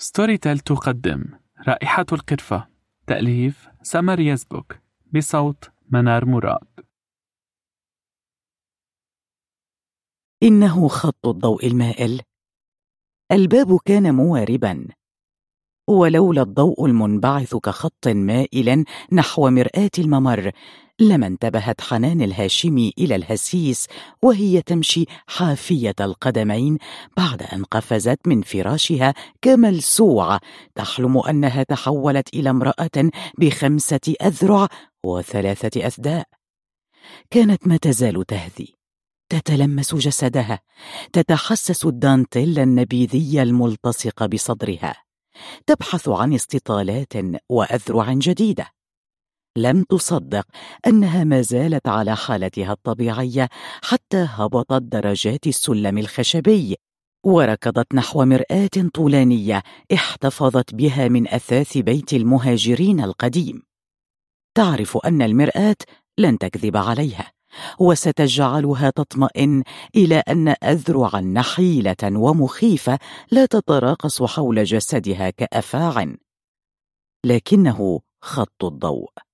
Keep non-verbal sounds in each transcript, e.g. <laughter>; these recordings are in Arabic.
Storytel تقدم. رائحة القرفة. تأليف سمر يزبك بصوت منار مراد. إنه خط الضوء المائل. الباب كان مواربا. ولولا الضوء المنبعث كخط مائل نحو مرآة الممر لما انتبهت حنان الهاشمي إلى الهسيس وهي تمشي حافية القدمين بعد أن قفزت من فراشها كملسوعة تحلم أنها تحولت إلى امرأة بخمسة أذرع وثلاثة أثداء. كانت ما تزال تهذي. تتلمس جسدها. تتحسس الدانتيل النبيذي الملتصق بصدرها. تبحث عن استطالات وأذرع جديدة. لم تصدق أنها ما زالت على حالتها الطبيعية حتى هبطت درجات السلم الخشبي وركضت نحو مرآة طولانية احتفظت بها من أثاث بيت المهاجرين القديم. تعرف أن المرآة لن تكذب عليها وستجعلها تطمئن إلى أن اذرعا نحيلة ومخيفة لا تتراقص حول جسدها كافاع لكنه خط الضوء.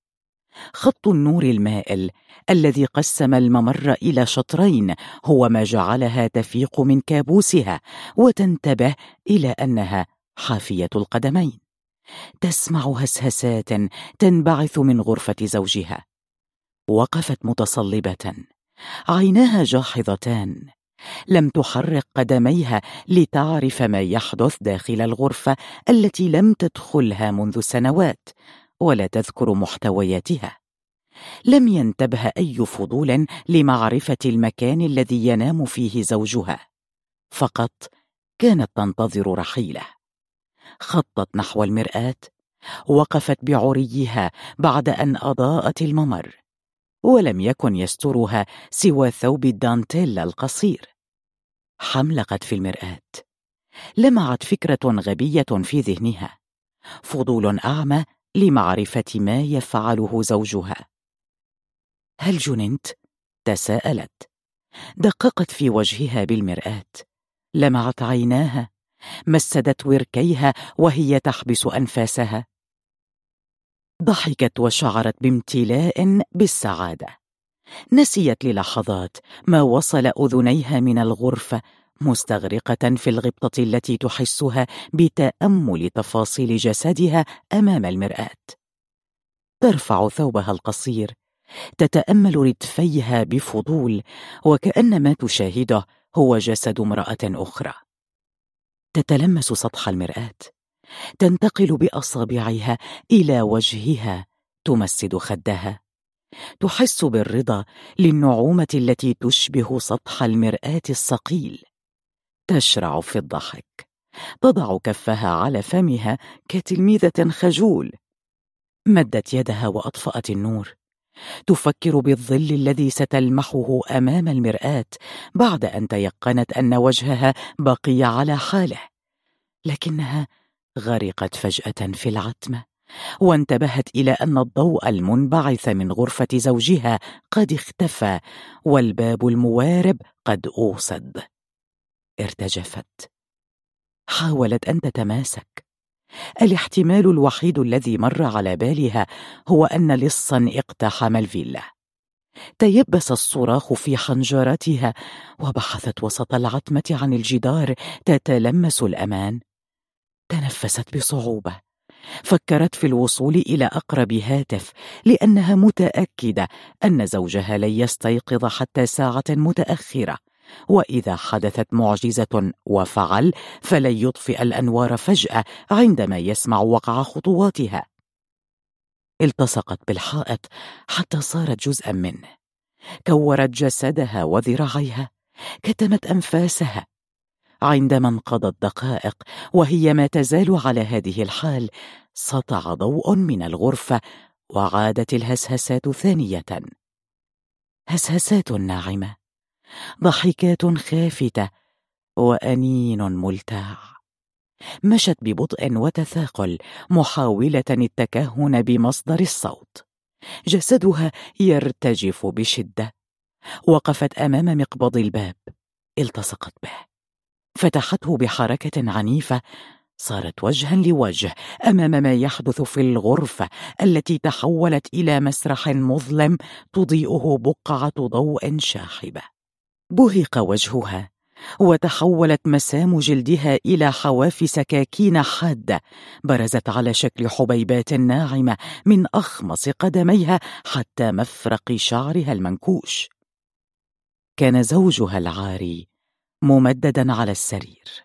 خط النور المائل الذي قسم الممر إلى شطرين هو ما جعلها تفيق من كابوسها وتنتبه إلى أنها حافية القدمين. تسمع هسهسات تنبعث من غرفة زوجها. وقفت متصلبة. عيناها جاحظتان. لم تحرك قدميها لتعرف ما يحدث داخل الغرفة التي لم تدخلها منذ سنوات. ولا تذكر محتوياتها. لم ينتبه أي فضول لمعرفة المكان الذي ينام فيه زوجها. فقط كانت تنتظر رحيله. خطت نحو المرآة وقفت بعريها بعد أن أضاءت الممر ولم يكن يسترها سوى ثوب الدانتيل القصير. حملقت في المرآة. لمعت فكرة غبية في ذهنها. فضول أعمى لمعرفة ما يفعله زوجها. هل جننت؟ تساءلت. دققت في وجهها بالمرآة. لمعت عيناها. مسدت وركيها وهي تحبس أنفاسها. ضحكت وشعرت بامتلاء بالسعادة. نسيت للحظات ما وصل أذنيها من الغرفة مستغرقة في الغبطة التي تحسها بتأمل تفاصيل جسدها أمام المرآة. ترفع ثوبها القصير تتأمل ردفيها بفضول وكأن ما تشاهده هو جسد امرأة أخرى. تتلمس سطح المرآة تنتقل بأصابعها إلى وجهها تمسد خدها. تحس بالرضا للنعومة التي تشبه سطح المرآة الصقيل تشرع في الضحك تضع كفها على فمها كتلميذة خجول. مدت يدها وأطفأت النور. تفكر بالظل الذي ستلمحه أمام المرآة بعد أن تيقنت أن وجهها بقي على حاله. لكنها غرقت فجأة في العتمة وانتبهت إلى أن الضوء المنبعث من غرفة زوجها قد اختفى والباب الموارب قد أوصد. ارتجفت. حاولت أن تتماسك. الاحتمال الوحيد الذي مر على بالها هو أن لصا اقتحم الفيلا. تيبس الصراخ في حنجرتها وبحثت وسط العتمة عن الجدار تتلمس الأمان. تنفست بصعوبة. فكرت في الوصول إلى أقرب هاتف لأنها متأكدة أن زوجها لن يستيقظ حتى ساعة متأخرة. وإذا حدثت معجزة وفعل فلن يطفئ الأنوار فجأة عندما يسمع وقع خطواتها. التصقت بالحائط حتى صارت جزءا منه. كورت جسدها وذراعيها كتمت أنفاسها. عندما انقضت دقائق وهي ما تزال على هذه الحال سطع ضوء من الغرفة وعادت الهسهسات ثانية. هسهسات ناعمة. ضحكات خافته وأنين ملتاع مشت ببطء وتثاقل محاولة التكهن بمصدر الصوت. جسدها يرتجف بشدة. وقفت أمام مقبض الباب. التصقت به. فتحته بحركة عنيفة. صارت وجها لوجه أمام ما يحدث في الغرفة التي تحولت إلى مسرح مظلم تضيئه بقعة ضوء شاحبة. بهق وجهها وتحولت مسام جلدها إلى حواف سكاكين حاده برزت على شكل حبيبات ناعمة من أخمص قدميها حتى مفرق شعرها المنكوش. كان زوجها العاري ممددا على السرير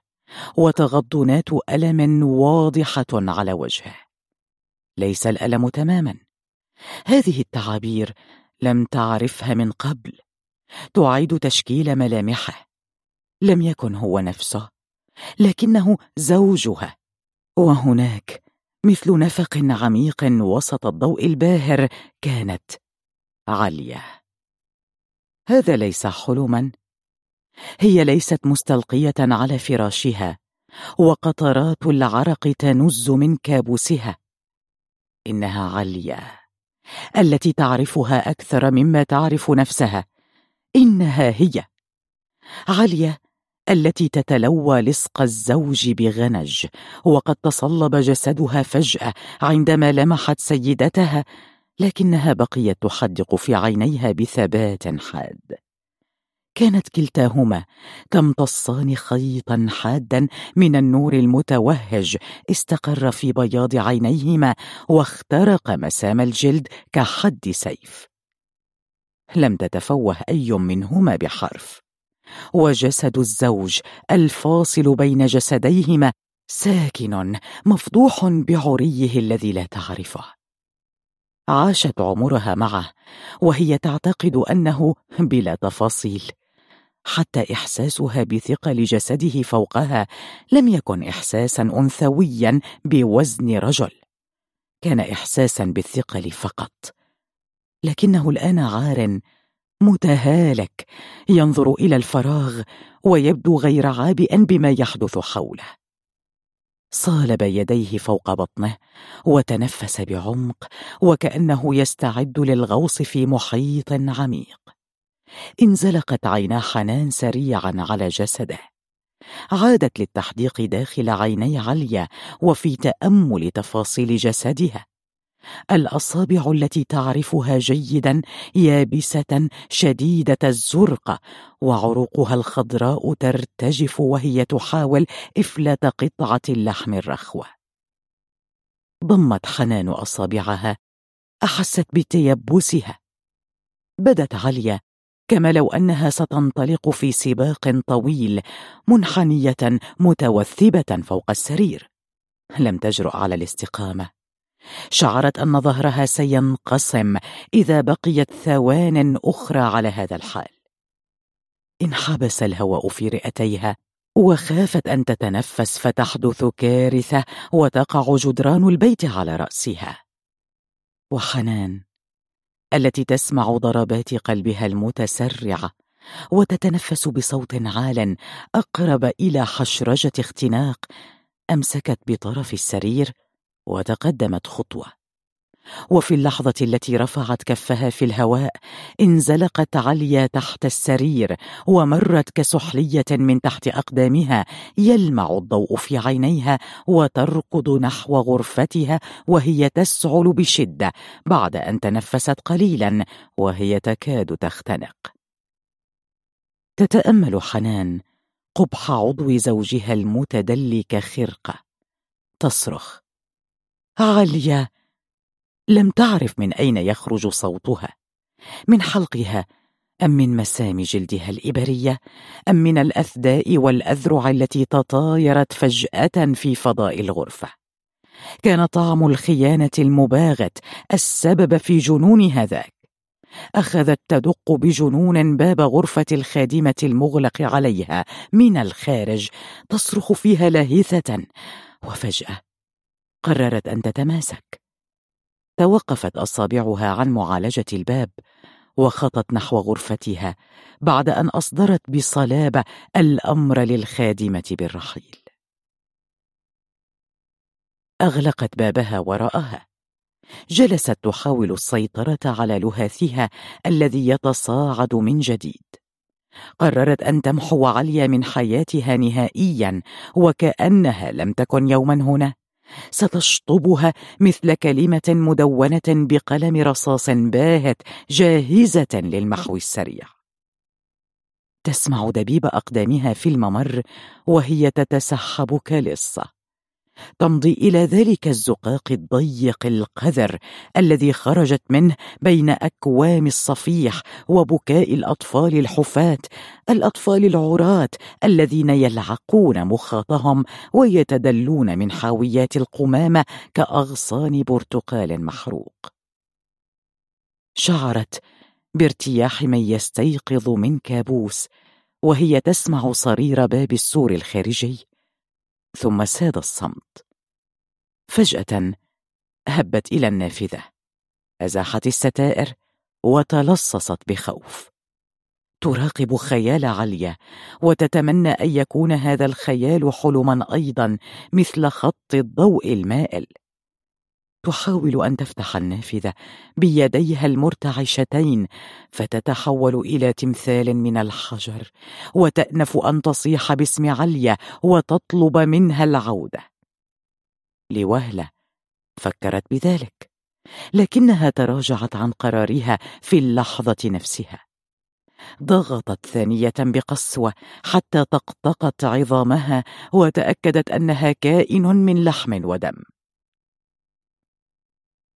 وتغضنات ألم واضحة على وجهه. ليس الألم تماما. هذه التعابير لم تعرفها من قبل. تعيد تشكيل ملامحه. لم يكن هو نفسه لكنه زوجها. وهناك مثل نفق عميق وسط الضوء الباهر كانت عليا هذا ليس حلما. هي ليست مستلقية على فراشها وقطرات العرق تنز من كابوسها. إنها عليا التي تعرفها أكثر مما تعرف نفسها. إنها هي. عليا التي تتلوى لصق الزوج بغنج وقد تصلب جسدها فجأة عندما لمحت سيدتها لكنها بقيت تحدق في عينيها بثبات حاد. كانت كلتاهما تمتصان خيطا حادا من النور المتوهج استقر في بياض عينيهما واخترق مسام الجلد كحد سيف. لم تتفوه أي منهما بحرف. وجسد الزوج الفاصل بين جسديهما ساكن مفضوح بعريه الذي لا تعرفه. عاشت عمرها معه وهي تعتقد أنه بلا تفاصيل. حتى إحساسها بثقل جسده فوقها لم يكن احساسا انثويا بوزن رجل. كان احساسا بالثقل فقط. لكنه الآن عار متهالك. ينظر إلى الفراغ ويبدو غير عابئا بما يحدث حوله. صالب يديه فوق بطنه وتنفس بعمق وكأنه يستعد للغوص في محيط عميق. انزلقت عينا حنان سريعا على جسده. عادت للتحديق داخل عيني عليا وفي تأمل تفاصيل جسدها. الأصابع التي تعرفها جيدا يابسة شديدة الزرقه وعروقها الخضراء ترتجف وهي تحاول إفلات قطعة اللحم الرخوة. ضمت حنان أصابعها. أحست بتيبسها. بدت عليا. كما لو أنها ستنطلق في سباق طويل منحنية متوثبة فوق السرير. لم تجرؤ على الاستقامة. شعرت أن ظهرها سينقسم إذا بقيت ثوان أخرى على هذا الحال. انحبس الهواء في رئتيها وخافت أن تتنفس فتحدث كارثة وتقع جدران البيت على رأسها. وحنان التي تسمع ضربات قلبها المتسرعة وتتنفس بصوت عال أقرب إلى حشرجة اختناق أمسكت بطرف السرير وتقدمت خطوة. وفي اللحظة التي رفعت كفها في الهواء انزلقت عليا تحت السرير ومرت كسحلية من تحت أقدامها يلمع الضوء في عينيها وتركض نحو غرفتها وهي تسعل بشدة بعد أن تنفست قليلا وهي تكاد تختنق. تتأمل حنان قبح عضو زوجها المتدلي كخرقه تصرخ. عليا لم تعرف من أين يخرج صوتها؟ من حلقها أم من مسام جلدها الإبرية؟ أم من الأثداء والأذرع التي تطايرت فجأة في فضاء الغرفة؟ كان طعم الخيانة المباغت السبب في جنون هذاك. أخذت تدق بجنون باب غرفة الخادمة المغلق عليها من الخارج تصرخ فيها لاهثه وفجأة قررت أن تتماسك. توقفت أصابعها عن معالجة الباب وخطت نحو غرفتها بعد أن أصدرت بصلابة الأمر للخادمة بالرحيل. أغلقت بابها وراءها. جلست تحاول السيطرة على لهاثها الذي يتصاعد من جديد. قررت أن تمحو عليا من حياتها نهائيا وكأنها لم تكن يوما هنا. ستشطبها مثل كلمة مدونة بقلم رصاص باهت جاهزة للمحو السريع. تسمع دبيب أقدامها في الممر وهي تتسحب كالصة. تمضي إلى ذلك الزقاق الضيق القذر الذي خرجت منه بين أكوام الصفيح وبكاء الأطفال الحفاة الأطفال العراة الذين يلعقون مخاطهم ويتدلون من حاويات القمامة كأغصان برتقال محروق. شعرت بارتياح من يستيقظ من كابوس وهي تسمع صرير باب السور الخارجي. ثم ساد الصمت. فجأة هبت إلى النافذة. أزاحت الستائر وتلصصت بخوف. تراقب خيال عليا وتتمنى أن يكون هذا الخيال حلما أيضا مثل خط الضوء المائل. تحاول أن تفتح النافذة بيديها المرتعشتين فتتحول إلى تمثال من الحجر وتأنف أن تصيح باسم عليا وتطلب منها العودة. لوهلة فكرت بذلك لكنها تراجعت عن قرارها في اللحظة نفسها. ضغطت ثانية بقسوة حتى طقطقت عظامها وتأكدت أنها كائن من لحم ودم.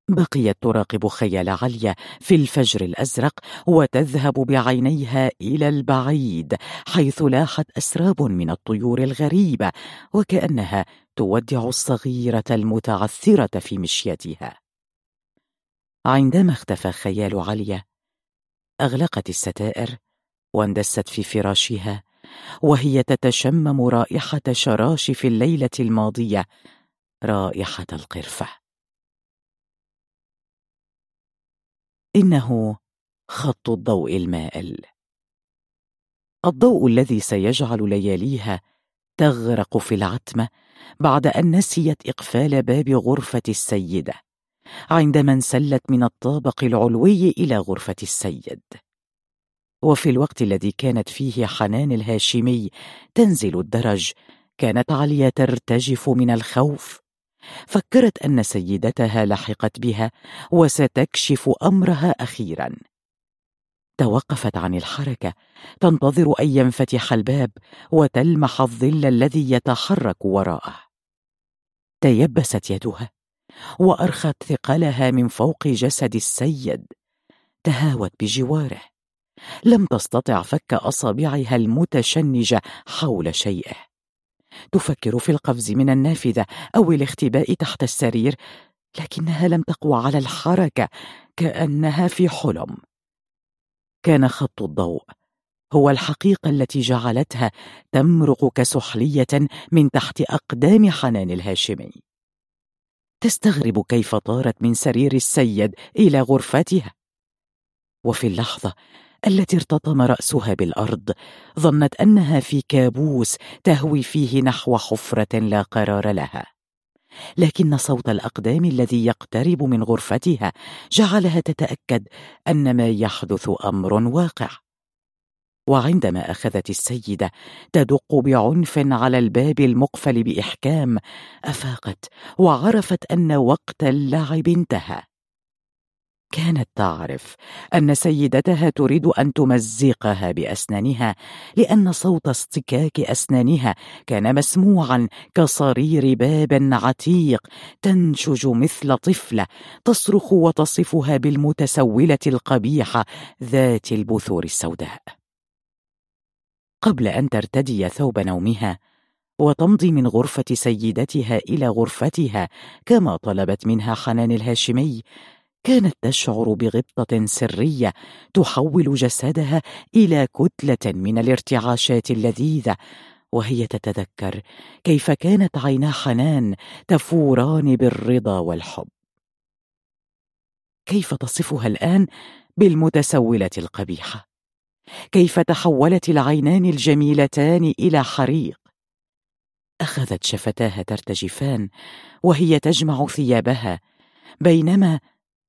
بقيت تراقب خيال عليا في الفجر الأزرق وتذهب بعينيها إلى البعيد حيث لاحت أسراب من الطيور الغريبة وكأنها تودع الصغيرة المتعثرة في مشيتها. عندما اختفى خيال عليا أغلقت الستائر واندست في فراشها وهي تتشمم رائحة شراشف الليلة الماضية رائحة القرفة. إنه خط الضوء المائل. الضوء الذي سيجعل لياليها تغرق في العتمة بعد أن نسيت إقفال باب غرفة السيدة عندما انسلت من الطابق العلوي إلى غرفة السيد. وفي الوقت الذي كانت فيه حنان الهاشمي تنزل الدرج كانت عليا ترتجف من الخوف فكرت أن سيدتها لحقت بها وستكشف أمرها أخيرا. توقفت عن الحركة تنتظر أن ينفتح الباب وتلمح الظل الذي يتحرك وراءه. تيبست يدها وأرخت ثقلها من فوق جسد السيد. تهاوت بجواره. لم تستطع فك أصابعها المتشنجة حول شيئه. تفكر في القفز من النافذة أو الاختباء تحت السرير لكنها لم تقوى على الحركة كأنها في حلم. كان خط الضوء هو الحقيقة التي جعلتها تمرق كسحلية من تحت أقدام حنان الهاشمي. تستغرب كيف طارت من سرير السيد إلى غرفتها. وفي اللحظة التي ارتطم رأسها بالأرض ظنت أنها في كابوس تهوي فيه نحو حفرة لا قرار لها. لكن صوت الأقدام الذي يقترب من غرفتها جعلها تتأكد أن ما يحدث أمر واقع. وعندما أخذت السيدة تدق بعنف على الباب المقفل بإحكام أفاقت وعرفت أن وقت اللعب انتهى. كانت تعرف أن سيدتها تريد أن تمزقها بأسنانها لأن صوت اصطكاك أسنانها كان مسموعا كصرير باب عتيق تنشج مثل طفلة تصرخ وتصفها بالمتسولة القبيحة ذات البثور السوداء. قبل أن ترتدي ثوب نومها وتمضي من غرفة سيدتها إلى غرفتها كما طلبت منها حنان الهاشمي كانت تشعر بغبطة سرية تحول جسدها إلى كتلة من الارتعاشات اللذيذة وهي تتذكر كيف كانت عينا حنان تفوران بالرضا والحب. كيف تصفها الآن بالمتسولة القبيحة؟ كيف تحولت العينان الجميلتان إلى حريق؟ أخذت شفتاها ترتجفان وهي تجمع ثيابها بينما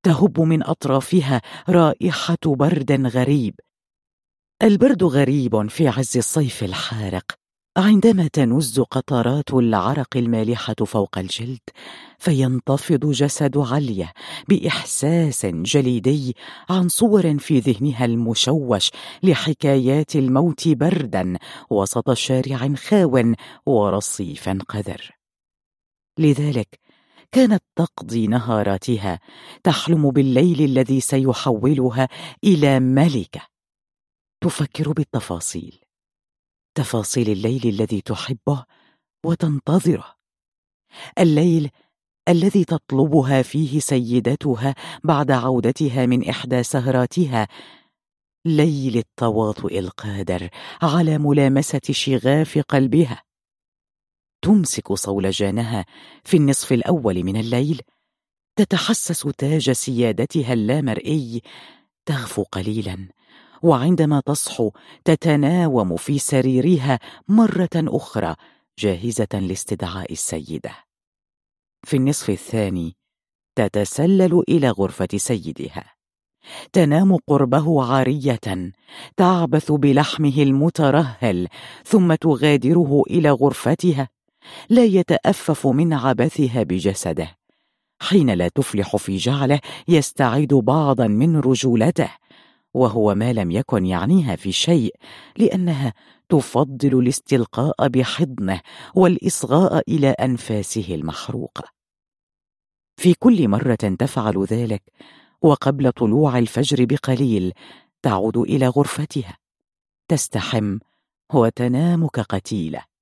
تهب من أطرافها رائحة برد غريب. البرد غريب في عز الصيف الحارق. عندما تنز قطرات العرق المالحة فوق الجلد فينتفض جسد عليا بإحساس جليدي عن صور في ذهنها المشوش لحكايات الموت بردا وسط شارع خاو ورصيف قذر. لذلك كانت تقضي نهاراتها تحلم بالليل الذي سيحولها إلى ملكة. تفكر بالتفاصيل تفاصيل الليل الذي تحبه وتنتظره. الليل الذي تطلبها فيه سيدتها بعد عودتها من إحدى سهراتها. ليل التواطؤ القادر على ملامسة شغاف قلبها. تمسك صولجانها في النصف الأول من الليل تتحسس تاج سيادتها اللامرئي تغفو قليلا وعندما تصحو تتناوم في سريرها مرة أخرى جاهزة لاستدعاء السيدة. في النصف الثاني تتسلل إلى غرفة سيدها. تنام قربه عارية تعبث بلحمه المترهل ثم تغادره إلى غرفتها. لا يتأفف من عبثها بجسده. حين لا تفلح في جعله يستعيد بعضا من رجولته وهو ما لم يكن يعنيها في شيء لأنها تفضل الاستلقاء بحضنه والإصغاء إلى أنفاسه المحروقه في كل مرة تفعل ذلك وقبل طلوع الفجر بقليل تعود إلى غرفتها تستحم وتنام كقتيلة.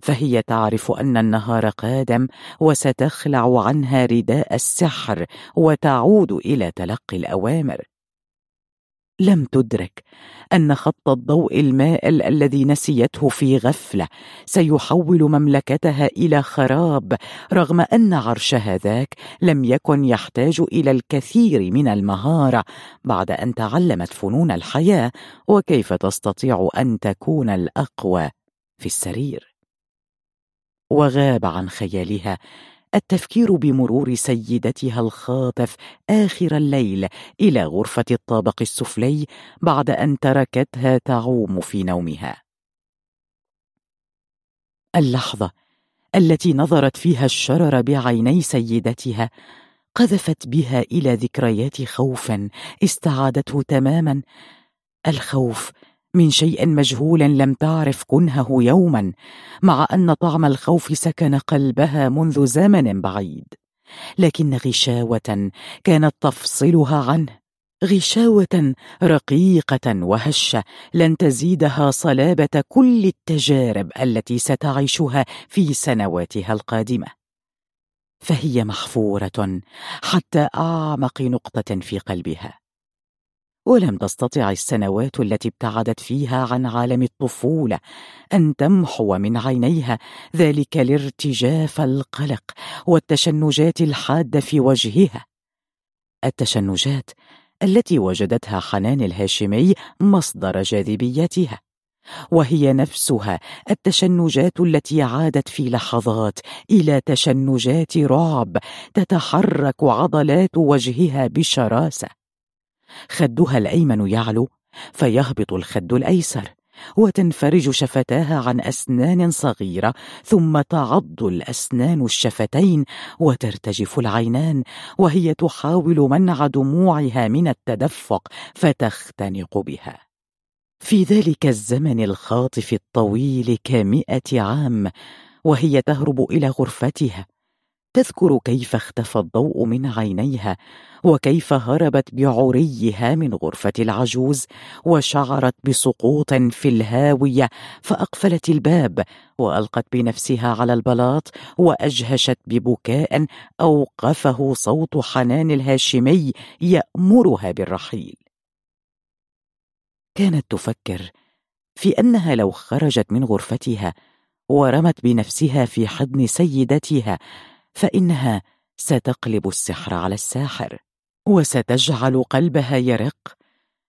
فهي تعرف أن النهار قادم وستخلع عنها رداء السحر وتعود إلى تلقي الأوامر. لم تدرك أن خط الضوء المائل الذي نسيته في غفلة سيحول مملكتها إلى خراب رغم أن عرشها ذاك لم يكن يحتاج إلى الكثير من المهارة بعد أن تعلمت فنون الحياة وكيف تستطيع أن تكون الأقوى في السرير؟ وغاب عن خيالها التفكير بمرور سيدتها الخاطف آخر الليل إلى غرفة الطابق السفلي بعد أن تركتها تعوم في نومها. اللحظة التي نظرت فيها الشرر بعيني سيدتها قذفت بها إلى ذكريات خوف استعادته تماما. الخوف من شيء مجهول لم تعرف كنهه يوما مع أن طعم الخوف سكن قلبها منذ زمن بعيد. لكن غشاوة كانت تفصلها عنه. غشاوة رقيقة وهشة لن تزيدها صلابة كل التجارب التي ستعيشها في سنواتها القادمة. فهي محفورة حتى أعمق نقطة في قلبها. ولم تستطع السنوات التي ابتعدت فيها عن عالم الطفولة أن تمحو من عينيها ذلك الارتجاف القلق والتشنجات الحادة في وجهها. التشنجات التي وجدتها حنان الهاشمي مصدر جاذبيتها وهي نفسها التشنجات التي عادت في لحظات إلى تشنجات رعب تتحرك عضلات وجهها بشراسة. خدها الأيمن يعلو فيهبط الخد الأيسر وتنفرج شفتاها عن أسنان صغيرة ثم تعض الأسنان الشفتين وترتجف العينان وهي تحاول منع دموعها من التدفق فتختنق بها. في ذلك الزمن الخاطف الطويل كمئة عام وهي تهرب إلى غرفتها تذكر كيف اختفى الضوء من عينيها وكيف هربت بعريها من غرفة العجوز وشعرت بسقوط في الهاوية فأقفلت الباب وألقت بنفسها على البلاط وأجهشت ببكاء أوقفه صوت حنان الهاشمي يأمرها بالرحيل. كانت تفكر في أنها لو خرجت من غرفتها ورمت بنفسها في حضن سيدتها فإنها ستقلب السحر على الساحر وستجعل قلبها يرق.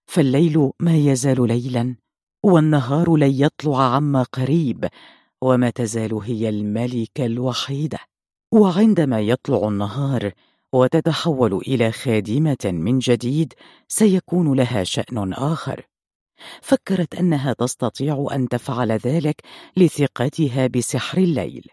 فالليل ما يزال ليلا والنهار لن يطلع عما قريب وما تزال هي الملكه الوحيدة. وعندما يطلع النهار وتتحول إلى خادمة من جديد سيكون لها شأن آخر. فكرت أنها تستطيع أن تفعل ذلك لثقتها بسحر الليل.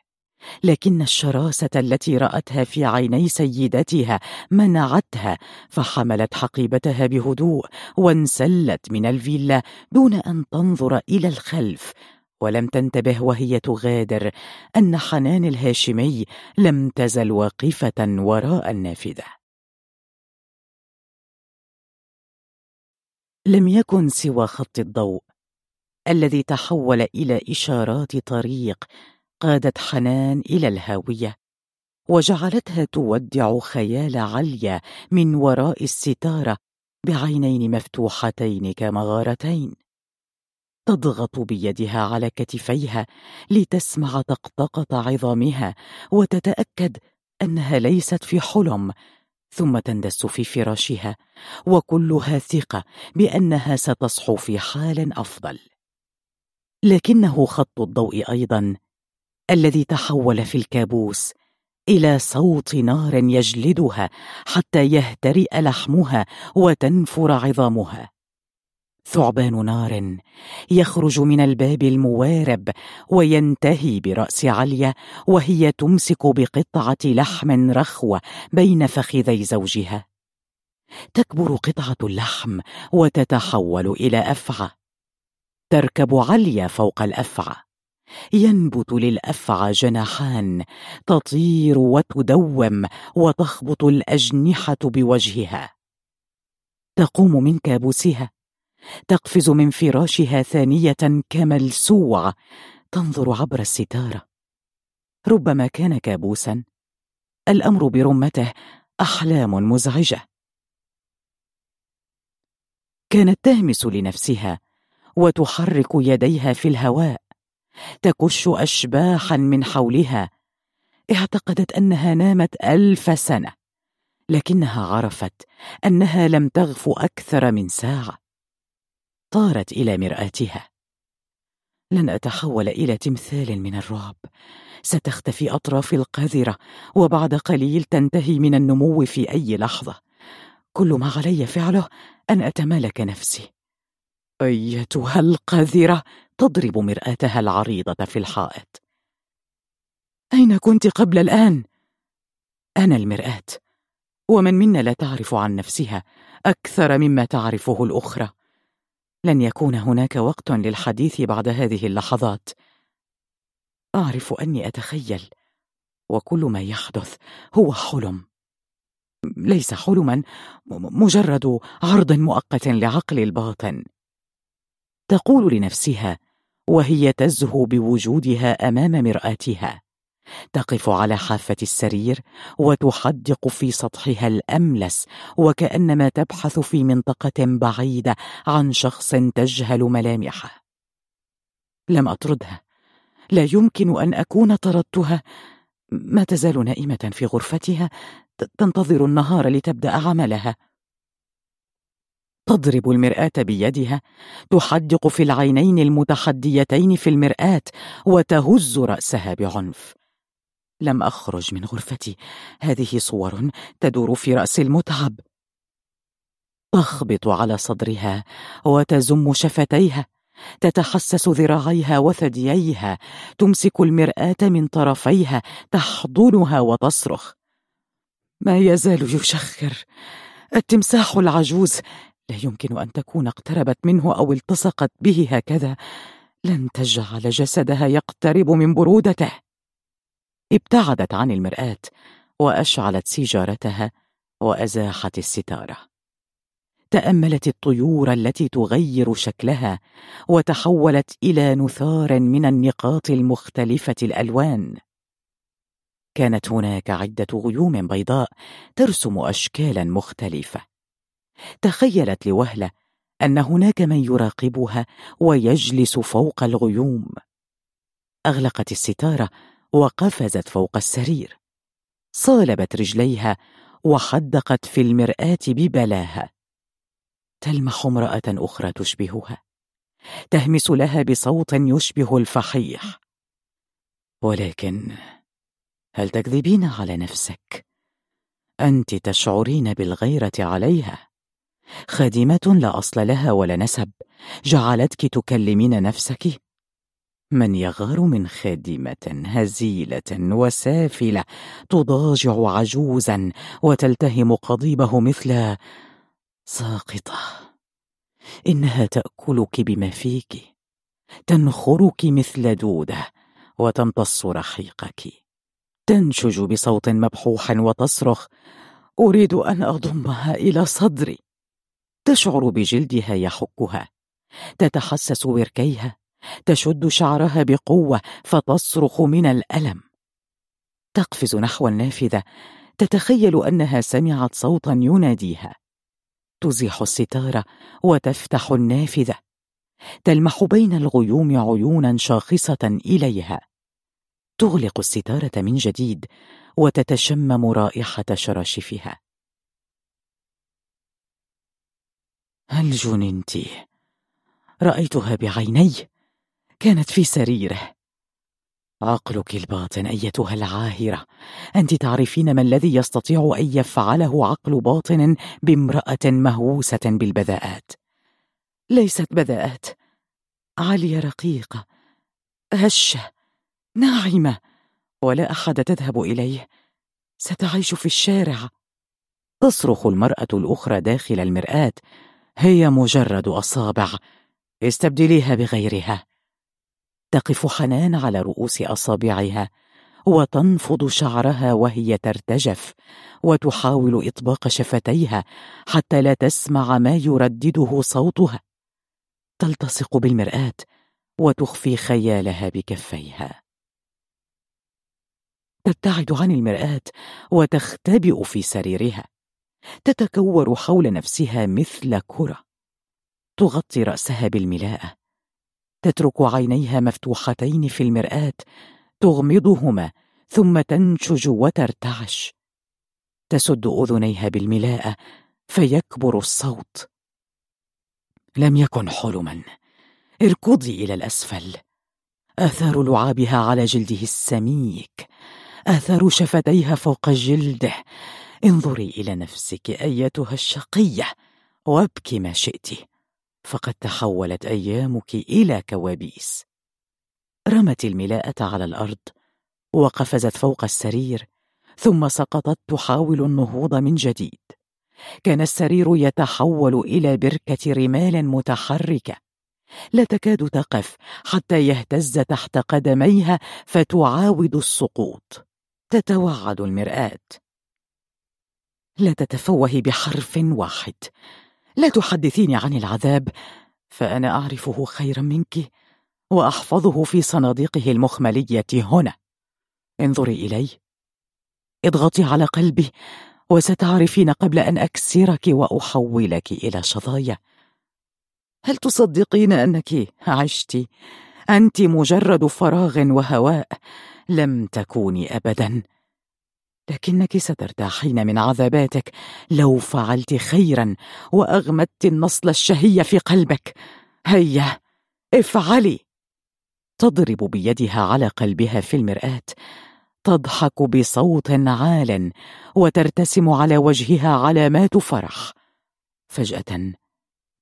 لكن الشراسة التي رأتها في عيني سيدتها منعتها فحملت حقيبتها بهدوء وانسلت من الفيلا دون أن تنظر إلى الخلف. ولم تنتبه وهي تغادر أن حنان الهاشمي لم تزل واقفة وراء النافذة. لم يكن سوى خط الضوء الذي تحول إلى إشارات طريق قادت حنان إلى الهاوية وجعلتها تودع خيال عليا من وراء الستارة بعينين مفتوحتين كمغارتين. تضغط بيدها على كتفيها لتسمع طقطقة عظامها وتتأكد أنها ليست في حلم ثم تندس في فراشها وكلها ثقة بأنها ستصحو في حال أفضل. لكنه خط الضوء أيضا الذي تحول في الكابوس إلى صوت نار يجلدها حتى يهترئ لحمها وتنفر عظامها. ثعبان نار يخرج من الباب الموارب وينتهي برأس عليا وهي تمسك بقطعة لحم رخوة بين فخذي زوجها. تكبر قطعة اللحم وتتحول إلى أفعى. تركب عليا فوق الأفعى. ينبت للافعى جناحان تطير وتدوم وتخبط الأجنحة بوجهها. تقوم من كابوسها تقفز من فراشها ثانية كملسوع تنظر عبر الستارة. ربما كان كابوسا. الأمر برمته أحلام مزعجة. كانت تهمس لنفسها وتحرك يديها في الهواء. تكش اشباحا من حولها. اعتقدت أنها نامت ألف سنة لكنها عرفت أنها لم تغف أكثر من ساعة. طارت إلى مرآتها. لن أتحول إلى تمثال من الرعب. ستختفي اطرافي القذرة وبعد قليل تنتهي من النمو في أي لحظة. كل ما علي فعله أن أتمالك نفسي. أيتها القذرة! تضرب مرآتها العريضة في الحائط. أين كنت قبل الآن؟ أنا المرآة. ومن منا لا تعرف عن نفسها أكثر مما تعرفه الأخرى. لن يكون هناك وقت للحديث بعد هذه اللحظات. أعرف أني أتخيل وكل ما يحدث هو حلم. ليس حلما مجرد عرض مؤقت لعقل الباطن. تقول لنفسها وهي تزهو بوجودها أمام مرآتها. تقف على حافة السرير وتحدق في سطحها الأملس وكأنما تبحث في منطقة بعيدة عن شخص تجهل ملامحه. لم أطردها. لا يمكن أن أكون طردتها. ما تزال نائمة في غرفتها. تنتظر النهار لتبدأ عملها. تضرب المرآة بيدها تحدق في العينين المتحديتين في المرآة وتهز رأسها بعنف. لم أخرج من غرفتي. هذه صور تدور في رأس المتعب. تخبط على صدرها وتزم شفتيها تتحسس ذراعيها وثدييها تمسك المرآة من طرفيها تحضنها وتصرخ. ما يزال يشخر التمساح العجوز لا يمكن أن تكون اقتربت منه أو التصقت به هكذا. لن تجعل جسدها يقترب من برودته. ابتعدت عن المرآة وأشعلت سيجارتها وأزاحت الستارة. تأملت الطيور التي تغير شكلها وتحولت إلى نثار من النقاط المختلفة الألوان. كانت هناك عدة غيوم بيضاء ترسم اشكالا مختلفة. تخيلت لوهلة أن هناك من يراقبها ويجلس فوق الغيوم. أغلقت الستارة وقفزت فوق السرير. صالبت رجليها وحدقت في المرآة ببلاها. تلمح امرأة أخرى تشبهها. تهمس لها بصوت يشبه الفحيح. ولكن هل تكذبين على نفسك؟ أنت تشعرين بالغيرة عليها. خادمه لا أصل لها ولا نسب. جعلتك تكلمين نفسك. من يغار من خادمه هزيلة وسافلة تضاجع عجوزا وتلتهم قضيبه مثل ساقطة. إنها تأكلك بما فيك. تنخرك مثل دودة وتمتص رحيقك. تنشج بصوت مبحوح وتصرخ. أريد أن أضمها إلى صدري. تشعر بجلدها يحكها. تتحسس بركيها تشد شعرها بقوة فتصرخ من الألم. تقفز نحو النافذة. تتخيل أنها سمعت صوتا يناديها. تزيح الستاره وتفتح النافذة. تلمح بين الغيوم عيونا شاخصة إليها. تغلق الستارة من جديد وتتشمم رائحة شراشفها. هل جننت؟ رأيتها بعيني. كانت في سريره. عقلك الباطن أيتها العاهرة. أنت تعرفين ما الذي يستطيع أن يفعله عقل باطن بامرأة مهووسة بالبذاءات. ليست بذاءات. عالية رقيقة. هشة. ناعمة. ولا أحد تذهب إليه. ستعيش في الشارع. تصرخ المرأة الأخرى داخل المرآة. هي مجرد أصابع استبدليها بغيرها. تقف حنان على رؤوس أصابعها وتنفض شعرها وهي ترتجف وتحاول إطباق شفتيها حتى لا تسمع ما يردده صوتها. تلتصق بالمرآة وتخفي خيالها بكفيها. تبتعد عن المرآة وتختبئ في سريرها. تتكور حول نفسها مثل كرة. تغطي رأسها بالملاءة. تترك عينيها مفتوحتين في المرآة. تغمضهما ثم تنشج وترتعش. تسد أذنيها بالملاءة فيكبر الصوت. لم يكن حلما. اركضي إلى الأسفل. آثار لعابها على جلده السميك. آثار شفتيها فوق جلده. انظري إلى نفسك أيتها الشقية وابكي ما شئت. فقد تحولت أيامك إلى كوابيس. رمت الملاءة على الأرض وقفزت فوق السرير ثم سقطت تحاول النهوض من جديد. كان السرير يتحول إلى بركة رمال متحركة. لا تكاد تقف حتى يهتز تحت قدميها فتعاود السقوط. تتوعد المرآة. لا تتفوهي بحرف واحد. لا تحدثيني عن العذاب فأنا أعرفه خيرا منك وأحفظه في صناديقه المخملية هنا. انظري إلي. اضغطي على قلبي وستعرفين قبل أن أكسرك وأحولك إلى شظايا. هل تصدقين أنك عشت؟ أنت مجرد فراغ وهواء لم تكوني ابدا. لكنك سترتاحين من عذاباتك. لو فعلت خيرا وأغمدت النصل الشهي في قلبك هيا افعلي. تضرب بيدها على قلبها في المرآة. تضحك بصوت عال وترتسم على وجهها علامات فرح فجأة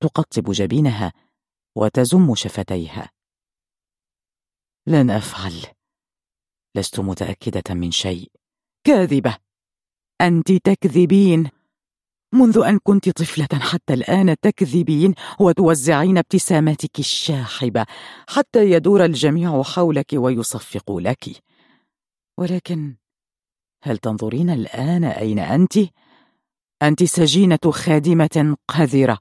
تقطب جبينها وتزم شفتيها. لن أفعل. لست متأكدة من شيء. كاذبة. انت تكذبين. منذ أن كنت طفلة حتى الآن تكذبين وتوزعين ابتساماتك الشاحبة حتى يدور الجميع حولك ويصفقوا لك. ولكن هل تنظرين الآن أين انت؟ انت سجينة خادمة قذرة.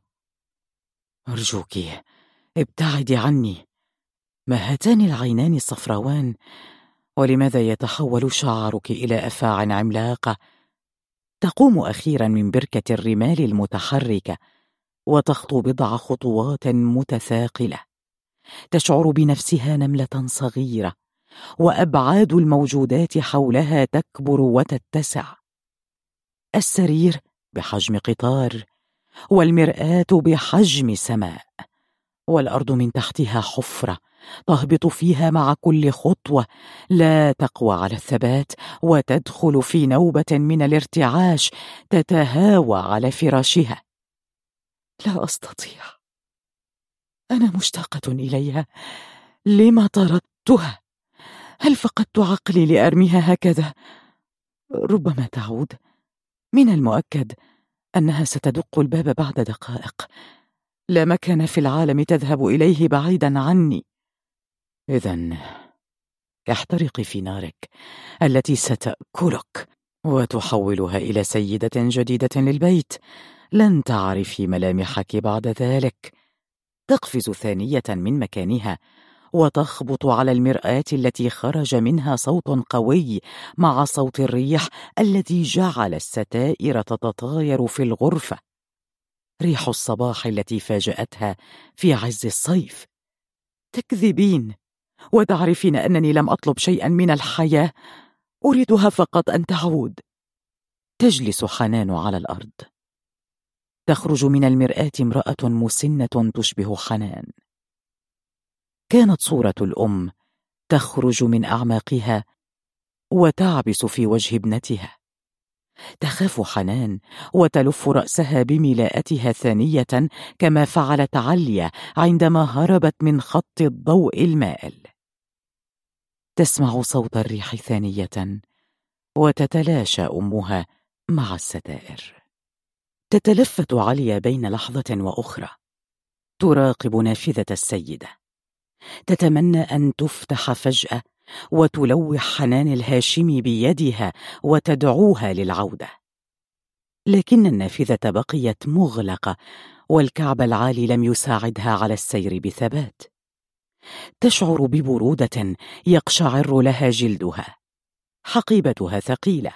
ارجوك ابتعدي عني. ما هاتان العينان الصفراوان ولماذا يتحول شعرك إلى افاع عملاقة؟ تقوم أخيرا من بركة الرمال المتحركة وتخطو بضع خطوات متثاقلة. تشعر بنفسها نملة صغيرة وأبعاد الموجودات حولها تكبر وتتسع. السرير بحجم قطار والمرآة بحجم سماء والأرض من تحتها حفرة. تهبط فيها مع كل خطوة. لا تقوى على الثبات وتدخل في نوبة من الارتعاش تتهاوى على فراشها. لا أستطيع. أنا مشتاقة إليها. لما طردتها؟ هل فقدت عقلي لأرميها هكذا؟ ربما تعود. من المؤكد أنها ستدق الباب بعد دقائق. لا مكان في العالم تذهب إليه بعيدا عني. إذا احترقي في نارك التي ستأكلك وتحولها إلى سيدة جديدة للبيت. لن تعرفي ملامحك بعد ذلك. تقفز ثانية من مكانها وتخبط على المرآة التي خرج منها صوت قوي مع صوت الريح الذي جعل الستائر تتطاير في الغرفة. ريح الصباح التي فاجأتها في عز الصيف. تكذبين! وتعرفين أنني لم أطلب شيئا من الحياة أريدها فقط أن تعود. تجلس حنان على الأرض. تخرج من المرآة امرأة مسنة تشبه حنان. كانت صورة الأم تخرج من أعماقها وتعبس في وجه ابنتها. تخاف حنان وتلف رأسها بملاءتها ثانية كما فعلت عليا عندما هربت من خط الضوء المائل. تسمع صوت الريح ثانية وتتلاشى أمها مع الستائر. تتلفت عليا بين لحظة وأخرى. تراقب نافذة السيدة. تتمنى أن تفتح فجأة وتلوح حنان الهاشمي بيدها وتدعوها للعودة. لكن النافذة بقيت مغلقة والكعب العالي لم يساعدها على السير بثبات. تشعر ببرودة يقشعر لها جلدها. حقيبتها ثقيلة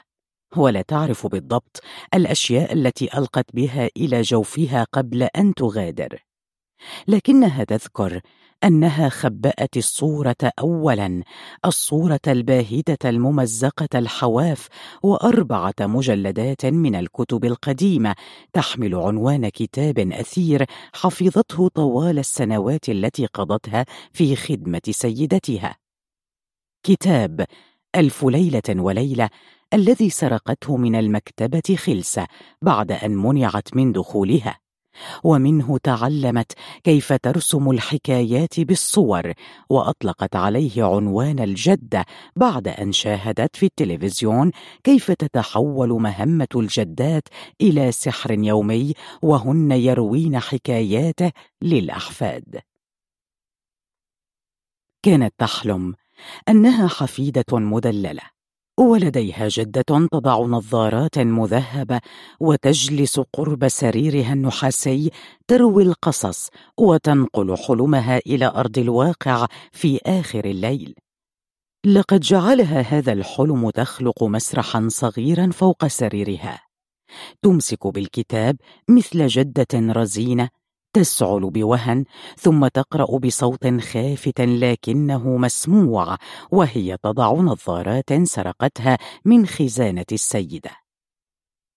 ولا تعرف بالضبط الأشياء التي ألقت بها إلى جوفها قبل أن تغادر. لكنها تذكر أنها خبأت الصورة أولا الصورة الباهتة الممزقة الحواف وأربعة مجلدات من الكتب القديمة تحمل عنوان كتاب أثير حفظته طوال السنوات التي قضتها في خدمة سيدتها. كتاب ألف ليلة وليلة الذي سرقته من المكتبة خلسة بعد أن منعت من دخولها. ومنه تعلمت كيف ترسم الحكايات بالصور وأطلقت عليه عنوان الجده بعد أن شاهدت في التلفزيون كيف تتحول مهمة الجدات إلى سحر يومي وهن يروين حكاياته للأحفاد. كانت تحلم أنها حفيدة مدللة ولديها جدة تضع نظارات مذهبة وتجلس قرب سريرها النحاسي تروي القصص وتنقل حلمها إلى أرض الواقع في آخر الليل. لقد جعلها هذا الحلم تخلق مسرحا صغيرا فوق سريرها. تمسك بالكتاب مثل جدة رزينة تسعل بوهن ثم تقرأ بصوت خافت لكنه مسموع وهي تضع نظارات سرقتها من خزانة السيدة.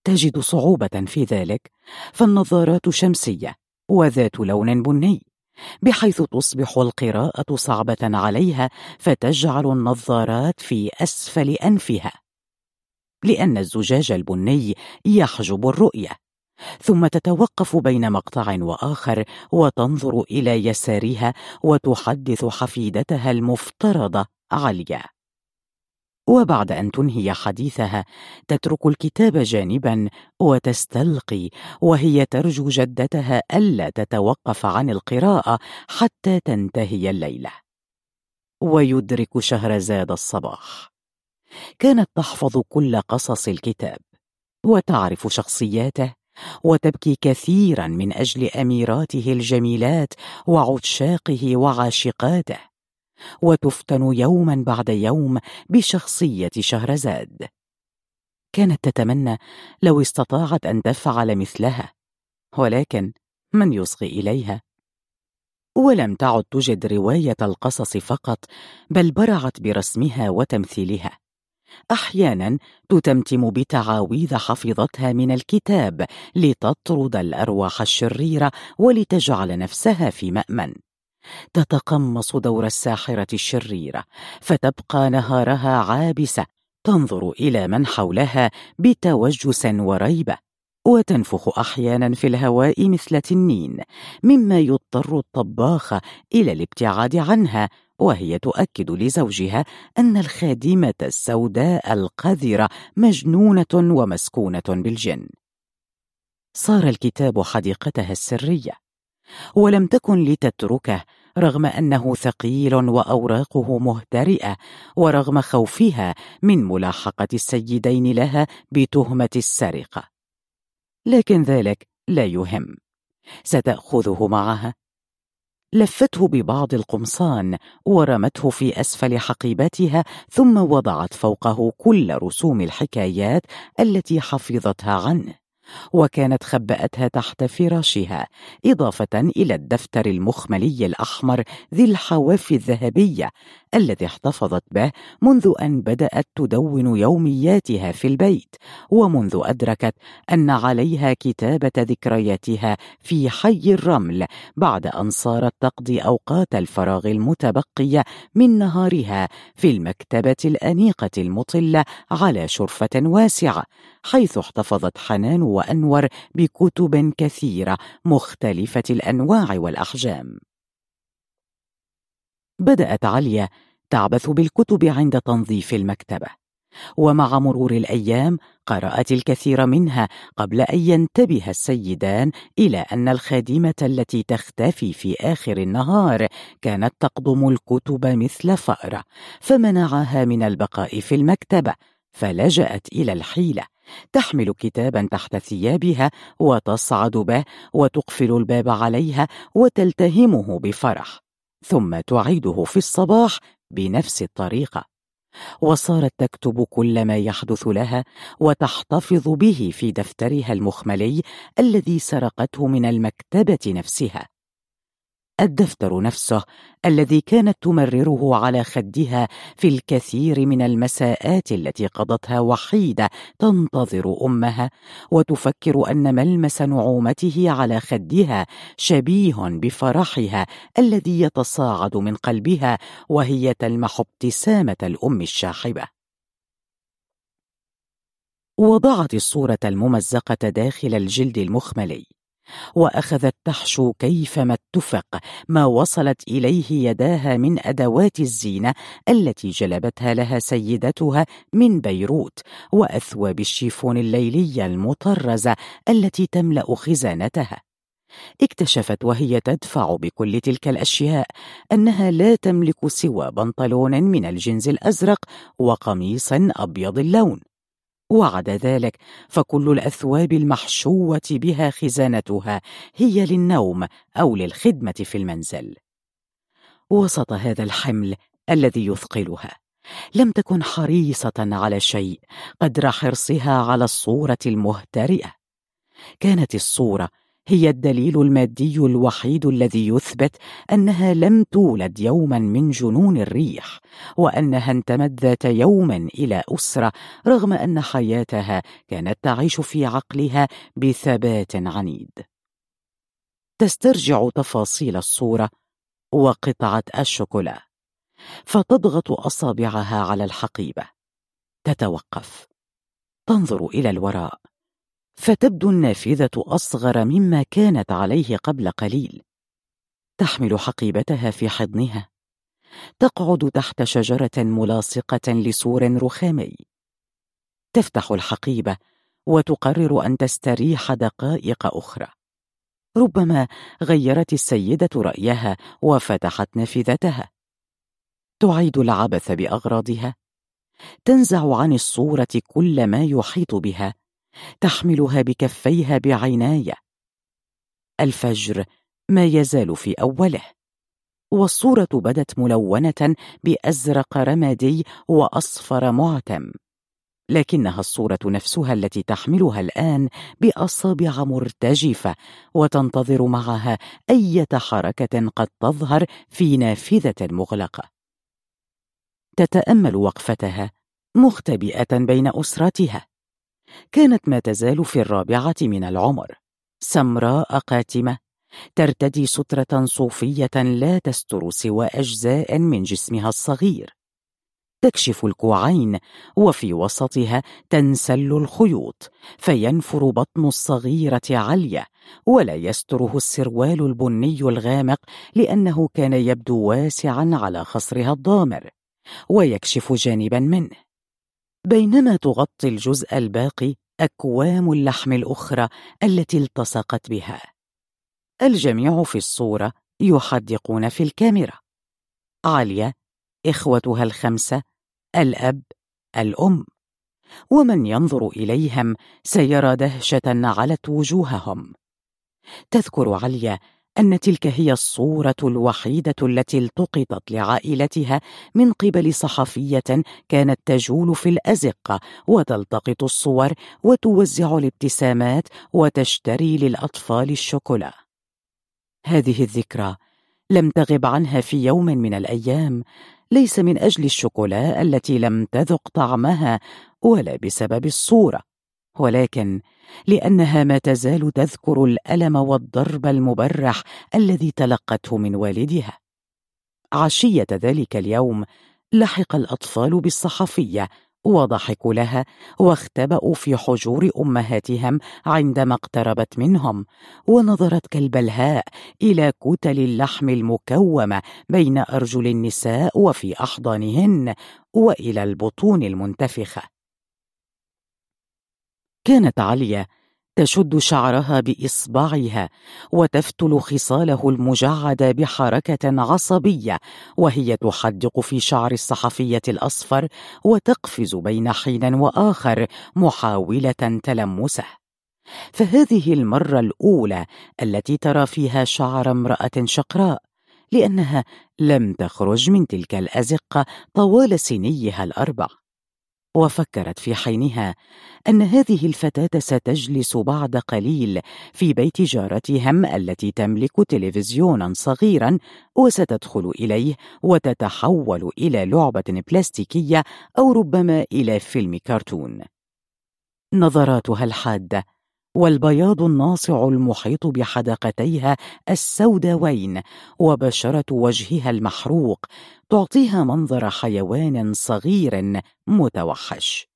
تجد صعوبة في ذلك فالنظارات شمسية وذات لون بني بحيث تصبح القراءة صعبة عليها فتجعل النظارات في أسفل أنفها. لأن الزجاج البني يحجب الرؤية. ثم تتوقف بين مقطع وآخر وتنظر إلى يسارها وتحدث حفيدتها المفترضة عليا. وبعد أن تنهي حديثها تترك الكتاب جانبا وتستلقي وهي ترجو جدتها ألا تتوقف عن القراءة حتى تنتهي الليلة. ويدرك شهرزاد الصباح. كانت تحفظ كل قصص الكتاب وتعرف شخصياته وتبكي كثيرا من أجل أميراته الجميلات وعشاقه وعاشقاته وتفتن يوما بعد يوم بشخصية شهرزاد. كانت تتمنى لو استطاعت أن تفعل مثلها ولكن من يصغي إليها؟ ولم تعد تجد رواية القصص فقط بل برعت برسمها وتمثيلها. أحيانا تتمتم بتعاويذ حفظتها من الكتاب لتطرد الأرواح الشريرة ولتجعل نفسها في مأمن. تتقمص دور الساحرة الشريرة فتبقى نهارها عابسة تنظر إلى من حولها بتوجس وريبه وتنفخ أحيانا في الهواء مثل تنين مما يضطر الطباخ إلى الابتعاد عنها وهي تؤكد لزوجها أن الخادمة السوداء القذرة مجنونة ومسكونة بالجن. صار الكتاب حديقتها السرية ولم تكن لتتركه رغم أنه ثقيل وأوراقه مهترئة ورغم خوفها من ملاحقة السيدين لها بتهمة السرقة. لكن ذلك لا يهم. ستأخذه معها؟ لفته ببعض القمصان ورمته في أسفل حقيبتها ثم وضعت فوقه كل رسوم الحكايات التي حفظتها عنه وكانت خبأتها تحت فراشها إضافة إلى الدفتر المخملي الأحمر ذي الحواف الذهبية الذي احتفظت به منذ أن بدأت تدون يومياتها في البيت ومنذ أدركت أن عليها كتابة ذكرياتها في حي الرمل بعد أن صارت تقضي أوقات الفراغ المتبقية من نهارها في المكتبة الأنيقة المطلة على شرفة واسعة حيث احتفظت حنان وأنور بكتب كثيرة مختلفة الأنواع والأحجام. بدأت عليا تعبث بالكتب عند تنظيف المكتبة. ومع مرور الأيام قرأت الكثير منها قبل أن ينتبه السيدان إلى أن الخادمة التي تختفي في آخر النهار كانت تقضم الكتب مثل فأرة فمنعها من البقاء في المكتبة فلجأت إلى الحيلة. تحمل كتابا تحت ثيابها وتصعد به وتقفل الباب عليها وتلتهمه بفرح. ثم تعيده في الصباح بنفس الطريقة. وصارت تكتب كل ما يحدث لها وتحتفظ به في دفترها المخملي الذي سرقته من المكتبة نفسها. الدفتر نفسه الذي كانت تمرره على خدها في الكثير من المساءات التي قضتها وحيده تنتظر أمها وتفكر أن ملمس نعومته على خدها شبيه بفرحها الذي يتصاعد من قلبها وهي تلمح ابتسامة الأم الشاحبة. وضعت الصورة الممزقة داخل الجلد المخملي. وأخذت تحشو كيفما اتفق ما وصلت إليه يداها من أدوات الزينة التي جلبتها لها سيدتها من بيروت وأثواب الشيفون الليليه المطرزة التي تملأ خزانتها. اكتشفت وهي تدفع بكل تلك الأشياء أنها لا تملك سوى بنطلون من الجنز الأزرق وقميص أبيض اللون. وعدا ذلك فكل الأثواب المحشوة بها خزانتها هي للنوم أو للخدمة في المنزل. وسط هذا الحمل الذي يثقلها لم تكن حريصة على شيء قدر حرصها على الصورة المهترئة. كانت الصورة هي الدليل المادي الوحيد الذي يثبت أنها لم تولد يوما من جنون الريح وأنها انتمت ذات يوم إلى أسرة رغم أن حياتها كانت تعيش في عقلها بثبات عنيد. تسترجع تفاصيل الصورة وقطعة الشوكولا فتضغط أصابعها على الحقيبة. تتوقف. تنظر إلى الوراء. فتبدو النافذة أصغر مما كانت عليه قبل قليل. تحمل حقيبتها في حضنها. تقعد تحت شجرة ملاصقة لسور رخامي. تفتح الحقيبة وتقرر أن تستريح دقائق أخرى. ربما غيرت السيدة رأيها وفتحت نافذتها. تعيد العبث بأغراضها. تنزع عن الصورة كل ما يحيط بها. تحملها بكفيها بعنايه الفجر ما يزال في أوله والصورة بدت ملونة بأزرق رمادي وأصفر معتم لكنها الصورة نفسها التي تحملها الآن بأصابع مرتجفة وتنتظر معها إيه حركة قد تظهر في نافذة مغلقة. تتأمل وقفتها مختبئة بين أسرتها. كانت ما تزال في الرابعة من العمر. سمراء قاتمة ترتدي سترة صوفية لا تستر سوى أجزاء من جسمها الصغير. تكشف الكوعين وفي وسطها تنسل الخيوط فينفر بطن الصغيرة علية ولا يستره السروال البني الغامق لأنه كان يبدو واسعا على خصرها الضامر ويكشف جانبا منه. بينما تغطي الجزء الباقي أكوام اللحم الأخرى التي التصقت بها. الجميع في الصورة يحدقون في الكاميرا. عالية إخوتها الخمسة الأب الأم. ومن ينظر إليهم سيرى دهشة علت وجوههم. تذكر عليا أن تلك هي الصورة الوحيدة التي التقطت لعائلتها من قبل صحفية كانت تجول في الأزقة وتلتقط الصور وتوزع الابتسامات وتشتري للأطفال الشوكولا. هذه الذكرى لم تغب عنها في يوم من الأيام ليس من أجل الشوكولا التي لم تذق طعمها ولا بسبب الصورة. ولكن لأنها ما تزال تذكر الألم والضرب المبرح الذي تلقته من والدها. عشية ذلك اليوم لحق الأطفال بالصحفية وضحكوا لها واختبأوا في حجور أمهاتهم عندما اقتربت منهم ونظرت كالبلهاء إلى كتل اللحم المكومة بين أرجل النساء وفي أحضانهن وإلى البطون المنتفخة. كانت عليا تشد شعرها بإصبعها وتفتل خصاله المجعد بحركة عصبية وهي تحدق في شعر الصحفية الأصفر وتقفز بين حين وآخر محاولة تلمسه. فهذه المرة الأولى التي ترى فيها شعر امرأة شقراء لأنها لم تخرج من تلك الأزقة طوال سنيها الأربع. وفكرت في حينها أن هذه الفتاة ستجلس بعد قليل في بيت جارتهم التي تملك تلفزيونا صغيرا وستدخل إليه وتتحول إلى لعبة بلاستيكية أو ربما إلى فيلم كرتون. نظراتها الحادة والبياض الناصع المحيط بحدقتيها السوداوين وبشرة وجهها المحروق تعطيها منظر حيوان صغير متوحش.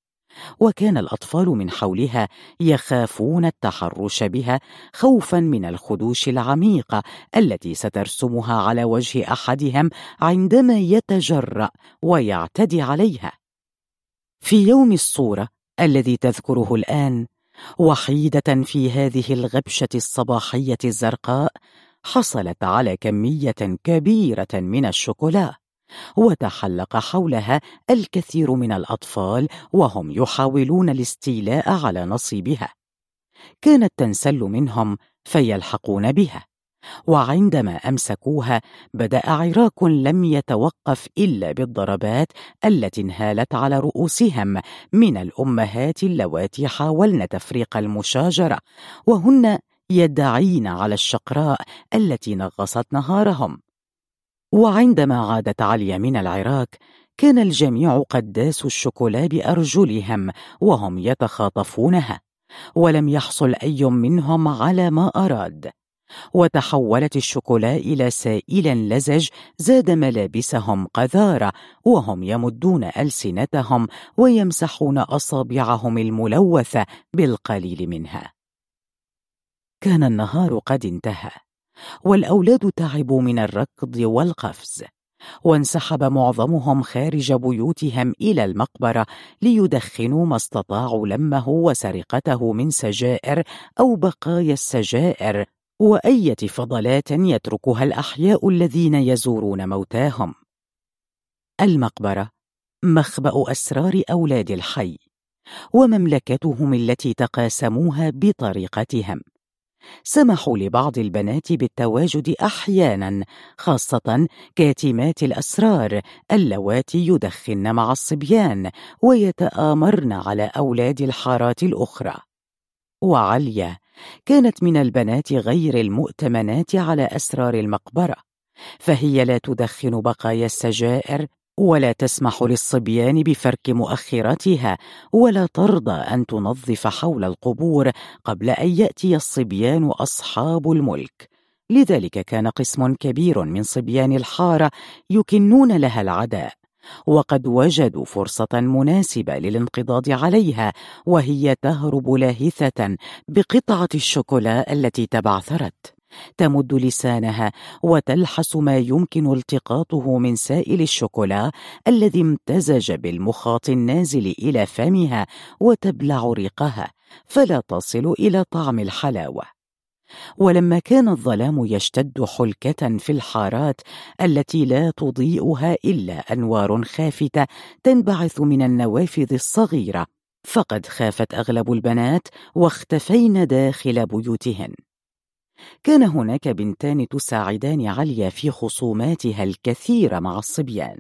وكان الأطفال من حولها يخافون التحرش بها خوفا من الخدوش العميقه التي سترسمها على وجه أحدهم عندما يتجرأ ويعتدي عليها. في يوم الصورة الذي تذكره الآن وحيده في هذه الغبشة الصباحية الزرقاء حصلت على كمية كبيرة من الشوكولا وتحلق حولها الكثير من الأطفال وهم يحاولون الاستيلاء على نصيبها. كانت تنسل منهم فيلحقون بها. وعندما أمسكوها بدأ عراك لم يتوقف إلا بالضربات التي انهالت على رؤوسهم من الأمهات اللواتي حاولن تفريق المشاجرة وهن يدعين على الشقراء التي نغصت نهارهم. وعندما عادت عليا من العراق كان الجميع قد داسوا الشوكولا بأرجلهم وهم يتخاطفونها ولم يحصل أي منهم على ما أراد. وتحولت الشوكولا إلى سائل لزج زاد ملابسهم قذارة وهم يمدون ألسنتهم ويمسحون أصابعهم الملوثة بالقليل منها. كان النهار قد انتهى والأولاد تعبوا من الركض والقفز وانسحب معظمهم خارج بيوتهم إلى المقبرة ليدخنوا ما استطاعوا لمه وسرقته من سجائر أو بقايا السجائر وأية فضلات يتركها الأحياء الذين يزورون موتاهم؟ المقبرة مخبأ أسرار أولاد الحي ومملكتهم التي تقاسموها بطريقتهم. سمحوا لبعض البنات بالتواجد أحيانا خاصة كاتمات الأسرار اللواتي يدخن مع الصبيان ويتآمرن على أولاد الحارات الأخرى. وعليا كانت من البنات غير المؤتمنات على أسرار المقبرة فهي لا تدخن بقايا السجائر ولا تسمح للصبيان بفرك مؤخرتها ولا ترضى أن تنظف حول القبور قبل أن يأتي الصبيان أصحاب الملك. لذلك كان قسم كبير من صبيان الحارة يكنون لها العداء. وقد وجدوا فرصة مناسبة للانقضاض عليها وهي تهرب لاهثة بقطعة الشوكولا التي تبعثرت. تمد لسانها وتلحس ما يمكن التقاطه من سائل الشوكولا الذي امتزج بالمخاط النازل إلى فمها وتبلع ريقها فلا تصل إلى طعم الحلاوة. ولما كان الظلام يشتد حلكة في الحارات التي لا تضيئها إلا أنوار خافتة تنبعث من النوافذ الصغيرة فقد خافت أغلب البنات واختفين داخل بيوتهن. كان هناك بنتان تساعدان عليا في خصوماتها الكثيرة مع الصبيان.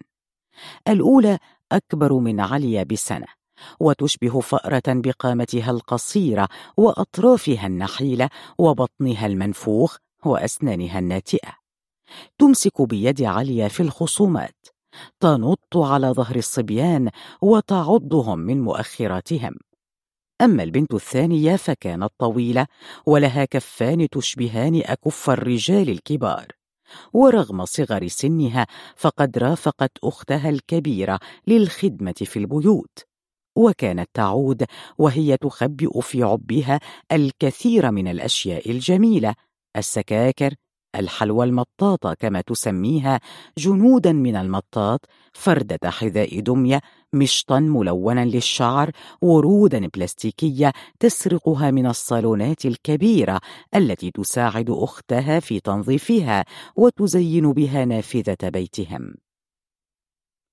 الأولى أكبر من عليا بسنة. وتشبه فأرة بقامتها القصيرة وأطرافها النحيلة وبطنها المنفوخ وأسنانها الناتئة. تمسك بيد عليا في الخصومات. تنط على ظهر الصبيان وتعضهم من مؤخراتهم. أما البنت الثانية فكانت طويلة ولها كفان تشبهان أكف الرجال الكبار. ورغم صغر سنها فقد رافقت أختها الكبيرة للخدمة في البيوت. وكانت تعود وهي تخبئ في عبها الكثير من الأشياء الجميلة السكاكر الحلوى المطاطة كما تسميها جنودا من المطاط فردة حذاء دمية مشطا ملونا للشعر ورودا بلاستيكية تسرقها من الصالونات الكبيرة التي تساعد أختها في تنظيفها وتزين بها نافذة بيتهم.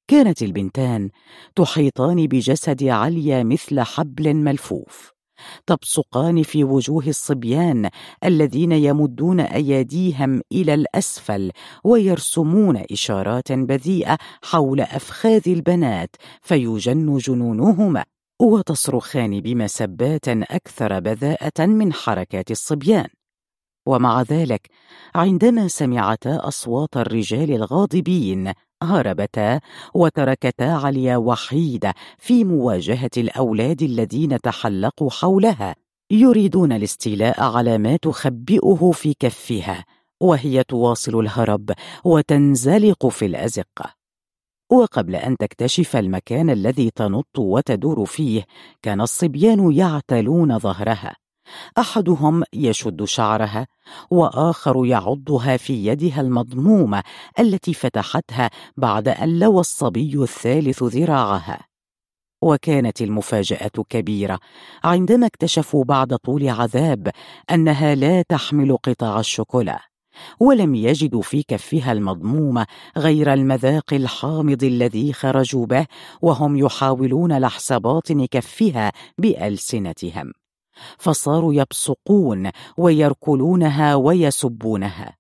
كانت البنتان تحيطان بجسد عليا مثل حبل ملفوف. تبصقان في وجوه الصبيان الذين يمدون أياديهم إلى الأسفل ويرسمون إشارات بذيئة حول أفخاذ البنات فيجن جنونهما وتصرخان بمسبات أكثر بذاءة من حركات الصبيان. ومع ذلك عندما سمعتا أصوات الرجال الغاضبين هربتا وتركتا عليا وحيده في مواجهة الأولاد الذين تحلقوا حولها يريدون الاستيلاء على ما تخبئه في كفها وهي تواصل الهرب وتنزلق في الازقه وقبل أن تكتشف المكان الذي تنط وتدور فيه كان الصبيان يعتلون ظهرها. أحدهم يشد شعرها وآخر يعضها في يدها المضمومة التي فتحتها بعد أن لوى الصبي الثالث ذراعها. وكانت المفاجأة كبيرة عندما اكتشفوا بعد طول عذاب أنها لا تحمل قطع الشوكولا ولم يجدوا في كفها المضمومة غير المذاق الحامض الذي خرجوا به وهم يحاولون لحس باطن كفها بألسنتهم. فصاروا يبصقون ويركلونها ويسبونها.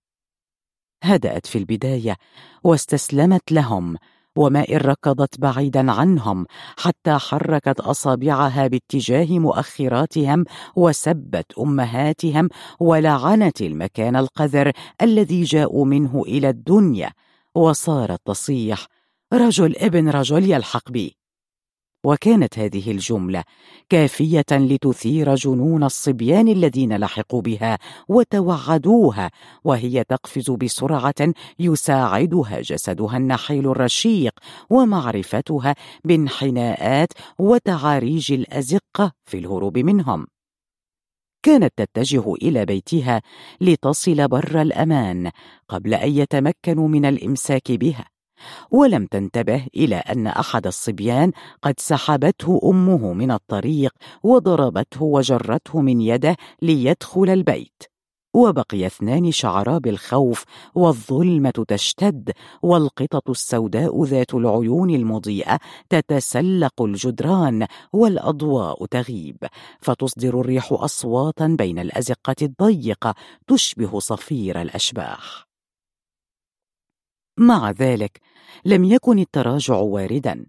هدأت في البداية واستسلمت لهم وما إن ركضت بعيدا عنهم حتى حركت أصابعها باتجاه مؤخراتهم وسبت أمهاتهم ولعنت المكان القذر الذي جاءوا منه إلى الدنيا وصارت تصيح رجل ابن رجل يلحق بي. وكانت هذه الجملة كافية لتثير جنون الصبيان الذين لحقوا بها وتوعدوها وهي تقفز بسرعة يساعدها جسدها النحيل الرشيق ومعرفتها بانحناءات وتعاريج الأزقة في الهروب منهم. كانت تتجه إلى بيتها لتصل بر الأمان قبل أن يتمكنوا من الإمساك بها. ولم تنتبه إلى أن أحد الصبيان قد سحبته أمه من الطريق وضربته وجرته من يده ليدخل البيت. وبقي اثنان شعرا بالخوف والظلمة تشتد والقطط السوداء ذات العيون المضيئة تتسلق الجدران والأضواء تغيب. فتصدر الريح أصواتا بين الأزقة الضيقة تشبه صفير الأشباح. مع ذلك لم يكن التراجع واردا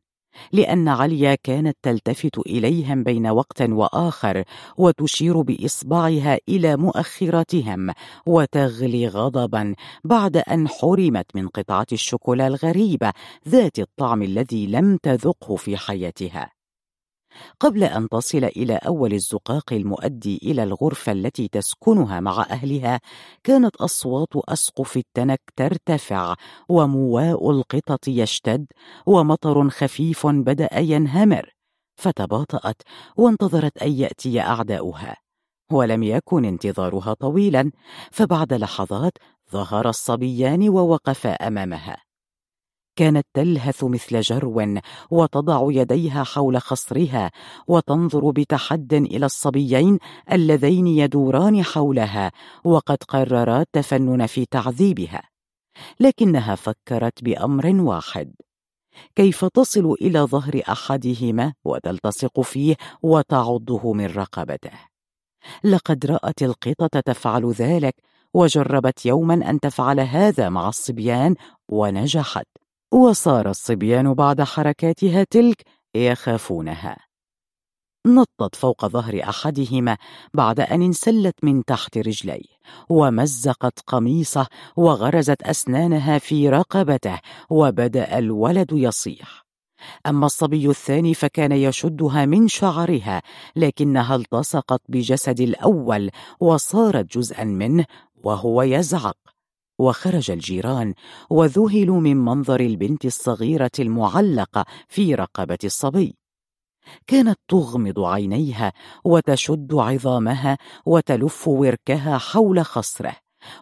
لأن عليا كانت تلتفت إليهم بين وقت وآخر وتشير بإصبعها إلى مؤخرتهم وتغلي غضبا بعد أن حرمت من قطعة الشوكولا الغريبة ذات الطعم الذي لم تذقه في حياتها. قبل أن تصل إلى أول الزقاق المؤدي إلى الغرفة التي تسكنها مع أهلها كانت أصوات أسقف التنك ترتفع ومواء القطط يشتد ومطر خفيف بدأ ينهمر. فتباطأت وانتظرت أن يأتي أعداؤها. ولم يكن انتظارها طويلا فبعد لحظات ظهر الصبيان ووقفا أمامها. كانت تلهث مثل جرو وتضع يديها حول خصرها وتنظر بتحد إلى الصبيين اللذين يدوران حولها وقد قررا التفنن في تعذيبها لكنها فكرت بأمر واحد كيف تصل إلى ظهر أحدهما وتلتصق فيه وتعضه من رقبته. لقد رأت القطة تفعل ذلك وجربت يوما أن تفعل هذا مع الصبيان ونجحت. وصار الصبيان بعد حركاتها تلك يخافونها. نطت فوق ظهر أحدهما بعد أن انسلت من تحت رجليه ومزقت قميصه وغرزت أسنانها في رقبته وبدأ الولد يصيح. أما الصبي الثاني فكان يشدها من شعرها لكنها التصقت بجسد الأول وصارت جزءا منه وهو يزعق. وخرج الجيران وذهلوا من منظر البنت الصغيرة المعلقة في رقبة الصبي. كانت تغمض عينيها وتشد عظامها وتلف وركها حول خصره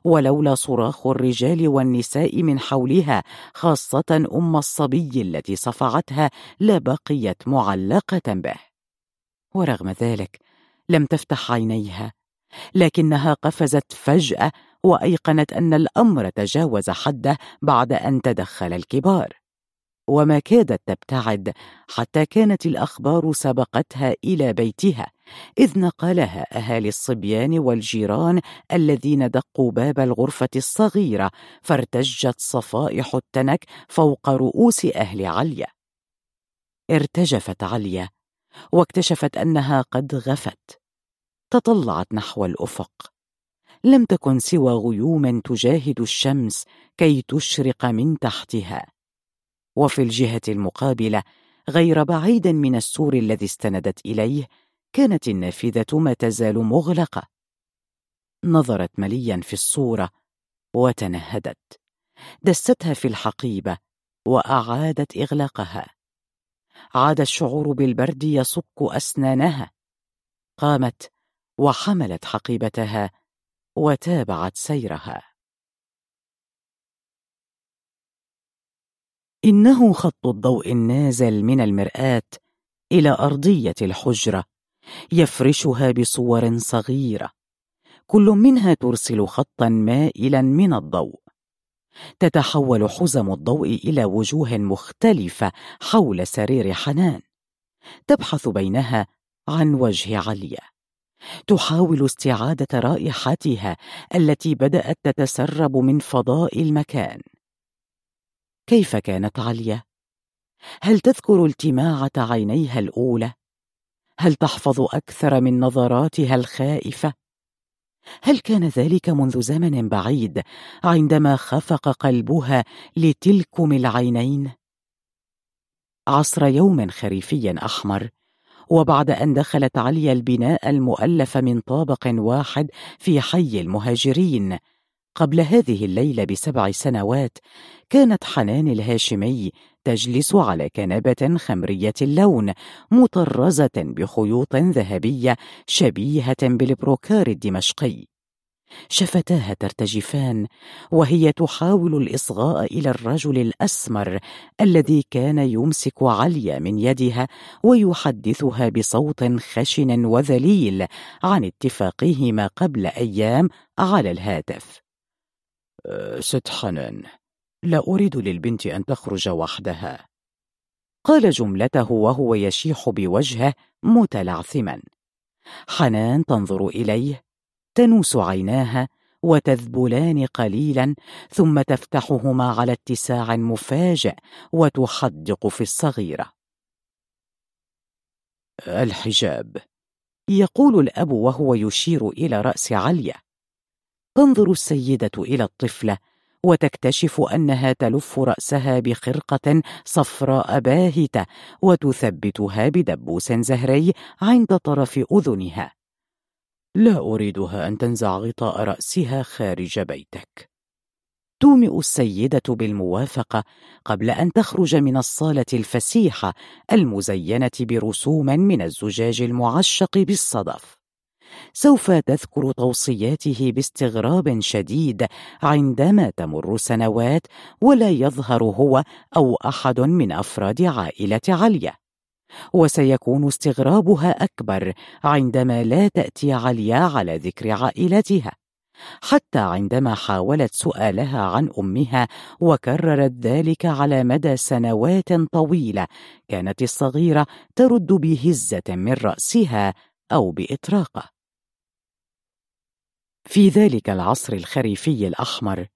ولولا صراخ الرجال والنساء من حولها خاصة أم الصبي التي صفعتها لبقيت معلقة به. ورغم ذلك لم تفتح عينيها لكنها قفزت فجأة وأيقنت أن الأمر تجاوز حده بعد أن تدخل الكبار. وما كادت تبتعد حتى كانت الأخبار سبقتها إلى بيتها إذ نقلها أهالي الصبيان والجيران الذين دقوا باب الغرفة الصغيرة فارتجت صفائح التنك فوق رؤوس أهل عليا. ارتجفت عليا واكتشفت أنها قد غفت تطلعت نحو الأفق. لم تكن سوى غيوم تجاهد الشمس كي تشرق من تحتها. وفي الجهة المقابلة غير بعيد من السور الذي استندت إليه كانت النافذة ما تزال مغلقة. نظرت مليا في الصورة وتنهدت. دستها في الحقيبة وأعادت إغلاقها. عاد الشعور بالبرد يصك أسنانها. قامت وحملت حقيبتها وتابعت سيرها. إنه خط الضوء النازل من المرآة إلى أرضية الحجرة يفرشها بصور صغيرة. كل منها ترسل خطا مائلا من الضوء. تتحول حزم الضوء إلى وجوه مختلفة حول سرير حنان تبحث بينها عن وجه عليا. تحاول استعادة رائحتها التي بدأت تتسرب من فضاء المكان. كيف كانت عليا؟ هل تذكر التماعة عينيها الأولى؟ هل تحفظ أكثر من نظراتها الخائفة؟ هل كان ذلك منذ زمن بعيد عندما خفق قلبها لتلكم العينين؟ عصر يوم خريفي أحمر وبعد أن دخلت عليا البناء المؤلف من طابق واحد في حي المهاجرين. قبل هذه الليلة بسبع سنوات كانت حنان الهاشمي تجلس على كنبة خمرية اللون مطرزة بخيوط ذهبية شبيهة بالبروكار الدمشقي. شفتاها ترتجفان وهي تحاول الإصغاء إلى الرجل الأسمر الذي كان يمسك عليا من يدها ويحدثها بصوت خشن وذليل عن اتفاقهما قبل أيام على الهاتف. أه، ست حنان لا أريد للبنت أن تخرج وحدها. قال جملته وهو يشيح بوجهه متلعثما. حنان تنظر إليه تنوس عيناها وتذبلان قليلا ثم تفتحهما على اتساع مفاجئ وتحدق في الصغيرة. الحجاب. يقول الأب وهو يشير إلى رأس عليا. تنظر السيدة إلى الطفلة وتكتشف أنها تلف رأسها بخرقة صفراء باهتة وتثبتها بدبوس زهري عند طرف أذنها. لا أريدها أن تنزع غطاء رأسها خارج بيتك. تومئ السيدة بالموافقة قبل أن تخرج من الصالة الفسيحة المزينة برسوم من الزجاج المعشق بالصدف. سوف تذكر توصياته باستغراب شديد عندما تمر سنوات ولا يظهر هو أو أحد من أفراد عائلة عليا. وسيكون استغرابها أكبر عندما لا تأتي عليا على ذكر عائلتها. حتى عندما حاولت سؤالها عن أمها وكررت ذلك على مدى سنوات طويلة كانت الصغيرة ترد بهزة من رأسها أو بإطراقة. في ذلك العصر الخريفي الأحمر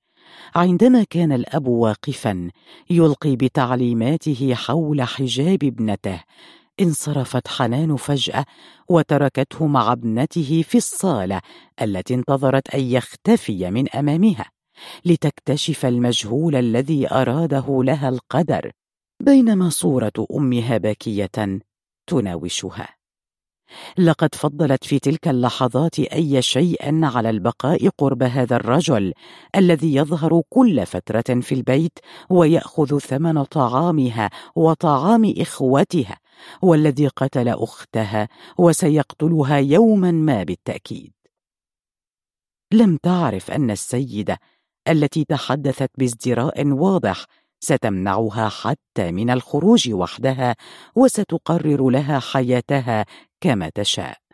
عندما كان الأب واقفا يلقي بتعليماته حول حجاب ابنته انصرفت حنان فجأة وتركته مع ابنته في الصالة التي انتظرت أن يختفي من أمامها لتكتشف المجهول الذي أراده لها القدر بينما صورة أمها باكية تناوشها. لقد فضلت في تلك اللحظات أي شيء على البقاء قرب هذا الرجل الذي يظهر كل فترة في البيت ويأخذ ثمن طعامها وطعام إخوتها والذي قتل أختها وسيقتلها يوما ما بالتأكيد. لم تعرف أن السيدة التي تحدثت بازدراء واضح ستمنعها حتى من الخروج وحدها وستقرر لها حياتها كما تشاء.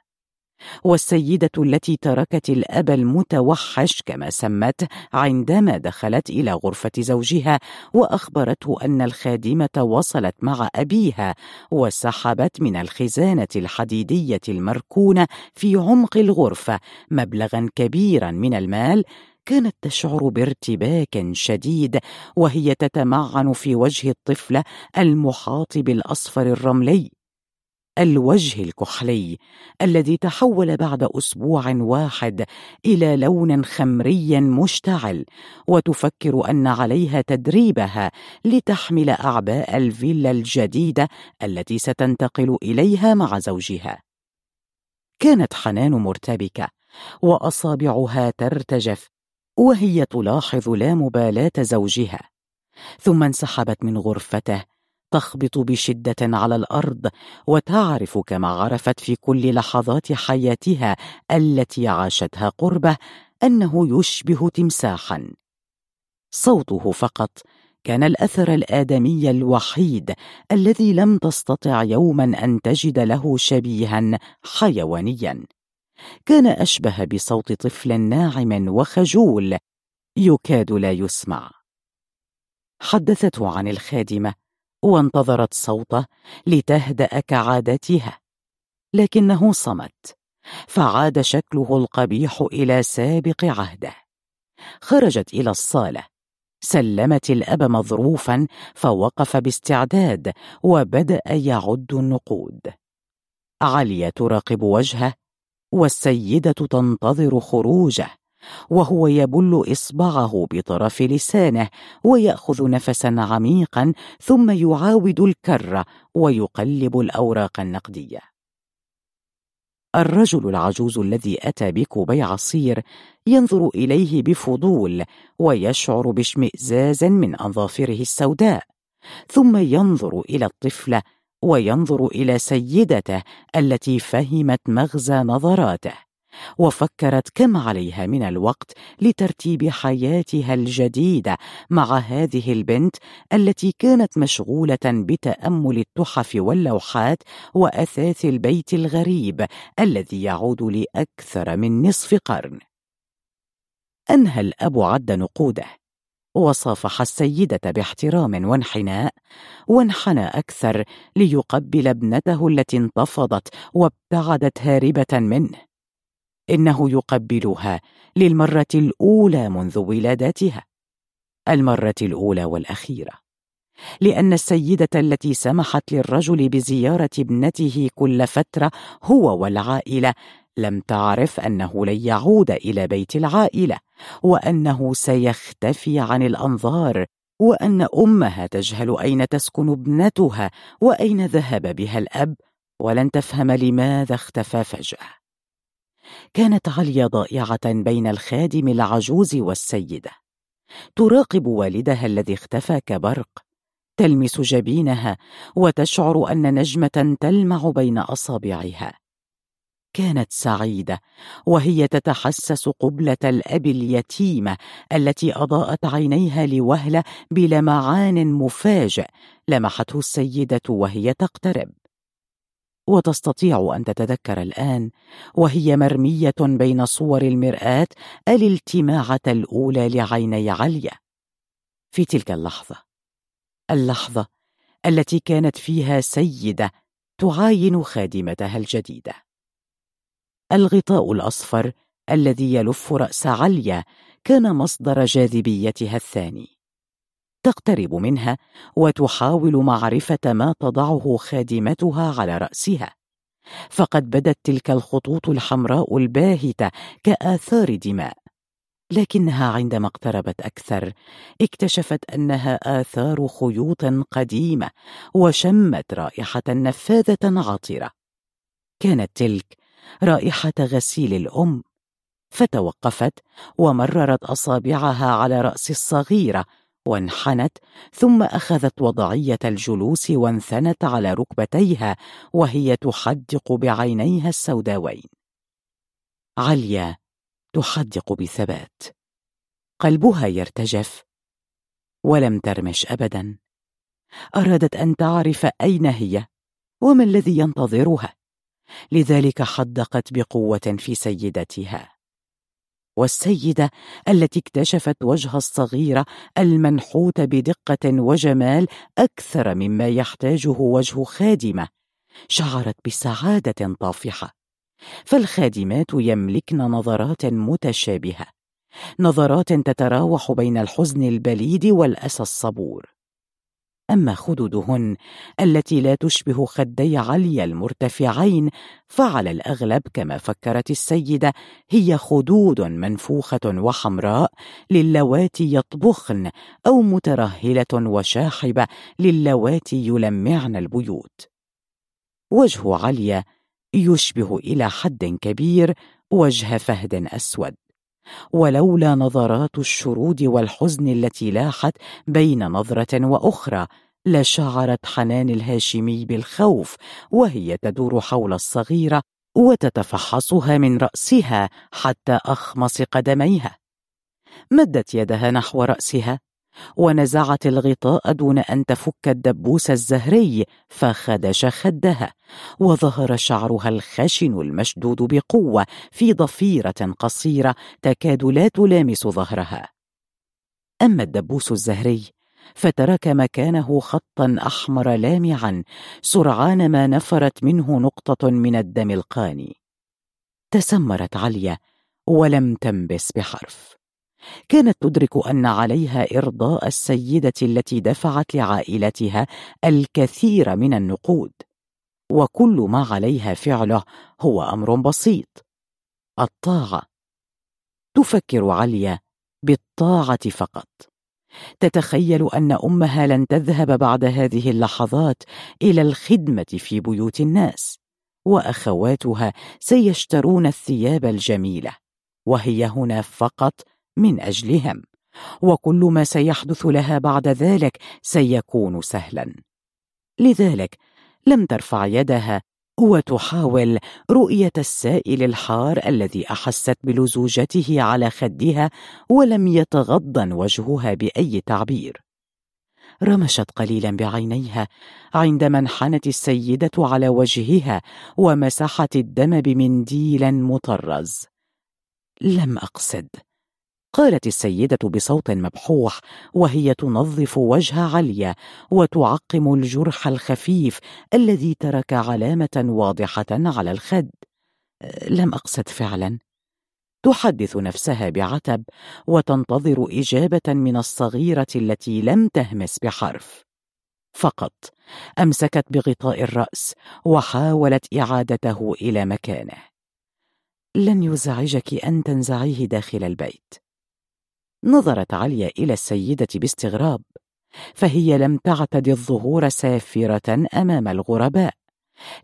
والسيدة التي تركت الأب المتوحش كما سمته عندما دخلت إلى غرفة زوجها وأخبرته أن الخادمة وصلت مع أبيها وسحبت من الخزانة الحديدية المركونة في عمق الغرفة مبلغا كبيرا من المال كانت تشعر بارتباك شديد وهي تتمعن في وجه الطفله المحاط بالأصفر الرملي. الوجه الكحلي الذي تحول بعد أسبوع واحد إلى لون خمري مشتعل وتفكر أن عليها تدريبها لتحمل أعباء الفيلا الجديدة التي ستنتقل إليها مع زوجها. كانت حنان مرتبكة وأصابعها ترتجف وهي تلاحظ لا مبالاة زوجها ثم انسحبت من غرفته تخبط بشدة على الأرض وتعرف كما عرفت في كل لحظات حياتها التي عاشتها قربه أنه يشبه تمساحا. صوته فقط كان الأثر الآدمي الوحيد الذي لم تستطع يوما أن تجد له شبيها حيوانيا. كان أشبه بصوت طفل ناعم وخجول يكاد لا يسمع. حدثته عن الخادمة وانتظرت صوته لتهدا كعادتها لكنه صمت فعاد شكله القبيح إلى سابق عهده. خرجت إلى الصالة سلمت الأب مظروفا فوقف باستعداد وبدأ يعد النقود. عليا تراقب وجهه والسيدة تنتظر خروجه. وهو يبل إصبعه بطرف لسانه ويأخذ نفسا عميقا ثم يعاود الكرة ويقلب الأوراق النقدية. الرجل العجوز الذي أتى بكوبي عصير ينظر إليه بفضول ويشعر باشمئزاز من أظافره السوداء ثم ينظر إلى الطفله وينظر إلى سيدته التي فهمت مغزى نظراته. وفكرت كم عليها من الوقت لترتيب حياتها الجديدة مع هذه البنت التي كانت مشغولة بتأمل التحف واللوحات وأثاث البيت الغريب الذي يعود لأكثر من نصف قرن. أنهى الأب عد نقوده وصافح السيدة باحترام وانحناء وانحنى أكثر ليقبل ابنته التي انتفضت وابتعدت هاربة منه. إنه يقبلها للمرة الأولى منذ ولادتها. المرة الأولى والأخيرة. لأن السيدة التي سمحت للرجل بزيارة ابنته كل فترة هو والعائلة لم تعرف أنه لن يعود إلى بيت العائلة وأنه سيختفي عن الأنظار وأن أمها تجهل أين تسكن ابنتها وأين ذهب بها الأب ولن تفهم لماذا اختفى فجأة. كانت عليا ضائعة بين الخادم العجوز والسيدة. تراقب والدها الذي اختفى كبرق تلمس جبينها وتشعر أن نجمة تلمع بين أصابعها. كانت سعيدة وهي تتحسس قبلة الأب اليتيمه التي أضاءت عينيها لوهلة بلمعان مفاجئ لمحته السيدة وهي تقترب. وتستطيع أن تتذكر الآن وهي مرمية بين صور المرآة الالتماعة الأولى لعيني عليا. في تلك اللحظة اللحظة التي كانت فيها سيدة تعاين خادمتها الجديدة. الغطاء الأصفر الذي يلف رأس عليا كان مصدر جاذبيتها الثاني. تقترب منها وتحاول معرفة ما تضعه خادمتها على رأسها. فقد بدت تلك الخطوط الحمراء الباهتة كآثار دماء. لكنها عندما اقتربت أكثر اكتشفت أنها آثار خيوط قديمة وشمت رائحة نفاذة عطرة. كانت تلك رائحة غسيل الأم. فتوقفت ومررت أصابعها على رأس الصغيرة وانحنت ثم أخذت وضعية الجلوس وانثنت على ركبتيها وهي تحدق بعينيها السوداوين. عليا تحدق بثبات. قلبها يرتجف. ولم ترمش ابدا. أرادت أن تعرف أين هي وما الذي ينتظرها؟ لذلك حدقت بقوة في سيدتها. والسيدة التي اكتشفت وجه الصغيره المنحوت بدقة وجمال أكثر مما يحتاجه وجه خادمة شعرت بسعادة طافحة. فالخادمات يملكن نظرات متشابهة نظرات تتراوح بين الحزن البليد والأسى الصبور. أما خدودهن التي لا تشبه خدي عليا المرتفعين فعلى الأغلب كما فكرت السيدة هي خدود منفوخة وحمراء للواتي يطبخن أو مترهلة وشاحبة للواتي يلمعن البيوت. وجه عليا يشبه إلى حد كبير وجه فهد أسود. ولولا نظرات الشرود والحزن التي لاحت بين نظرة وأخرى لشعرت حنان الهاشمي بالخوف وهي تدور حول الصغيرة وتتفحصها من رأسها حتى أخمص قدميها. مدت يدها نحو رأسها. ونزعت الغطاء دون أن تفك الدبوس الزهري فخدش خدها وظهر شعرها الخشن المشدود بقوة في ضفيرة قصيرة تكاد لا تلامس ظهرها. أما الدبوس الزهري فترك مكانه خطا أحمر لامعا سرعان ما نفرت منه نقطة من الدم القاني. تسمرت عليا ولم تنبس بحرف. كانت تدرك أن عليها إرضاء السيدة التي دفعت لعائلتها الكثير من النقود وكل ما عليها فعله هو أمر بسيط. الطاعة. تفكر عليا بالطاعة فقط. تتخيل أن أمها لن تذهب بعد هذه اللحظات إلى الخدمة في بيوت الناس وأخواتها سيشترون الثياب الجميلة وهي هنا فقط من أجلهم وكل ما سيحدث لها بعد ذلك سيكون سهلا. لذلك لم ترفع يدها وتحاول رؤية السائل الحار الذي أحست بلزوجته على خدها ولم يتغضن وجهها بأي تعبير. رمشت قليلا بعينيها عندما انحنت السيدة على وجهها ومسحت الدم بمنديل مطرز. لم أقصد قالت السيدة بصوت مبحوح وهي تنظف وجه عليا وتعقم الجرح الخفيف الذي ترك علامة واضحة على الخد. لم أقصد فعلا. تحدث نفسها بعتب وتنتظر إجابة من الصغيرة التي لم تهمس بحرف. فقط أمسكت بغطاء الرأس وحاولت إعادته إلى مكانه. لن يزعجك أن تنزعيه داخل البيت. نظرت عليا إلى السيدة باستغراب فهي لم تعتد الظهور سافرة أمام الغرباء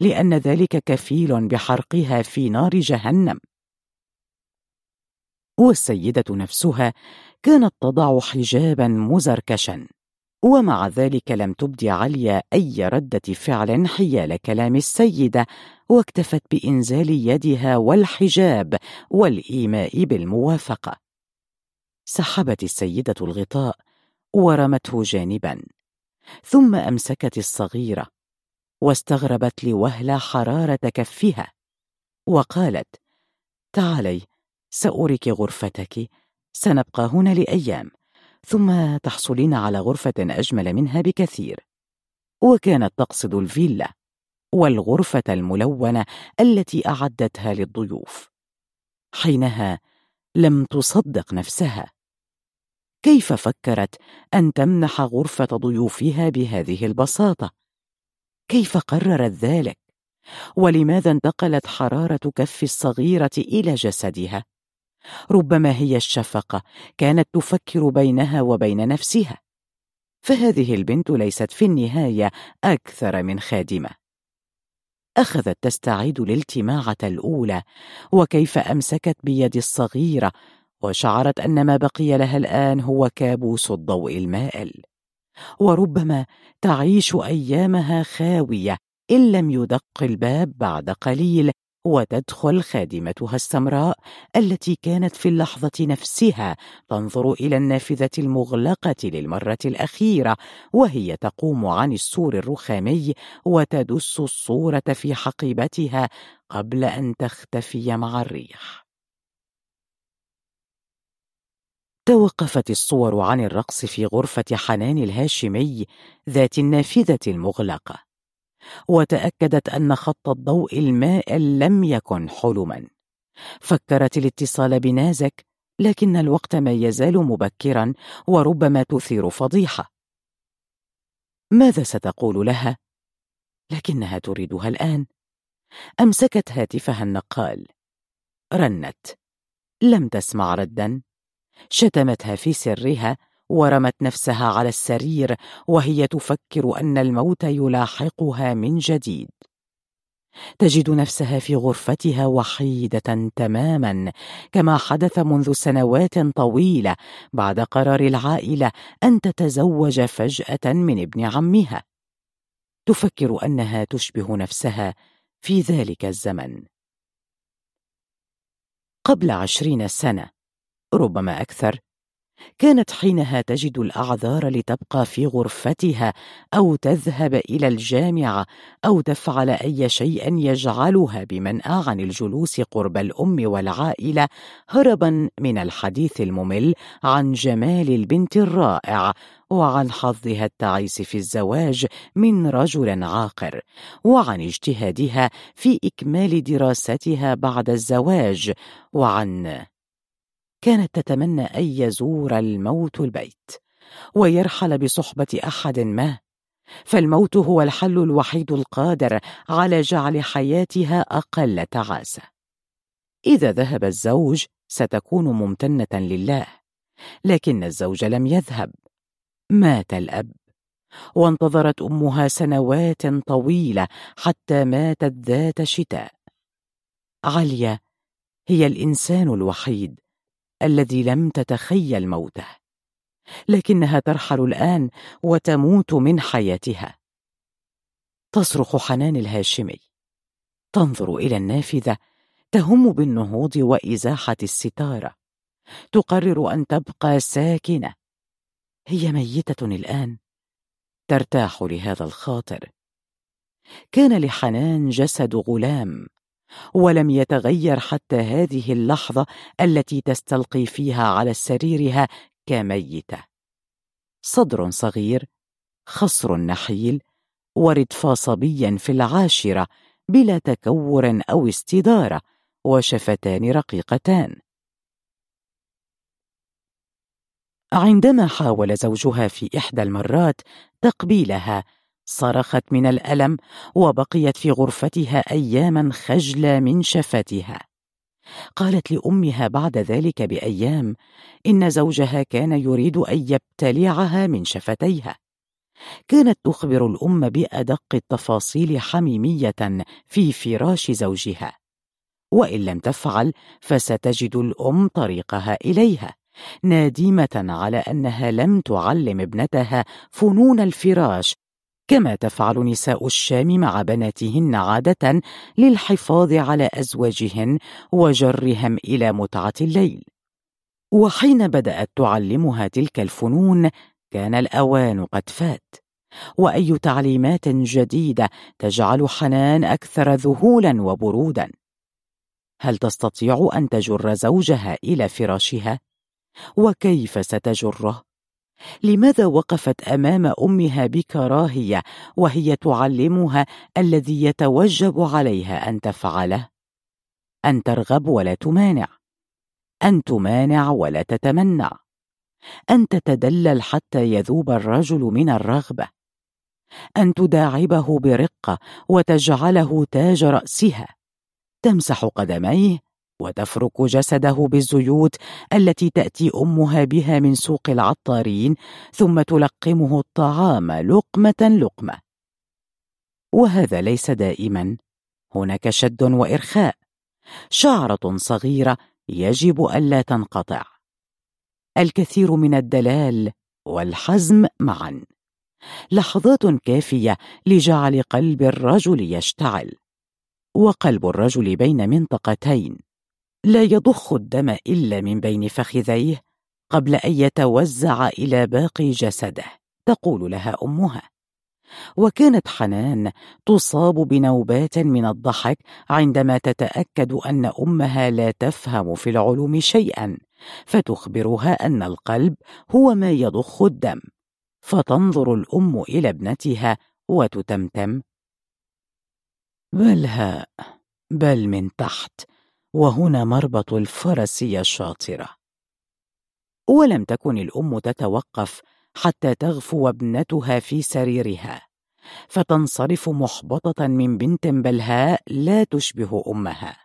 لأن ذلك كفيل بحرقها في نار جهنم. والسيدة نفسها كانت تضع حجابا مزركشا ومع ذلك لم تبدي عليا أي ردة فعل حيال كلام السيدة واكتفت بإنزال يدها والحجاب والإيماء بالموافقة. سحبت السيدة الغطاء ورمته جانبا ثم أمسكت الصغيرة واستغربت لوهلة حرارة كفها وقالت تعالي سأريك غرفتك سنبقى هنا لأيام ثم تحصلين على غرفة أجمل منها بكثير. وكانت تقصد الفيلا والغرفة الملونة التي أعدتها للضيوف حينها لم تصدق نفسها. كيف فكرت أن تمنح غرفة ضيوفها بهذه البساطة؟ كيف قررت ذلك؟ ولماذا انتقلت حرارة كف الصغيرة إلى جسدها؟ ربما هي الشفقة كانت تفكر بينها وبين نفسها فهذه البنت ليست في النهاية أكثر من خادمة أخذت تستعيد الالتماعة الأولى وكيف أمسكت بيد الصغيرة وشعرت أن ما بقي لها الآن هو كابوس الضوء المائل. وربما تعيش أيامها خاوية إن لم يدق الباب بعد قليل وتدخل خادمتها السمراء التي كانت في اللحظة نفسها تنظر إلى النافذة المغلقة للمرة الأخيرة وهي تقوم عن السور الرخامي وتدس الصورة في حقيبتها قبل أن تختفي مع الريح. توقفت الصور عن الرقص في غرفة حنان الهاشمي ذات النافذة المغلقة وتأكدت أن خط الضوء المائل لم يكن حلما. فكرت الاتصال بنازك لكن الوقت ما يزال مبكرا وربما تثير فضيحة. ماذا ستقول لها؟ لكنها تريدها الآن. أمسكت هاتفها النقال. رنت. لم تسمع ردا. شتمتها في سرها ورمت نفسها على السرير وهي تفكر أن الموت يلاحقها من جديد. تجد نفسها في غرفتها وحيدة تماما كما حدث منذ سنوات طويلة بعد قرار العائلة أن تتزوج فجأة من ابن عمها. تفكر أنها تشبه نفسها في ذلك الزمن. قبل عشرين سنة ربما أكثر. كانت حينها تجد الأعذار لتبقى في غرفتها أو تذهب إلى الجامعة أو تفعل أي شيء يجعلها بمنأى عن الجلوس قرب الأم والعائلة هربا من الحديث الممل عن جمال البنت الرائع وعن حظها التعيس في الزواج من رجل عاقر وعن اجتهادها في إكمال دراستها بعد الزواج وعن كانت تتمنى أن يزور الموت البيت ويرحل بصحبة أحد ما فالموت هو الحل الوحيد القادر على جعل حياتها أقل تعاسة. إذا ذهب الزوج ستكون ممتنة لله لكن الزوج لم يذهب. مات الأب وانتظرت أمها سنوات طويلة حتى ماتت ذات شتاء. عليا هي الإنسان الوحيد الذي لم تتخيل موته لكنها ترحل الآن وتموت من حياتها. تصرخ حنان الهاشمي. تنظر إلى النافذة تهم بالنهوض وإزاحة الستارة. تقرر أن تبقى ساكنة. هي ميتة الآن ترتاح لهذا الخاطر. كان لحنان جسد غلام. ولم يتغير حتى هذه اللحظة التي تستلقي فيها على سريرها كميتة. صدر صغير خصر نحيل وردف صبي في العاشرة بلا تكور أو استدارة وشفتان رقيقتان. عندما حاول زوجها في إحدى المرات تقبيلها صرخت من الألم وبقيت في غرفتها أياما خجلة من شفتها. قالت لأمها بعد ذلك بأيام إن زوجها كان يريد أن يبتلعها من شفتيها. كانت تخبر الأم بأدق التفاصيل حميمية في فراش زوجها. وإن لم تفعل فستجد الأم طريقها إليها نادمة على أنها لم تعلم ابنتها فنون الفراش كما تفعل نساء الشام مع بناتهن عادة للحفاظ على أزواجهن وجرهم إلى متعة الليل. وحين بدأت تعلمها تلك الفنون كان الأوان قد فات. وأي تعليمات جديدة تجعل حنان أكثر ذهولا وبرودا. هل تستطيع أن تجر زوجها إلى فراشها؟ وكيف ستجره؟ لماذا وقفت أمام أمها بكراهية وهي تعلمها الذي يتوجب عليها أن تفعله؟ أن ترغب ولا تمانع. أن تمانع ولا تتمنع. أن تتدلل حتى يذوب الرجل من الرغبة. أن تداعبه برقة وتجعله تاج رأسها. تمسح قدميه وتفرك جسده بالزيوت التي تأتي أمها بها من سوق العطارين ثم تلقمه الطعام لقمة لقمة. وهذا ليس دائما. هناك شد وإرخاء. شعرة صغيرة يجب ألا تنقطع. الكثير من الدلال والحزم معا. لحظات كافية لجعل قلب الرجل يشتعل. وقلب الرجل بين منطقتين. لا يضخ الدم إلا من بين فخذيه قبل أن يتوزع إلى باقي جسده تقول لها أمها. وكانت حنان تصاب بنوبات من الضحك عندما تتأكد أن أمها لا تفهم في العلوم شيئا فتخبرها أن القلب هو ما يضخ الدم. فتنظر الأم إلى ابنتها وتتمتم. بلها بل من تحت وهنا مربط الفرس الشاطرة. ولم تكن الأم تتوقف حتى تغفو ابنتها في سريرها فتنصرف محبطة من بنت بلهاء لا تشبه أمها.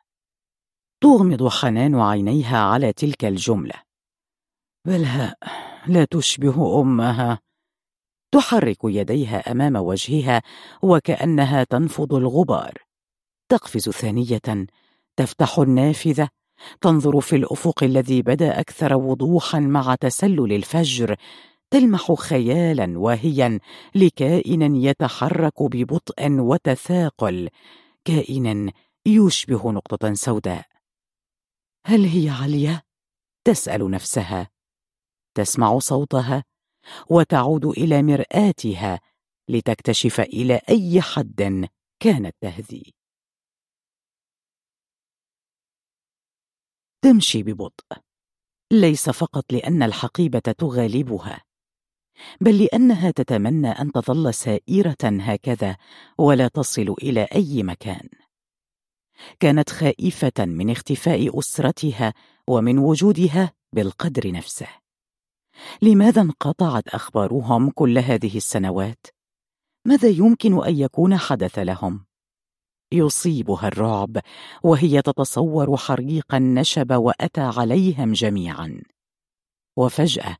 تغمض حنان عينيها على تلك الجملة. بلهاء لا تشبه أمها. تحرك يديها أمام وجهها وكأنها تنفض الغبار. تقفز ثانية تفتح النافذة. تنظر في الأفق الذي بدأ أكثر وضوحا مع تسلل الفجر. تلمح خيالا واهيا لكائن يتحرك ببطء وتثاقل. كائن يشبه نقطة سوداء. هل هي عليا تسأل نفسها. تسمع صوتها وتعود إلى مرآتها لتكتشف إلى أي حد كانت تهذي تمشي ببطء ليس فقط لأن الحقيبة تغالبها بل لأنها تتمنى أن تظل سائرة هكذا ولا تصل إلى أي مكان. كانت خائفة من اختفاء أسرتها ومن وجودها بالقدر نفسه. لماذا انقطعت أخبارهم كل هذه السنوات؟ ماذا يمكن أن يكون حدث لهم؟ يصيبها الرعب وهي تتصور حريقا نشب وأتى عليهم جميعا. وفجأة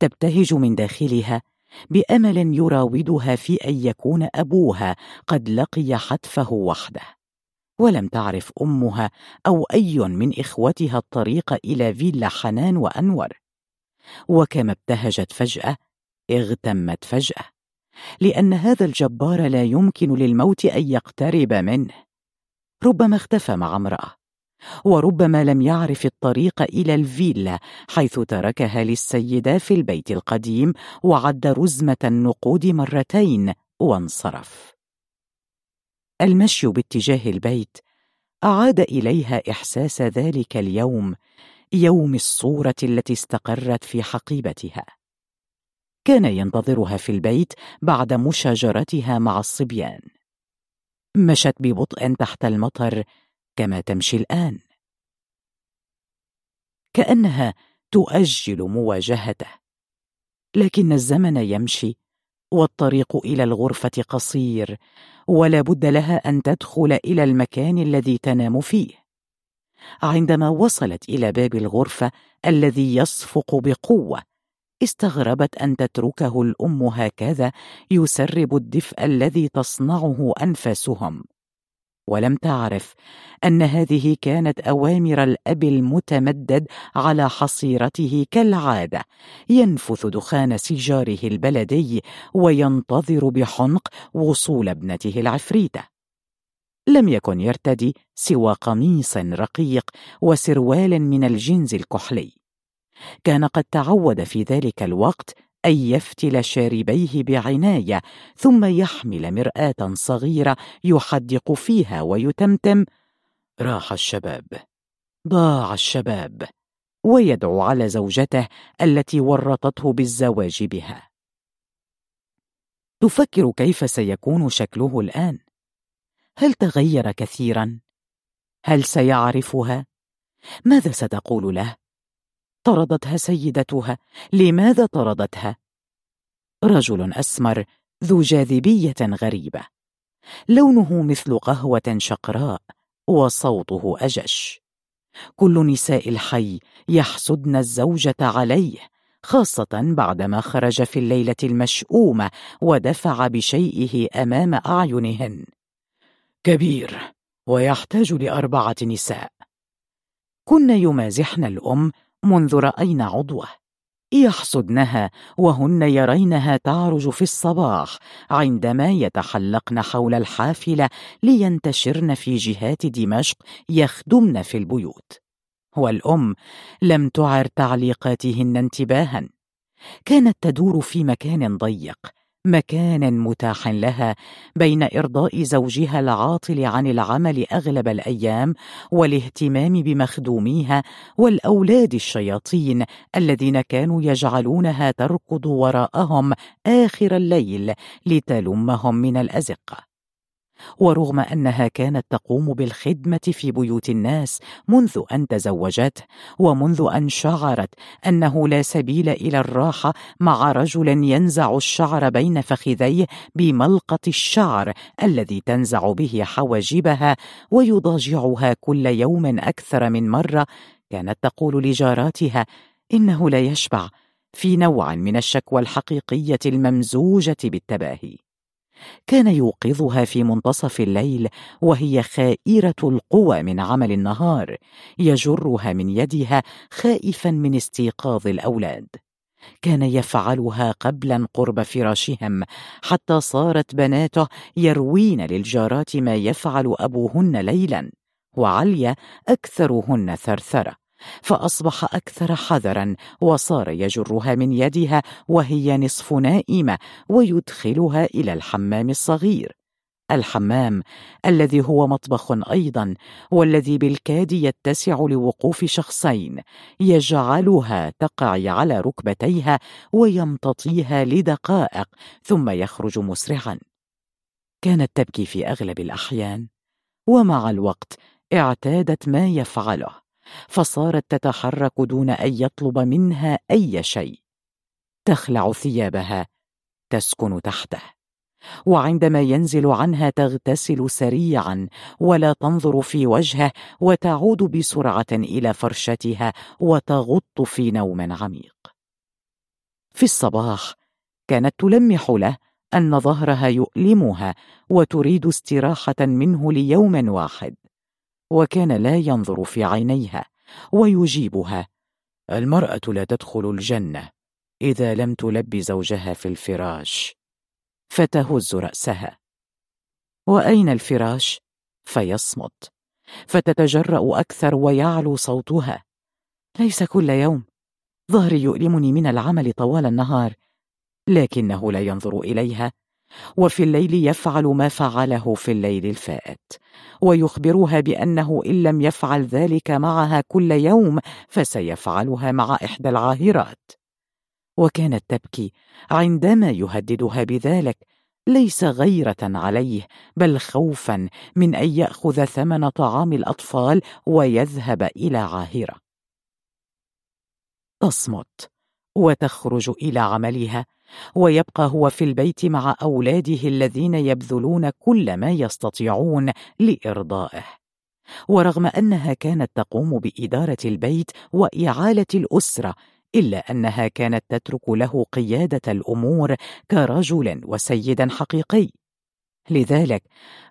تبتهج من داخلها بأمل يراودها في أن يكون أبوها قد لقي حتفه وحده. ولم تعرف أمها أو أي من إخوتها الطريق إلى فيلا حنان وأنور. وكما ابتهجت فجأة اغتمت فجأة. لأن هذا الجبار لا يمكن للموت أن يقترب منه. ربما اختفى مع امرأة وربما لم يعرف الطريق إلى الفيلا حيث تركها للسيدة في البيت القديم وعد رزمة النقود مرتين وانصرف. المشي باتجاه البيت أعاد إليها إحساس ذلك اليوم يوم الصورة التي استقرت في حقيبتها. كان ينتظرها في البيت بعد مشاجرتها مع الصبيان. مشت ببطء تحت المطر كما تمشي الآن. كأنها تؤجل مواجهته. لكن الزمن يمشي والطريق إلى الغرفة قصير ولا بد لها أن تدخل إلى المكان الذي تنام فيه. عندما وصلت إلى باب الغرفة الذي يصفق بقوة استغربت أن تتركه الأم هكذا يسرب الدفء الذي تصنعه أنفاسهم. ولم تعرف أن هذه كانت أوامر الأب المتمدد على حصيرته كالعادة ينفث دخان سيجاره البلدي وينتظر بحنق وصول ابنته العفريتة. لم يكن يرتدي سوى قميص رقيق وسروال من الجنز الكحلي. كان قد تعود في ذلك الوقت أن يفتل شاربيه بعناية ثم يحمل مرآة صغيرة يحدق فيها ويتمتم. راح الشباب. ضاع الشباب. ويدعو على زوجته التي ورطته بالزواج بها. تفكر كيف سيكون شكله الآن؟ هل تغير كثيرا؟ هل سيعرفها؟ ماذا ستقول له؟ طردتها سيدتها. لماذا طردتها؟ رجل أسمر ذو جاذبية غريبة. لونه مثل قهوة شقراء وصوته أجش. كل نساء الحي يحسدن الزوجة عليه خاصة بعدما خرج في الليلة المشؤومة ودفع بشيئه أمام أعينهن. كبير ويحتاج لأربعة نساء. كن يمازحن الأم منذ رأينا عضوة. يحصدنها وهن يرينها تعرج في الصباح عندما يتحلقن حول الحافلة لينتشرن في جهات دمشق يخدمن في البيوت. والأم لم تعر تعليقاتهن انتباها. كانت تدور في مكان ضيق. مكان متاح لها بين إرضاء زوجها العاطل عن العمل أغلب الأيام والاهتمام بمخدوميها والأولاد الشياطين الذين كانوا يجعلونها تركض وراءهم آخر الليل لتلمهم من الازقه ورغم أنها كانت تقوم بالخدمة في بيوت الناس منذ أن تزوجته ومنذ أن شعرت أنه لا سبيل إلى الراحة مع رجل ينزع الشعر بين فخذيه بملقط الشعر الذي تنزع به حواجبها ويضاجعها كل يوم أكثر من مرة. كانت تقول لجاراتها إنه لا يشبع في نوع من الشكوى الحقيقية الممزوجة بالتباهي. كان يوقظها في منتصف الليل وهي خائرة القوى من عمل النهار يجرها من يدها خائفا من استيقاظ الأولاد. كان يفعلها قبلا قرب فراشهم حتى صارت بناته يروين للجارات ما يفعل أبوهن ليلا وعليا أكثرهن ثرثرة. فأصبح أكثر حذرا وصار يجرها من يدها وهي نصف نائمة ويدخلها إلى الحمام الصغير. الحمام الذي هو مطبخ أيضا والذي بالكاد يتسع لوقوف شخصين. يجعلها تقع على ركبتيها ويمتطيها لدقائق ثم يخرج مسرعا. كانت تبكي في أغلب الأحيان ومع الوقت اعتادت ما يفعله. فصارت تتحرك دون أن يطلب منها أي شيء. تخلع ثيابها تسكن تحته. وعندما ينزل عنها تغتسل سريعا ولا تنظر في وجهه وتعود بسرعة إلى فرشتها وتغط في نوم عميق. في الصباح كانت تلمح له أن ظهرها يؤلمها وتريد استراحة منه ليوم واحد. وكان لا ينظر في عينيها ويجيبها. المرأة لا تدخل الجنة إذا لم تلب زوجها في الفراش. فتهز رأسها. وأين الفراش؟ فيصمت. فتتجرأ أكثر ويعلو صوتها. ليس كل يوم. ظهري يؤلمني من العمل طوال النهار. لكنه لا ينظر إليها. وفي الليل يفعل ما فعله في الليل الفائت ويخبرها بأنه إن لم يفعل ذلك معها كل يوم فسيفعلها مع إحدى العاهرات. وكانت تبكي عندما يهددها بذلك ليس غيرة عليه بل خوفا من أن يأخذ ثمن طعام الأطفال ويذهب إلى عاهرة. تصمت وتخرج إلى عملها ويبقى هو في البيت مع أولاده الذين يبذلون كل ما يستطيعون لإرضائه. ورغم أنها كانت تقوم بإدارة البيت وإعالة الأسرة إلا أنها كانت تترك له قيادة الأمور كرجل وسيد حقيقي. لذلك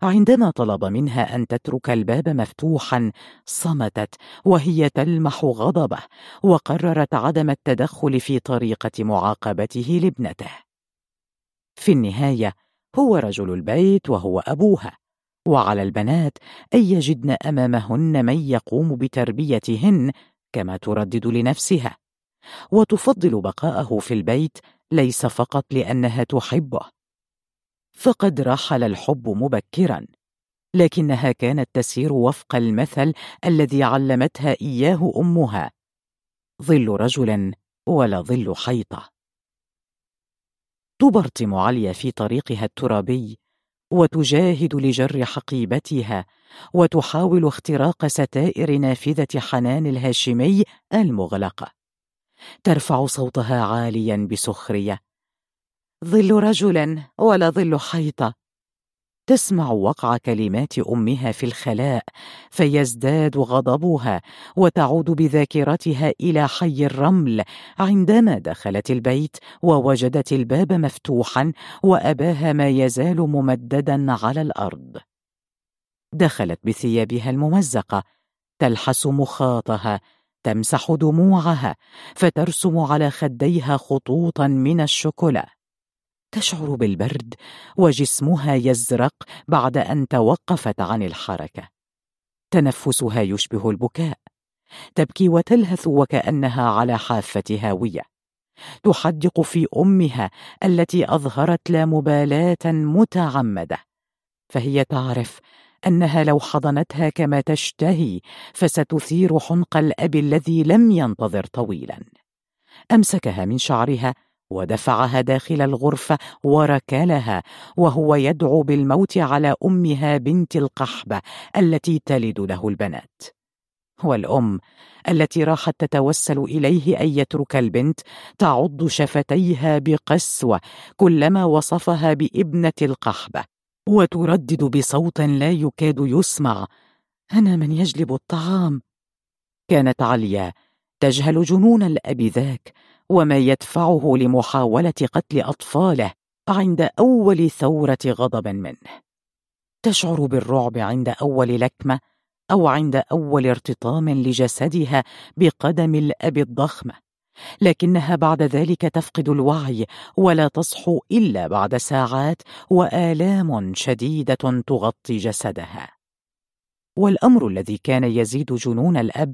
عندما طلب منها أن تترك الباب مفتوحا صمتت وهي تلمح غضبه وقررت عدم التدخل في طريقة معاقبته لابنته. في النهاية هو رجل البيت وهو أبوها وعلى البنات أن يجدن أمامهن من يقوم بتربيتهن كما تردد لنفسها. وتفضل بقاءه في البيت ليس فقط لأنها تحبه فقد رحل الحب مبكرا لكنها كانت تسير وفق المثل الذي علمتها إياه أمها. ظل رجل ولا ظل حيطة. تبرطم عليا في طريقها الترابي وتجاهد لجر حقيبتها وتحاول اختراق ستائر نافذة حنان الهاشمي المغلقة. ترفع صوتها عاليا بسخرية ظل رجل ولا ظل حيطة تسمع وقع كلمات أمها في الخلاء فيزداد غضبها وتعود بذاكرتها إلى حي الرمل. عندما دخلت البيت ووجدت الباب مفتوحا وأباها ما يزال ممددا على الأرض. دخلت بثيابها الممزقة. تلحس مخاطها تمسح دموعها فترسم على خديها خطوطا من الشوكولا. تشعر بالبرد وجسمها يزرق بعد أن توقفت عن الحركة. تنفسها يشبه البكاء تبكي وتلهث وكأنها على حافة هاوية. تحدق في أمها التي أظهرت لا مبالاة متعمدة. فهي تعرف أنها لو حضنتها كما تشتهي فستثير حنق الأب الذي لم ينتظر طويلا. أمسكها من شعرها ودفعها داخل الغرفة وركلها وهو يدعو بالموت على أمها بنت القحبة التي تلد له البنات. والأم التي راحت تتوسل إليه أن يترك البنت تعض شفتيها بقسوة كلما وصفها بابنة القحبة وتردد بصوت لا يكاد يسمع. أنا من يجلب الطعام. كانت عليا تجهل جنون الأب ذاك وما يدفعه لمحاولة قتل أطفاله عند أول ثورة غضب منه. تشعر بالرعب عند أول لكمة أو عند أول ارتطام لجسدها بقدم الأب الضخمة لكنها بعد ذلك تفقد الوعي ولا تصحو إلا بعد ساعات وآلام شديدة تغطي جسدها. والأمر الذي كان يزيد جنون الأب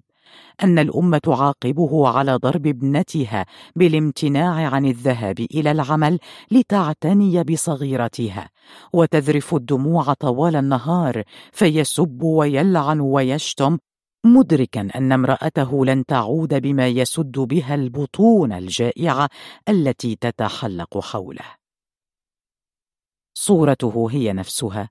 أن الأم تعاقبه على ضرب ابنتها بالامتناع عن الذهاب إلى العمل لتعتني بصغيرتها وتذرف الدموع طوال النهار فيسب ويلعن ويشتم مدركا أن امرأته لن تعود بما يسد بها البطون الجائعة التي تتحلق حوله. صورته هي نفسها.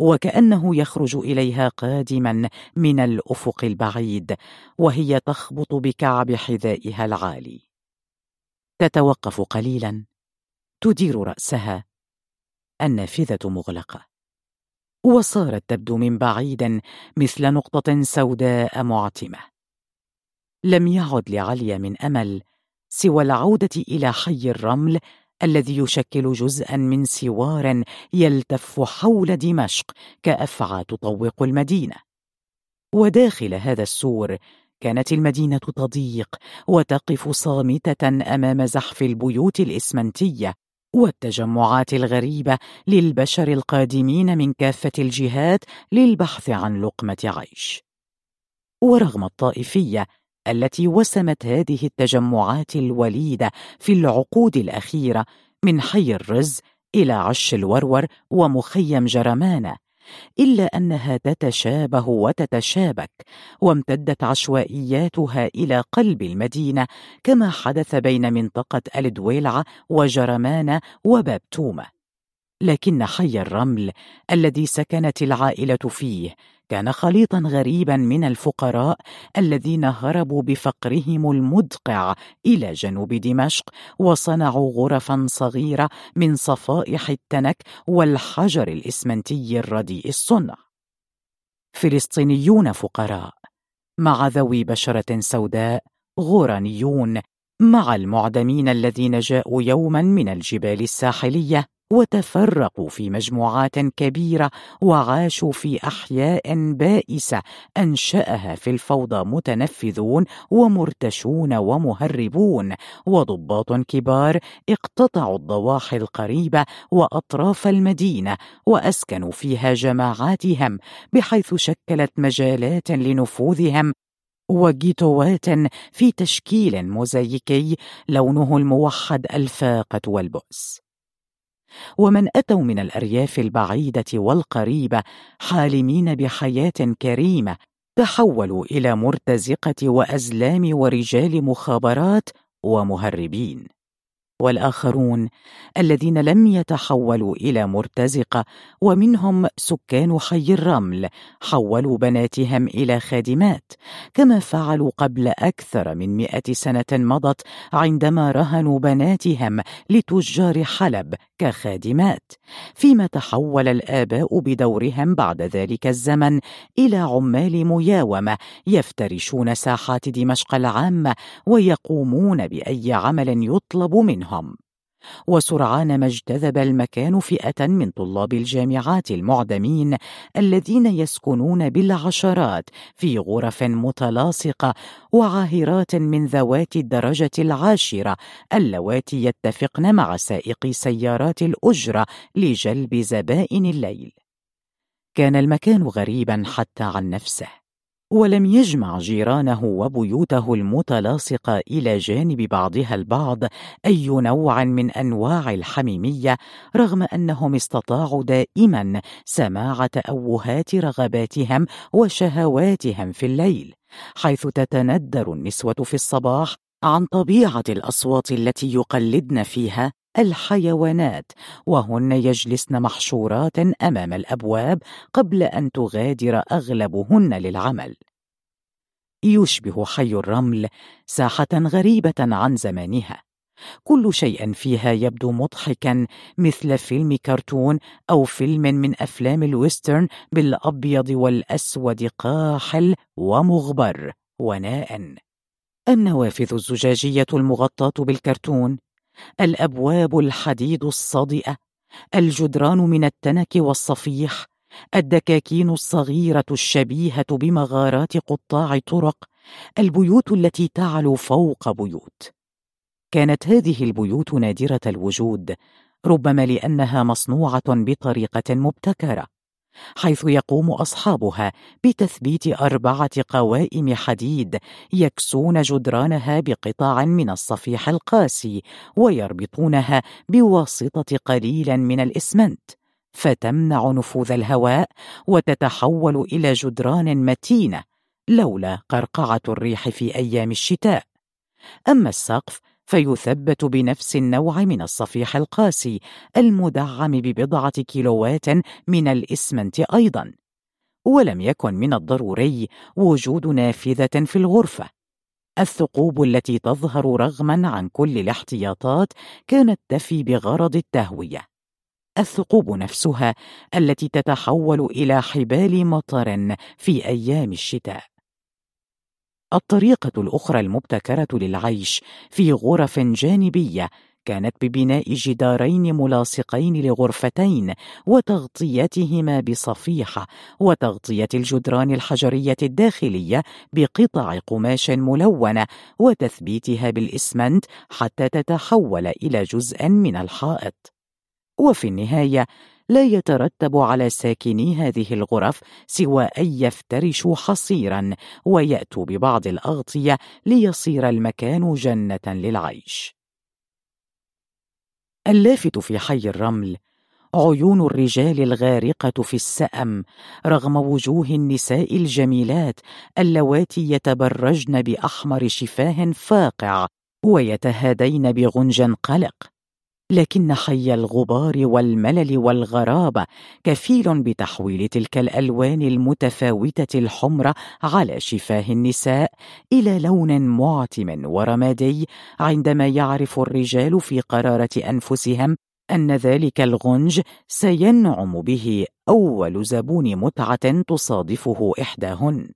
وكأنه يخرج إليها قادما من الأفق البعيد وهي تخبط بكعب حذائها العالي. تتوقف قليلا تدير رأسها. النافذة مغلقة. وصارت تبدو من بعيد مثل نقطة سوداء معتمة. لم يعد لعليا من أمل سوى العودة إلى حي الرمل الذي يشكل جزءا من سوار يلتف حول دمشق كأفعى تطوق المدينة. وداخل هذا السور كانت المدينة تضيق وتقف صامتة أمام زحف البيوت الإسمنتية والتجمعات الغريبة للبشر القادمين من كافة الجهات للبحث عن لقمة عيش. ورغم الطائفية التي وسمت هذه التجمعات الوليدة في العقود الأخيرة من حي الرز إلى عش الورور ومخيم جرمانة إلا أنها تتشابه وتتشابك وامتدت عشوائياتها إلى قلب المدينة كما حدث بين منطقة الدويلعه وجرمانة وباب تومه لكن حي الرمل الذي سكنت العائلة فيه كان خليطا غريبا من الفقراء الذين هربوا بفقرهم المدقع إلى جنوب دمشق وصنعوا غرفا صغيرة من صفائح التنك والحجر الإسمنتي الرديء الصنع. فلسطينيون فقراء مع ذوي بشرة سوداء غورانيون مع المعدمين الذين جاءوا يوما من الجبال الساحلية وتفرقوا في مجموعات كبيرة وعاشوا في أحياء بائسة أنشأها في الفوضى متنفذون ومرتشون ومهربون وضباط كبار اقتطعوا الضواحي القريبة وأطراف المدينة وأسكنوا فيها جماعاتهم بحيث شكلت مجالات لنفوذهم وجيتوات في تشكيل موزايكي لونه الموحد الفاقة والبؤس. ومن أتوا من الأرياف البعيدة والقريبة حالمين بحياة كريمة تحولوا إلى مرتزقة وأزلام ورجال مخابرات ومهربين. والآخرون الذين لم يتحولوا إلى مرتزقة ومنهم سكان حي الرمل حولوا بناتهم إلى خادمات كما فعلوا قبل أكثر من مئة سنة مضت عندما رهنوا بناتهم لتجار حلب كخادمات. فيما تحول الآباء بدورهم بعد ذلك الزمن إلى عمال مياومة يفترشون ساحات دمشق العامة ويقومون بأي عمل يطلب منهم. منهم وسرعان ما اجتذب المكان فئة من طلاب الجامعات المعدمين الذين يسكنون بالعشرات في غرف متلاصقة وعاهرات من ذوات الدرجة العاشرة اللواتي يتفقن مع سائقي سيارات الأجرة لجلب زبائن الليل. كان المكان غريبا حتى عن نفسه. ولم يجمع جيرانه وبيوته المتلاصقة إلى جانب بعضها البعض أي نوع من أنواع الحميمية رغم أنهم استطاعوا دائما سماع تاوهات رغباتهم وشهواتهم في الليل حيث تتندر النسوة في الصباح عن طبيعة الأصوات التي يقلدن فيها. الحيوانات وهن يجلسن محشورات أمام الأبواب قبل أن تغادر أغلبهن للعمل. يشبه حي الرمل ساحة غريبة عن زمانها. كل شيء فيها يبدو مضحكا مثل فيلم كرتون أو فيلم من أفلام الويسترن بالأبيض والأسود قاحل ومغبر وناء. النوافذ الزجاجية المغطاة بالكرتون. الأبواب الحديد الصادئة الجدران من التنك والصفيح الدكاكين الصغيرة الشبيهة بمغارات قطاع طرق البيوت التي تعلو فوق بيوت. كانت هذه البيوت نادرة الوجود ربما لأنها مصنوعة بطريقة مبتكرة. حيث يقوم أصحابها بتثبيت أربعة قوائم حديد يكسون جدرانها بقطع من الصفيح القاسي ويربطونها بواسطة قليل من الإسمنت فتمنع نفوذ الهواء وتتحول إلى جدران متينة لولا قرقعة الريح في أيام الشتاء. أما السقف فيثبت بنفس النوع من الصفيح القاسي المدعم ببضعة كيلوات من الإسمنت أيضا. ولم يكن من الضروري وجود نافذة في الغرفة. الثقوب التي تظهر رغما عن كل الاحتياطات كانت تفي بغرض التهوية. الثقوب نفسها التي تتحول إلى حبال مطر في أيام الشتاء. الطريقة الأخرى المبتكرة للعيش في غرف جانبية كانت ببناء جدارين ملاصقين لغرفتين وتغطيتهما بصفيحة وتغطية الجدران الحجرية الداخلية بقطع قماش ملونة وتثبيتها بالإسمنت حتى تتحول إلى جزء من الحائط. وفي النهاية لا يترتب على ساكني هذه الغرف سوى أن يفترشوا حصيرا ويأتوا ببعض الأغطية ليصير المكان جنة للعيش. اللافت في حي الرمل عيون الرجال الغارقة في السأم رغم وجوه النساء الجميلات اللواتي يتبرجن بأحمر شفاه فاقع ويتهادين بغنج قلق. لكن حي الغبار والملل والغرابة كفيل بتحويل تلك الألوان المتفاوتة الحمر على شفاه النساء إلى لون معتم ورمادي عندما يعرف الرجال في قرارة أنفسهم أن ذلك الغنج سينعم به أول زبون متعة تصادفه إحداهن.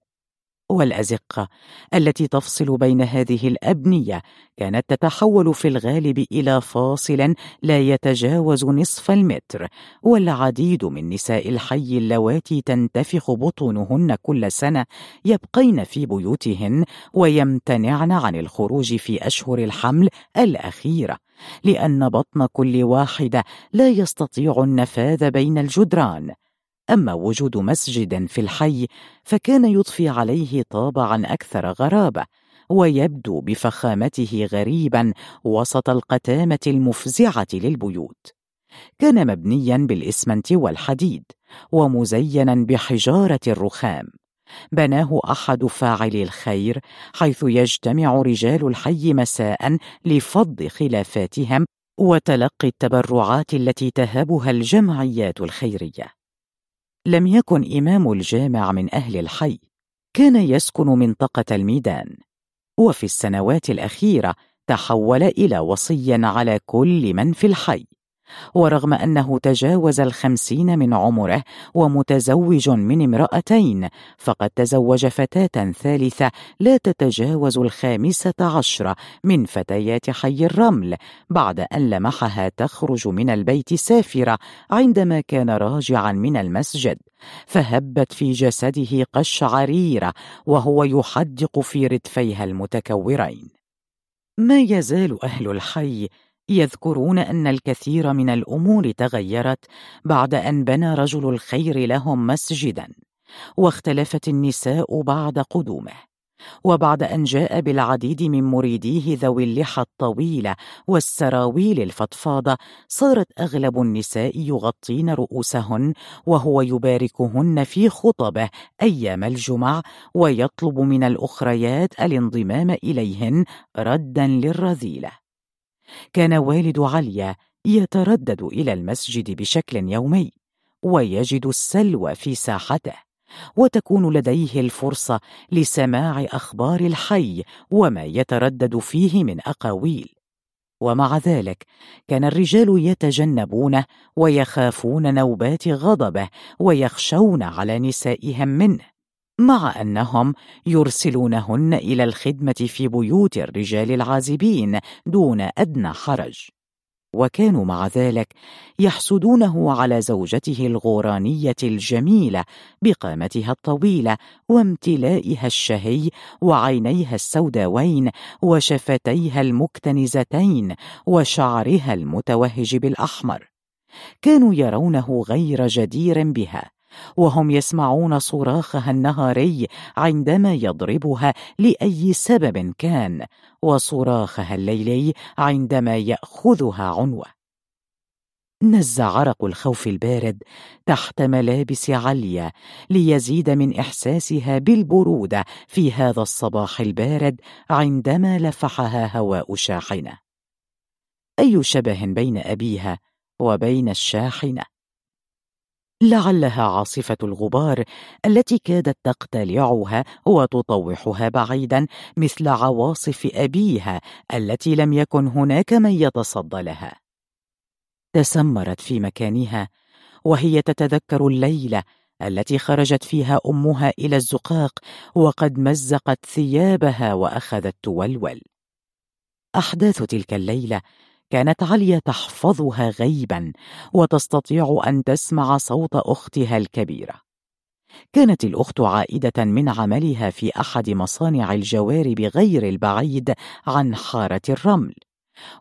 والأزقة التي تفصل بين هذه الأبنية كانت تتحول في الغالب إلى فاصل لا يتجاوز نصف المتر والعديد من نساء الحي اللواتي تنتفخ بطونهن كل سنة يبقين في بيوتهن ويمتنعن عن الخروج في أشهر الحمل الأخيرة لأن بطن كل واحدة لا يستطيع النفاذ بين الجدران. أما وجود مسجد في الحي فكان يضفي عليه طابعا أكثر غرابة ويبدو بفخامته غريبا وسط القتامة المفزعة للبيوت. كان مبنيا بالإسمنت والحديد ومزينا بحجارة الرخام. بناه أحد فاعلي الخير حيث يجتمع رجال الحي مساء لفض خلافاتهم وتلقي التبرعات التي تهبها الجمعيات الخيرية. لم يكن إمام الجامع من أهل الحي. كان يسكن منطقة الميدان. وفي السنوات الأخيرة تحول إلى وصي على كل من في الحي. ورغم أنه تجاوز الخمسين من عمره ومتزوج من امرأتين فقد تزوج فتاة ثالثة لا تتجاوز الخامسة عشرة من فتيات حي الرمل بعد أن لمحها تخرج من البيت سافرة عندما كان راجعا من المسجد فهبت في جسده قشعريرة وهو يحدق في ردفيها المتكورين. ما يزال أهل الحي يذكرون أن الكثير من الأمور تغيرت بعد أن بنى رجل الخير لهم مسجدا واختلفت النساء بعد قدومه وبعد أن جاء بالعديد من مريديه ذوي اللحى الطويلة والسراويل الفضفاضة صارت أغلب النساء يغطين رؤوسهن وهو يباركهن في خطبه أيام الجمع ويطلب من الأخريات الانضمام إليهن ردا للرذيلة. كان والد عليا يتردد إلى المسجد بشكل يومي ويجد السلوى في ساحته وتكون لديه الفرصة لسماع أخبار الحي وما يتردد فيه من أقاويل. ومع ذلك كان الرجال يتجنبونه ويخافون نوبات غضبه ويخشون على نسائهم منه. مع أنهم يرسلونهن إلى الخدمة في بيوت الرجال العازبين دون أدنى حرج. وكانوا مع ذلك يحسدونه على زوجته الغورانية الجميلة بقامتها الطويلة وامتلائها الشهي وعينيها السوداوين وشفتيها المكتنزتين وشعرها المتوهج بالأحمر. كانوا يرونه غير جدير بها. وهم يسمعون صراخها النهاري عندما يضربها لأي سبب كان وصراخها الليلي عندما يأخذها عنوة. نز عرق الخوف البارد تحت ملابس عليا ليزيد من إحساسها بالبروده في هذا الصباح البارد عندما لفحها هواء شاحنة. أي شبه بين أبيها وبين الشاحنة؟ لعلها عاصفة الغبار التي كادت تقتلعها وتطوحها بعيدا مثل عواصف أبيها التي لم يكن هناك من يتصدى لها. تسمرت في مكانها وهي تتذكر الليلة التي خرجت فيها أمها إلى الزقاق وقد مزقت ثيابها وأخذت تولول. أحداث تلك الليلة كانت عليا تحفظها غيبا وتستطيع أن تسمع صوت أختها الكبيرة. كانت الأخت عائدة من عملها في أحد مصانع الجوارب غير البعيد عن حارة الرمل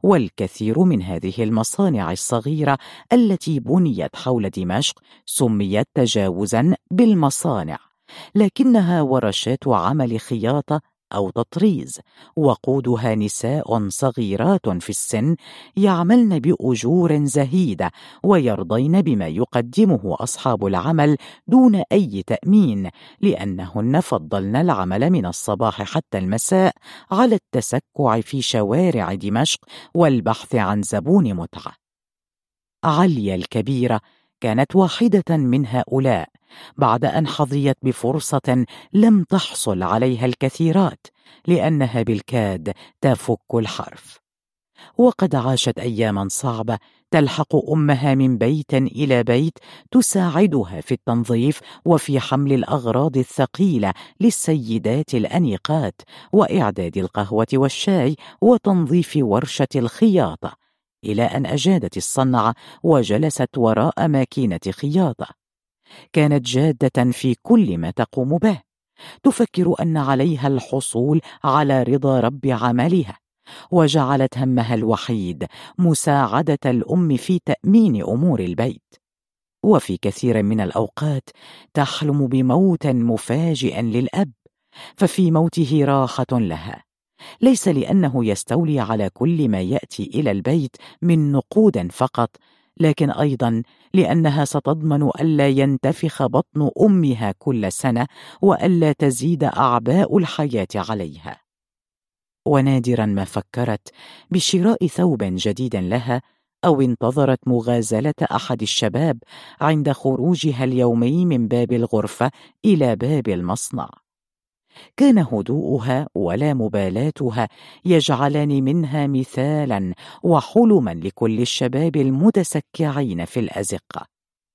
والكثير من هذه المصانع الصغيرة التي بنيت حول دمشق سميت تجاوزا بالمصانع لكنها ورشات عمل خياطة أو تطريز. وقودها نساء صغيرات في السن يعملن بأجور زهيدة ويرضين بما يقدمه أصحاب العمل دون أي تأمين لأنهن فضلن العمل من الصباح حتى المساء على التسكع في شوارع دمشق والبحث عن زبون متعة. عليا الكبيرة كانت واحدة من هؤلاء بعد أن حظيت بفرصة لم تحصل عليها الكثيرات لأنها بالكاد تفك الحرف. وقد عاشت أياما صعبة تلحق أمها من بيت إلى بيت تساعدها في التنظيف وفي حمل الأغراض الثقيلة للسيدات الأنيقات وإعداد القهوة والشاي وتنظيف ورشة الخياطة. إلى أن أجادت الصنعة وجلست وراء ماكينة خياطة. كانت جادة في كل ما تقوم به. تفكر أن عليها الحصول على رضا رب عملها وجعلت همها الوحيد مساعدة الأم في تأمين أمور البيت. وفي كثير من الأوقات تحلم بموت مفاجئ للأب ففي موته راحة لها. ليس لأنه يستولي على كل ما يأتي إلى البيت من نقود فقط لكن أيضا لأنها ستضمن ألا ينتفخ بطن أمها كل سنة وألا تزيد أعباء الحياة عليها. ونادرا ما فكرت بشراء ثوب جديد لها أو انتظرت مغازلة أحد الشباب عند خروجها اليومي من باب الغرفة إلى باب المصنع. كان هدوءها ولا مبالاتها يجعلان منها مثالا وحلما لكل الشباب المتسكعين في الأزقة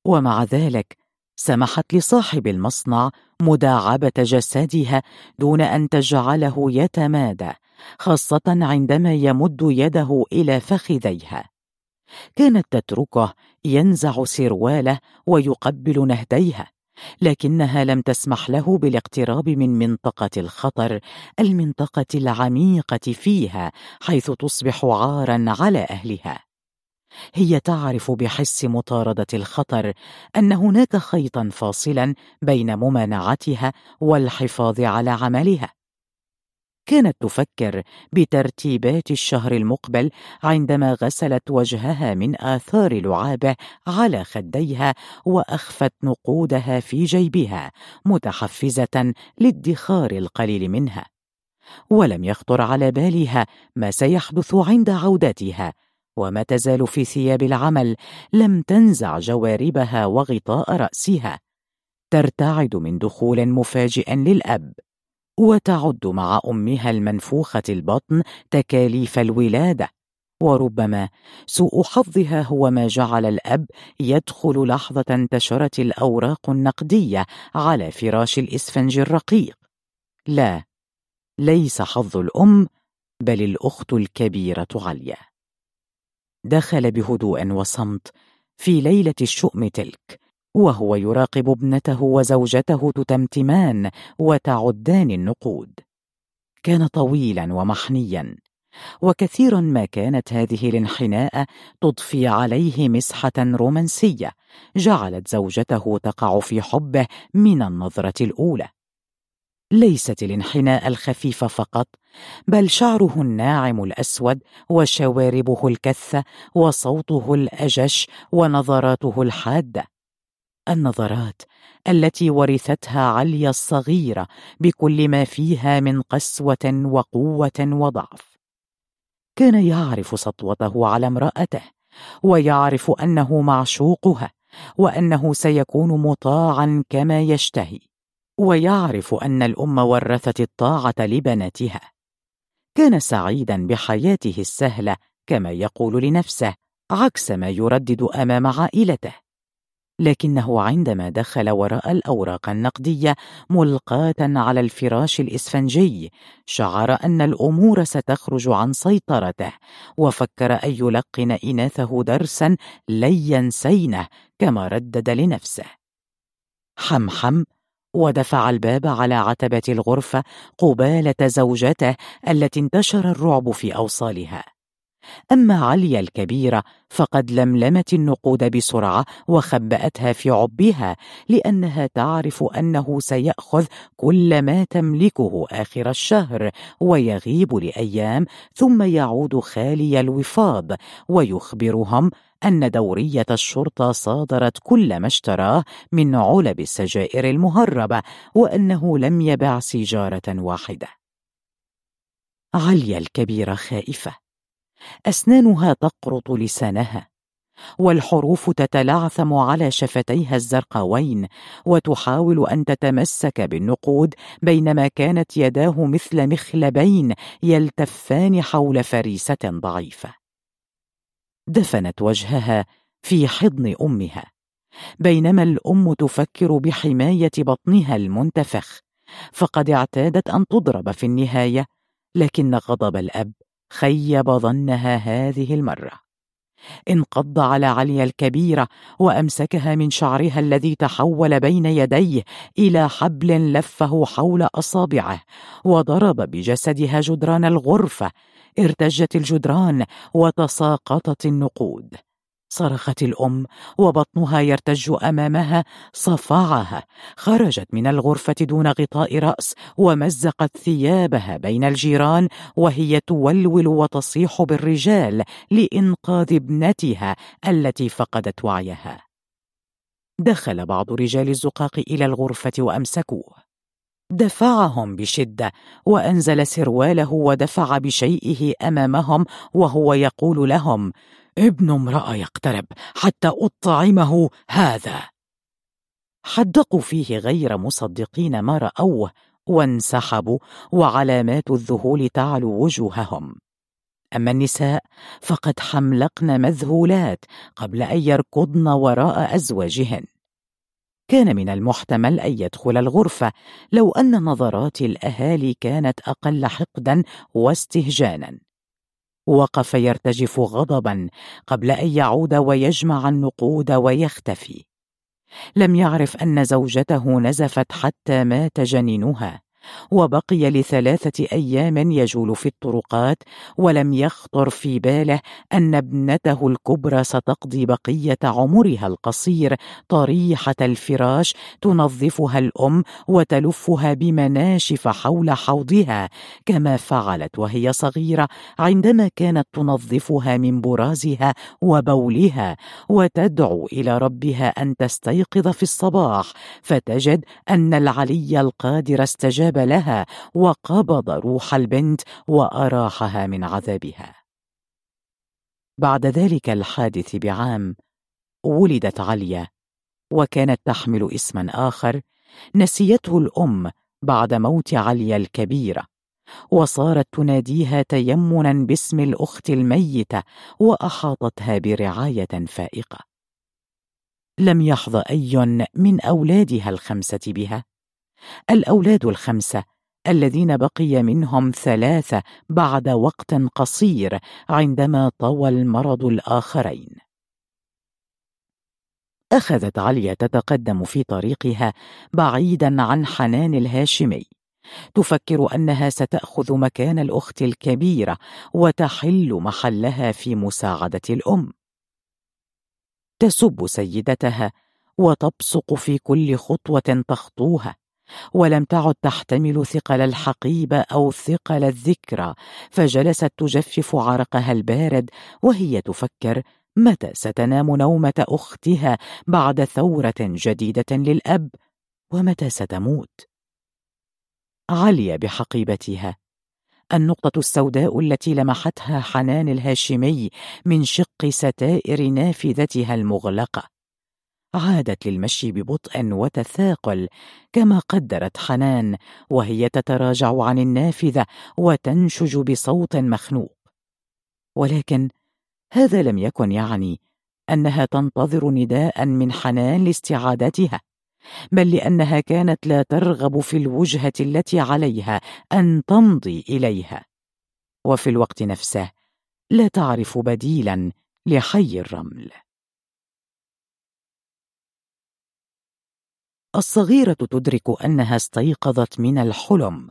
ومع ذلك سمحت لصاحب المصنع مداعبة جسدها دون أن تجعله يتمادى خاصة عندما يمد يده إلى فخذيها. كانت تتركه ينزع سرواله ويقبل نهديها. لكنها لم تسمح له بالاقتراب من منطقة الخطر المنطقة العميقة فيها حيث تصبح عارا على أهلها. هي تعرف بحس مطاردة الخطر أن هناك خيطا فاصلا بين ممانعتها والحفاظ على عملها. كانت تفكر بترتيبات الشهر المقبل عندما غسلت وجهها من آثار لعابه على خديها وأخفت نقودها في جيبها متحفزة لادخار القليل منها. ولم يخطر على بالها ما سيحدث عند عودتها وما تزال في ثياب العمل لم تنزع جواربها وغطاء رأسها. ترتعد من دخول مفاجئ للأب. وتعد مع أمها المنفوخة البطن تكاليف الولادة. وربما سوء حظها هو ما جعل الأب يدخل لحظة انتشرت الأوراق النقدية على فراش الإسفنج الرقيق. لا ليس حظ الأم بل الأخت الكبيرة عليا. دخل بهدوء وصمت في ليلة الشؤم تلك. وهو يراقب ابنته وزوجته تتمتمان وتعدان النقود. كان طويلا ومحنيا وكثيرا ما كانت هذه الانحناء تضفي عليه مسحة رومانسية جعلت زوجته تقع في حبه من النظرة الأولى. ليست الانحناء الخفيف فقط بل شعره الناعم الأسود وشواربه الكثة وصوته الأجش ونظراته الحادة. النظرات التي ورثتها عليا الصغيرة بكل ما فيها من قسوة وقوة وضعف. كان يعرف سطوته على امرأته ويعرف أنه معشوقها وأنه سيكون مطاعا كما يشتهي ويعرف أن الأم ورثت الطاعة لبناتها. كان سعيدا بحياته السهلة كما يقول لنفسه عكس ما يردد أمام عائلته. لكنه عندما دخل وراء الأوراق النقدية ملقاة على الفراش الإسفنجي شعر أن الأمور ستخرج عن سيطرته وفكر أن يلقن إناثه درسا لن ينسينه كما ردد لنفسه. حمحم ودفع الباب على عتبة الغرفة قبالة زوجته التي انتشر الرعب في أوصالها. أما عليا الكبيرة فقد لملمت النقود بسرعة وخبأتها في عبها لأنها تعرف أنه سيأخذ كل ما تملكه آخر الشهر ويغيب لأيام ثم يعود خالي الوفاض ويخبرهم أن دورية الشرطة صادرت كل ما اشتراه من علب السجائر المهربة وأنه لم يبع سيجارة واحدة. عليا الكبيرة خائفة. أسنانها تقرط لسانها والحروف تتلعثم على شفتيها الزرقاوين وتحاول أن تتمسك بالنقود بينما كانت يداه مثل مخلبين يلتفان حول فريسة ضعيفة. دفنت وجهها في حضن أمها بينما الأم تفكر بحماية بطنها المنتفخ فقد اعتادت أن تضرب في النهاية لكن غضب الأب. خيب ظنها هذه المرة. انقض على عليا الكبيرة وأمسكها من شعرها الذي تحول بين يديه إلى حبل لفه حول أصابعه وضرب بجسدها جدران الغرفة ارتجت الجدران وتساقطت النقود. صرخت الأم وبطنها يرتج أمامها صفعها خرجت من الغرفة دون غطاء رأس ومزقت ثيابها بين الجيران وهي تولول وتصيح بالرجال لإنقاذ ابنتها التي فقدت وعيها. دخل بعض رجال الزقاق إلى الغرفة وأمسكوه. دفعهم بشدة وأنزل سرواله ودفع بشيئه أمامهم وهو يقول لهم ابن امرأة يقترب حتى أطعمه هذا. حدقوا فيه غير مصدقين ما رأوه وانسحبوا وعلامات الذهول تعلو وجوههم. أما النساء فقد حملقن مذهولات قبل أن يركضن وراء أزواجهن. كان من المحتمل أن يدخل الغرفة لو أن نظرات الأهالي كانت أقل حقدا واستهجانا. وقف يرتجف غضبا قبل أن يعود ويجمع النقود ويختفي. لم يعرف أن زوجته نزفت حتى مات جنينها وبقي لثلاثة أيام يجول في الطرقات ولم يخطر في باله أن ابنته الكبرى ستقضي بقية عمرها القصير. طريحة الفراش تنظفها الأم وتلفها بمناشف حول حوضها. كما فعلت وهي صغيرة عندما كانت تنظفها من برازها وبولها وتدعو إلى ربها أن تستيقظ في الصباح. فتجد أن العلي القادر استجاب لها وقبض روح البنت وأراحها من عذابها. بعد ذلك الحادث بعام ولدت عليا وكانت تحمل اسما آخر نسيته الأم بعد موت عليا الكبيره وصارت تناديها تيمنا باسم الأخت الميتة وأحاطتها برعاية فائقة. لم يحظى أي من أولادها الخمسة بها. الأولاد الخمسة الذين بقي منهم ثلاثة بعد وقت قصير عندما طوى المرض الآخرين. أخذت عليا تتقدم في طريقها بعيدا عن حنان الهاشمي. تفكر أنها ستأخذ مكان الأخت الكبيرة وتحل محلها في مساعدة الأم. تسب سيدتها وتبصق في كل خطوة تخطوها. ولم تعد تحتمل ثقل الحقيبة أو ثقل الذكرى فجلست تجفف عرقها البارد وهي تفكر متى ستنام نومة أختها بعد ثورة جديدة للأب ومتى ستموت. علي بحقيبتها. النقطة السوداء التي لمحتها حنان الهاشمي من شق ستائر نافذتها المغلقة. عادت للمشي ببطء وتثاقل كما قدرت حنان وهي تتراجع عن النافذة وتنشج بصوت مخنوق. ولكن هذا لم يكن يعني أنها تنتظر نداء من حنان لاستعادتها بل لأنها كانت لا ترغب في الوجهة التي عليها أن تمضي إليها. وفي الوقت نفسه لا تعرف بديلا لحي الرمل. الصغيرة تدرك أنها استيقظت من الحلم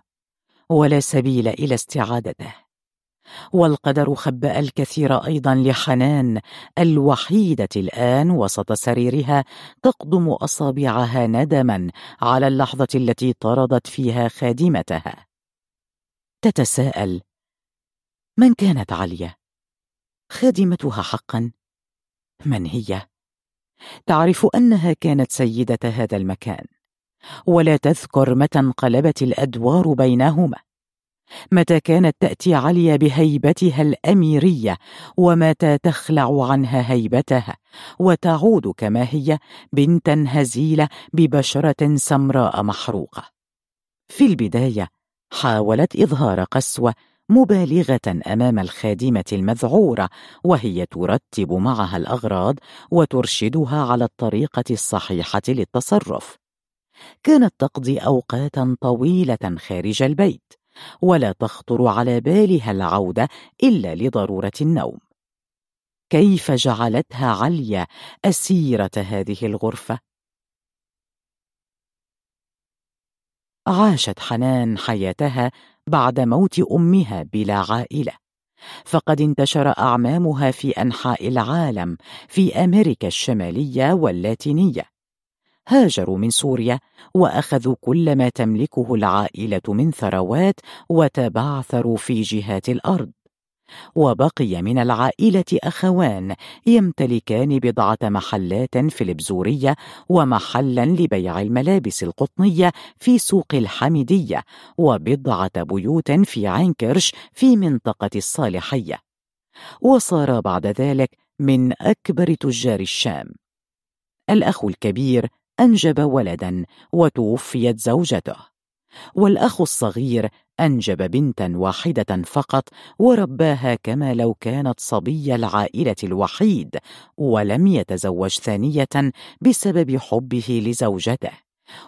ولا سبيل إلى استعادته. والقدر خبأ الكثير أيضا لحنان الوحيدة الآن وسط سريرها تقضم أصابعها ندما على اللحظة التي طردت فيها خادمتها. تتساءل من كانت عليا؟ خادمتها حقا؟ من هي؟ تعرف أنها كانت سيدة هذا المكان. ولا تذكر متى انقلبت الأدوار بينهما. متى كانت تأتي عليا بهيبتها الأميرية ومتى تخلع عنها هيبتها وتعود كما هي بنتا هزيلة ببشرة سمراء محروقة. في البداية حاولت إظهار قسوة مبالغة أمام الخادمة المذعورة وهي ترتب معها الأغراض وترشدها على الطريقة الصحيحة للتصرف كانت تقضي أوقاتا طويلة خارج البيت ولا تخطر على بالها العودة إلا لضرورة النوم كيف جعلتها عليا أسيرة هذه الغرفة؟ عاشت حنان حياتها بعد موت أمها بلا عائلة. فقد انتشر أعمامها في أنحاء العالم في أمريكا الشمالية واللاتينية. هاجروا من سوريا وأخذوا كل ما تملكه العائلة من ثروات وتبعثروا في جهات الأرض. وبقي من العائلة أخوان يمتلكان بضعة محلات في البزوريه ومحلا لبيع الملابس القطنية في سوق الحميدية وبضعة بيوت في عين في منطقة الصالحية. وصار بعد ذلك من أكبر تجار الشام. الأخ الكبير أنجب ولدا وتوفيت زوجته. والأخ الصغير أنجب بنتا واحدة فقط ورباها كما لو كانت صبي العائلة الوحيد ولم يتزوج ثانية بسبب حبه لزوجته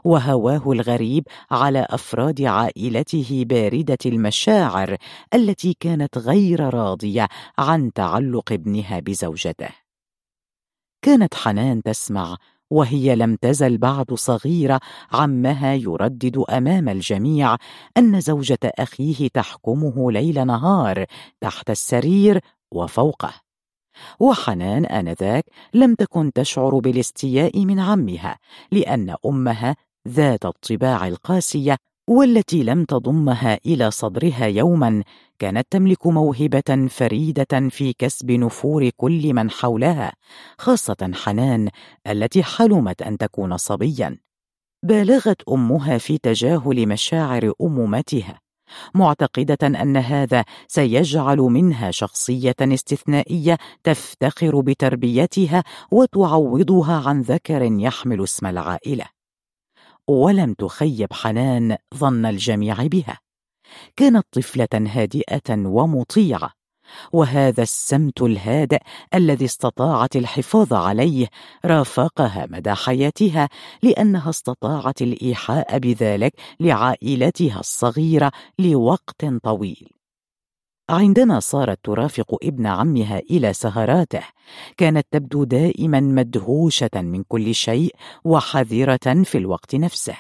وهواه الغريب على أفراد عائلته باردة المشاعر التي كانت غير راضية عن تعلق ابنها بزوجته. كانت حنان تسمع وهي لم تزل بعد صغيرة عمها يردد أمام الجميع أن زوجة أخيه تحكمه ليل نهار تحت السرير وفوقه. وحنان آنذاك لم تكن تشعر بالاستياء من عمها لأن أمها ذات الطباع القاسية والتي لم تضمها إلى صدرها يوما كانت تملك موهبة فريدة في كسب نفور كل من حولها خاصة حنان التي حلمت أن تكون صبيا. بالغت أمها في تجاهل مشاعر أمومتها معتقدة أن هذا سيجعل منها شخصية استثنائية تفتخر بتربيتها وتعوضها عن ذكر يحمل اسم العائلة. ولم تخيب حنان ظن الجميع بها. كانت طفلة هادئة ومطيعة وهذا السمت الهادئ الذي استطاعت الحفاظ عليه رافقها مدى حياتها لأنها استطاعت الإيحاء بذلك لعائلتها الصغيرة لوقت طويل. عندما صارت ترافق ابن عمها إلى سهراته كانت تبدو دائما مدهوشة من كل شيء وحذرة في الوقت نفسه.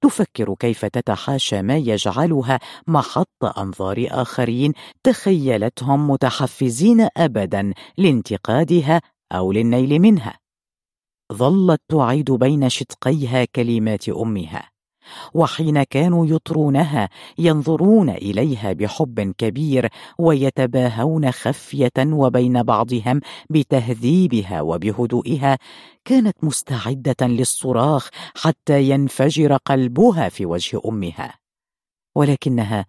تفكر كيف تتحاشى ما يجعلها محط أنظار آخرين تخيلتهم متحفزين ابدا لانتقادها أو للنيل منها. ظلت تعيد بين شدقيها كلمات أمها. وحين كانوا يطرونها ينظرون إليها بحب كبير ويتباهون خفية وبين بعضهم بتهذيبها وبهدوئها. كانت مستعدة للصراخ حتى ينفجر قلبها في وجه أمها. ولكنها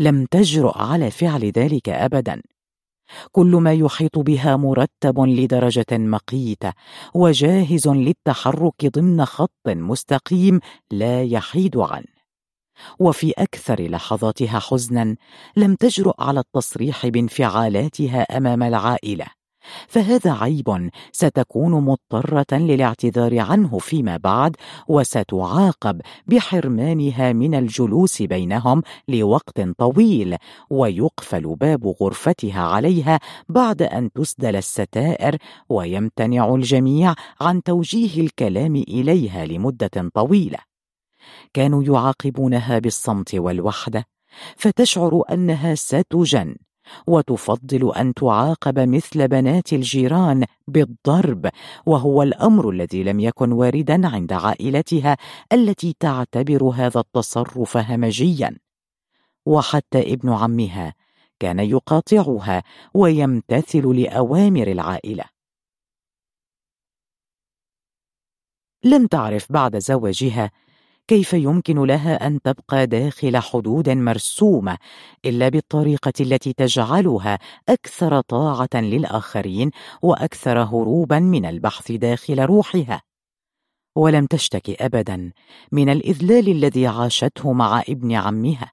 لم تجرؤ على فعل ذلك ابدا. كل ما يحيط بها مرتب لدرجة مقيتة وجاهز للتحرك ضمن خط مستقيم لا يحيد عنه. وفي أكثر لحظاتها حزنا لم تجرؤ على التصريح بانفعالاتها أمام العائلة. فهذا عيب ستكون مضطرة للاعتذار عنه فيما بعد وستعاقب بحرمانها من الجلوس بينهم لوقت طويل ويقفل باب غرفتها عليها بعد أن تسدل الستائر ويمتنع الجميع عن توجيه الكلام إليها لمدة طويلة. كانوا يعاقبونها بالصمت والوحدة فتشعر أنها ستجن. وتفضل أن تعاقب مثل بنات الجيران بالضرب وهو الأمر الذي لم يكن واردا عند عائلتها التي تعتبر هذا التصرف همجيا. وحتى ابن عمها كان يقاطعها ويمتثل لأوامر العائلة. لم تعرف بعد زواجها كيف يمكن لها أن تبقى داخل حدود مرسومة إلا بالطريقة التي تجعلها أكثر طاعة للآخرين وأكثر هروبا من البحث داخل روحها؟ ولم تشتكي ابدا من الإذلال الذي عاشته مع ابن عمها.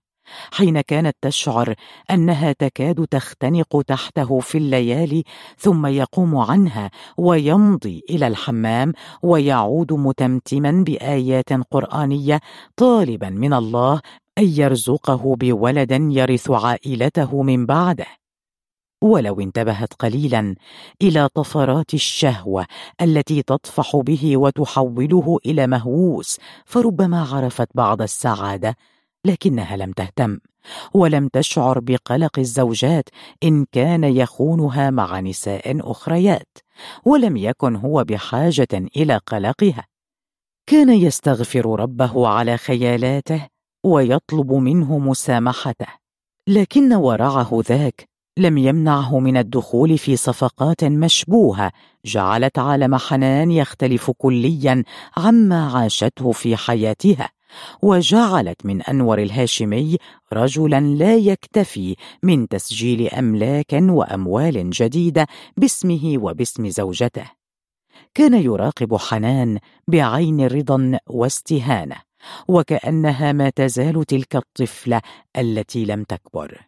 حين كانت تشعر أنها تكاد تختنق تحته في الليالي ثم يقوم عنها ويمضي إلى الحمام ويعود متمتما بآيات قرآنية طالبا من الله أن يرزقه بولد يرث عائلته من بعده. ولو انتبهت قليلا إلى طفرات الشهوة التي تطفح به وتحوله إلى مهووس فربما عرفت بعض السعادة لكنها لم تهتم ولم تشعر بقلق الزوجات إن كان يخونها مع نساء أخريات ولم يكن هو بحاجة إلى قلقها. كان يستغفر ربه على خيالاته ويطلب منه مسامحته لكن ورعه ذاك لم يمنعه من الدخول في صفقات مشبوهة جعلت عالم حنان يختلف كليا عما عاشته في حياتها. وجعلت من أنور الهاشمي رجلا لا يكتفي من تسجيل أملاك وأموال جديدة باسمه وباسم زوجته. كان يراقب حنان بعين رضا واستهانة وكأنها ما تزال تلك الطفلة التي لم تكبر.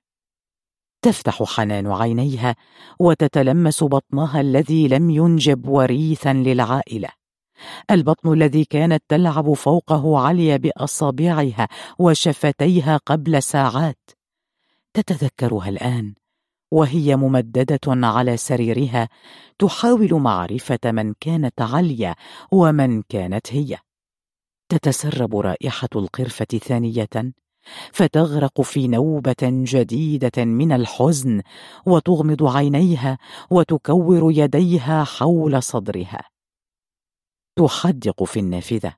تفتح حنان عينيها وتتلمس بطنها الذي لم ينجب وريثا للعائلة. البطن الذي كانت تلعب فوقه علي بأصابعها وشفتيها قبل ساعات. تتذكرها الآن وهي ممددة على سريرها تحاول معرفة من كانت عليا ومن كانت هي. تتسرب رائحة القرفة ثانية فتغرق في نوبة جديدة من الحزن وتغمض عينيها وتكور يديها حول صدرها. تحدق في النافذة.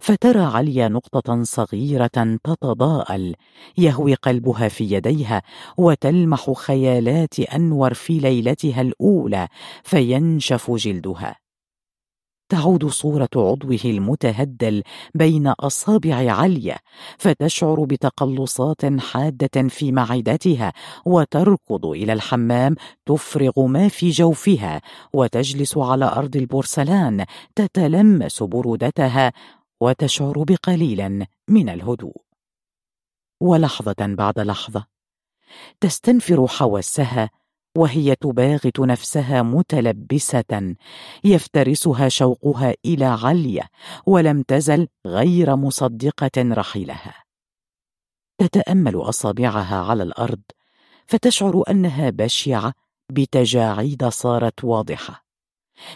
فترى عليا نقطة صغيرة تتضاءل. يهوي قلبها في يديها وتلمح خيالات أنور في ليلتها الأولى فينشف جلدها. تعود صورة عضوه المتهدل بين أصابع عليا فتشعر بتقلصات حادة في معدتها وتركض إلى الحمام تفرغ ما في جوفها وتجلس على أرض البورسلان تتلمس برودتها وتشعر بقليل من الهدوء. ولحظة بعد لحظة تستنفر حواسها وهي تباغت نفسها متلبسة. يفترسها شوقها إلى عليا ولم تزل غير مصدقة رحيلها. تتأمل أصابعها على الأرض فتشعر أنها بشعة بتجاعيد صارت واضحة.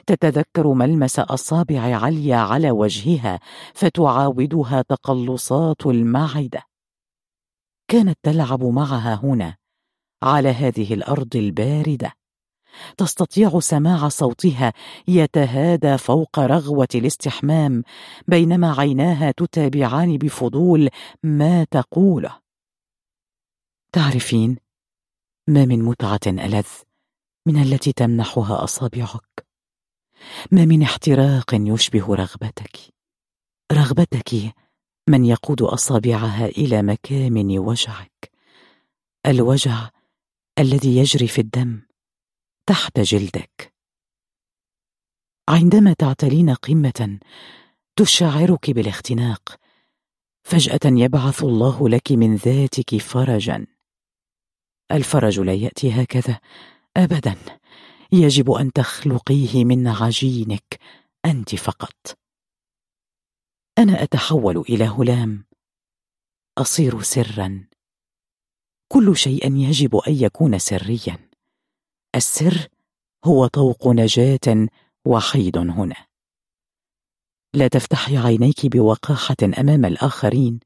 تتذكر ملمس أصابع عليا على وجهها فتعاودها تقلصات المعدة. كانت تلعب معها هنا على هذه الأرض الباردة. تستطيع سماع صوتها يتهادى فوق رغوة الاستحمام بينما عيناها تتابعان بفضول ما تقوله. تعرفين ما من متعة ألذ من التي تمنحها أصابعك؟ ما من احتراق يشبه رغبتك؟ رغبتك من يقود أصابعها إلى مكامن وجعك. الوجع الذي يجري في الدم تحت جلدك. عندما تعتلين قمة تشعرك بالاختناق فجأة يبعث الله لك من ذاتك فرجا. الفرج لا يأتي هكذا ابدا. يجب أن تخلقيه من عجينك أنت فقط. أنا أتحول إلى هلام أصير سرا. كل شيء يجب أن يكون سريا. السر هو طوق نجاة وحيد هنا. لا تفتحي عينيك بوقاحة أمام الآخرين.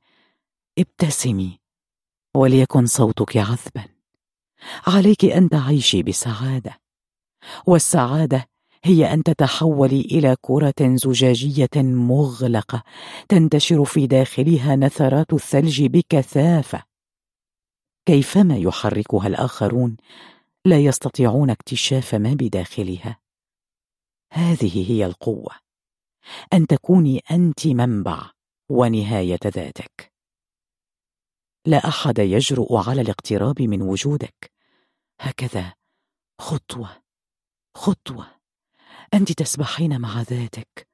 ابتسمي وليكن صوتك عذبا. عليك أن تعيشي بسعادة. والسعادة هي أن تتحولي إلى كرة زجاجية مغلقة تنتشر في داخلها نثرات الثلج بكثافة. كيفما يحركها الآخرون لا يستطيعون اكتشاف ما بداخلها. هذه هي القوة أن تكوني أنت منبع ونهاية ذاتك. لا أحد يجرؤ على الاقتراب من وجودك. هكذا خطوة خطوة. أنت تسبحين مع ذاتك.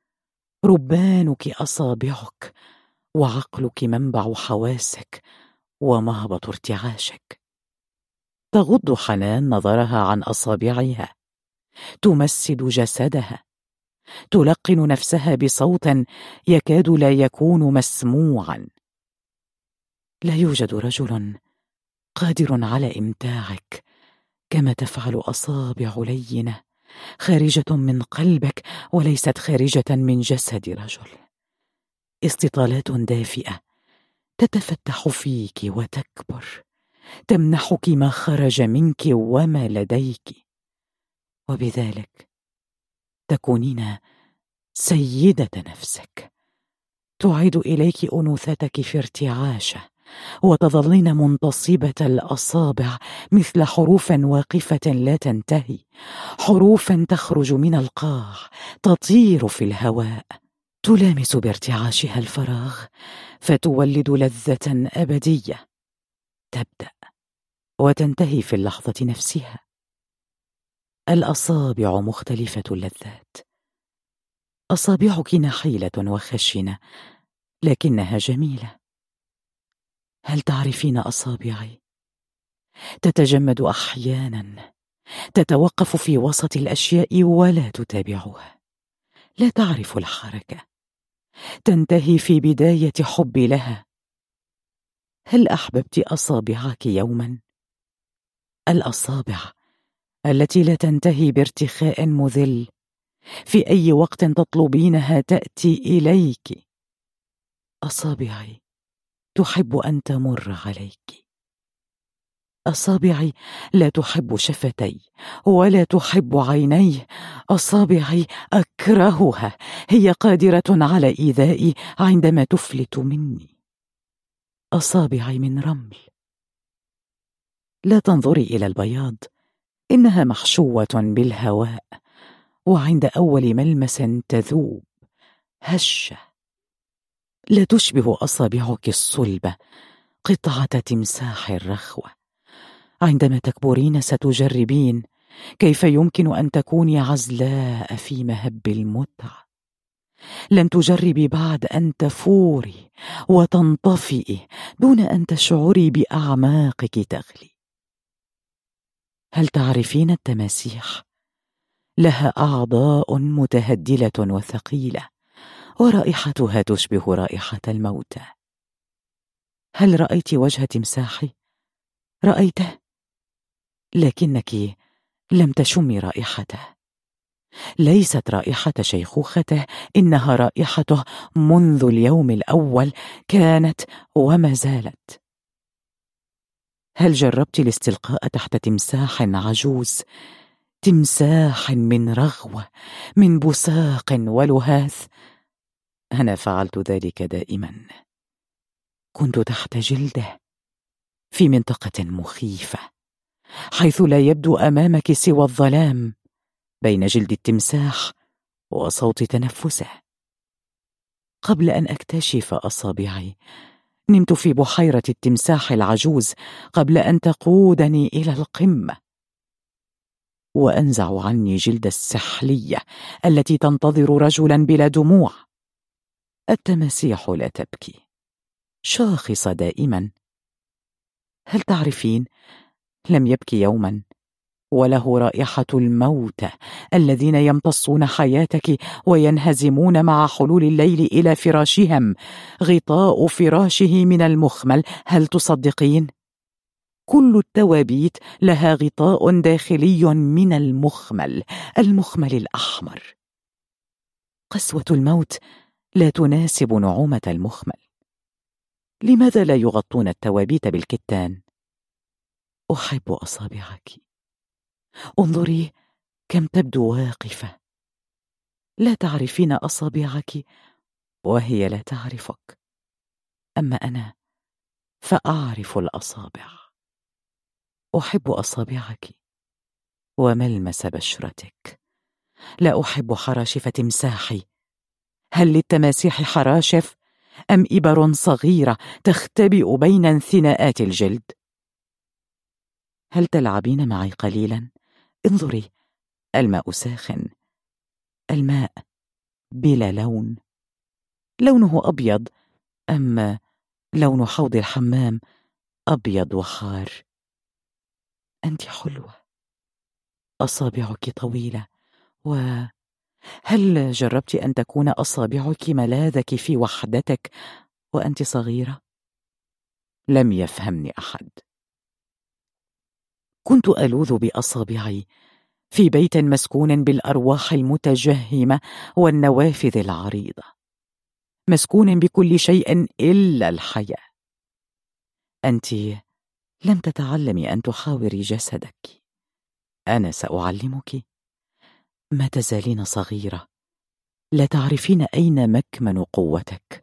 ربانك أصابعك وعقلك منبع حواسك. ومهبط ارتعاشك. تغض حنان نظرها عن أصابعها. تمسد جسدها. تلقن نفسها بصوت يكاد لا يكون مسموعا. لا يوجد رجل قادر على إمتاعك كما تفعل أصابع لينة خارجة من قلبك وليست خارجة من جسد رجل. استطالات دافئة. تتفتح فيك وتكبر. تمنحك ما خرج منك وما لديك. وبذلك تكونين سيدة نفسك. تعيد إليك أنوثتك في ارتعاشه وتظلين منتصبة الأصابع مثل حروف واقفة لا تنتهي. حروف تخرج من القاع تطير في الهواء. تلامس بارتعاشها الفراغ فتولد لذة أبدية. تبدأ وتنتهي في اللحظة نفسها. الأصابع مختلفة اللذات. أصابعك نحيلة وخشنة لكنها جميلة. هل تعرفين أصابعي؟ تتجمد أحيانا. تتوقف في وسط الأشياء ولا تتابعها. لا تعرف الحركة. تنتهي في بداية حبي لها. هل أحببت أصابعك يوما؟ الأصابع التي لا تنتهي بارتخاء مذل. في أي وقت تطلبينها تأتي إليك. أصابعي تحب أن تمر عليك. أصابعي لا تحب شفتي ولا تحب عيني. أصابعي أكرهها هي قادرة على إيذائي عندما تفلت مني. أصابعي من رمل. لا تنظري إلى البياض إنها محشوه بالهواء وعند أول ملمس تذوب. هشة. لا تشبه أصابعك الصلبة قطعة تمساح الرخوة. عندما تكبرين ستجربين كيف يمكن أن تكوني عزلاء في مهب المتعه لن تجربي بعد أن تفوري وتنطفئي دون أن تشعري بأعماقك تغلي. هل تعرفين التماسيح؟ لها أعضاء متهدلة وثقيلة ورائحتها تشبه رائحة الموتى. هل رأيت وجه تمساحي؟ رأيته؟ لكنك لم تشمي رائحته. ليست رائحة شيخوخته إنها رائحته منذ اليوم الأول كانت وما زالت. هل جربت الاستلقاء تحت تمساح عجوز؟ تمساح من رغوة من بساق ولهاث. أنا فعلت ذلك دائما. كنت تحت جلده في منطقة مخيفة. حيث لا يبدو أمامك سوى الظلام بين جلد التمساح وصوت تنفسه. قبل أن أكتشف أصابعي نمت في بحيرة التمساح العجوز قبل أن تقودني إلى القمة. وأنزع عني جلد السحلية التي تنتظر رجلا بلا دموع. التماسيح لا تبكي. شاخصه دائما. هل تعرفين لم يبكي يوما. وله رائحة الموتى الذين يمتصون حياتك وينهزمون مع حلول الليل إلى فراشهم. غطاء فراشه من المخمل هل تصدقين؟ كل التوابيت لها غطاء داخلي من المخمل المخمل الأحمر. قسوة الموت لا تناسب نعومة المخمل. لماذا لا يغطون التوابيت بالكتان؟ أحب أصابعك. انظري كم تبدو واقفة. لا تعرفين أصابعك وهي لا تعرفك. أما أنا فأعرف الأصابع. أحب أصابعك. وملمس بشرتك؟ لا أحب حراشف تمساحي هل للتماسيح حراشف أم إبر صغيرة تختبئ بين انثناءات الجلد؟ هل تلعبين معي قليلا؟ انظري الماء ساخن الماء بلا لون. لونه أبيض أم لون حوض الحمام أبيض وخار؟ أنت حلوة. أصابعك طويلة. و هل جربت أن تكون أصابعك ملاذك في وحدتك وأنت صغيرة؟ لم يفهمني أحد. كنت ألوذ بأصابعي. في بيت مسكون بالأرواح المتجهمة والنوافذ العريضة. مسكون بكل شيء إلا الحياة. أنت لم تتعلمي أن تحاوري جسدك. أنا سأعلمك. ما تزالين صغيرة؟ لا تعرفين أين مكمن قوتك.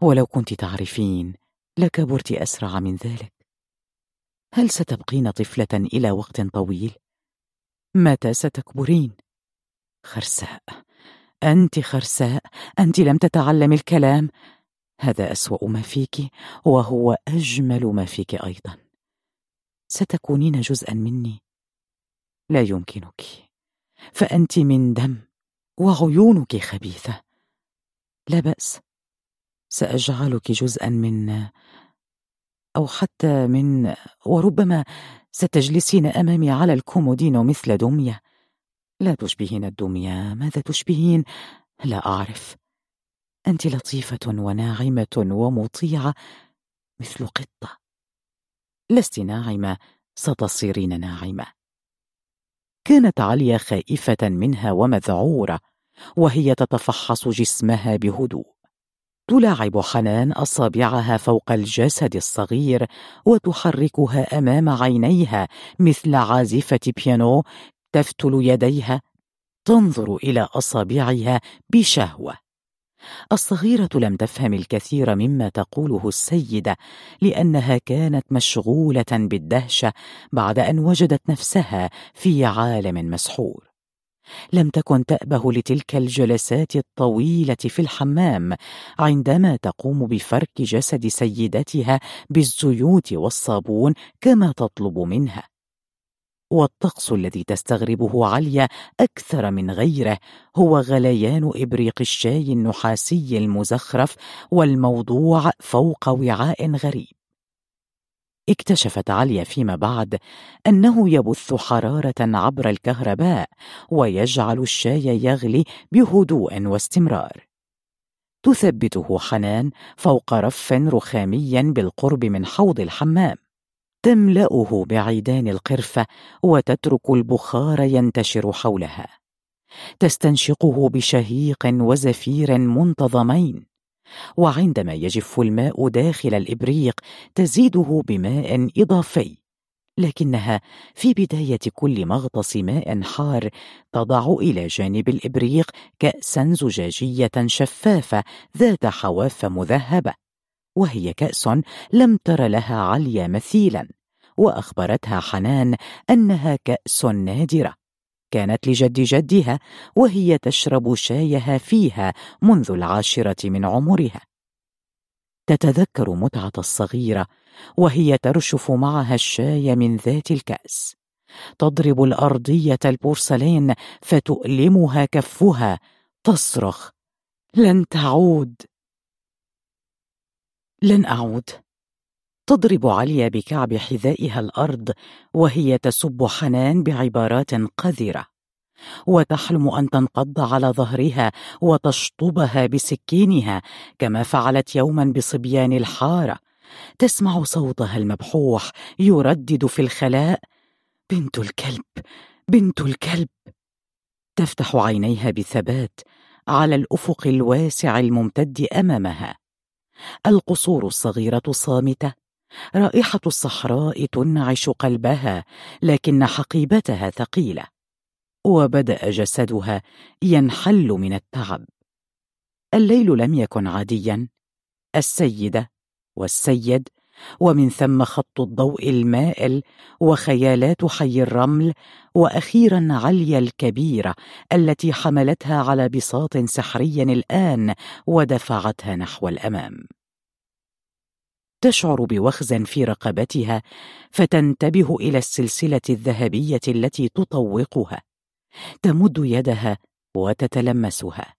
ولو كنت تعرفين لكبرت أسرع من ذلك. هل ستبقين طفلة إلى وقت طويل؟ متى ستكبرين؟ خرساء. أنت خرساء. أنت لم تتعلمي الكلام. هذا أسوأ ما فيك وهو أجمل ما فيك أيضا. ستكونين جزءا مني. لا يمكنك. فأنت من دم وعيونك خبيثة. لا بأس. سأجعلك جزءا من أو حتى من وربما ستجلسين أمامي على الكومودينو مثل دمية. لا تشبهين الدمية. ماذا تشبهين؟ لا أعرف. أنت لطيفة وناعمة ومطيعة مثل قطة. لست ناعمة ستصيرين ناعمة. كانت عليا خائفة منها ومذعورة وهي تتفحص جسمها بهدوء. تلاعب حنان أصابعها فوق الجسد الصغير وتحركها أمام عينيها مثل عازفة بيانو تفتل يديها تنظر إلى أصابعها بشهوة. الصغيرة لم تفهم الكثير مما تقوله السيدة لأنها كانت مشغولة بالدهشة بعد أن وجدت نفسها في عالم مسحور. لم تكن تأبه لتلك الجلسات الطويلة في الحمام عندما تقوم بفرك جسد سيدتها بالزيوت والصابون كما تطلب منها. والطقس الذي تستغربه عليا أكثر من غيره هو غليان إبريق الشاي النحاسي المزخرف والموضوع فوق وعاء غريب. اكتشفت عليا فيما بعد أنه يبث حرارة عبر الكهرباء ويجعل الشاي يغلي بهدوء واستمرار. تثبته حنان فوق رف رخامي بالقرب من حوض الحمام. تملأه بعيدان القرفة وتترك البخار ينتشر حولها. تستنشقه بشهيق وزفير منتظمين. وعندما يجف الماء داخل الإبريق تزيده بماء إضافي لكنها في بداية كل مغطس ماء حار تضع إلى جانب الإبريق كأسا زجاجية شفافة ذات حواف مذهبة وهي كأس لم تر لها عليا مثيلا وأخبرتها حنان أنها كأس نادرة. كانت لجد جدها وهي تشرب شايها فيها منذ العاشرة من عمرها. تتذكر متعة الصغيرة وهي ترشف معها الشاي من ذات الكأس. تضرب الأرضية البورسلين فتؤلمها كفها. تصرخ لن تعود! لن أعود! تضرب عليا بكعب حذائها الأرض وهي تسب حنان بعبارات قذرة. وتحلم أن تنقض على ظهرها وتشطبها بسكينها كما فعلت يوما بصبيان الحارة. تسمع صوتها المبحوح يردد في الخلاء. بنت الكلب! بنت الكلب! تفتح عينيها بثبات على الأفق الواسع الممتد أمامها. القصور الصغيرة صامتة رائحة الصحراء تنعش قلبها لكن حقيبتها ثقيلة وبدأ جسدها ينحل من التعب. الليل لم يكن عاديا السيدة والسيد ومن ثم خط الضوء المائل وخيالات حي الرمل وأخيرا عليا الكبيرة التي حملتها على بساط سحري الآن ودفعتها نحو الأمام. تشعر بوخز في رقبتها فتنتبه إلى السلسلة الذهبية التي تطوقها. تمد يدها وتتلمسها.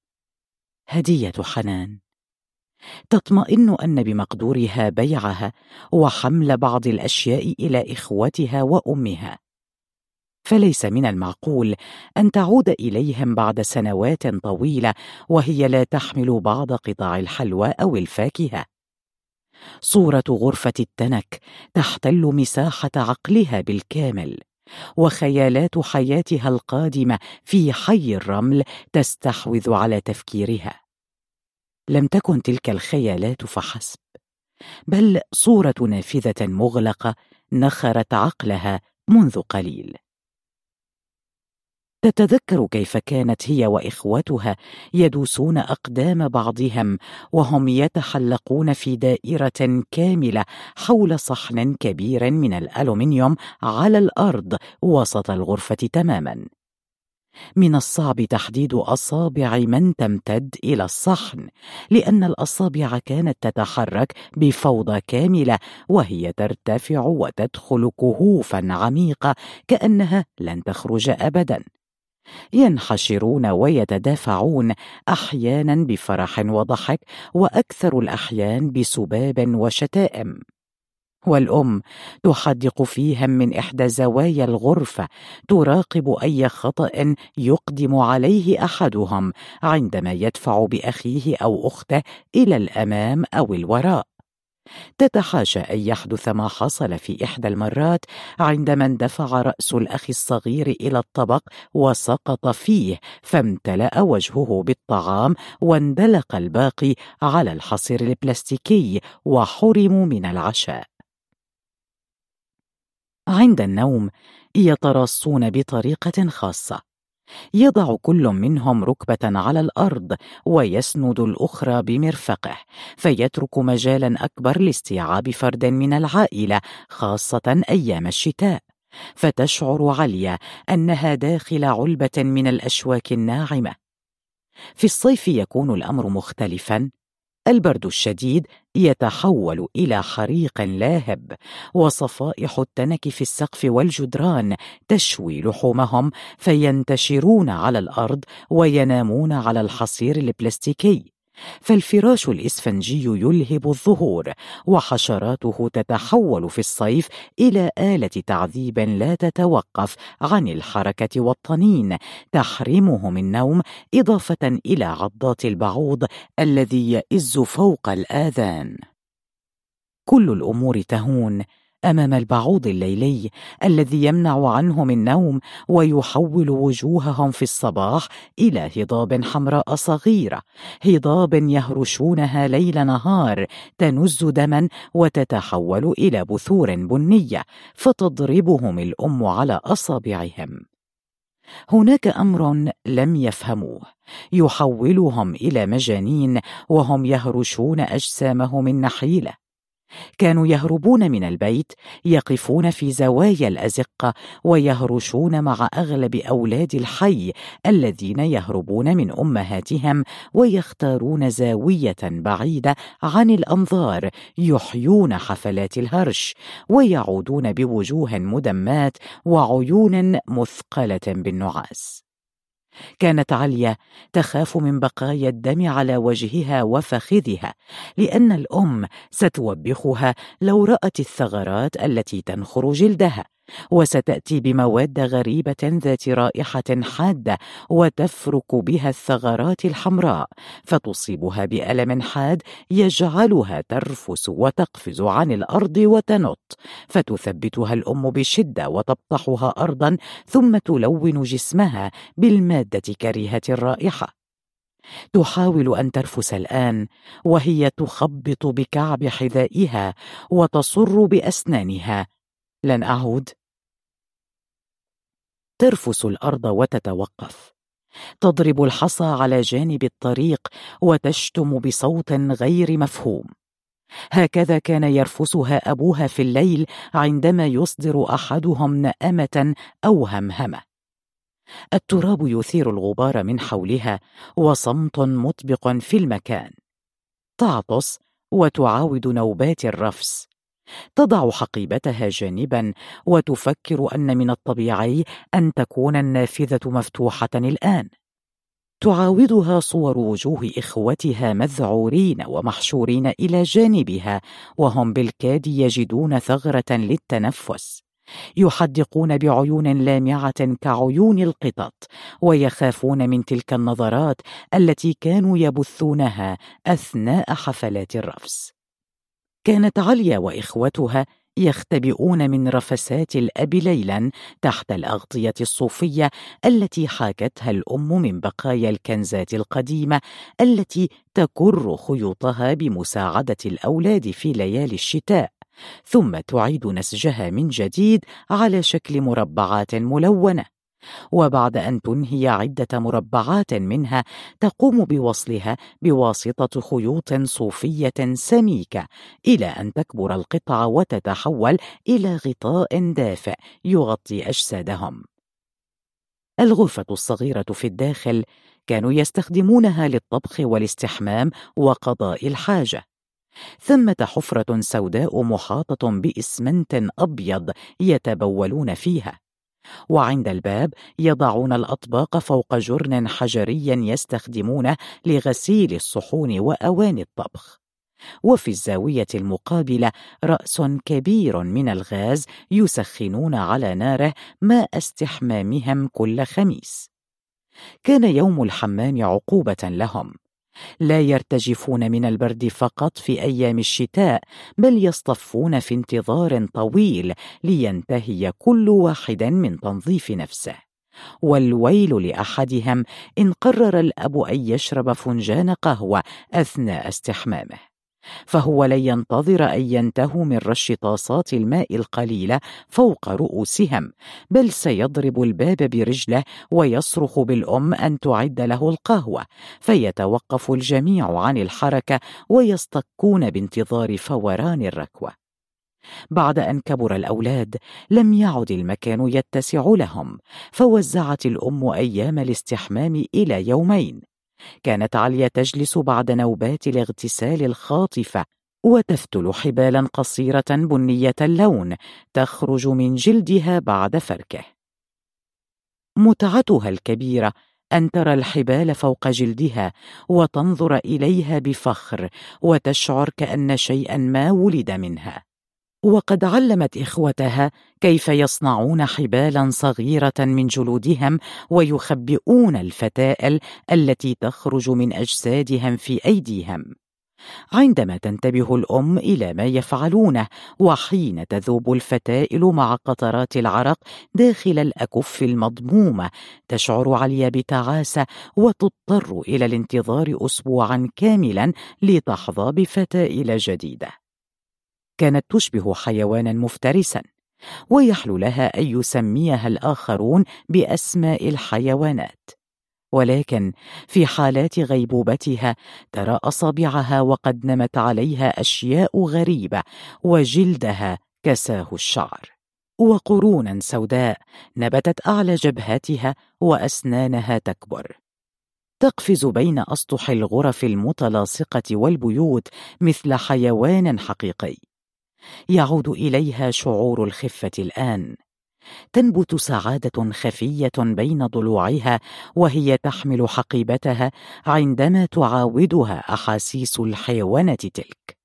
هدية حنان. تطمئن أن بمقدورها بيعها وحمل بعض الأشياء إلى إخوتها وأمها. فليس من المعقول أن تعود إليهم بعد سنوات طويلة وهي لا تحمل بعض قطع الحلوى أو الفاكهة. صورة غرفة التنك تحتل مساحة عقلها بالكامل وخيالات حياتها القادمة في حي الرمل تستحوذ على تفكيرها. لم تكن تلك الخيالات فحسب بل صورة نافذة مغلقة نخرت عقلها منذ قليل. تتذكر كيف كانت هي واخوتها يدوسون أقدام بعضهم وهم يتحلقون في دائرة كاملة حول صحن كبير من الألومنيوم على الأرض وسط الغرفة تماما. من الصعب تحديد أصابع من تمتد إلى الصحن لأن الأصابع كانت تتحرك بفوضى كاملة وهي ترتفع وتدخل كهوفا عميقة كأنها لن تخرج ابدا. ينحشرون ويتدافعون أحيانا بفرح وضحك وأكثر الأحيان بسباب وشتائم. والأم تحدق فيهم من إحدى زوايا الغرفة تراقب أي خطأ يقدم عليه أحدهم عندما يدفع بأخيه أو أخته إلى الأمام أو الوراء. تتحاشى أن يحدث ما حصل في إحدى المرات عندما اندفع رأس الأخ الصغير إلى الطبق وسقط فيه فامتلأ وجهه بالطعام واندلق الباقي على الحصير البلاستيكي وحرموا من العشاء. عند النوم يتراصون بطريقة خاصة. يضع كل منهم ركبة على الأرض ويسند الأخرى بمرفقه فيترك مجالا أكبر لاستيعاب فرد من العائلة خاصة أيام الشتاء. فتشعر عليا أنها داخل علبة من الأشواك الناعمة. في الصيف يكون الأمر مختلفا البرد الشديد يتحول إلى حريق لاهب وصفائح التنك في السقف والجدران تشوي لحومهم فينتشرون على الأرض وينامون على الحصير البلاستيكي. فالفراش الإسفنجي يلهب الظهور وحشراته تتحول في الصيف إلى آلة تعذيب لا تتوقف عن الحركة والطنين تحرمهم النوم إضافة إلى عضات البعوض الذي يئز فوق الآذان. كل الأمور تهون. أمام البعوض الليلي الذي يمنع عنهم النوم ويحول وجوههم في الصباح إلى هضاب حمراء صغيرة هضاب يهرشونها ليل نهار تنز دما وتتحول إلى بثور بنية فتضربهم الأم على أصابعهم. هناك أمر لم يفهموه يحولهم إلى مجانين وهم يهرشون أجسامهم النحيلة. كانوا يهربون من البيت يقفون في زوايا الأزقة ويهرشون مع أغلب أولاد الحي الذين يهربون من أمهاتهم ويختارون زاوية بعيدة عن الأنظار يحيون حفلات الهرش ويعودون بوجوه مدمات وعيون مثقلة بالنعاس. كانت عليا تخاف من بقايا الدم على وجهها وفخذها لأن الأم ستوبخها لو رأت الثغرات التي تنخر جلدها. وستأتي بمواد غريبة ذات رائحة حادة وتفرك بها الثغرات الحمراء فتصيبها بألم حاد يجعلها ترفس وتقفز عن الأرض وتنط فتثبتها الأم بشدة وتبطحها ارضا ثم تلون جسمها بالمادة كريهة الرائحة. تحاول أن ترفس الآن وهي تخبط بكعب حذائها وتصر بأسنانها. لن أعود. ترفس الأرض وتتوقف. تضرب الحصى على جانب الطريق وتشتم بصوت غير مفهوم. هكذا كان يرفسها أبوها في الليل عندما يصدر أحدهم نأمة أو همهمة. التراب يثير الغبار من حولها وصمت مطبق في المكان. تعطس وتعاود نوبات الرفس. تضع حقيبتها جانبا وتفكر أن من الطبيعي أن تكون النافذة مفتوحة الآن. تعاودها صور وجوه إخوتها مذعورين ومحشورين إلى جانبها وهم بالكاد يجدون ثغرة للتنفس. يحدقون بعيون لامعة كعيون القطط ويخافون من تلك النظرات التي كانوا يبثونها أثناء حفلات الرفس كانت عليا وإخوتها يختبئون من رفسات الأب ليلا تحت الأغطية الصوفية التي حاكتها الأم من بقايا الكنزات القديمة التي تكر خيوطها بمساعدة الأولاد في ليالي الشتاء. ثم تعيد نسجها من جديد على شكل مربعات ملونة. وبعد أن تنهي عدة مربعات منها تقوم بوصلها بواسطة خيوط صوفية سميكة إلى أن تكبر القطعه وتتحول إلى غطاء دافئ يغطي أجسادهم. الغرفة الصغيرة في الداخل كانوا يستخدمونها للطبخ والاستحمام وقضاء الحاجة. ثمة حفرة سوداء محاطة بإسمنت أبيض يتبولون فيها. وعند الباب يضعون الأطباق فوق جرن حجري يستخدمونه لغسيل الصحون واواني الطبخ. وفي الزاوية المقابلة رأس كبير من الغاز يسخنون على ناره ماء استحمامهم كل خميس. كان يوم الحمام عقوبة لهم. لا يرتجفون من البرد فقط في أيام الشتاء بل يصطفون في انتظار طويل لينتهي كل واحد من تنظيف نفسه. والويل لأحدهم إن قرر الأب أن يشرب فنجان قهوة أثناء استحمامه. فهو لن ينتظر أن ينتهوا من رش طاسات الماء القليلة فوق رؤوسهم بل سيضرب الباب برجله ويصرخ بالأم أن تعد له القهوة فيتوقف الجميع عن الحركة ويصطكون بانتظار فوران الركوة. بعد أن كبر الأولاد لم يعد المكان يتسع لهم فوزعت الأم أيام الاستحمام إلى يومين. كانت عليا تجلس بعد نوبات الاغتسال الخاطفة وتفتل حبالا قصيرة بنية اللون تخرج من جلدها بعد فركه. متعتها الكبيرة أن ترى الحبال فوق جلدها وتنظر إليها بفخر وتشعر كأن شيئا ما ولد منها. وقد علمت إخوتها كيف يصنعون حبالا صغيرة من جلودهم ويخبئون الفتائل التي تخرج من أجسادهم في أيديهم. عندما تنتبه الأم إلى ما يفعلونه وحين تذوب الفتائل مع قطرات العرق داخل الأكف المضمومة تشعر عليا بتعاسة وتضطر إلى الانتظار اسبوعا كاملا لتحظى بفتائل جديدة. كانت تشبه حيوانا مفترسا ويحلو لها أن يسميها الآخرون بأسماء الحيوانات. ولكن في حالات غيبوبتها ترى أصابعها وقد نمت عليها أشياء غريبة وجلدها كساه الشعر. وقرونا سوداء نبتت أعلى جبهتها وأسنانها تكبر. تقفز بين أسطح الغرف المتلاصقة والبيوت مثل حيوان حقيقي. يعود إليها شعور الخفة الآن. تنبت سعادة خفية بين ضلوعها وهي تحمل حقيبتها عندما تعاودها أحاسيس الحيوانه تلك.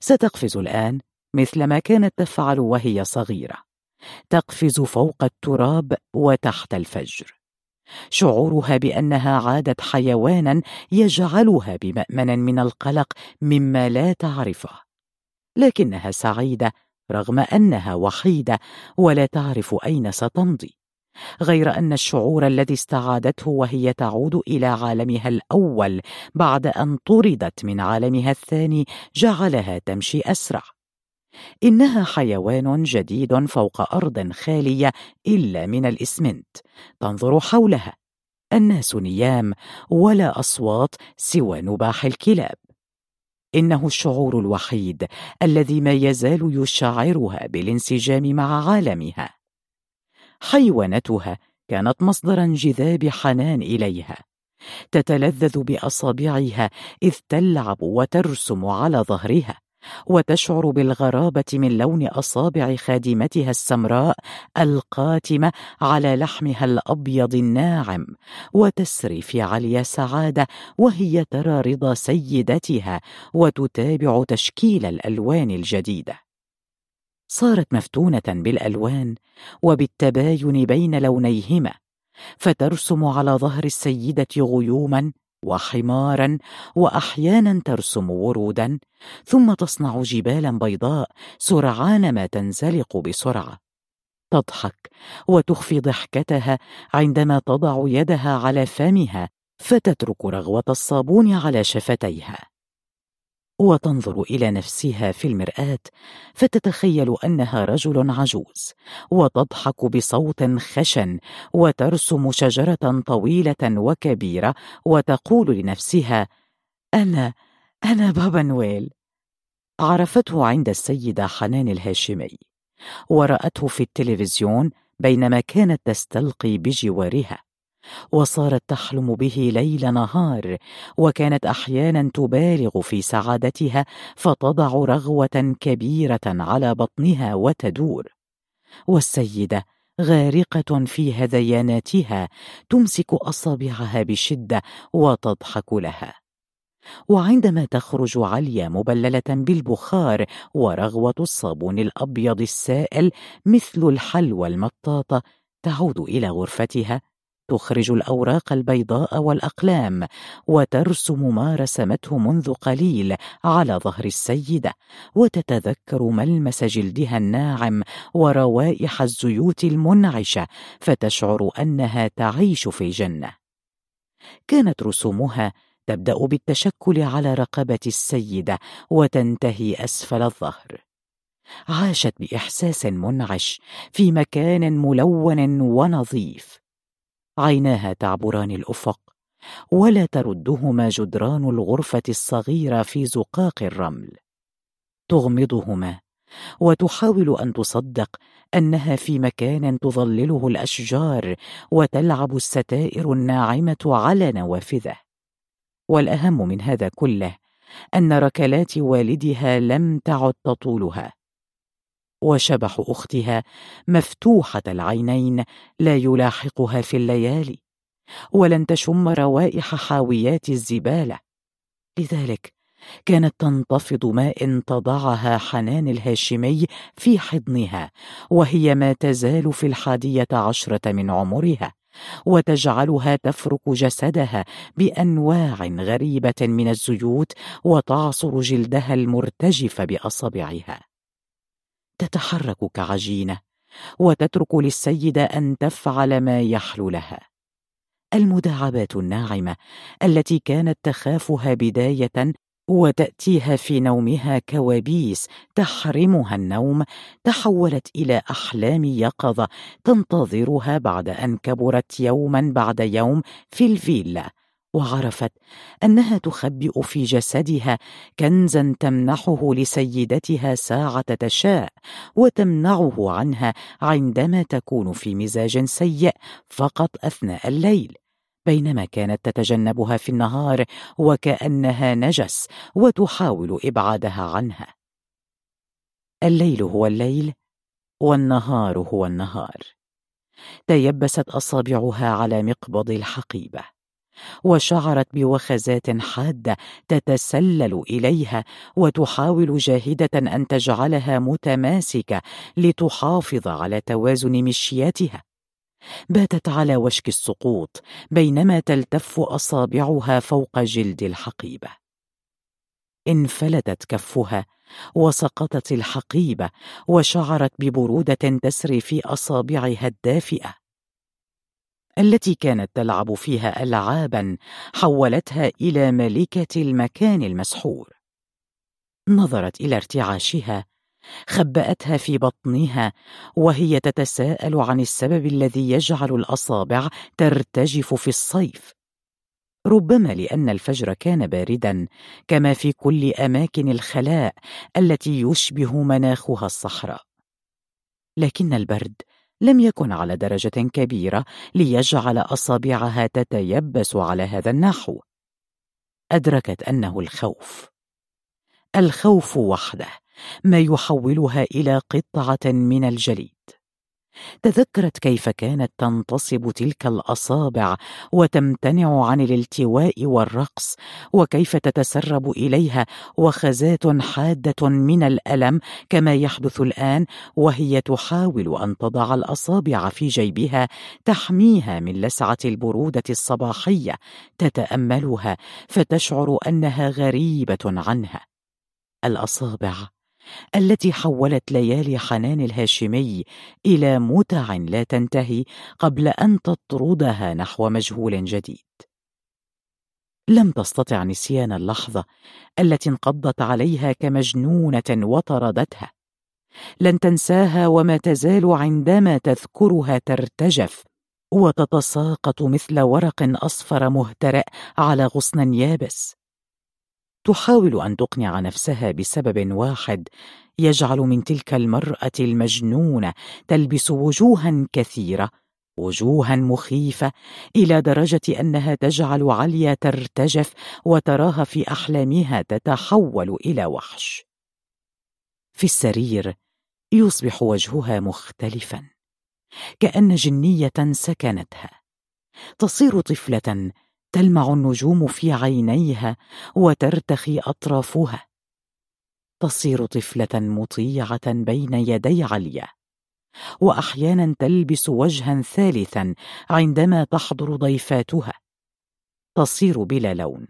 ستقفز الآن مثل ما كانت تفعل وهي صغيرة. تقفز فوق التراب وتحت الفجر. شعورها بأنها عادت حيوانا يجعلها بمامن من القلق مما لا تعرفه. لكنها سعيدة رغم أنها وحيدة ولا تعرف أين ستمضي. غير أن الشعور الذي استعادته وهي تعود إلى عالمها الأول بعد أن طردت من عالمها الثاني جعلها تمشي أسرع. إنها حيوان جديد فوق أرض خالية إلا من الإسمنت تنظر حولها. الناس نيام ولا أصوات سوى نباح الكلاب. إنه الشعور الوحيد الذي ما يزال يشعرها بالانسجام مع عالمها. حيوانتها كانت مصدر انجذاب حنان إليها. تتلذذ بأصابعها إذ تلعب وترسم على ظهرها. وتشعر بالغرابة من لون أصابع خادمتها السمراء القاتمة على لحمها الأبيض الناعم وتسري في عليا سعادة وهي ترى رضا سيدتها وتتابع تشكيل الألوان الجديدة. صارت مفتونة بالألوان وبالتباين بين لونيهما فترسم على ظهر السيدة غيوما وحمارا وأحيانا ترسم ورودا ثم تصنع جبالا بيضاء سرعان ما تنزلق بسرعة. تضحك وتخفي ضحكتها عندما تضع يدها على فمها فتترك رغوة الصابون على شفتيها. وتنظر إلى نفسها في المرآة فتتخيل أنها رجل عجوز وتضحك بصوت خشن وترسم شجرة طويلة وكبيرة وتقول لنفسها أنا أنا بابا نويل. عرفته عند السيده حنان الهاشمي ورأته في التلفزيون بينما كانت تستلقي بجوارها. وصارت تحلم به ليل نهار وكانت أحيانا تبالغ في سعادتها فتضع رغوة كبيرة على بطنها وتدور. والسيدة غارقة في هذياناتها تمسك أصابعها بشدة وتضحك لها. وعندما تخرج عليا مبللة بالبخار ورغوة الصابون الأبيض السائل مثل الحلوى المطاطة تعود إلى غرفتها. تخرج الأوراق البيضاء والأقلام وترسم ما رسمته منذ قليل على ظهر السيدة وتتذكر ملمس جلدها الناعم وروائح الزيوت المنعشة فتشعر أنها تعيش في جنة. كانت رسومها تبدأ بالتشكل على رقبة السيدة وتنتهي أسفل الظهر. عاشت بإحساس منعش في مكان ملون ونظيف. عيناها تعبران الأفق ولا تردهما جدران الغرفة الصغيرة في زقاق الرمل. تغمضهما وتحاول أن تصدق أنها في مكان تظلله الأشجار وتلعب الستائر الناعمة على نوافذه. والأهم من هذا كله أن ركلات والدها لم تعد تطولها. وشبح أختها مفتوحة العينين لا يلاحقها في الليالي ولن تشم روائح حاويات الزبالة. لذلك كانت تنتفض ما ان تضعها حنان الهاشمي في حضنها وهي ما تزال في الحادية عشرة من عمرها وتجعلها تفرك جسدها بأنواع غريبة من الزيوت وتعصر جلدها المرتجف بأصابعها. تتحرك كعجينة وتترك للسيده أن تفعل ما يحلو لها. المداعبات الناعمة التي كانت تخافها بداية وتأتيها في نومها كوابيس تحرمها النوم تحولت إلى أحلام يقظة تنتظرها بعد أن كبرت يوما بعد يوم في الفيلا. وعرفت أنها تخبئ في جسدها كنزا تمنحه لسيدتها ساعة تشاء وتمنعه عنها عندما تكون في مزاج سيء فقط أثناء الليل. بينما كانت تتجنبها في النهار وكأنها نجس وتحاول إبعادها عنها. الليل هو الليل والنهار هو النهار. تيبست أصابعها على مقبض الحقيبة. وشعرت بوخزات حادة تتسلل إليها وتحاول جاهدة أن تجعلها متماسكة لتحافظ على توازن مشيتها باتت على وشك السقوط بينما تلتف أصابعها فوق جلد الحقيبة. انفلتت كفها وسقطت الحقيبة وشعرت ببرودة تسري في أصابعها الدافئة. التي كانت تلعب فيها العابا حولتها إلى ملكة المكان المسحور. نظرت إلى ارتعاشها خبأتها في بطنها وهي تتساءل عن السبب الذي يجعل الأصابع ترتجف في الصيف. ربما لأن الفجر كان باردا كما في كل أماكن الخلاء التي يشبه مناخها الصحراء. لكن البرد لم يكن على درجة كبيرة ليجعل أصابعها تتيبس على هذا النحو. أدركت أنه الخوف. الخوف وحده ما يحولها إلى قطعة من الجليد. تذكرت كيف كانت تنتصب تلك الأصابع وتمتنع عن الالتواء والرقص وكيف تتسرب إليها وخزات حادة من الألم كما يحدث الآن وهي تحاول أن تضع الأصابع في جيبها تحميها من لسعة البرودة الصباحية تتأملها فتشعر أنها غريبة عنها. الأصابع التي حولت ليالي حنان الهاشمي إلى متع لا تنتهي قبل أن تطردها نحو مجهول جديد. لم تستطع نسيان اللحظة التي انقضت عليها كمجنونة وطردتها. لن تنساها وما تزال عندما تذكرها ترتجف وتتساقط مثل ورق أصفر مهترئ على غصن يابس. تحاول أن تقنع نفسها بسبب واحد يجعل من تلك المرأة المجنونة تلبس وجوها كثيرة وجوها مخيفة إلى درجة أنها تجعل عليا ترتجف وتراها في أحلامها تتحول إلى وحش. في السرير يصبح وجهها مختلفا كأن جنية سكنتها. تصير طفلة تلمع النجوم في عينيها وترتخي أطرافها. تصير طفلة مطيعة بين يدي عليا. وأحيانا تلبس وجها ثالثا عندما تحضر ضيفاتها. تصير بلا لون.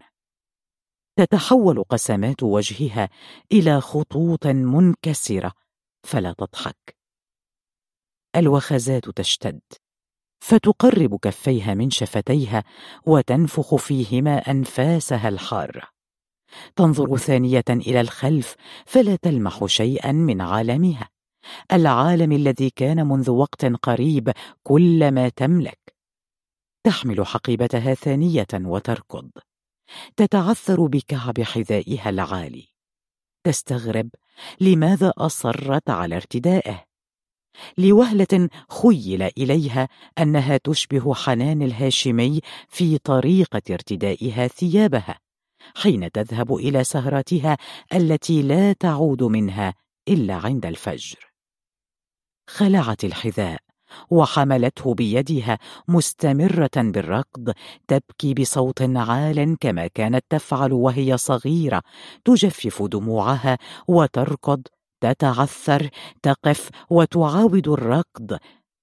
تتحول قسمات وجهها إلى خطوط منكسرة فلا تضحك. الوخزات تشتد. فتقرب كفيها من شفتيها وتنفخ فيهما أنفاسها الحاره تنظر ثانية إلى الخلف فلا تلمح شيئا من عالمها. العالم الذي كان منذ وقت قريب كل ما تملك. تحمل حقيبتها ثانية وتركض. تتعثر بكعب حذائها العالي. تستغرب لماذا أصرت على ارتدائه. لوهلة خيل إليها أنها تشبه حنان الهاشمي في طريقة ارتدائها ثيابها حين تذهب إلى سهراتها التي لا تعود منها إلا عند الفجر. خلعت الحذاء وحملته بيدها مستمرة بالركض تبكي بصوت عال كما كانت تفعل وهي صغيرة تجفف دموعها وتركض تتعثر تقف وتعاود الركض.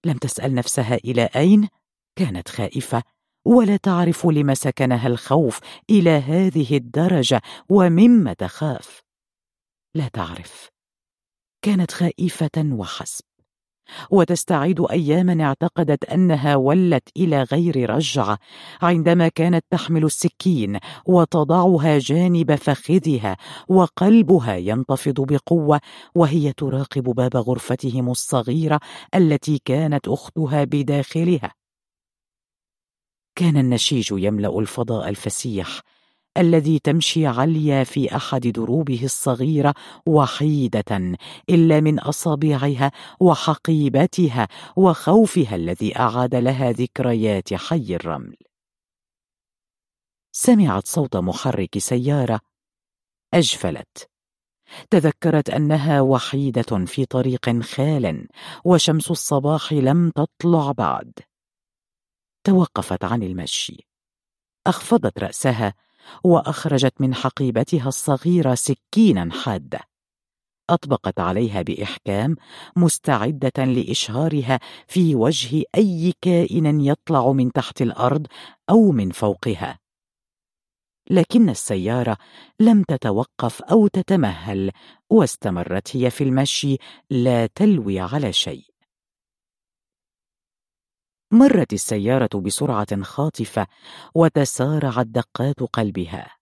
لم تسأل نفسها إلى أين؟ كانت خائفة ولا تعرف لم سكنها الخوف إلى هذه الدرجة ومما تخاف. لا تعرف. كانت خائفة وحسب. وتستعيد اياما اعتقدت أنها ولت إلى غير رجعه عندما كانت تحمل السكين وتضعها جانب فخذها وقلبها ينتفض بقوة وهي تراقب باب غرفتهم الصغيرة التي كانت أختها بداخلها. كان النشيج يملأ الفضاء الفسيح. الذي تمشي عليا في أحد دروبه الصغيرة وحيدة إلا من أصابعها وحقيبتها وخوفها الذي أعاد لها ذكريات حي الرمل. سمعت صوت محرك سيارة. أجفلت. تذكرت أنها وحيدة في طريق خال وشمس الصباح لم تطلع بعد. توقفت عن المشي. أخفضت رأسها. وأخرجت من حقيبتها الصغيرة سكينا حادة. أطبقت عليها بإحكام مستعدة لإشهارها في وجه أي كائن يطلع من تحت الأرض أو من فوقها. لكن السيارة لم تتوقف أو تتمهل واستمرت هي في المشي لا تلوي على شيء. مرت السيارة بسرعة خاطفة وتسارعت دقات قلبها.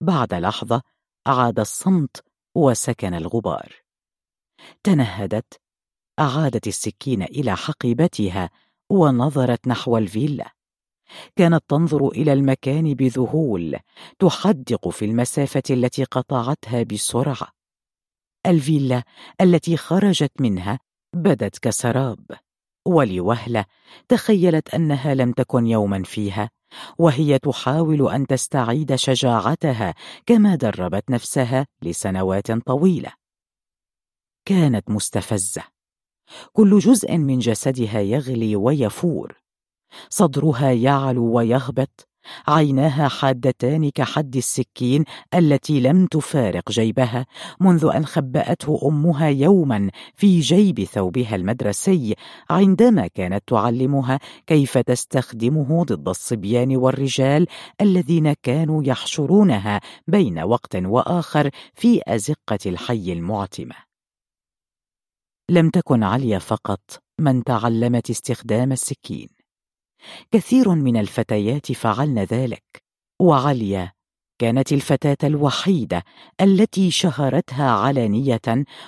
بعد لحظة عاد الصمت وسكن الغبار. تنهدت أعادت السكين إلى حقيبتها ونظرت نحو الفيلا. كانت تنظر إلى المكان بذهول تحدق في المسافة التي قطعتها بسرعة. الفيلا التي خرجت منها بدت كسراب. ولوهلة تخيلت أنها لم تكن يوما فيها وهي تحاول أن تستعيد شجاعتها كما دربت نفسها لسنوات طويلة. كانت مستفزة. كل جزء من جسدها يغلي ويفور. صدرها يعلو ويهبط عيناها حادتان كحد السكين التي لم تفارق جيبها منذ أن خبأته أمها يوما في جيب ثوبها المدرسي عندما كانت تعلمها كيف تستخدمه ضد الصبيان والرجال الذين كانوا يحشرونها بين وقت وآخر في أزقة الحي المعتمة. لم تكن عليا فقط من تعلمت استخدام السكين. كثير من الفتيات فعلن ذلك. وعليا كانت الفتاة الوحيدة التي شهرتها علانيه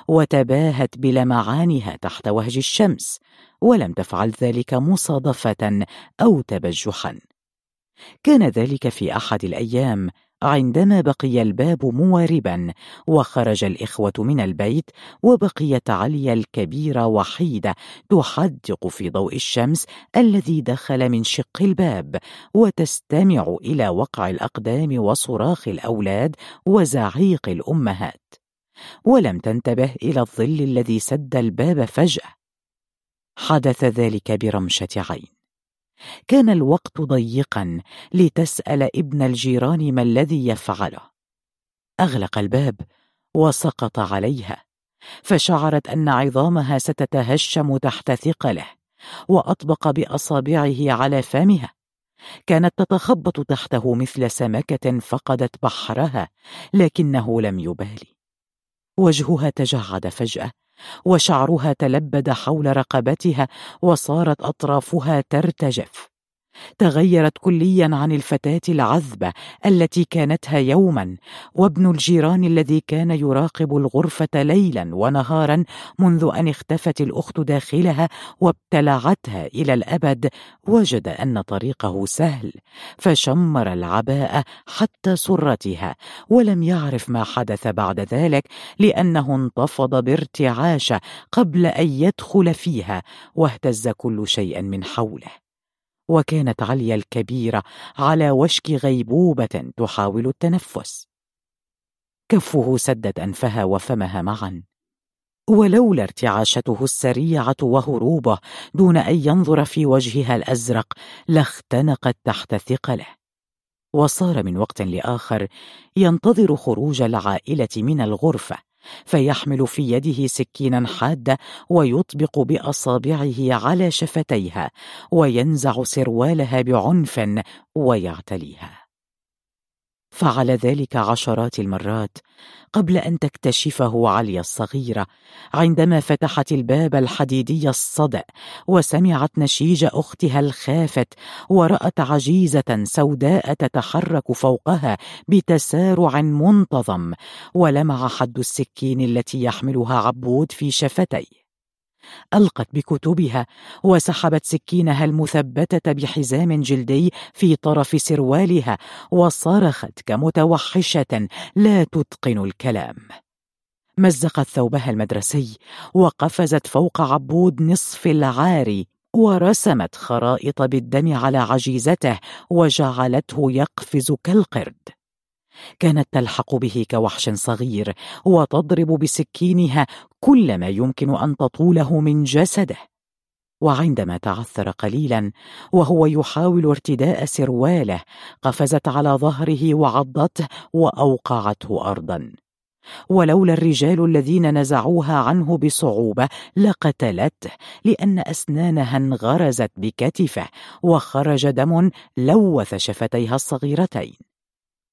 وتباهت بلمعانها تحت وهج الشمس ولم تفعل ذلك مصادفة أو تبجحا. كان ذلك في أحد الأيام عندما بقي الباب مواربا وخرج الإخوة من البيت وبقيت عليا الكبيرة وحيدة تحدق في ضوء الشمس الذي دخل من شق الباب وتستمع إلى وقع الأقدام وصراخ الأولاد وزعيق الأمهات. ولم تنتبه إلى الظل الذي سد الباب فجأة. حدث ذلك برمشة عين. كان الوقت ضيقا لتسأل ابن الجيران ما الذي يفعله. أغلق الباب وسقط عليها فشعرت أن عظامها ستتهشم تحت ثقله وأطبق بأصابعه على فمها. كانت تتخبط تحته مثل سمكة فقدت بحرها لكنه لم يبالي. وجهها تجعد فجأة وشعرها تلبد حول رقبتها وصارت أطرافها ترتجف. تغيرت كليا عن الفتاة العذبة التي كانتها يوما وابن الجيران الذي كان يراقب الغرفة ليلا ونهارا منذ أن اختفت الأخت داخلها وابتلعتها إلى الأبد وجد أن طريقه سهل فشمر العباءه حتى سرتها ولم يعرف ما حدث بعد ذلك لأنه انتفض بارتعاش قبل أن يدخل فيها واهتز كل شيء من حوله. وكانت عليا الكبيرة على وشك غيبوبة تحاول التنفس. كفه سدت أنفها وفمها معا. ولولا ارتعاشته السريعة وهروبه دون أن ينظر في وجهها الأزرق لاختنقت تحت ثقله. وصار من وقت لآخر ينتظر خروج العائلة من الغرفة فيحمل في يده سكينا حادة ويطبق بأصابعه على شفتيها وينزع سروالها بعنف ويعتليها. فعل ذلك عشرات المرات قبل أن تكتشفه عليا الصغيره عندما فتحت الباب الحديدي الصدأ وسمعت نشيج أختها الخافت ورأت عجيزة سوداء تتحرك فوقها بتسارع منتظم ولمع حد السكين التي يحملها عبود في شفتيه. ألقت بكتبها وسحبت سكينها المثبتة بحزام جلدي في طرف سروالها وصرخت كمتوحشة لا تتقن الكلام. مزقت ثوبها المدرسي وقفزت فوق عبود نصف العاري ورسمت خرائط بالدم على عجيزته وجعلته يقفز كالقرد. كانت تلحق به كوحش صغير وتضرب بسكينها كل ما يمكن أن تطوله من جسده. وعندما تعثر قليلا وهو يحاول ارتداء سرواله قفزت على ظهره وعضته وأوقعته ارضا. ولولا الرجال الذين نزعوها عنه بصعوبة لقتلته لأن أسنانها انغرزت بكتفه وخرج دم لوث شفتيها الصغيرتين.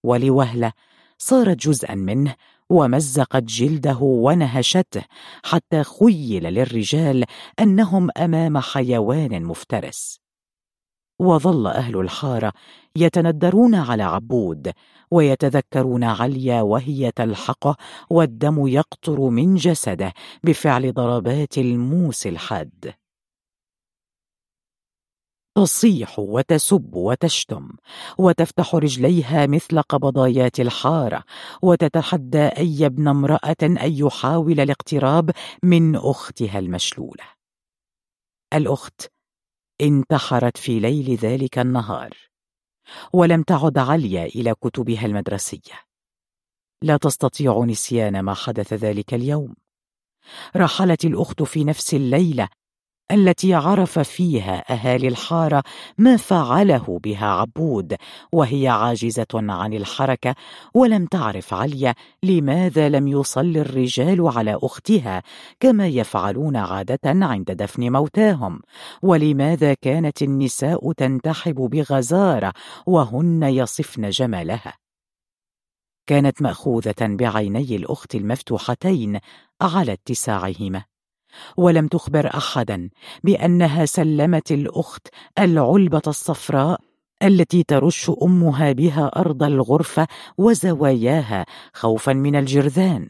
ولوهلة صارت جزءا منه ومزقت جلده ونهشته حتى خيل للرجال أنهم أمام حيوان مفترس. وظل أهل الحارة يتندرون على عبود ويتذكرون عليا وهي تلحقه والدم يقطر من جسده بفعل ضربات الموس الحاد. تصيح وتسب وتشتم وتفتح رجليها مثل قبضايات الحارة وتتحدى أي ابن امرأة أن يحاول الاقتراب من أختها المشلولة. الأخت انتحرت في ليل ذلك النهار ولم تعد عليا إلى كتبها المدرسية. لا تستطيع نسيان ما حدث ذلك اليوم. رحلت الأخت في نفس الليلة التي عرف فيها أهالي الحارة ما فعله بها عبود وهي عاجزة عن الحركة ولم تعرف عليا لماذا لم يصلي الرجال على أختها كما يفعلون عادة عند دفن موتاهم. ولماذا كانت النساء تنتحب بغزارة وهن يصفن جمالها؟ كانت مأخوذة بعيني الأخت المفتوحتين على اتساعهما. ولم تخبر أحدا بأنها سلمت الأخت العلبة الصفراء التي ترش أمها بها أرض الغرفة وزواياها خوفا من الجرذان.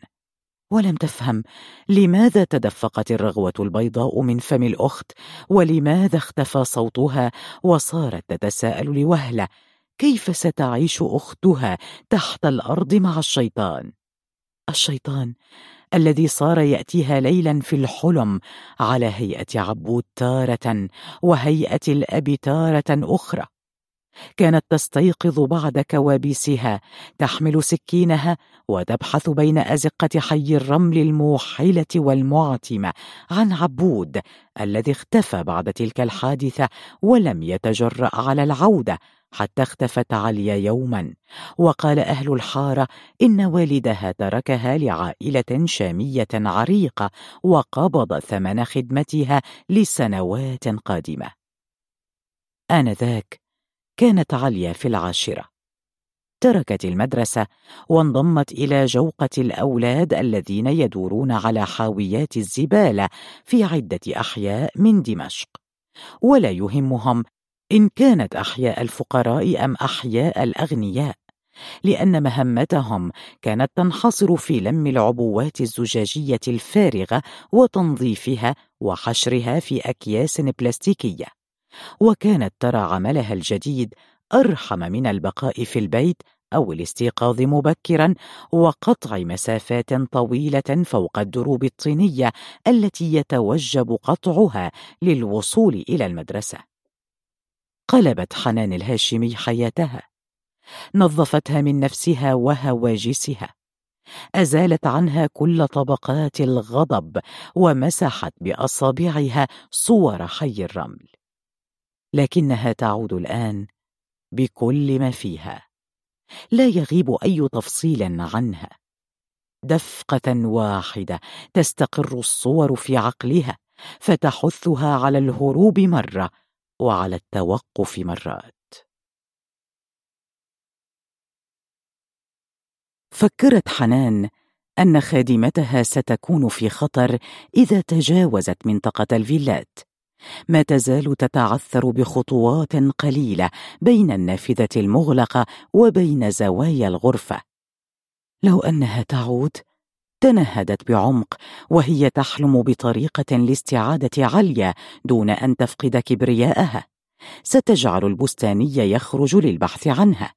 ولم تفهم لماذا تدفقت الرغوة البيضاء من فم الأخت ولماذا اختفى صوتها وصارت تتساءل لوهلة كيف ستعيش أختها تحت الأرض مع الشيطان؟ الشيطان الذي صار يأتيها ليلا في الحلم على هيئة عبود تارة وهيئة الأب تارة أخرى. كانت تستيقظ بعد كوابيسها تحمل سكينها وتبحث بين أزقة حي الرمل الموحلة والمعتمة عن عبود الذي اختفى بعد تلك الحادثة ولم يتجرأ على العودة. حتى اختفت عليا يوما. وقال أهل الحارة إن والدها تركها لعائلة شامية عريقة وقبض ثمن خدمتها لسنوات قادمة. آنذاك كانت عليا في العاشرة. تركت المدرسة وانضمت إلى جوقة الأولاد الذين يدورون على حاويات الزبالة في عدة أحياء من دمشق. ولا يهمهم إن كانت أحياء الفقراء أم أحياء الأغنياء لأن مهمتهم كانت تنحصر في لم العبوات الزجاجية الفارغة وتنظيفها وحشرها في أكياس بلاستيكية. وكانت ترى عملها الجديد أرحم من البقاء في البيت أو الاستيقاظ مبكرا وقطع مسافات طويلة فوق الدروب الطينية التي يتوجب قطعها للوصول إلى المدرسة. قلبت حنان الهاشمي حياتها نظفتها من نفسها وهواجسها أزالت عنها كل طبقات الغضب ومسحت بأصابعها صور حي الرمل. لكنها تعود الآن بكل ما فيها لا يغيب أي تفصيل عنها. دفقة واحدة تستقر الصور في عقلها فتحثها على الهروب مرة وعلى التوقف مرات. فكرت حنان أن خادمتها ستكون في خطر إذا تجاوزت منطقة الفيلات. ما تزال تتعثر بخطوات قليلة بين النافذة المغلقة وبين زوايا الغرفة. لو أنها تعود تنهدت بعمق وهي تحلم بطريقة لاستعادة عليا دون أن تفقد كبرياءها. ستجعل البستاني يخرج للبحث عنها.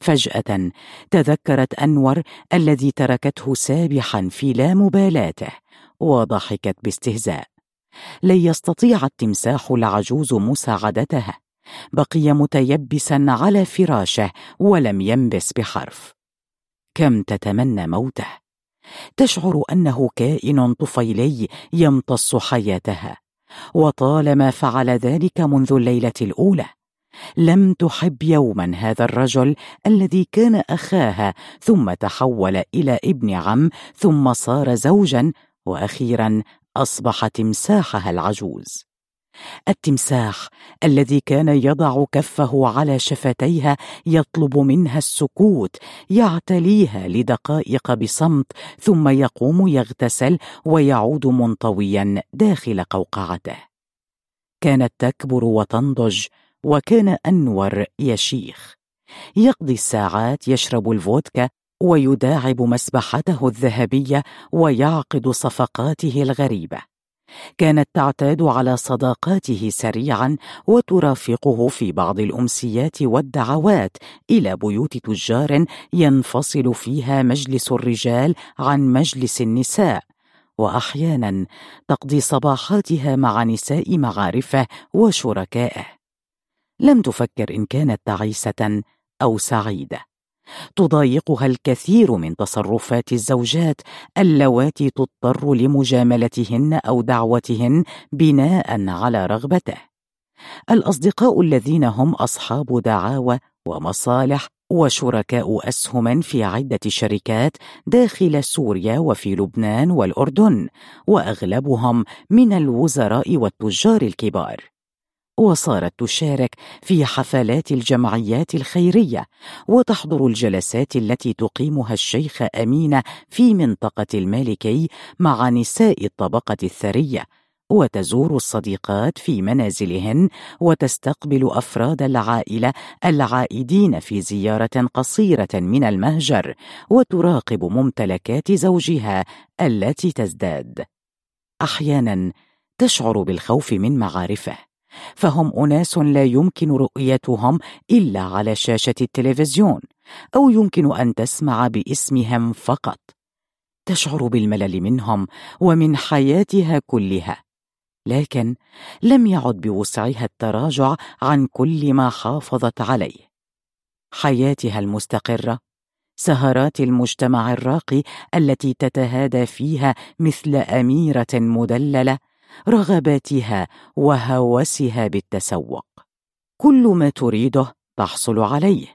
فجأة تذكرت أنور الذي تركته سابحا في لا مبالاته وضحكت باستهزاء. لن يستطيع التمساح العجوز مساعدتها. بقي متيبسا على فراشه ولم ينبس بحرف. كم تتمنى موته! تشعر أنه كائن طفيلي يمتص حياتها. وطالما فعل ذلك منذ الليلة الأولى لم تحب يوما هذا الرجل الذي كان أخاها ثم تحول إلى ابن عم ثم صار زوجا وأخيرا اصبح تمساحها العجوز. التمساح الذي كان يضع كفه على شفتيها يطلب منها السكوت يعتليها لدقائق بصمت ثم يقوم يغتسل ويعود منطويا داخل قوقعته. كانت تكبر وتنضج وكان أنور يشيخ. يقضي الساعات يشرب الفودكا ويداعب مسبحته الذهبية ويعقد صفقاته الغريبة. كانت تعتاد على صداقاته سريعا وترافقه في بعض الأمسيات والدعوات إلى بيوت تجار ينفصل فيها مجلس الرجال عن مجلس النساء. واحيانا تقضي صباحاتها مع نساء معارفه وشركائه. لم تفكر إن كانت تعيسة أو سعيدة. تضايقها الكثير من تصرفات الزوجات اللواتي تضطر لمجاملتهن أو دعوتهن بناء على رغبته. الأصدقاء الذين هم أصحاب دعاوى ومصالح وشركاء اسهم في عدة شركات داخل سوريا وفي لبنان والأردن وأغلبهم من الوزراء والتجار الكبار. وصارت تشارك في حفلات الجمعيات الخيرية وتحضر الجلسات التي تقيمها الشيخ أمينة في منطقة المالكي مع نساء الطبقة الثرية. وتزور الصديقات في منازلهن وتستقبل أفراد العائلة العائدين في زيارة قصيرة من المهجر وتراقب ممتلكات زوجها التي تزداد. أحيانا تشعر بالخوف من معارفه. فهم أناس لا يمكن رؤيتهم إلا على شاشة التلفزيون أو يمكن أن تسمع باسمهم فقط. تشعر بالملل منهم ومن حياتها كلها لكن لم يعد بوسعها التراجع عن كل ما حافظت عليه. حياتها المستقرة سهرات المجتمع الراقي التي تتهادى فيها مثل أميرة مدللة رغباتها وهوسها بالتسوق. كل ما تريده تحصل عليه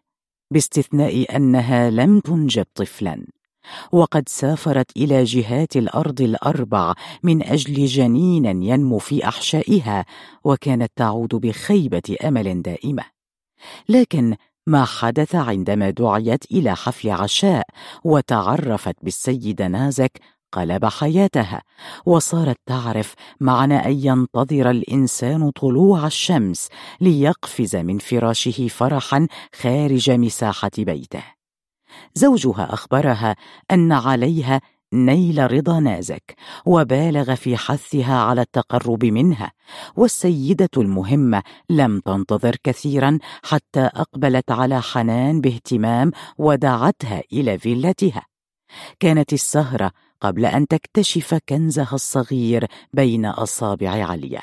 باستثناء أنها لم تنجب طفلا. وقد سافرت إلى جهات الأرض الأربع من أجل جنين ينمو في أحشائها وكانت تعود بخيبة أمل دائمة. لكن ما حدث عندما دعيت إلى حفل عشاء وتعرفت بالسيد نازك قلب حياتها وصارت تعرف معنى أن ينتظر الإنسان طلوع الشمس ليقفز من فراشه فرحا خارج مساحة بيته. زوجها أخبرها أن عليها نيل رضا نازك وبالغ في حثها على التقرب منها والسيدة المهمة لم تنتظر كثيرا حتى أقبلت على حنان باهتمام ودعتها إلى فيلتها. كانت السهرة قبل أن تكتشف كنزها الصغير بين أصابع عليا.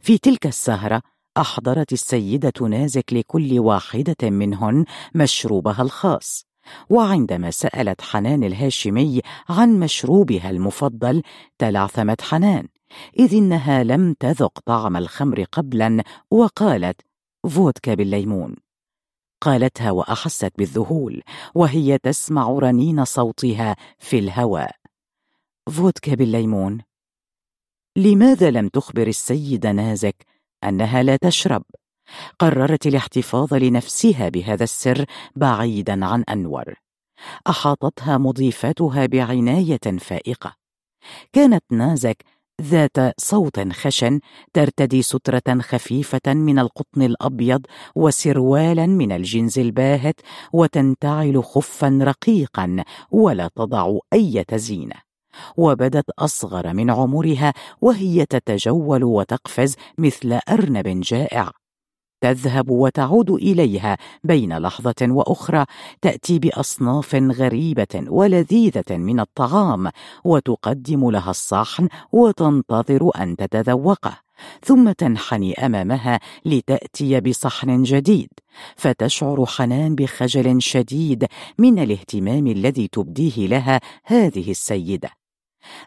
في تلك السهرة أحضرت السيدة نازك لكل واحدة منهن مشروبها الخاص وعندما سألت حنان الهاشمي عن مشروبها المفضل تلعثمت حنان إذ إنها لم تذق طعم الخمر قبلا وقالت فودكا بالليمون. قالتها وأحست بالذهول وهي تسمع رنين صوتها في الهواء. فودكا بالليمون. لماذا لم تخبر السيدة نازك أنها لا تشرب؟ قررت الاحتفاظ لنفسها بهذا السر بعيدا عن أنور. أحاطتها مضيفتها بعناية فائقة. كانت نازك ذات صوت خشن ترتدي سترة خفيفة من القطن الأبيض وسروالا من الجنز الباهت وتنتعل خفا رقيقا ولا تضع أي زينة وبدت أصغر من عمرها وهي تتجول وتقفز مثل أرنب جائع. تذهب وتعود إليها بين لحظة وأخرى تأتي بأصناف غريبة ولذيذة من الطعام وتقدم لها الصحن وتنتظر أن تتذوقه ثم تنحني أمامها لتأتي بصحن جديد فتشعر حنان بخجل شديد من الاهتمام الذي تبديه لها هذه السيدة.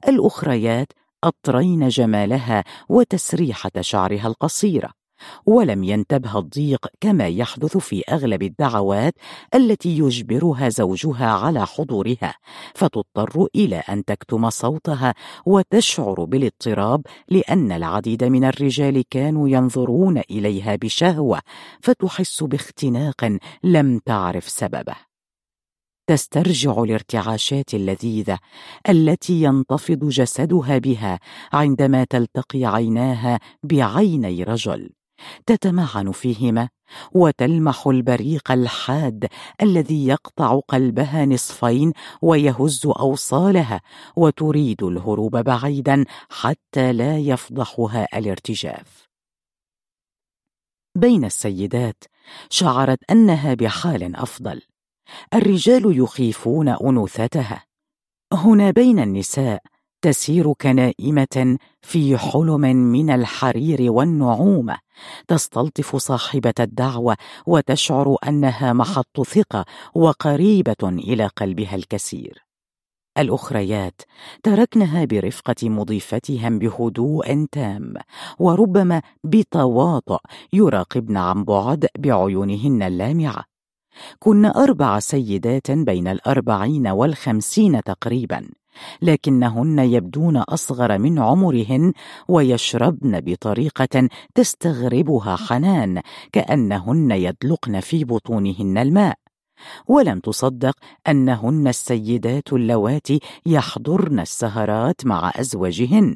الأخريات أطرين جمالها وتسريحة شعرها القصيره ولم ينتبه الضيق كما يحدث في أغلب الدعوات التي يجبرها زوجها على حضورها فتضطر إلى أن تكتم صوتها وتشعر بالاضطراب لأن العديد من الرجال كانوا ينظرون إليها بشهوة فتحس باختناق لم تعرف سببه. تسترجع الارتعاشات اللذيذة التي ينتفض جسدها بها عندما تلتقي عيناها بعيني رجل. تتمعن فيهما وتلمح البريق الحاد الذي يقطع قلبها نصفين ويهز أوصالها وتريد الهروب بعيدا حتى لا يفضحها الارتجاف. بين السيدات شعرت أنها بحال أفضل الرجال يخيفون أنوثتها. هنا بين النساء تسير كنائمة في حلم من الحرير والنعومة. تستلطف صاحبة الدعوة وتشعر أنها محط ثقة وقريبة إلى قلبها الكثير. الأخريات تركنها برفقة مضيفتهم بهدوء تام وربما بتواطؤ يراقبن عن بعد بعيونهن اللامعة. كن أربع سيدات بين الأربعين والخمسين تقريبا لكنهن يبدون أصغر من عمرهن ويشربن بطريقة تستغربها حنان كأنهن يدلقن في بطونهن الماء. ولم تصدق أنهن السيدات اللواتي يحضرن السهرات مع ازواجهن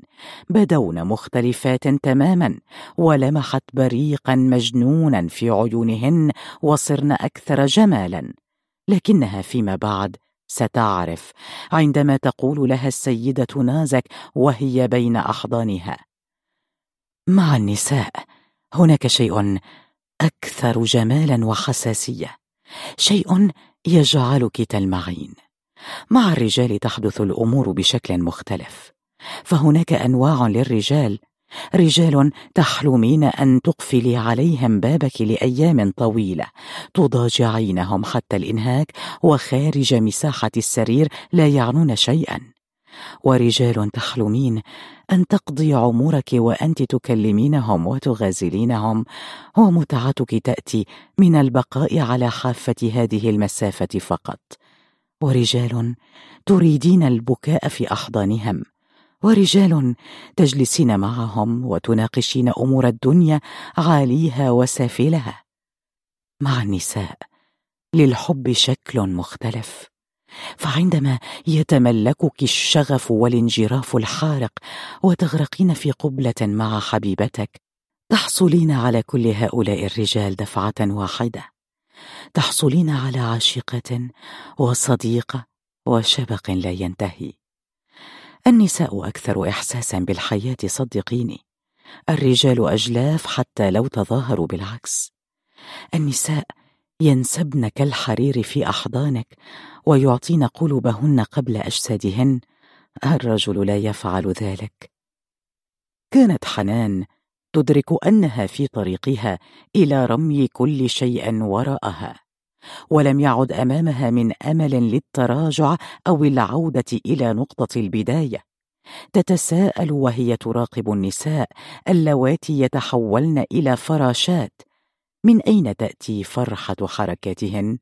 بدون مختلفات تماما ولمحت بريقا مجنونا في عيونهن وصرن أكثر جمالا. لكنها فيما بعد ستعرف عندما تقول لها السيدة نازك وهي بين أحضانها. مع النساء هناك شيء أكثر جمالا وحساسية. شيء يجعلك تلمعين. مع الرجال تحدث الأمور بشكل مختلف فهناك أنواع للرجال. رجال تحلمين أن تقفلي عليهم بابك لأيام طويلة تضاجعينهم حتى الإنهاك وخارج مساحة السرير لا يعنون شيئا. ورجال تحلمين أن تقضي عمرك وأنت تكلمينهم وتغازلينهم ومتعتك تأتي من البقاء على حافة هذه المسافة فقط. ورجال تريدين البكاء في أحضانهم. ورجال تجلسين معهم وتناقشين أمور الدنيا عاليها وسافلها. مع النساء للحب شكل مختلف. فعندما يتملكك الشغف والانجراف الحارق وتغرقين في قبلة مع حبيبتك تحصلين على كل هؤلاء الرجال دفعة واحدة. تحصلين على عاشقة وصديقه وشبق لا ينتهي. النساء أكثر احساسا بالحياة صدقيني. الرجال أجلاف حتى لو تظاهروا بالعكس. النساء ينسبن كالحرير في أحضانك ويعطين قلوبهن قبل أجسادهن. الرجل لا يفعل ذلك. كانت حنان تدرك أنها في طريقها إلى رمي كل شيء وراءها ولم يعد أمامها من أمل للتراجع أو العودة إلى نقطة البداية. تتساءل وهي تراقب النساء اللواتي يتحولن إلى فراشات. من أين تأتي فرحة حركاتهن؟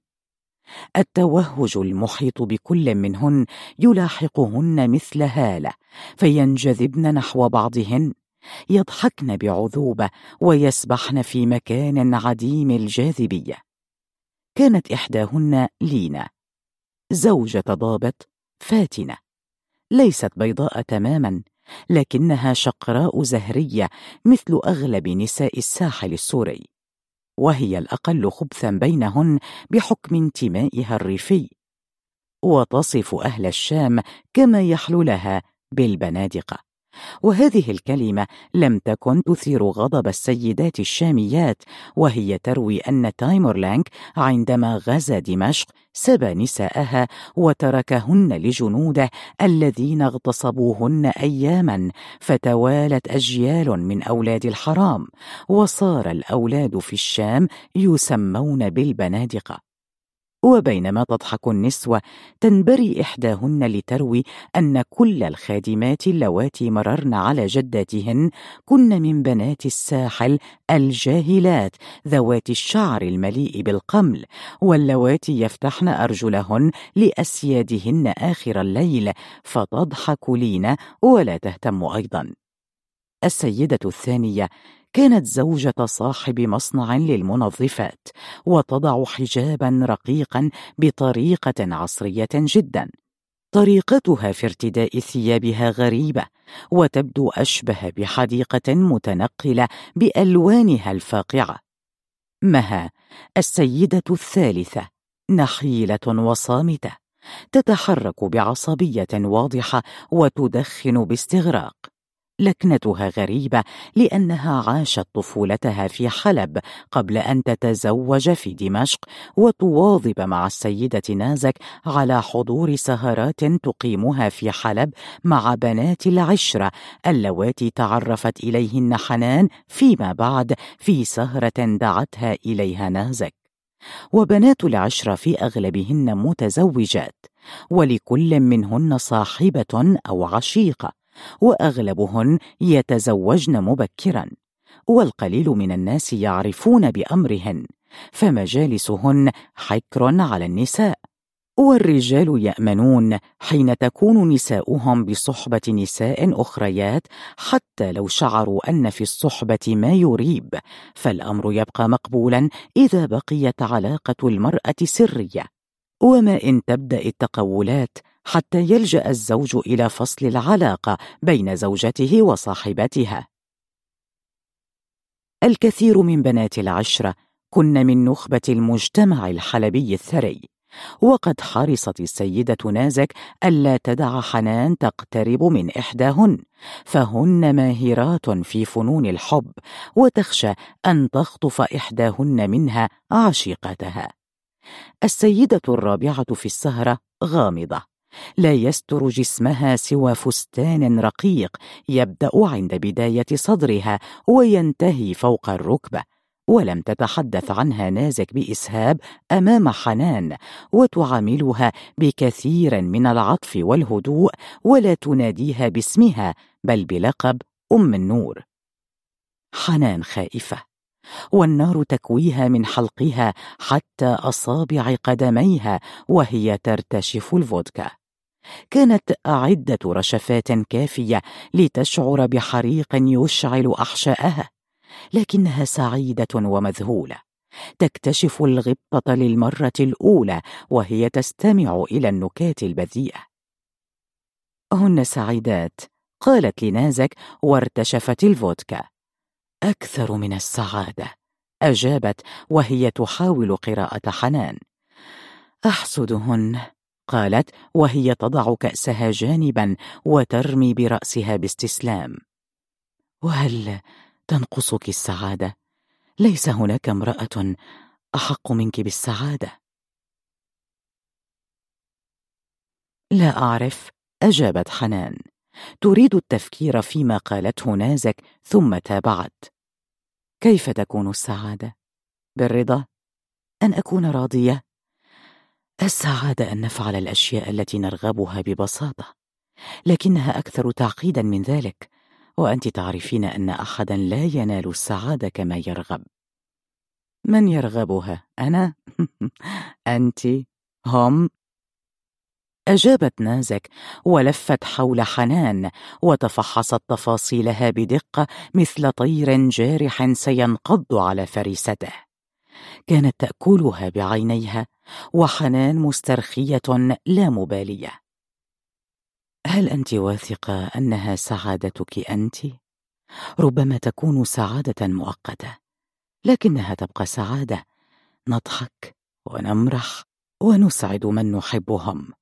التوهج المحيط بكل منهن يلاحقهن مثل هالة فينجذبن نحو بعضهن يضحكن بعذوبة ويسبحن في مكان عديم الجاذبية. كانت إحداهن لينا. زوجة ضابط فاتنة. ليست بيضاء تماما لكنها شقراء زهرية مثل أغلب نساء الساحل السوري. وهي الأقل خبثا بينهن بحكم انتمائها الريفي. وتصف أهل الشام كما يحلو لها بالبنادقة. وهذه الكلمة لم تكن تثير غضب السيدات الشاميات وهي تروي أن تايمورلانك عندما غزا دمشق سبى نساءها وتركهن لجنوده الذين اغتصبوهن أياما فتوالت أجيال من أولاد الحرام وصار الأولاد في الشام يسمون بالبنادقة. وبينما تضحك النسوة تنبري إحداهن لتروي أن كل الخادمات اللواتي مررن على جداتهن كن من بنات الساحل الجاهلات ذوات الشعر المليء بالقمل واللواتي يفتحن أرجلهن لأسيادهن آخر الليل فتضحك لينا ولا تهتم أيضا. السيدة الثانية كانت زوجة صاحب مصنع للمنظفات وتضع حجابا رقيقا بطريقة عصرية جدا. طريقتها في ارتداء ثيابها غريبة وتبدو أشبه بحديقة متنقلة بألوانها الفاقعة. مها السيدة الثالثة نحيلة وصامتة تتحرك بعصبية واضحة وتدخن باستغراق. لكنتها غريبة لأنها عاشت طفولتها في حلب قبل أن تتزوج في دمشق وتواظب مع السيدة نازك على حضور سهرات تقيمها في حلب مع بنات العشرة اللواتي تعرفت إليهن حنان فيما بعد في سهرة دعتها إليها نازك. وبنات العشرة في أغلبهن متزوجات ولكل منهن صاحبة أو عشيقة. وأغلبهن يتزوجن مبكرا والقليل من الناس يعرفون بأمرهن فمجالسهن حكر على النساء والرجال يأمنون حين تكون نساؤهم بصحبة نساء أخريات حتى لو شعروا أن في الصحبة ما يريب فالأمر يبقى مقبولا إذا بقيت علاقة المرأة سرية. وما إن تبدأ التقولات حتى يلجأ الزوج إلى فصل العلاقة بين زوجته وصاحبتها. الكثير من بنات العشره كن من نخبة المجتمع الحلبي الثري وقد حرصت السيدة نازك ألا تدع حنان تقترب من إحداهن فهن ماهرات في فنون الحب وتخشى أن تخطف إحداهن منها عشيقتها. السيدة الرابعة في السهرة غامضة. لا يستر جسمها سوى فستان رقيق يبدأ عند بداية صدرها وينتهي فوق الركبه ولم تتحدث عنها نازك بإسهاب أمام حنان وتعاملها بكثير من العطف والهدوء ولا تناديها باسمها بل بلقب أم النور. حنان خائفة. والنار تكويها من حلقها حتى أصابع قدميها وهي ترتشف الفودكا. كانت عدة رشفات كافية لتشعر بحريق يشعل أحشاءها لكنها سعيدة ومذهولة. تكتشف الغبطة للمرة الأولى وهي تستمع إلى النكات البذيئة. هن سعيدات قالت لنازك وارتشفت الفودكا. أكثر من السعادة أجابت وهي تحاول قراءة حنان. احسدهن قالت وهي تضع كأسها جانبا وترمي برأسها باستسلام. وهل تنقصك السعادة؟ ليس هناك امرأة أحق منك بالسعادة. لا أعرف أجابت حنان. تريد التفكير فيما قالته نازك ثم تابعت. كيف تكون السعادة؟ بالرضا؟ أن أكون راضية؟ السعادة أن نفعل الأشياء التي نرغبها ببساطة لكنها أكثر تعقيدا من ذلك وأنت تعرفين أن احدا لا ينال السعادة كما يرغب. من يرغبها؟ أنا؟ <laughs> أنت؟ هم؟ أجابت نازك ولفت حول حنان وتفحصت تفاصيلها بدقة مثل طير جارح سينقض على فريسته. كانت تأكلها بعينيها وحنان مسترخية لا مبالية. هل أنت واثقة أنها سعادتك أنت؟ ربما تكون سعادة مؤقتة لكنها تبقى سعادة. نضحك ونمرح ونسعد من نحبهم.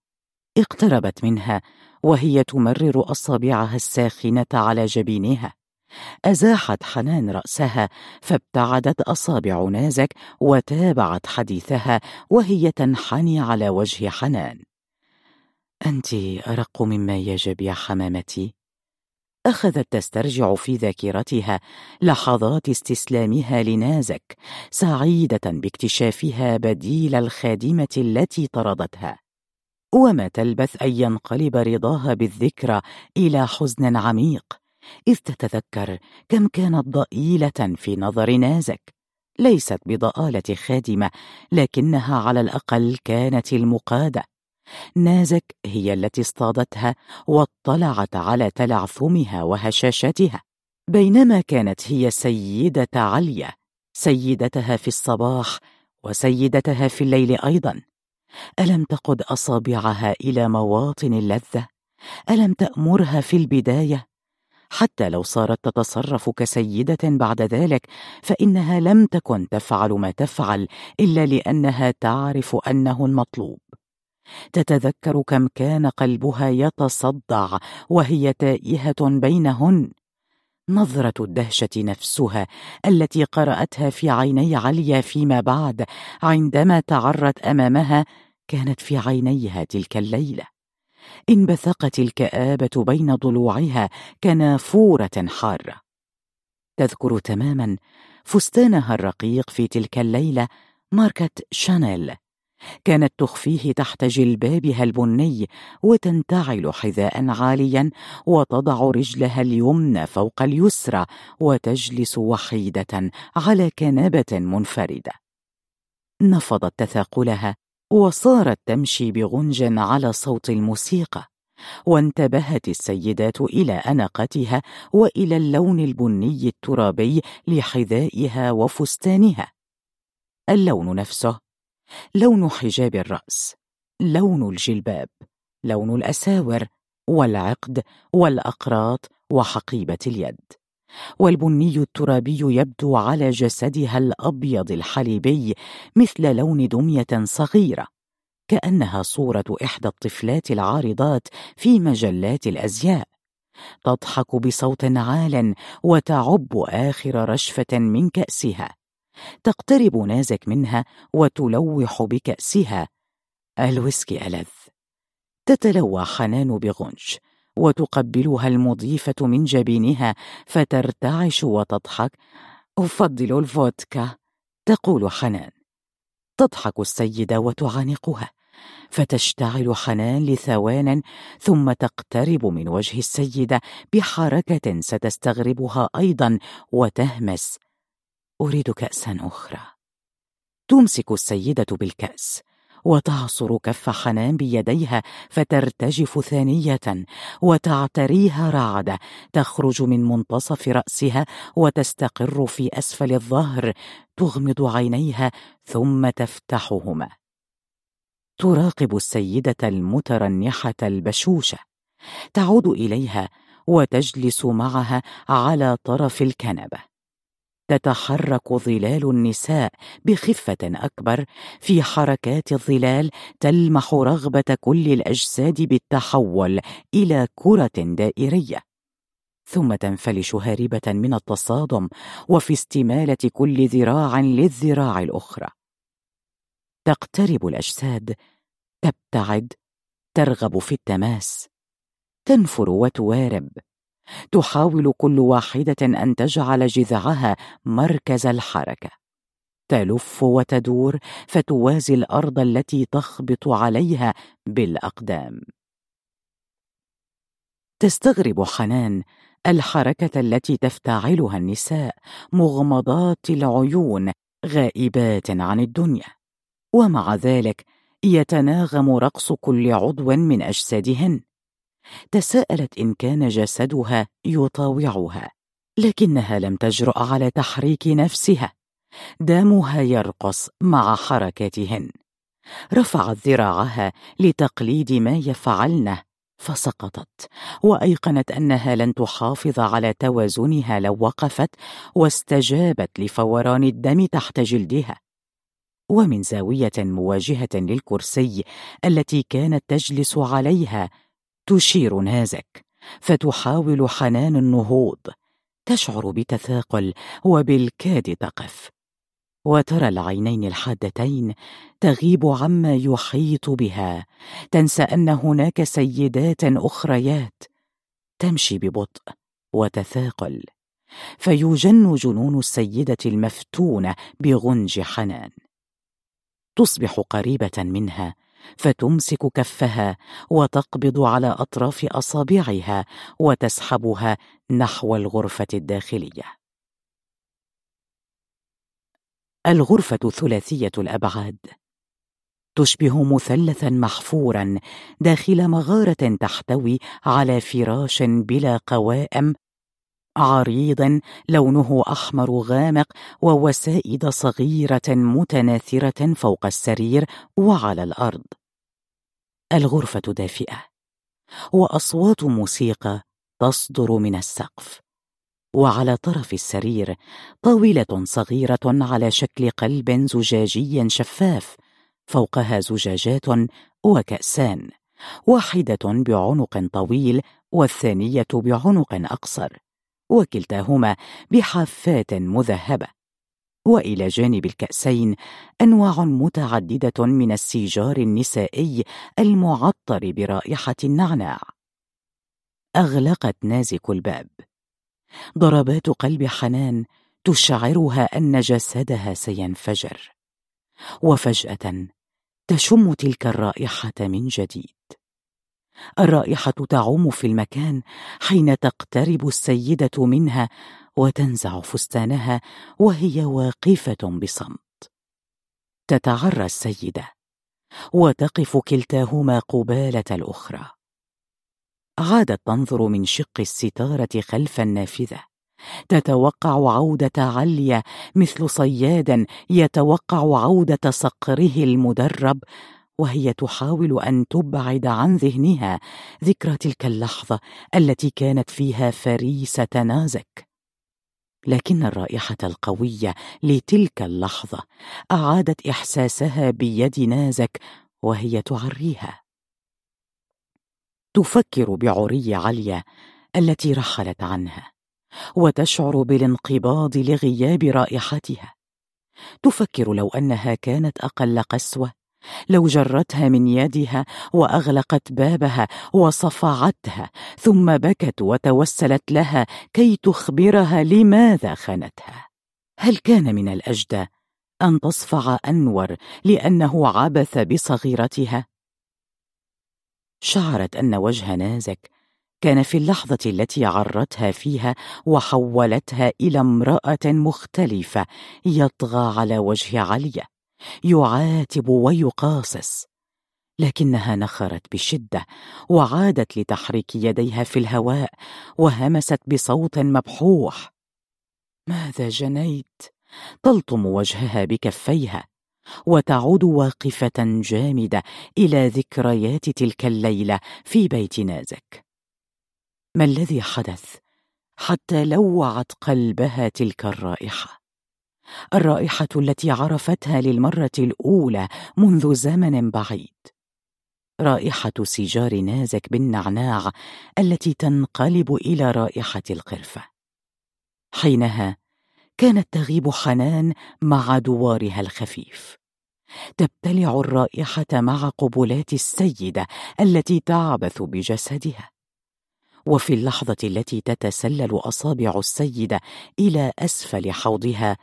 اقتربت منها وهي تمرر أصابعها الساخنة على جبينها. أزاحت حنان رأسها فابتعدت أصابع نازك وتابعت حديثها وهي تنحني على وجه حنان. أنت أرق مما يجب يا حمامتي. أخذت تسترجع في ذاكرتها لحظات استسلامها لنازك سعيدة باكتشافها بديل الخادمة التي طردتها. وما تلبث أن ينقلب رضاها بالذكرى إلى حزن عميق. إذ تتذكر كم كانت ضئيلة في نظر نازك. ليست بضآلة خادمة لكنها على الأقل كانت المقادة. نازك هي التي اصطادتها واطلعت على تلعثمها وهشاشتها. بينما كانت هي سيدة عليا سيدتها في الصباح وسيدتها في الليل أيضا. ألم تقد أصابعها إلى مواطن اللذة؟ ألم تأمرها في البداية؟ حتى لو صارت تتصرف كسيدة بعد ذلك فإنها لم تكن تفعل ما تفعل إلا لأنها تعرف أنه المطلوب. تتذكر كم كان قلبها يتصدع وهي تائهة بينهن. نظرة الدهشة نفسها التي قرأتها في عيني عليا فيما بعد عندما تعرت أمامها كانت في عينيها تلك الليلة. انبثقت الكآبة بين ضلوعها كنافورة حارة. تذكر تماما فستانها الرقيق في تلك الليلة ماركة شانيل. كانت تخفيه تحت جلبابها البني وتنتعل حذاء عاليا وتضع رجلها اليمنى فوق اليسرى وتجلس وحيدة على كنبة منفردة. نفضت تثاقلها وصارت تمشي بغنج على صوت الموسيقى وانتبهت السيدات إلى أناقتها وإلى اللون البني الترابي لحذائها وفستانها. اللون نفسه لون حجاب الرأس لون الجلباب لون الأساور والعقد والأقراط وحقيبة اليد. والبني الترابي يبدو على جسدها الأبيض الحليبي مثل لون دمية صغيرة كأنها صورة إحدى الطفلات العارضات في مجلات الأزياء. تضحك بصوت عال وتعب آخر رشفة من كأسها. تقترب نازك منها وتلوح بكأسها. الويسكي ألذ. تتلوى حنان بغنج. وتقبلها المضيفة من جبينها فترتعش وتضحك. أفضل الفودكا تقول حنان. تضحك السيدة وتعانقها. فتشتعل حنان لثوان ثم تقترب من وجه السيدة بحركة ستستغربها أيضا وتهمس. أريد كأسا أخرى. تمسك السيدة بالكأس. وتعصر كف حنان بيديها فترتجف ثانية وتعتريها رعدة تخرج من منتصف رأسها وتستقر في أسفل الظهر تغمض عينيها ثم تفتحهما. تراقب السيدة المترنحة البشوشة. تعود إليها وتجلس معها على طرف الكنبة. تتحرك ظلال النساء بخفة أكبر في حركات الظلال تلمح رغبة كل الأجساد بالتحول إلى كرة دائرية. ثم تنفلش هاربة من التصادم وفي استمالة كل ذراع للذراع الأخرى. تقترب الأجساد تبتعد ترغب في التماس تنفر وتوارب. تحاول كل واحدة أن تجعل جذعها مركز الحركة. تلف وتدور فتوازي الأرض التي تخبط عليها بالأقدام. تستغرب حنان الحركة التي تفتعلها النساء مغمضات العيون غائبات عن الدنيا. ومع ذلك يتناغم رقص كل عضو من أجسادهن. تساءلت إن كان جسدها يطاوعها لكنها لم تجرا على تحريك نفسها. دامها يرقص مع حركاتهن. رفعت ذراعها لتقليد ما يفعلنه فسقطت وأيقنت أنها لن تحافظ على توازنها لو وقفت واستجابت لفوران الدم تحت جلدها. ومن زاوية مواجهة للكرسي التي كانت تجلس عليها تشير نازك فتحاول حنان النهوض تشعر بتثاقل وبالكاد تقف. وترى العينين الحادتين تغيب عما يحيط بها تنسى أن هناك سيدات أخريات. تمشي ببطء وتثاقل فيجن جنون السيدة المفتونة بغنج حنان. تصبح قريبة منها فتمسك كفها وتقبض على أطراف أصابعها وتسحبها نحو الغرفة الداخلية. الغرفة ثلاثية الأبعاد. تشبه مثلثا محفورا داخل مغارة تحتوي على فراش بلا قوائم عريض لونه أحمر غامق ووسائد صغيرة متناثرة فوق السرير وعلى الأرض. الغرفة دافئة وأصوات موسيقى تصدر من السقف. وعلى طرف السرير طاولة صغيرة على شكل قلب زجاجي شفاف. فوقها زجاجات وكأسان واحدة بعنق طويل والثانية بعنق أقصر. وكلتاهما بحافات مذهبة. وإلى جانب الكأسين أنواع متعددة من السيجار النسائي المعطر برائحة النعناع. أغلقت نازك الباب. ضربات قلب حنان تشعرها أن جسدها سينفجر. وفجأة تشم تلك الرائحة من جديد. الرائحة تعم في المكان حين تقترب السيدة منها وتنزع فستانها وهي واقفة بصمت. تتعرى السيدة وتقف كلتاهما قبالة الأخرى. عادت تنظر من شق الستارة خلف النافذة. تتوقع عودة عليا مثل صياد يتوقع عودة صقره المدرب وهي تحاول أن تبعد عن ذهنها ذكرى تلك اللحظة التي كانت فيها فريسة نازك لكن الرائحة القوية لتلك اللحظة أعادت إحساسها بيد نازك وهي تعريها. تفكر بعري عليا التي رحلت عنها وتشعر بالانقباض لغياب رائحتها. تفكر لو أنها كانت أقل قسوة لو جرتها من يدها وأغلقت بابها وصفعتها ثم بكت وتوسلت لها كي تخبرها لماذا خانتها. هل كان من الأجدى أن تصفع أنور لأنه عبث بصغيرتها؟ شعرت أن وجه نازك كان في اللحظة التي عرتها فيها وحولتها إلى امرأة مختلفة يطغى على وجه عليا. يعاتب ويقاصص. لكنها نخرت بشدة وعادت لتحريك يديها في الهواء وهمست بصوت مبحوح. ماذا جنيت؟ تلطم وجهها بكفيها وتعود واقفة جامدة إلى ذكريات تلك الليلة في بيت نازك. ما الذي حدث حتى لوعت قلبها تلك الرائحة؟ الرائحة التي عرفتها للمرة الأولى منذ زمن بعيد. رائحة سيجار نازك بالنعناع التي تنقلب إلى رائحة القرفة. حينها كانت تغيب حنان مع دوارها الخفيف. تبتلع الرائحة مع قبلات السيدة التي تعبث بجسدها. وفي اللحظة التي تتسلل أصابع السيدة إلى أسفل حوضها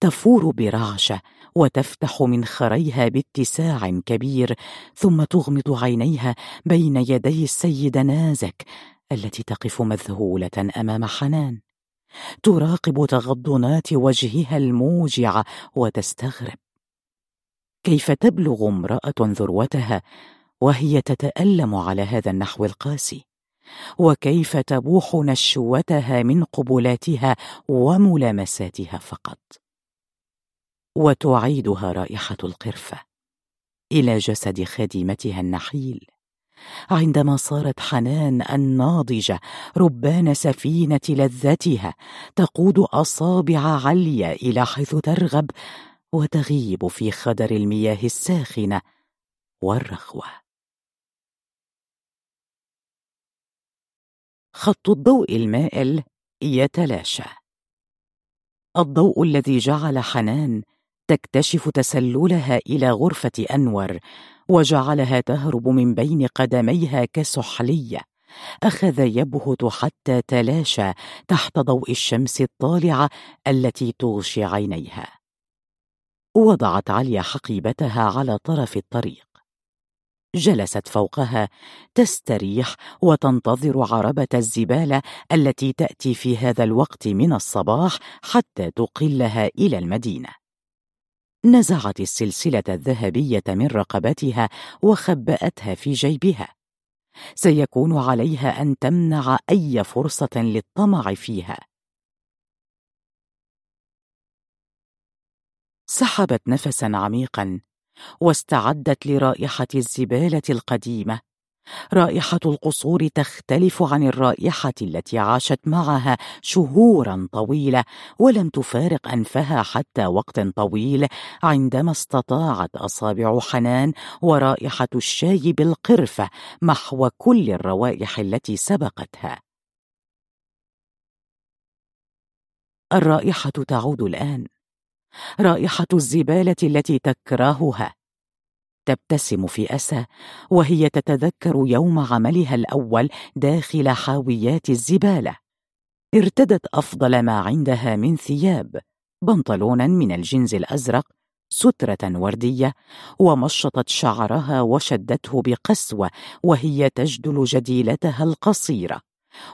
تفور برعشه وتفتح منخريها باتساع كبير ثم تغمض عينيها بين يدي السيده نازك التي تقف مذهولة أمام حنان. تراقب تغضنات وجهها الموجعه وتستغرب. كيف تبلغ امرأة ذروتها وهي تتألم على هذا النحو القاسي؟ وكيف تبوح نشوتها من قبلاتها وملامساتها فقط؟ وتعيدها رائحة القرفة إلى جسد خادمتها النحيل عندما صارت حنان الناضجة ربان سفينة لذتها تقود أصابع عليا إلى حيث ترغب وتغيب في خدر المياه الساخنة والرخوة. خط الضوء المائل يتلاشى. الضوء الذي جعل حنان تكتشف تسللها إلى غرفة أنور وجعلها تهرب من بين قدميها كسحلية. أخذ يبهت حتى تلاشى تحت ضوء الشمس الطالعة التي تغشي عينيها. وضعت عليا حقيبتها على طرف الطريق. جلست فوقها تستريح وتنتظر عربة الزبالة التي تأتي في هذا الوقت من الصباح حتى تقلها إلى المدينة. نزعت السلسلة الذهبية من رقبتها وخبأتها في جيبها. سيكون عليها أن تمنع أي فرصة للطمع فيها. سحبت نفسا عميقا واستعدت لرائحة الزبالة القديمة. رائحة القصور تختلف عن الرائحة التي عاشت معها شهورا طويلة ولم تفارق أنفها حتى وقت طويل. عندما استطاعت أصابع حنان ورائحة الشاي بالقرفة محو كل الروائح التي سبقتها. الرائحة تعود الآن. رائحة الزبالة التي تكرهها. تبتسم في أسى وهي تتذكر يوم عملها الأول داخل حاويات الزبالة. ارتدت أفضل ما عندها من ثياب بنطلونا من الجنز الأزرق سترة وردية ومشطت شعرها وشدته بقسوة وهي تجدل جديلتها القصيرة.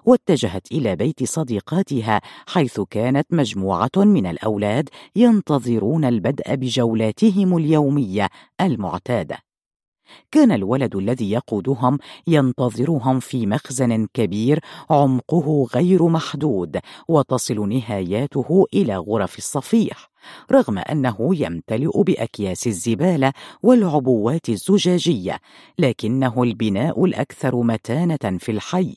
واتجهت إلى بيت صديقاتها حيث كانت مجموعة من الأولاد ينتظرون البدء بجولاتهم اليومية المعتادة. كان الولد الذي يقودهم ينتظرهم في مخزن كبير عمقه غير محدود وتصل نهاياته إلى غرف الصفيح رغم أنه يمتلئ بأكياس الزبالة والعبوات الزجاجية لكنه البناء الأكثر متانة في الحي.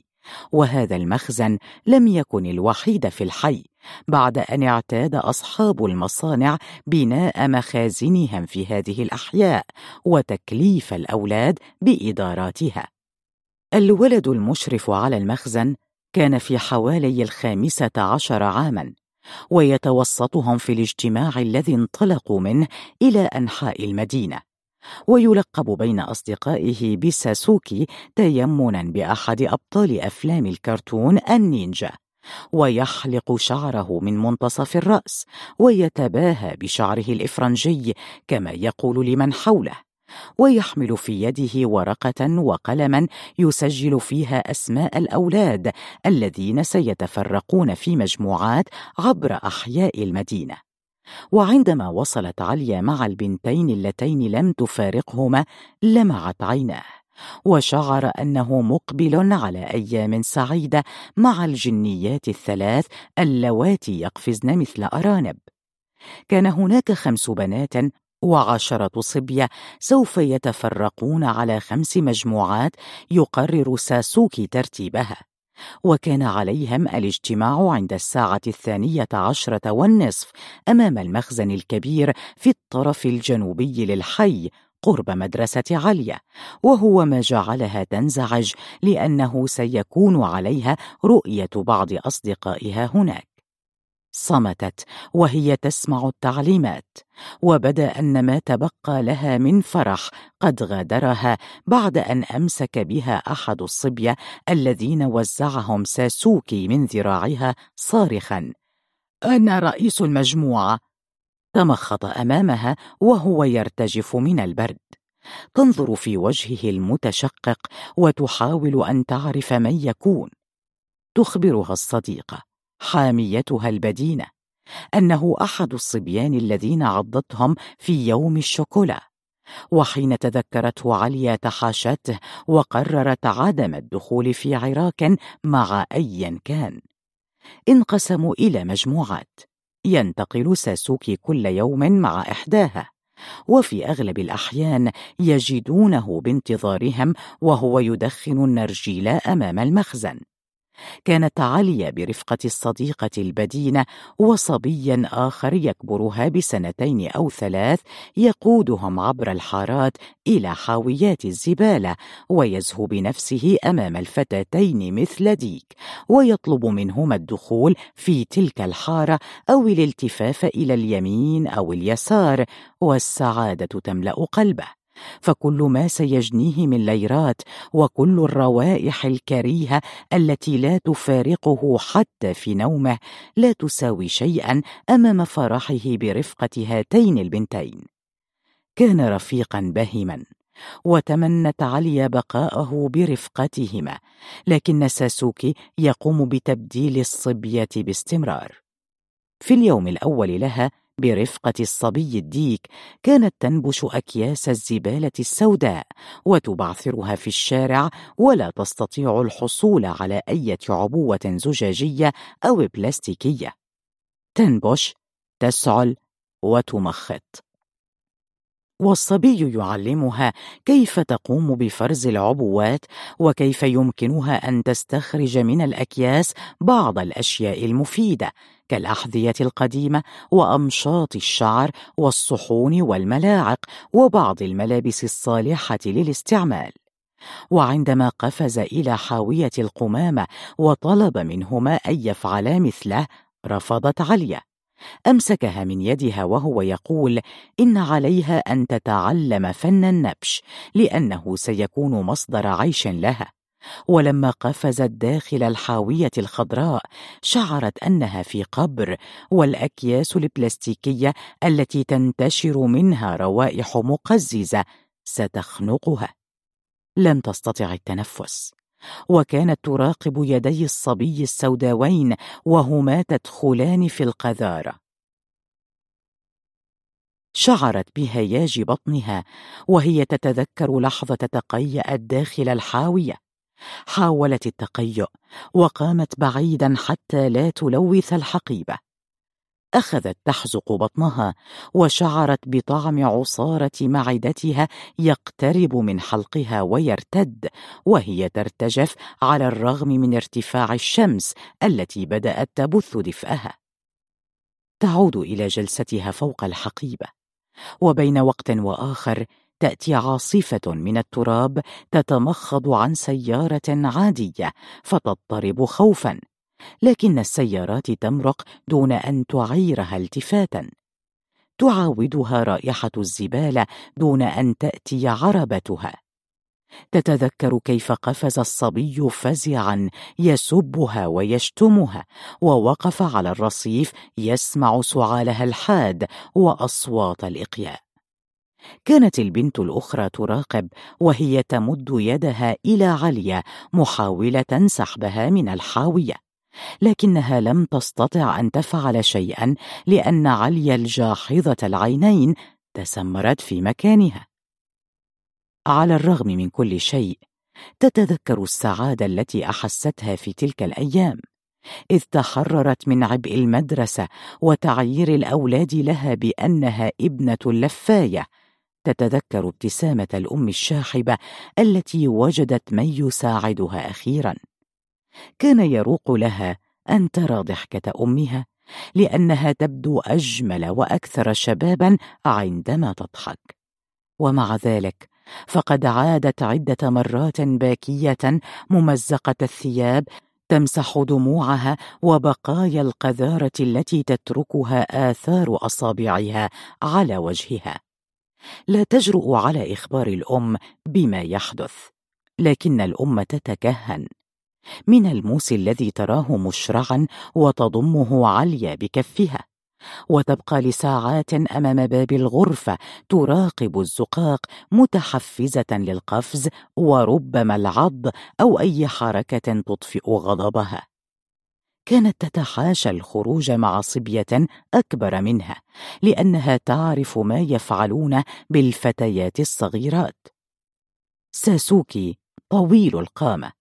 وهذا المخزن لم يكن الوحيد في الحي بعد أن اعتاد أصحاب المصانع بناء مخازنهم في هذه الأحياء وتكليف الأولاد بإداراتها. الولد المشرف على المخزن كان في حوالي الخامسة عشر عاما ويتوسطهم في الاجتماع الذي انطلقوا منه إلى أنحاء المدينة. ويلقب بين أصدقائه بساسوكي تيمنا بأحد أبطال أفلام الكرتون النينجا ويحلق شعره من منتصف الرأس ويتباهى بشعره الإفرنجي كما يقول لمن حوله ويحمل في يده ورقة وقلما يسجل فيها أسماء الأولاد الذين سيتفرقون في مجموعات عبر أحياء المدينة. وعندما وصلت عليا مع البنتين اللتين لم تفارقهما لمعت عيناه وشعر أنه مقبل على أيام سعيدة مع الجنيات الثلاث اللواتي يقفزن مثل أرانب. كان هناك خمس بنات وعشرة صبية سوف يتفرقون على خمس مجموعات يقرر ساسوكي ترتيبها. وكان عليهم الاجتماع عند الساعة الثانية عشرة والنصف أمام المخزن الكبير في الطرف الجنوبي للحي قرب مدرسة عليا وهو ما جعلها تنزعج لأنه سيكون عليها رؤية بعض أصدقائها هناك. صمتت وهي تسمع التعليمات. وبدأ أن ما تبقى لها من فرح قد غادرها بعد أن أمسك بها أحد الصبية الذين وزعهم ساسوكي من ذراعها صارخا. أنا رئيس المجموعة. تمخط أمامها وهو يرتجف من البرد. تنظر في وجهه المتشقق وتحاول أن تعرف من يكون. تخبرها الصديقة. حاميتها البدينة أنه أحد الصبيان الذين عضتهم في يوم الشوكولا وحين تذكرته عليا تحاشته وقررت عدم الدخول في عراك مع ايا كان. انقسموا إلى مجموعات ينتقل ساسوكي كل يوم مع إحداها وفي أغلب الأحيان يجدونه بانتظارهم وهو يدخن النرجيل أمام المخزن. كانت عالية برفقة الصديقة البدينة وصبي آخر يكبرها بسنتين أو ثلاث يقودهم عبر الحارات إلى حاويات الزبالة ويزهو بنفسه أمام الفتاتين مثل ديك ويطلب منهما الدخول في تلك الحارة أو الالتفاف إلى اليمين أو اليسار والسعادة تملأ قلبه. فكل ما سيجنيه من ليرات وكل الروائح الكريهة التي لا تفارقه حتى في نومه لا تساوي شيئا أمام فرحه برفقة هاتين البنتين. كان رفيقا بهما وتمنت عليا بقاءه برفقتهما لكن ساسوكي يقوم بتبديل الصبية باستمرار. في اليوم الأول لها برفقة الصبي الديك كانت تنبش أكياس الزبالة السوداء وتبعثرها في الشارع ولا تستطيع الحصول على أي عبوة زجاجية أو بلاستيكية. تنبش تسعل وتمخط. والصبي يعلمها كيف تقوم بفرز العبوات وكيف يمكنها أن تستخرج من الأكياس بعض الأشياء المفيدة كالأحذية القديمة وأمشاط الشعر والصحون والملاعق وبعض الملابس الصالحة للاستعمال. وعندما قفز إلى حاوية القمامة وطلب منهما أن يفعلا مثله رفضت عليا. أمسكها من يدها وهو يقول إن عليها أن تتعلم فن النبش لأنه سيكون مصدر عيش لها. ولما قفزت داخل الحاوية الخضراء شعرت أنها في قبر والأكياس البلاستيكية التي تنتشر منها روائح مقززة ستخنقها. لم تستطع التنفس وكانت تراقب يدي الصبي السوداوين وهما تدخلان في القذارة. شعرت بهياج بطنها وهي تتذكر لحظة تقيات داخل الحاوية. حاولت التقيؤ وقامت بعيدا حتى لا تلوث الحقيبة. أخذت تحزق بطنها وشعرت بطعم عصارة معدتها يقترب من حلقها ويرتد وهي ترتجف على الرغم من ارتفاع الشمس التي بدأت تبث دفئها. تعود إلى جلستها فوق الحقيبة وبين وقت وآخر تأتي عاصفة من التراب تتمخض عن سيارة عادية فتضطرب خوفا لكن السيارات تمرق دون أن تعيرها التفاتا. تعاودها رائحة الزبالة دون أن تأتي عربتها. تتذكر كيف قفز الصبي فزعا يسبها ويشتمها ووقف على الرصيف يسمع سعالها الحاد وأصوات الإقياء. كانت البنت الأخرى تراقب وهي تمد يدها إلى عليا محاولة سحبها من الحاوية. لكنها لم تستطع أن تفعل شيئا لأن عليا الجاحظة العينين تسمرت في مكانها. على الرغم من كل شيء تتذكر السعادة التي أحستها في تلك الأيام. إذ تحررت من عبء المدرسة وتعيير الأولاد لها بأنها ابنة اللفايه تتذكر ابتسامة الأم الشاحبة التي وجدت من يساعدها أخيرا. كان يروق لها أن ترى ضحكة أمها لأنها تبدو أجمل وأكثر شبابا عندما تضحك. ومع ذلك فقد عادت عدة مرات باكية ممزقة الثياب تمسح دموعها وبقايا القذارة التي تتركها آثار أصابعها على وجهها. لا تجرؤ على إخبار الأم بما يحدث لكن الأم تتكهن. من الموس الذي تراه مشرعا وتضمه عليا بكفها وتبقى لساعات أمام باب الغرفة تراقب الزقاق متحفزة للقفز وربما العض أو أي حركة تطفئ غضبها. كانت تتحاشى الخروج مع صبية أكبر منها لأنها تعرف ما يفعلون بالفتيات الصغيرات. ساسوكي طويل القامة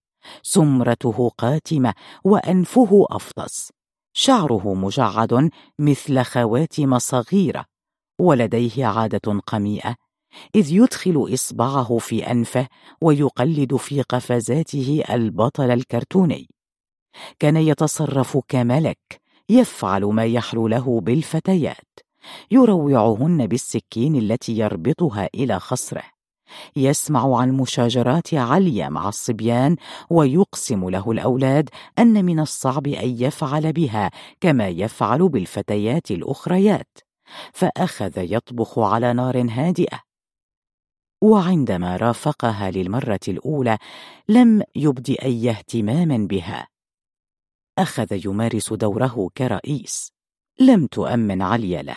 سمرته قاتمة وأنفه أفطس. شعره مجعد مثل خواتم صغيرة ولديه عادة قميئة إذ يدخل إصبعه في أنفه ويقلد في قفزاته البطل الكرتوني. كان يتصرف كملك يفعل ما يحلو له بالفتيات يروعهن بالسكين التي يربطها إلى خصره. يسمع عن مشاجرات عالية مع الصبيان ويقسم له الأولاد أن من الصعب أن يفعل بها كما يفعل بالفتيات الأخريات. فأخذ يطبخ على نار هادئة. وعندما رافقها للمرة الأولى لم يبد أي اهتمام بها. أخذ يمارس دوره كرئيس. لم تؤمن علي له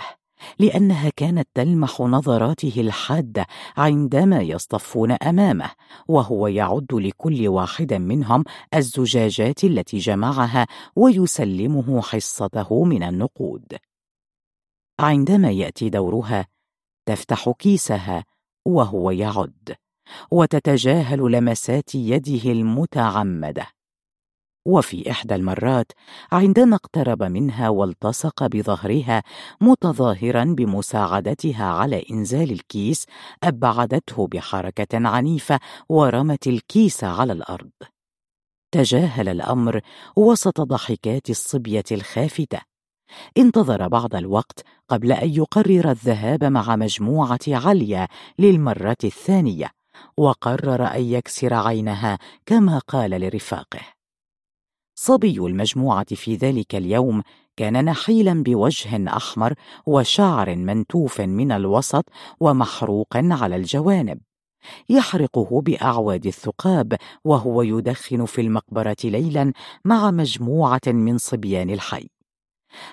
لأنها كانت تلمح نظراته الحادة عندما يصطفون أمامه وهو يعد لكل واحد منهم الزجاجات التي جمعها ويسلمه حصته من النقود. عندما يأتي دورها تفتح كيسها وهو يعد وتتجاهل لمسات يده المتعمدة. وفي إحدى المرات عندما اقترب منها والتصق بظهرها متظاهرا بمساعدتها على إنزال الكيس أبعدته بحركة عنيفة ورمت الكيس على الأرض. تجاهل الأمر وسط ضحكات الصبية الخافتة. انتظر بعض الوقت قبل أن يقرر الذهاب مع مجموعة عليا للمرة الثانية وقرر أن يكسر عينها كما قال لرفاقه. صبي المجموعة في ذلك اليوم كان نحيلا بوجه أحمر وشعر منتوف من الوسط ومحروق على الجوانب. يحرقه بأعواد الثقاب وهو يدخن في المقبرة ليلا مع مجموعة من صبيان الحي.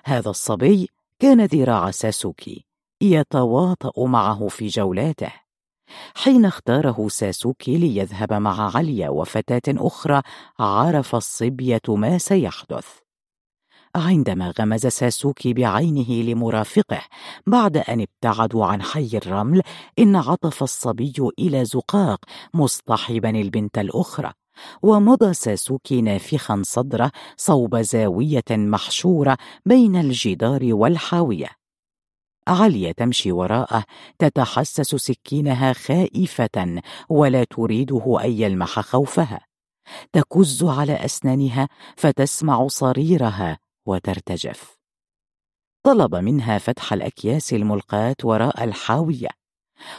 هذا الصبي كان ذراع ساسوكي يتواطأ معه في جولاته. حين اختاره ساسوكي ليذهب مع عليا وفتاة أخرى عرف الصبية ما سيحدث. عندما غمز ساسوكي بعينه لمرافقه بعد أن ابتعدوا عن حي الرمل انعطف الصبي إلى زقاق مصطحبا البنت الأخرى ومضى ساسوكي نافخا صدره صوب زاوية محشورة بين الجدار والحاوية. عليا تمشي وراءه تتحسس سكينها خائفة ولا تريده أن يلمح خوفها. تكز على أسنانها فتسمع صريرها وترتجف. طلب منها فتح الأكياس الملقاة وراء الحاوية.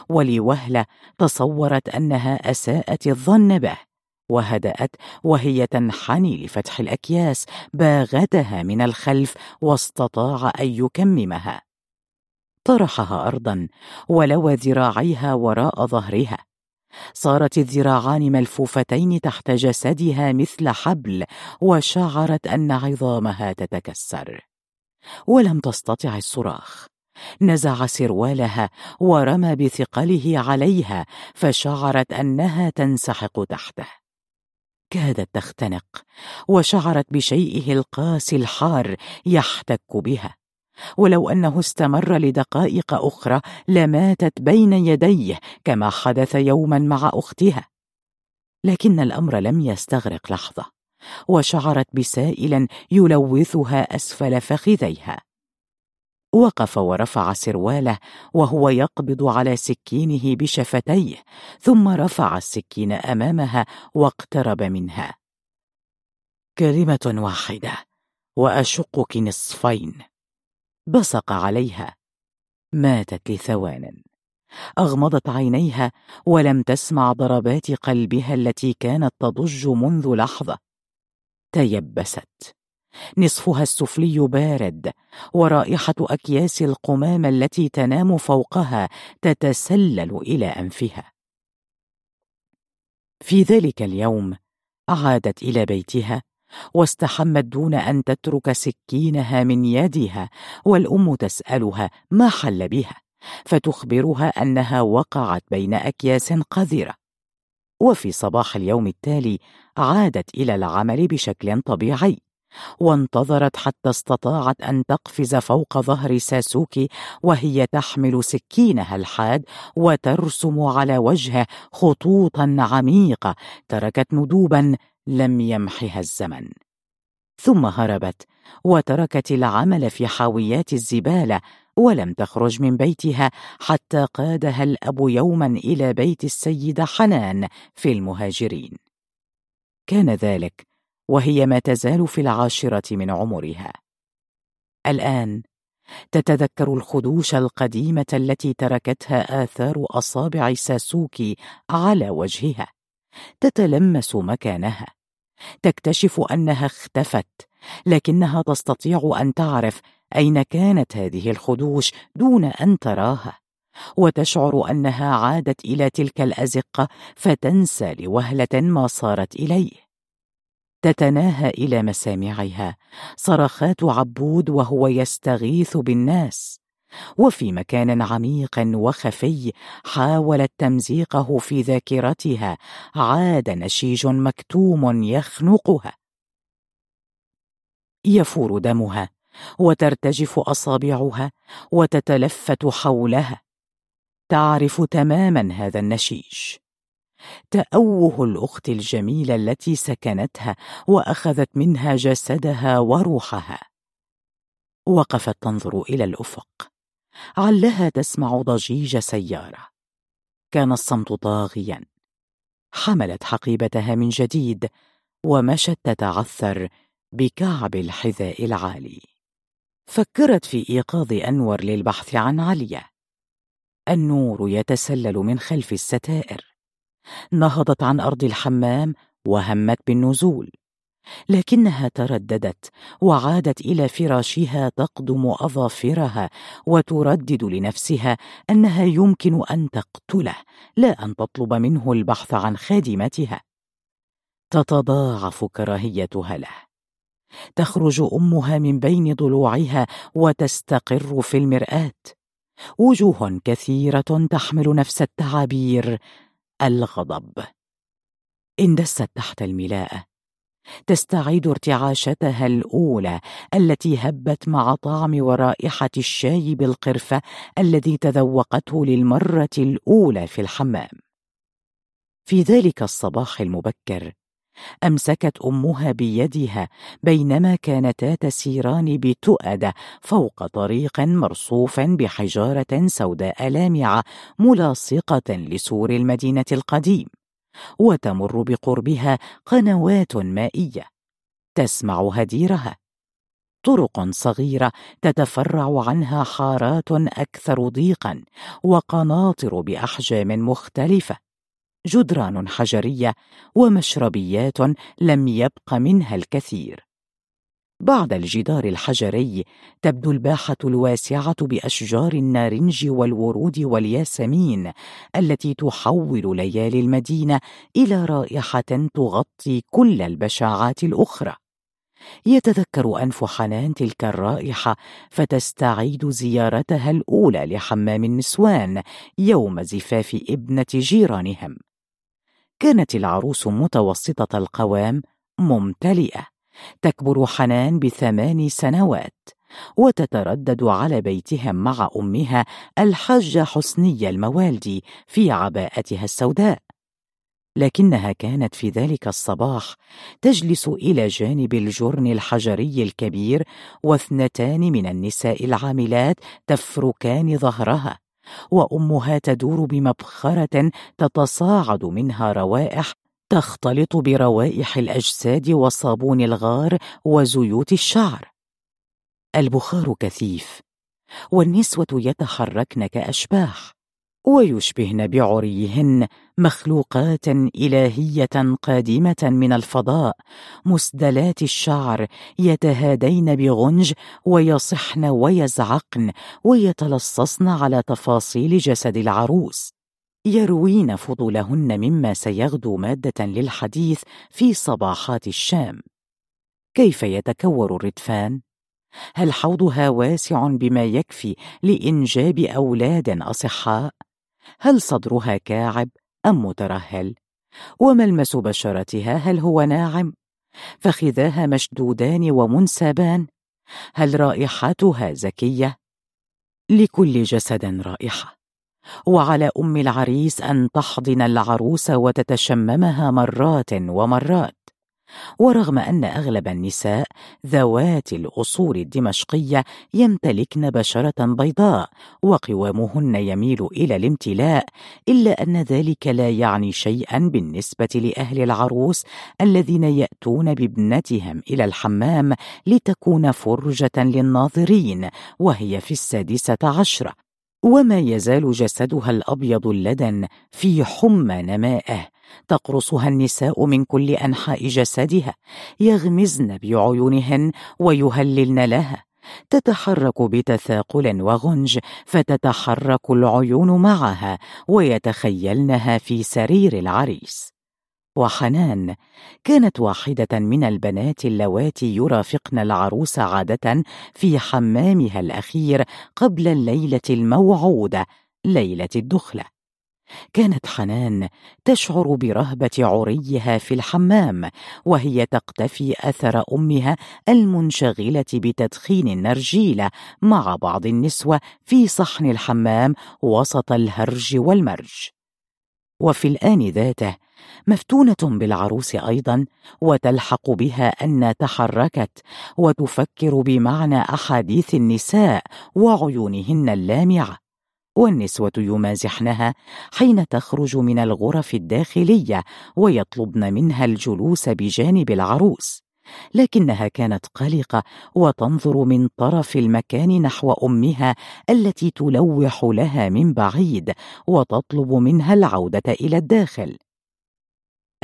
ولوهلة تصورت أنها أساءت الظن به وهدأت وهي تنحني لفتح الأكياس باغتها من الخلف واستطاع أن يكممها. طرحها أرضا ولوى ذراعيها وراء ظهرها. صارت الذراعان ملفوفتين تحت جسدها مثل حبل وشعرت أن عظامها تتكسر. ولم تستطع الصراخ. نزع سروالها ورمى بثقله عليها فشعرت أنها تنسحق تحته. كادت تختنق وشعرت بشيئه القاسي الحار يحتك بها. ولو أنه استمر لدقائق أخرى لماتت بين يديه كما حدث يوما مع أختها. لكن الأمر لم يستغرق لحظة وشعرت بسائل يلوثها أسفل فخذيها. وقف ورفع سرواله وهو يقبض على سكينه بشفتيه ثم رفع السكين أمامها واقترب منها. كلمة واحدة وأشقك نصفين. بصق عليها. ماتت لثوان. أغمضت عينيها ولم تسمع ضربات قلبها التي كانت تضج منذ لحظة. تيبست. نصفها السفلي بارد ورائحة أكياس القمامة التي تنام فوقها تتسلل إلى أنفها. في ذلك اليوم عادت إلى بيتها واستحمت دون أن تترك سكينها من يدها والأم تسألها ما حل بها فتخبرها أنها وقعت بين أكياس قذرة. وفي صباح اليوم التالي عادت إلى العمل بشكل طبيعي وانتظرت حتى استطاعت أن تقفز فوق ظهر ساسوكي وهي تحمل سكينها الحاد وترسم على وجهه خطوطا عميقة تركت ندوبا لم يمحها الزمن. ثم هربت وتركت العمل في حاويات الزبالة ولم تخرج من بيتها حتى قادها الأب يوما إلى بيت السيده حنان في المهاجرين. كان ذلك وهي ما تزال في العاشرة من عمرها. الآن تتذكر الخدوش القديمة التي تركتها آثار أصابع ساسوكي على وجهها تتلمس مكانها. تكتشف أنها اختفت لكنها تستطيع أن تعرف أين كانت هذه الخدوش دون أن تراها وتشعر أنها عادت إلى تلك الأزقة فتنسى لوهلة ما صارت إليه. تتناهى إلى مسامعها صرخات عبود وهو يستغيث بالناس. وفي مكان عميق وخفي حاولت تمزيقه في ذاكرتها عاد نشيج مكتوم يخنقها. يفور دمها وترتجف أصابعها وتتلفت حولها. تعرف تماما هذا النشيج. تأوه الأخت الجميلة التي سكنتها وأخذت منها جسدها وروحها. وقفت تنظر إلى الأفق. علها تسمع ضجيج سيارة. كان الصمت طاغيا. حملت حقيبتها من جديد ومشت تتعثر بكعب الحذاء العالي. فكرت في إيقاظ أنور للبحث عن عليا. النور يتسلل من خلف الستائر. نهضت عن أرض الحمام وهمت بالنزول. لكنها ترددت وعادت إلى فراشها تقدم أظافرها وتردد لنفسها أنها يمكن أن تقتله لا أن تطلب منه البحث عن خادمتها. تتضاعف كراهيتها له. تخرج أمها من بين ضلوعها وتستقر في المرآة. وجوه كثيرة تحمل نفس التعابير الغضب. اندست تحت الملاءة. تستعيد ارتعاشتها الأولى التي هبت مع طعم ورائحة الشاي بالقرفة الذي تذوقته للمرة الأولى في الحمام. في ذلك الصباح المبكر أمسكت أمها بيدها بينما كانتا تسيران بتؤد فوق طريق مرصوف بحجارة سوداء لامعة ملاصقة لسور المدينة القديم. وتمر بقربها قنوات مائية تسمع هديرها. طرق صغيرة تتفرع عنها حارات أكثر ضيقا وقناطر بأحجام مختلفة. جدران حجرية ومشربيات لم يبق منها الكثير. بعد الجدار الحجري تبدو الباحة الواسعة بأشجار النارنج والورود والياسمين التي تحول ليالي المدينة إلى رائحة تغطي كل البشاعات الأخرى. يتذكر أنف حنان تلك الرائحة فتستعيد زيارتها الأولى لحمام النسوان يوم زفاف ابنة جيرانهم. كانت العروس متوسطة القوام ممتلئة. تكبر حنان بثمان سنوات وتتردد على بيتهم مع أمها الحاجة حسنيه الموالدي في عباءتها السوداء. لكنها كانت في ذلك الصباح تجلس إلى جانب الجرن الحجري الكبير واثنتان من النساء العاملات تفركان ظهرها وأمها تدور بمبخرة تتصاعد منها روائح تختلط بروائح الأجساد وصابون الغار وزيوت الشعر. البخار كثيف والنسوة يتحركن كأشباح ويشبهن بعريهن مخلوقات إلهية قادمة من الفضاء. مسدلات الشعر يتهادين بغنج ويصحن ويزعقن ويتلصصن على تفاصيل جسد العروس. يروين فضولهن مما سيغدو مادة للحديث في صباحات الشام. كيف يتكور الردفان هل حوضها واسع بما يكفي لإنجاب أولاد أصحاء؟ هل صدرها كاعب أم مترهل؟ وملمس بشرتها؟ هل هو ناعم؟ فخذاها مشدودان ومنسابان هل رائحتها زكية؟ لكل جسد رائحة. وعلى أم العريس أن تحضن العروس وتتشممها مرات ومرات. ورغم أن أغلب النساء ذوات الأصول الدمشقية يمتلكن بشرة بيضاء وقوامهن يميل إلى الامتلاء إلا أن ذلك لا يعني شيئا بالنسبة لأهل العروس الذين يأتون بابنتهم إلى الحمام لتكون فرجة للناظرين وهي في السادسة عشرة. وما يزال جسدها الأبيض اللدن في حمى نمائه. تقرصها النساء من كل أنحاء جسدها يغمزن بعيونهن ويهللن لها. تتحرك بتثاقل وغنج فتتحرك العيون معها ويتخيلنها في سرير العريس. وحنان. كانت واحدة من البنات اللواتي يرافقن العروس عادة في حمامها الأخير قبل الليلة الموعودة ليلة الدخلة. كانت حنان تشعر برهبة عريها في الحمام وهي تقتفي أثر أمها المنشغلة بتدخين النرجيلة مع بعض النسوة في صحن الحمام وسط الهرج والمرج. وفي الآن ذاته مفتونة بالعروس أيضا وتلحق بها أن تحركت وتفكر بمعنى أحاديث النساء وعيونهن اللامعة. والنسوة يمازحنها حين تخرج من الغرف الداخلية ويطلبن منها الجلوس بجانب العروس. لكنها كانت قلقة وتنظر من طرف المكان نحو أمها التي تلوح لها من بعيد وتطلب منها العودة إلى الداخل.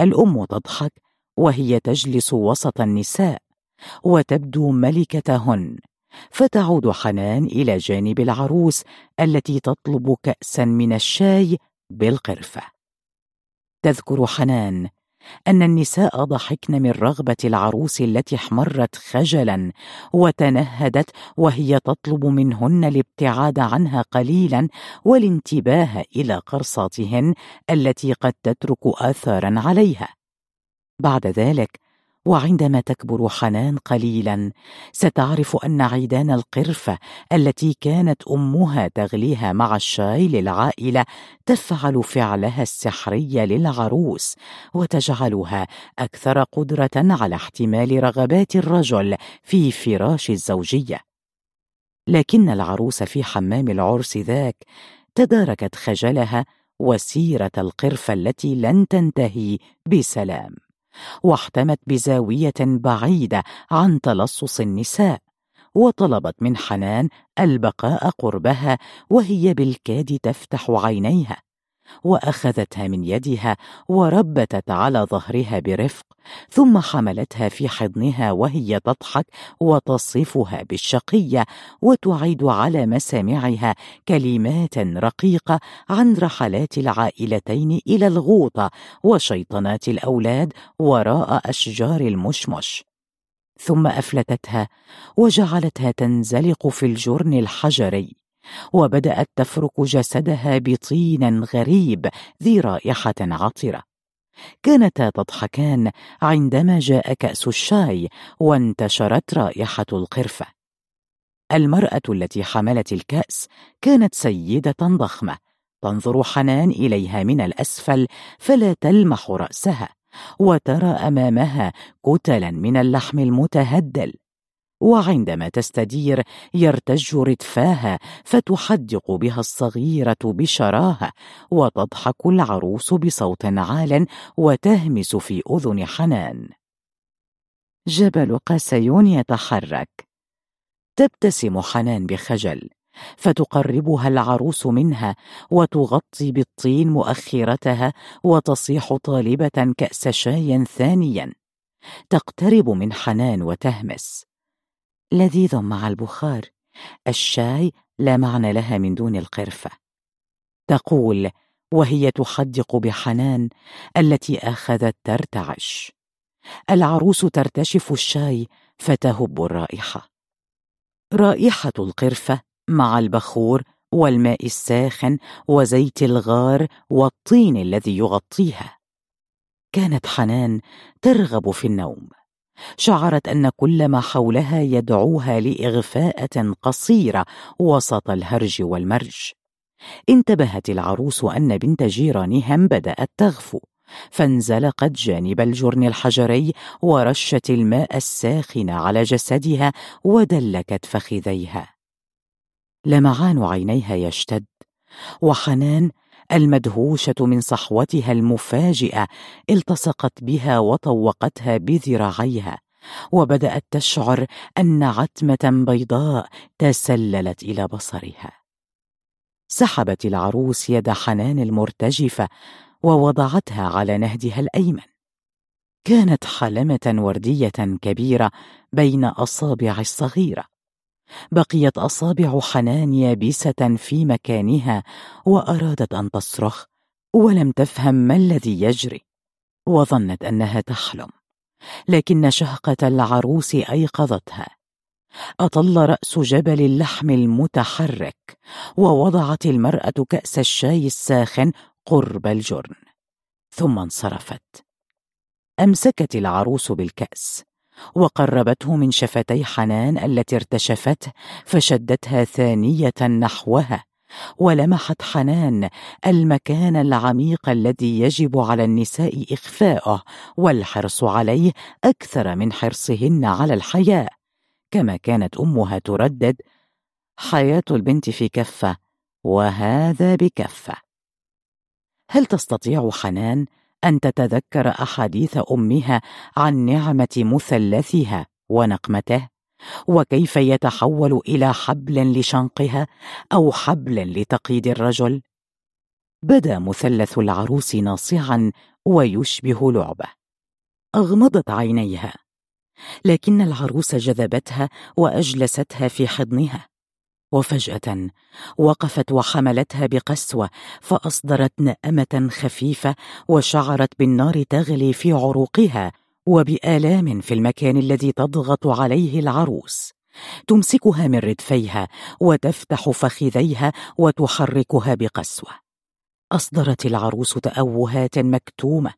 الأم تضحك وهي تجلس وسط النساء وتبدو ملكتهن فتعود حنان إلى جانب العروس التي تطلب كاسا من الشاي بالقرفة. تذكر حنان أن النساء ضحكن من رغبة العروس التي احمرت خجلا وتنهدت وهي تطلب منهن الابتعاد عنها قليلا والانتباه إلى قرصاتهن التي قد تترك اثارا عليها. بعد ذلك وعندما تكبر حنان قليلا ستعرف أن عيدان القرفه التي كانت أمها تغليها مع الشاي للعائله تفعل فعلها السحري للعروس وتجعلها أكثر قدرة على احتمال رغبات الرجل في فراش الزوجية. لكن العروس في حمام العرس ذاك تداركت خجلها وسيرة القرفه التي لن تنتهي بسلام. واحتمت بزاوية بعيدة عن تلصص النساء وطلبت من حنان البقاء قربها وهي بالكاد تفتح عينيها. وأخذتها من يدها وربتت على ظهرها برفق ثم حملتها في حضنها وهي تضحك وتصفها بالشقية وتعيد على مسامعها كلمات رقيقة عن رحلات العائلتين إلى الغوطة وشيطنات الأولاد وراء أشجار المشمش. ثم أفلتتها وجعلتها تنزلق في الجرن الحجري. وبدأت تفرك جسدها بطين غريب ذي رائحة عطرة. كانتا تضحكان عندما جاء كأس الشاي وانتشرت رائحة القرفة. المرأة التي حملت الكأس كانت سيدة ضخمة تنظر حنان إليها من الأسفل فلا تلمح رأسها وترى أمامها كتلا من اللحم المتهدل. وعندما تستدير يرتج ردفاها فتحدق بها الصغيرة بشراهة وتضحك العروس بصوت عال وتهمس في أذن حنان. جبل قسيون يتحرك. تبتسم حنان بخجل فتقربها العروس منها وتغطي بالطين مؤخرتها وتصيح طالبة كأس شاي ثانيا. تقترب من حنان وتهمس. لذيذ مع البخار. الشاي لا معنى لها من دون القرفة. تقول وهي تحدق بحنان التي أخذت ترتعش. العروس ترتشف الشاي فتهب الرائحة. رائحة القرفة مع البخور والماء الساخن وزيت الغار والطين الذي يغطيها. كانت حنان ترغب في النوم. شعرت أن كل ما حولها يدعوها لإغفاءة قصيرة وسط الهرج والمرج. انتبهت العروس أن بنت جيرانها بدأت تغفو فانزلقت جانب الجرن الحجري ورشت الماء الساخن على جسدها ودلكت فخذيها. لمعان عينيها يشتد وحنان المدهوشة من صحوتها المفاجئة التصقت بها وطوقتها بذراعيها وبدأت تشعر أن عتمة بيضاء تسللت إلى بصرها. سحبت العروس يد حنان المرتجفة ووضعتها على نهدها الأيمن. كانت حلمة وردية كبيرة بين أصابع الصغيرة بقيت أصابع حنان يابسه في مكانها وأرادت أن تصرخ ولم تفهم ما الذي يجري وظنت أنها تحلم لكن شهقة العروس أيقظتها. أطل رأس جبل اللحم المتحرك ووضعت المرأة كأس الشاي الساخن قرب الجرن ثم انصرفت. أمسكت العروس بالكأس. وقربته من شفتي حنان التي ارتشفته فشدتها ثانية نحوها ولمحت حنان المكان العميق الذي يجب على النساء إخفاؤه والحرص عليه أكثر من حرصهن على الحياة كما كانت أمها تردد حياة البنت في كفة وهذا بكفة. هل تستطيع حنان أن تتذكر أحاديث أمها عن نعمة مثلثها ونقمته؟ وكيف يتحول إلى حبل لشنقها أو حبل لتقييد الرجل؟ بدا مثلث العروس ناصعا ويشبه لعبة. أغمضت عينيها لكن العروس جذبتها وأجلستها في حضنها. وفجأة وقفت وحملتها بقسوة فأصدرت نأمة خفيفة وشعرت بالنار تغلي في عروقها وبآلام في المكان الذي تضغط عليه العروس. تمسكها من ردفيها وتفتح فخذيها وتحركها بقسوة. أصدرت العروس تأوهات مكتومة.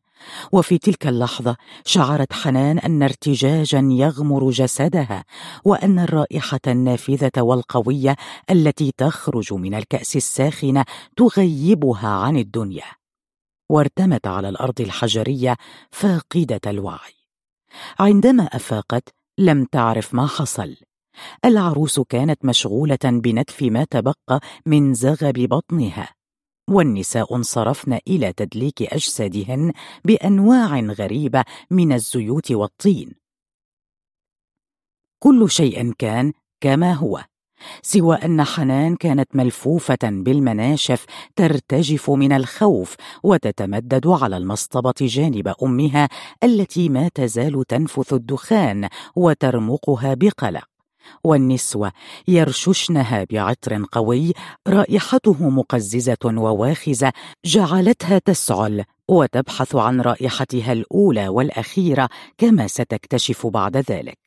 وفي تلك اللحظة شعرت حنان أن ارتجاجا يغمر جسدها وأن الرائحة النافذة والقوية التي تخرج من الكأس الساخنة تغيبها عن الدنيا. وارتمت على الأرض الحجرية فاقدة الوعي. عندما أفاقت لم تعرف ما حصل. العروس كانت مشغولة بنتف ما تبقى من زغب بطنها. والنساء انصرفن إلى تدليك أجسادهن بأنواع غريبة من الزيوت والطين. كل شيء كان كما هو سوى أن حنان كانت ملفوفة بالمناشف ترتجف من الخوف وتتمدد على المصطبة جانب أمها التي ما تزال تنفث الدخان وترمقها بقلق. والنسوة يرششنها بعطر قوي رائحته مقززة وواخزة جعلتها تسعل وتبحث عن رائحتها الأولى والأخيرة كما ستكتشف بعد ذلك.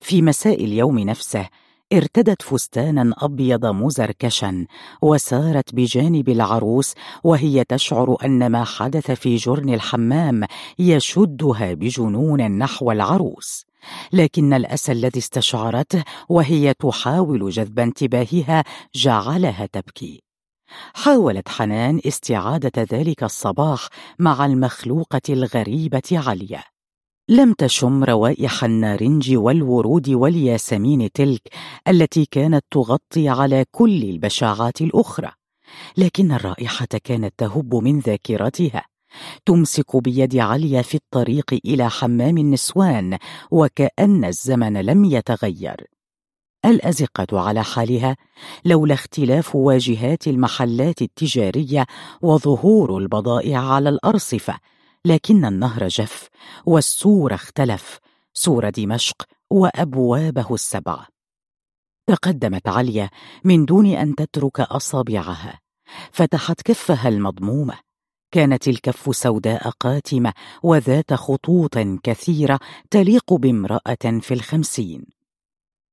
في مساء اليوم نفسه ارتدت فستانا أبيض مزركشا وسارت بجانب العروس وهي تشعر أن ما حدث في جرن الحمام يشدها بجنون نحو العروس. لكن الاسى الذي استشعرته وهي تحاول جذب انتباهها جعلها تبكي. حاولت حنان استعادة ذلك الصباح مع المخلوقة الغريبة عليا. لم تشم روائح النارنج والورود والياسمين تلك التي كانت تغطي على كل البشاعات الأخرى. لكن الرائحة كانت تهب من ذاكرتها. تمسك بيد عليا في الطريق إلى حمام النسوان وكأن الزمن لم يتغير. الأزقة على حالها لولا اختلاف واجهات المحلات التجارية وظهور البضائع على الأرصفة لكن النهر جف والسور اختلف سور دمشق وأبوابه السبع. تقدمت عليا من دون أن تترك أصابعها فتحت كفها المضمومه كانت الكف سوداء قاتمة وذات خطوط كثيرة تليق بامرأة في الخمسين.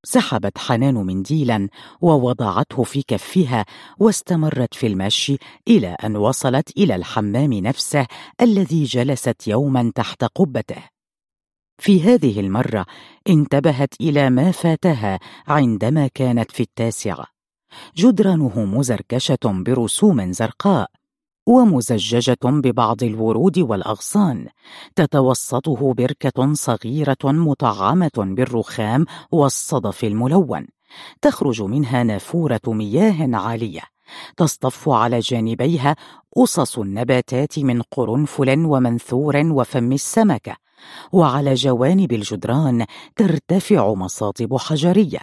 سحبت حنان منديلا ووضعته في كفها واستمرت في المشي إلى أن وصلت إلى الحمام نفسه الذي جلست يوما تحت قبته. في هذه المرة انتبهت إلى ما فاتها عندما كانت في التاسعة. جدرانه مزركشة برسوم زرقاء ومزججة ببعض الورود والأغصان. تتوسطه بركة صغيرة مطعمة بالرخام والصدف الملون. تخرج منها نافورة مياه عالية. تصطف على جانبيها أصص النباتات من قرنفل ومنثور وفم السمكة. وعلى جوانب الجدران ترتفع مصاطب حجرية.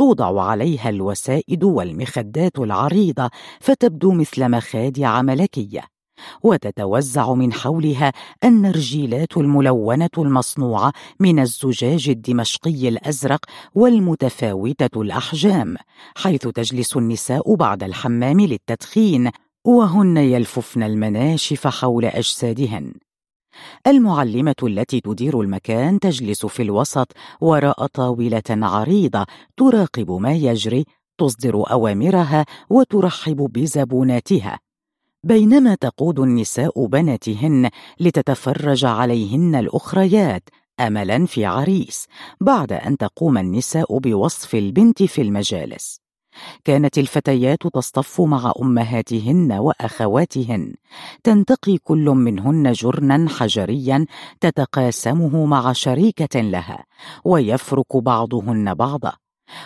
توضع عليها الوسائد والمخدات العريضة فتبدو مثل مخادع ملكية. وتتوزع من حولها النرجيلات الملونة المصنوعة من الزجاج الدمشقي الأزرق والمتفاوتة الأحجام حيث تجلس النساء بعد الحمام للتدخين وهن يلففن المناشف حول أجسادهن. المعلمة التي تدير المكان تجلس في الوسط وراء طاولة عريضة تراقب ما يجري تصدر أوامرها وترحب بزبوناتها. بينما تقود النساء بناتهن لتتفرج عليهن الأخريات أملا في عريس بعد أن تقوم النساء بوصف البنت في المجالس. كانت الفتيات تصطف مع أمهاتهن وأخواتهن. تنتقي كل منهن جرنا حجريا تتقاسمه مع شريكة لها ويفرك بعضهن بعضا.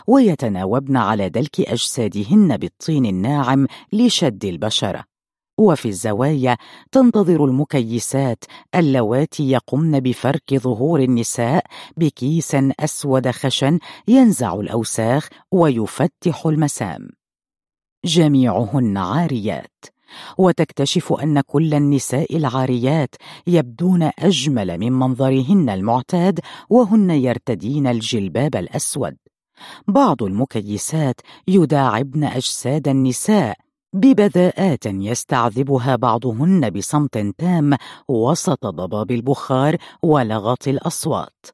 ويتناوبن على دلك أجسادهن بالطين الناعم لشد البشرة. وفي الزوايا تنتظر المكيسات اللواتي يقمن بفرك ظهور النساء بكيس أسود خشن ينزع الأوساخ ويفتح المسام. جميعهن عاريات. وتكتشف أن كل النساء العاريات يبدون أجمل من منظرهن المعتاد وهن يرتدين الجلباب الأسود. بعض المكيسات يداعبن أجساد النساء ببذاءات يستعذبها بعضهن بصمت تام وسط ضباب البخار ولغط الأصوات.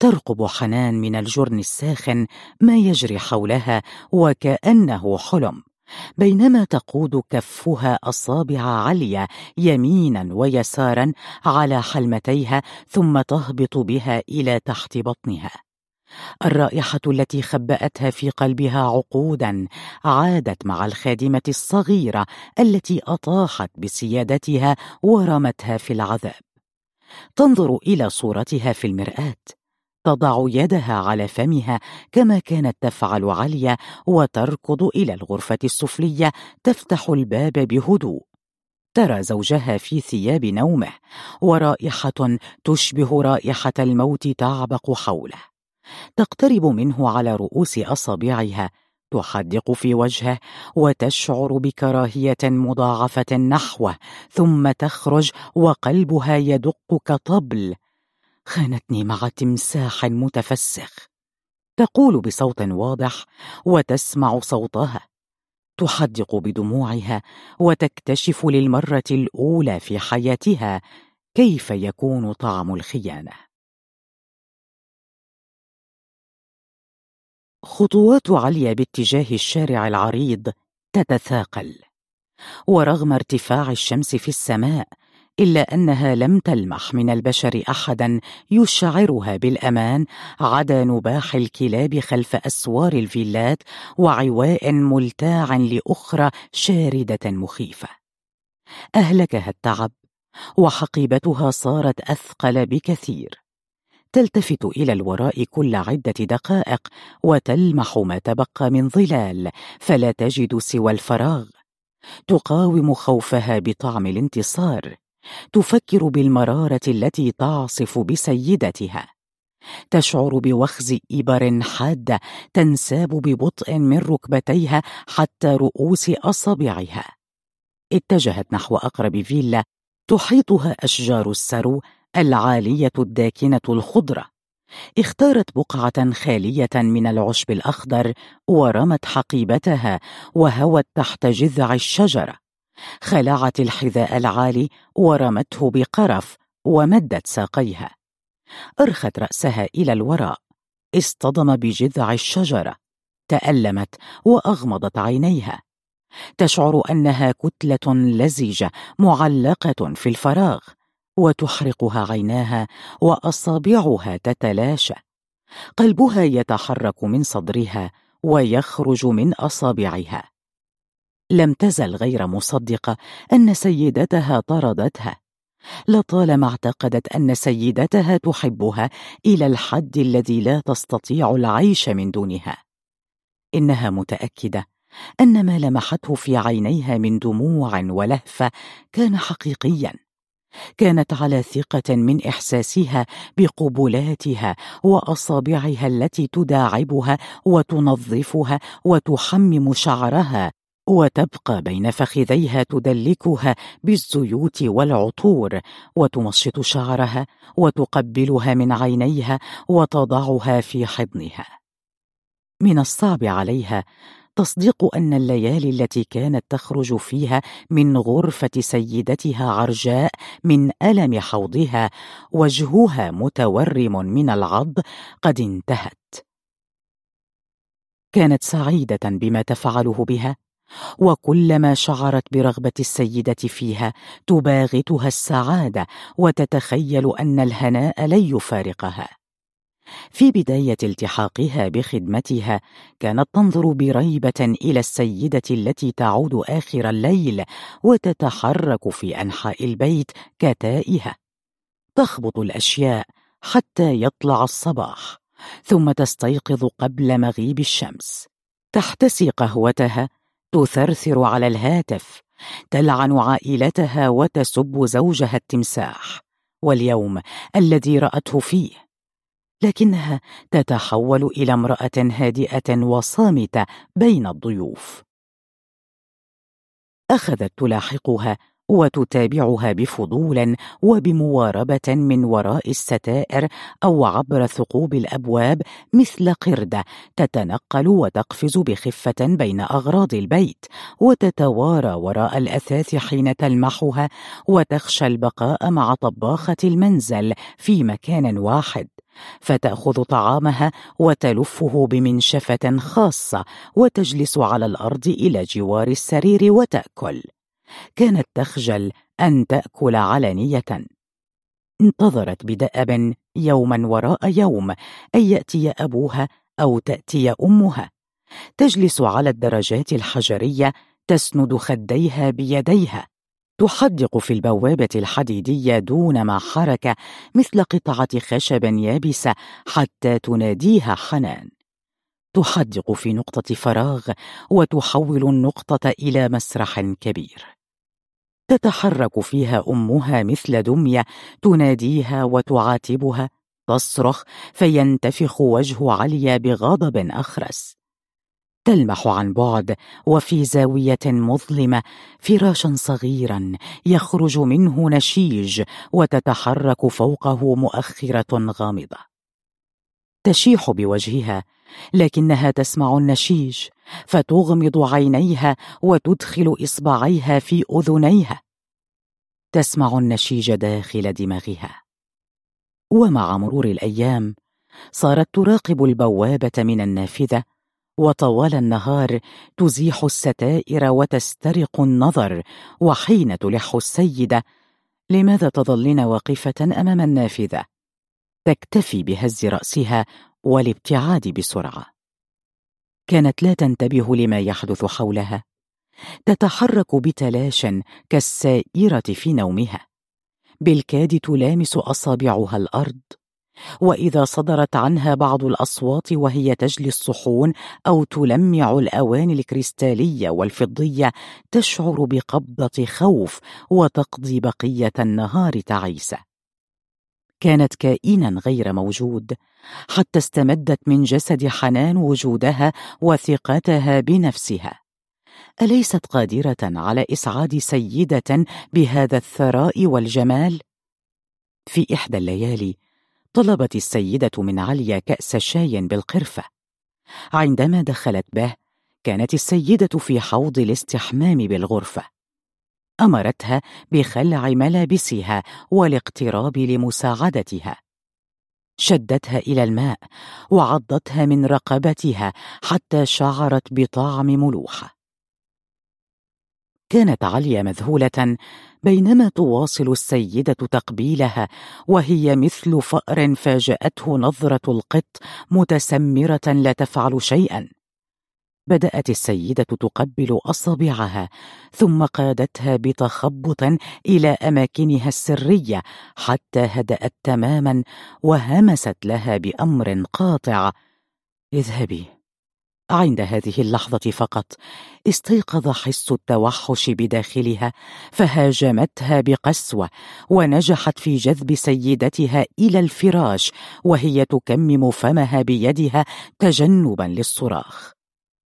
ترقب حنان من الجرن الساخن ما يجري حولها وكأنه حلم بينما تقود كفها أصابع عليا يمينا ويسارا على حلمتيها ثم تهبط بها إلى تحت بطنها. الرائحة التي خبأتها في قلبها عقودا عادت مع الخادمة الصغيرة التي أطاحت بسيادتها ورمتها في العذاب. تنظر إلى صورتها في المرآة. تضع يدها على فمها كما كانت تفعل عليا وتركض إلى الغرفة السفلية تفتح الباب بهدوء. ترى زوجها في ثياب نومه ورائحة تشبه رائحة الموت تعبق حوله. تقترب منه على رؤوس أصابعها تحدق في وجهه وتشعر بكراهية مضاعفة نحوه ثم تخرج وقلبها يدق كطبل. خانتني مع تمساح متفسخ. تقول بصوت واضح وتسمع صوتها. تحدق بدموعها وتكتشف للمرة الأولى في حياتها كيف يكون طعم الخيانة. خطوات عليا باتجاه الشارع العريض تتثاقل. ورغم ارتفاع الشمس في السماء إلا أنها لم تلمح من البشر احدا يشعرها بالأمان عدا نباح الكلاب خلف أسوار الفيلات وعواء ملتاع لأخرى شاردة مخيفة. أهلكها التعب وحقيبتها صارت أثقل بكثير. تلتفت إلى الوراء كل عدة دقائق وتلمح ما تبقى من ظلال فلا تجد سوى الفراغ. تقاوم خوفها بطعم الانتصار. تفكر بالمرارة التي تعصف بسيدتها. تشعر بوخز إبر حادة تنساب ببطء من ركبتيها حتى رؤوس أصابعها. اتجهت نحو أقرب فيلا تحيطها أشجار السرو العالية الداكنة الخضرة. اختارت بقعة خالية من العشب الأخضر ورمت حقيبتها وهوت تحت جذع الشجرة. خلعت الحذاء العالي ورمته بقرف ومدت ساقيها. أرخت رأسها إلى الوراء. اصطدم بجذع الشجرة. تألمت وأغمضت عينيها. تشعر أنها كتلة لزجة معلقة في الفراغ. وتحرقها عيناها وأصابعها تتلاشى. قلبها يتحرك من صدرها ويخرج من أصابعها. لم تزل غير مصدقة أن سيدتها طردتها. لطالما اعتقدت أن سيدتها تحبها إلى الحد الذي لا تستطيع العيش من دونها. إنها متأكدة أن ما لمحته في عينيها من دموع ولهفة كان حقيقيا. كانت على ثقة من إحساسها بقبلاتها وأصابعها التي تداعبها وتنظفها وتحمم شعرها وتبقى بين فخذيها تدلكها بالزيوت والعطور وتمشط شعرها وتقبلها من عينيها وتضعها في حضنها. من الصعب عليها تصديق أن الليالي التي كانت تخرج فيها من غرفة سيدتها عرجاء من ألم حوضها وجهها متورم من العض قد انتهت. كانت سعيدة بما تفعله بها وكلما شعرت برغبة السيدة فيها تباغتها السعادة وتتخيل أن الهناء لن يفارقها. في بداية التحاقها بخدمتها كانت تنظر بريبة إلى السيدة التي تعود آخر الليل وتتحرك في أنحاء البيت كتائها. تخبط الأشياء حتى يطلع الصباح ثم تستيقظ قبل مغيب الشمس. تحتسي قهوتها تثرثر على الهاتف تلعن عائلتها وتسب زوجها التمساح واليوم الذي رأته فيه. لكنها تتحول إلى امرأة هادئة وصامتة بين الضيوف. أخذت تلاحقها وتتابعها بفضول وبمواربة من وراء الستائر أو عبر ثقوب الأبواب مثل قرده تتنقل وتقفز بخفة بين أغراض البيت وتتوارى وراء الأثاث حين تلمحها وتخشى البقاء مع طباخة المنزل في مكان واحد. فتأخذ طعامها وتلفه بمنشفة خاصة وتجلس على الأرض إلى جوار السرير وتأكل. كانت تخجل أن تأكل علانيه انتظرت بدأب يوما وراء يوم أن يأتي أبوها أو تأتي أمها. تجلس على الدرجات الحجرية تسند خديها بيديها. تحدق في البوابة الحديدية دون ما حركة مثل قطعة خشب يابسة حتى تناديها حنان. تحدق في نقطة فراغ وتحول النقطة إلى مسرح كبير. تتحرك فيها أمها مثل دمية تناديها وتعاتبها. تصرخ فينتفخ وجه عليا بغضب أخرس. تلمح عن بعد وفي زاوية مظلمة فراشا صغيرا يخرج منه نشيج وتتحرك فوقه مؤخرة غامضة. تشيح بوجهها لكنها تسمع النشيج فتغمض عينيها وتدخل إصبعيها في أذنيها. تسمع النشيج داخل دماغها. ومع مرور الأيام صارت تراقب البوابة من النافذة وطوال النهار تزيح الستائر وتسترق النظر وحين تلح السيده لماذا تظلين واقفة أمام النافذة؟ تكتفي بهز رأسها والابتعاد بسرعة. كانت لا تنتبه لما يحدث حولها. تتحرك بتلاش كالسائرة في نومها. بالكاد تلامس أصابعها الأرض. وإذا صدرت عنها بعض الأصوات وهي تجلي الصحون أو تلمع الأواني الكريستالية والفضية تشعر بقبضة خوف وتقضي بقية النهار تعيسة. كانت كائنا غير موجود. حتى استمدت من جسد حنان وجودها وثقتها بنفسها. أليست قادرة على إسعاد سيدة بهذا الثراء والجمال؟ في إحدى الليالي طلبت السيدة من عليا كأس شاي بالقرفة. عندما دخلت به كانت السيدة في حوض الاستحمام بالغرفة. أمرتها بخلع ملابسها والاقتراب لمساعدتها. شدتها إلى الماء وعضتها من رقبتها حتى شعرت بطعم ملوحة. كانت عليا مذهولة بينما تواصل السيدة تقبيلها وهي مثل فأر فاجأته نظرة القط متسمرة لا تفعل شيئا. بدأت السيدة تقبل أصابعها ثم قادتها بتخبط إلى أماكنها السرية حتى هدأت تماما وهمست لها بأمر قاطع اذهبي. عند هذه اللحظة فقط. استيقظ حس التوحش بداخلها فهاجمتها بقسوة ونجحت في جذب سيدتها إلى الفراش وهي تكمم فمها بيدها تجنبا للصراخ.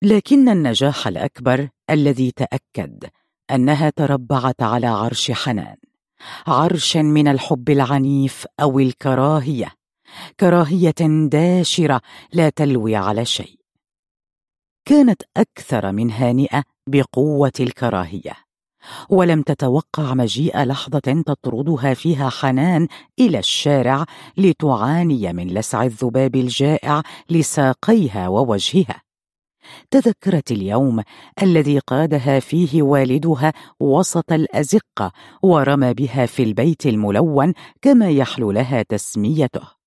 لكن النجاح الأكبر الذي تأكد أنها تربعت على عرش حنان. عرش من الحب العنيف أو الكراهية كراهية داشرة لا تلوي على شيء. كانت أكثر من هانئة بقوة الكراهية ولم تتوقع مجيء لحظة تطردها فيها حنان إلى الشارع لتعاني من لسع الذباب الجائع لساقيها ووجهها. تذكرت اليوم الذي قادها فيه والدها وسط الأزقة ورمى بها في البيت الملون كما يحلو لها تسميته.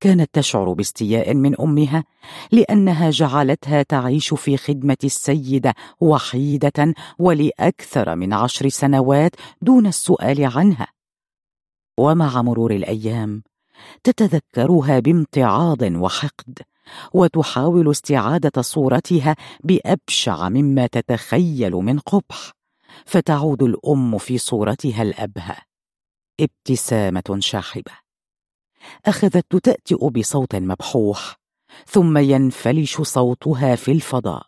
كانت تشعر باستياء من أمها لأنها جعلتها تعيش في خدمة السيدة وحيدة ولأكثر من عشر سنوات دون السؤال عنها. ومع مرور الأيام تتذكرها بامتعاض وحقد وتحاول استعادة صورتها بأبشع مما تتخيل من قبح فتعود الأم في صورتها الأبهى. ابتسامة شاحبة. أخذت تتاتئ بصوت مبحوح ثم ينفلش صوتها في الفضاء.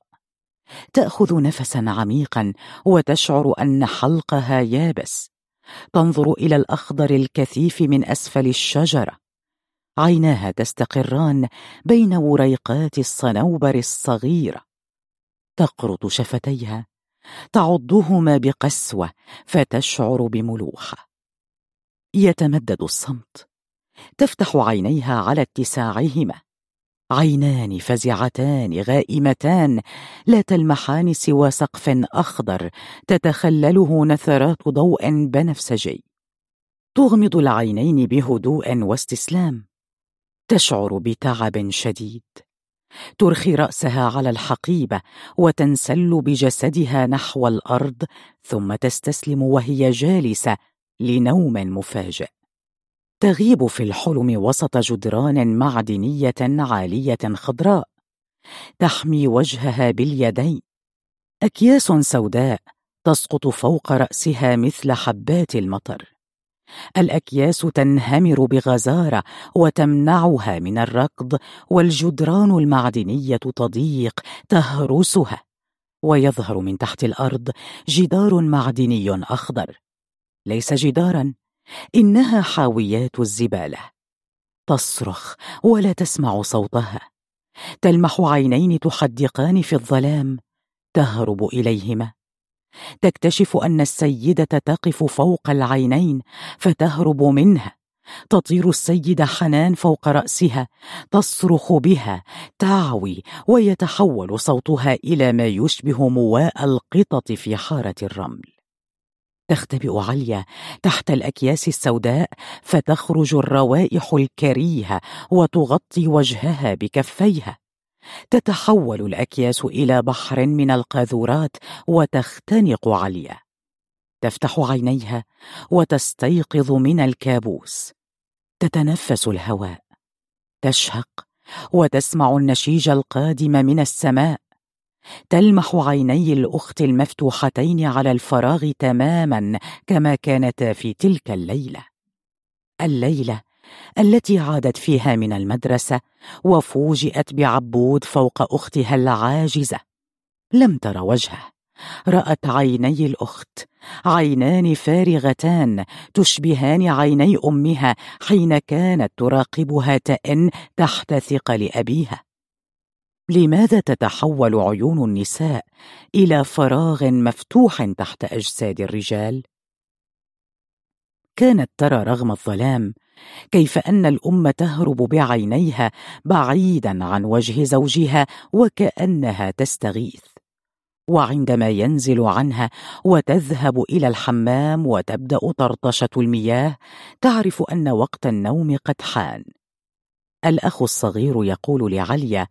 تأخذ نفسا عميقا وتشعر أن حلقها يابس. تنظر إلى الأخضر الكثيف من أسفل الشجرة. عيناها تستقران بين وريقات الصنوبر الصغيرة. تقرط شفتيها. تعضهما بقسوة فتشعر بملوحة. يتمدد الصمت. تفتح عينيها على اتساعهما. عينان فزعتان غائمتان لا تلمحان سوى سقف أخضر تتخلله نثرات ضوء بنفسجي تغمض العينين بهدوء واستسلام. تشعر بتعب شديد. ترخي رأسها على الحقيبة وتنسل بجسدها نحو الأرض ثم تستسلم وهي جالسة لنوم مفاجئ. تغيب في الحلم وسط جدران معدنية عالية خضراء تحمي وجهها باليدين. أكياس سوداء تسقط فوق رأسها مثل حبات المطر. الأكياس تنهمر بغزارة وتمنعها من الركض والجدران المعدنية تضيق تهرسها. ويظهر من تحت الأرض جدار معدني أخضر. ليس جدارا. إنها حاويات الزبالة. تصرخ ولا تسمع صوتها. تلمح عينين تحدقان في الظلام تهرب إليهما. تكتشف أن السيدة تقف فوق العينين فتهرب منها. تطير السيده حنان فوق رأسها. تصرخ بها تعوي ويتحول صوتها إلى ما يشبه مواء القطط في حارة الرمل. تختبئ عليا تحت الأكياس السوداء فتخرج الروائح الكريهه وتغطي وجهها بكفيها. تتحول الأكياس إلى بحر من القاذورات وتختنق عليا. تفتح عينيها وتستيقظ من الكابوس. تتنفس الهواء. تشهق وتسمع النشيج القادم من السماء. تلمح عيني الأخت المفتوحتين على الفراغ تماما كما كانتا في تلك الليلة. الليلة التي عادت فيها من المدرسة وفوجئت بعبود فوق أختها العاجزة. لم تر وجهه. رأت عيني الأخت عينان فارغتان تشبهان عيني أمها حين كانت تراقبها تئن تحت ثقل ابيها لماذا تتحول عيون النساء إلى فراغ مفتوح تحت أجساد الرجال؟ كانت ترى رغم الظلام كيف أن الأم تهرب بعينيها بعيدا عن وجه زوجها وكأنها تستغيث. وعندما ينزل عنها وتذهب إلى الحمام وتبدأ طرطشة المياه تعرف أن وقت النوم قد حان. الأخ الصغير يقول لعليا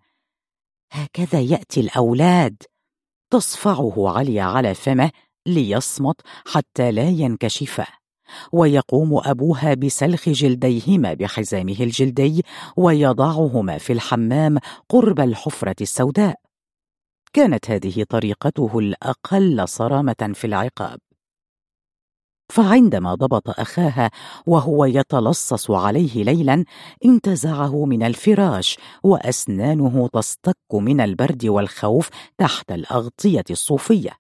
هكذا يأتي الأولاد. تصفعه عليا على فمه ليصمت حتى لا ينكشفا ويقوم أبوها بسلخ جلديهما بحزامه الجلدي ويضعهما في الحمام قرب الحفرة السوداء. كانت هذه طريقته الأقل صرامة في العقاب. فعندما ضبط أخاها وهو يتلصص عليه ليلا انتزعه من الفراش وأسنانه تصطك من البرد والخوف تحت الأغطية الصوفية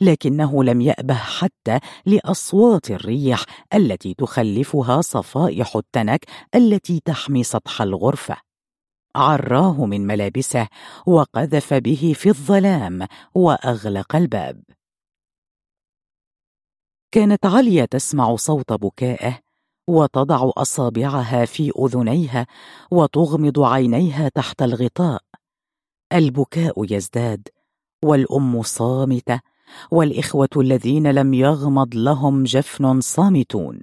لكنه لم يأبه حتى لأصوات الريح التي تخلفها صفائح التنك التي تحمي سطح الغرفة. عراه من ملابسه وقذف به في الظلام وأغلق الباب. كانت عليا تسمع صوت بكائه وتضع أصابعها في أذنيها وتغمض عينيها تحت الغطاء. البكاء يزداد والأم صامتة والإخوة الذين لم يغمض لهم جفن صامتون.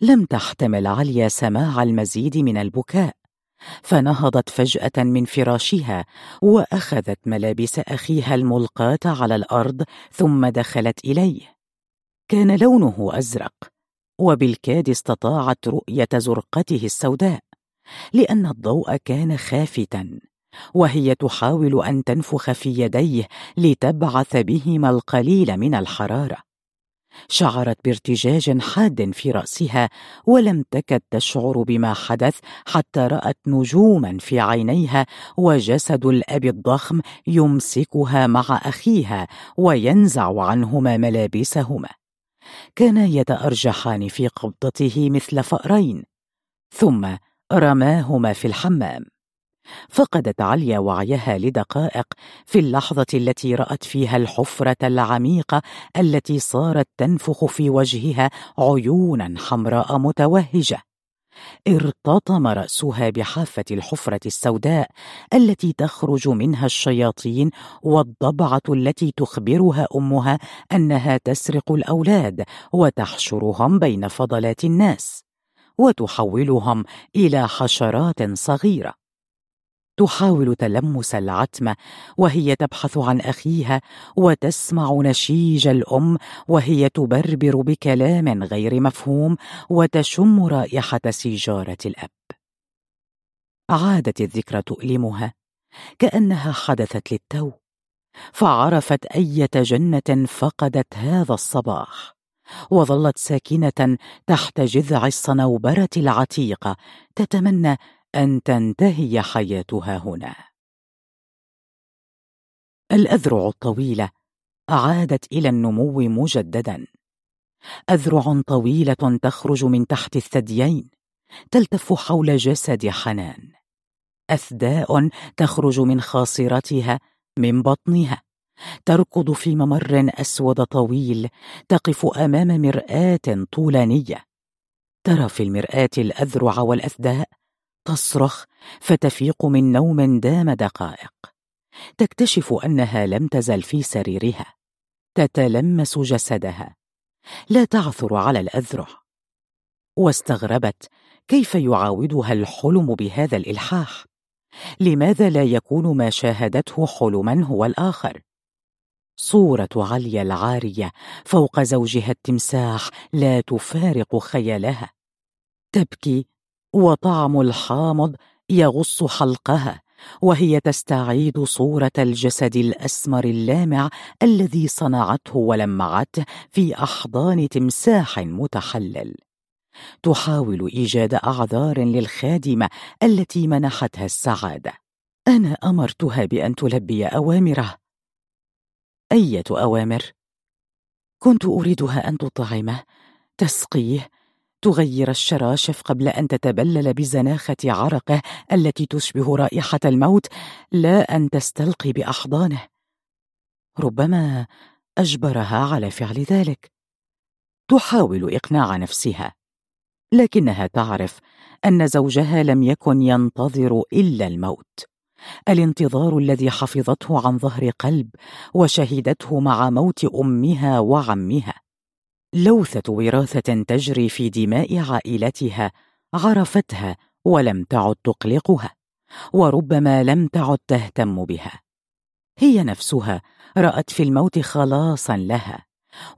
لم تحتمل عليا سماع المزيد من البكاء فنهضت فجأة من فراشها وأخذت ملابس أخيها الملقاة على الأرض ثم دخلت إليه. كان لونه أزرق وبالكاد استطاعت رؤية زرقته السوداء لأن الضوء كان خافتا وهي تحاول أن تنفخ في يديه لتبعث بهما القليل من الحرارة. شعرت بارتجاج حاد في رأسها ولم تكد تشعر بما حدث حتى رأت نجوما في عينيها وجسد الأب الضخم يمسكها مع أخيها وينزع عنهما ملابسهما. كانا يتأرجحان في قبضته مثل فأرين ثم رماهما في الحمام. فقدت عليا وعيها لدقائق في اللحظة التي رأت فيها الحفرة العميقه التي صارت تنفخ في وجهها عيونا حمراء متوهجة. ارتطم رأسها بحافة الحفرة السوداء التي تخرج منها الشياطين والضبعة التي تخبرها أمها أنها تسرق الأولاد وتحشرهم بين فضلات الناس وتحولهم إلى حشرات صغيرة. تحاول تلمس العتمه وهي تبحث عن أخيها وتسمع نشيج الأم وهي تبربر بكلام غير مفهوم وتشم رائحة سيجارة الأب. عادت الذكرى تؤلمها كأنها حدثت للتو فعرفت أية جنة فقدت هذا الصباح وظلت ساكنة تحت جذع الصنوبرة العتيقة تتمنى أن تنتهي حياتها هنا. الأذرع الطويلة عادت إلى النمو مجددا. أذرع طويلة تخرج من تحت الثديين تلتف حول جسد حنان. أثداء تخرج من خاصرتها من بطنها. تركض في ممر أسود طويل تقف أمام مرآة طولانية. ترى في المرآة الأذرع والأثداء تصرخ فتفيق من نوم دام دقائق. تكتشف أنها لم تزل في سريرها. تتلمس جسدها. لا تعثر على الأذرع. واستغربت كيف يعاودها الحلم بهذا الإلحاح. لماذا لا يكون ما شاهدته حلما هو الآخر؟ صورة عليا العارية فوق زوجها التمساح لا تفارق خيالها. تبكي وطعم الحامض يغص حلقها وهي تستعيد صورة الجسد الأسمر اللامع الذي صنعته ولمعته في أحضان تمساح متحلل. تحاول إيجاد أعذار للخادمة التي منحتها السعادة. أنا أمرتها بأن تلبي أوامره. أية أوامر؟ كنت أريدها أن تطعمه تسقيه تغير الشراشف قبل أن تتبلل بزناخة عرقه التي تشبه رائحة الموت لا أن تستلقي بأحضانه. ربما أجبرها على فعل ذلك. تحاول إقناع نفسها. لكنها تعرف أن زوجها لم يكن ينتظر إلا الموت. الانتظار الذي حفظته عن ظهر قلب وشهدته مع موت أمها وعمها. لوثة وراثة تجري في دماء عائلتها عرفتها ولم تعد تقلقها وربما لم تعد تهتم بها. هي نفسها رأت في الموت خلاصا لها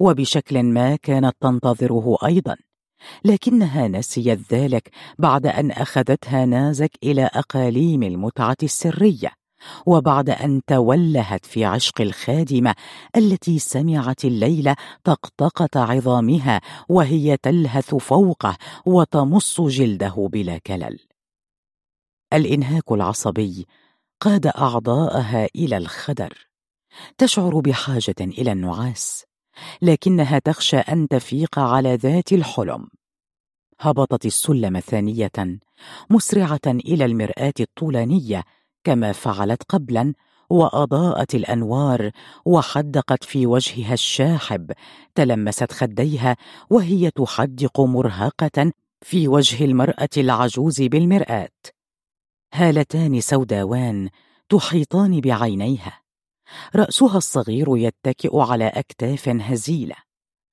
وبشكل ما كانت تنتظره أيضا لكنها نسيت ذلك بعد أن أخذتها نازك إلى أقاليم المتعة السرية. وبعد أن تولهت في عشق الخادمة التي سمعت الليلة طقطقة عظامها وهي تلهث فوقه وتمص جلده بلا كلل. الإنهاك العصبي قاد أعضاءها إلى الخدر. تشعر بحاجة إلى النعاس لكنها تخشى أن تفيق على ذات الحلم. هبطت السلم ثانية مسرعة إلى المرآة الطولانية كما فعلت قبلا وأضاءت الأنوار وحدقت في وجهها الشاحب تلمست خديها وهي تحدق مرهقة في وجه المرأة العجوز بالمرآة. هالتان سوداوان تحيطان بعينيها. رأسها الصغير يتكئ على أكتاف هزيلة.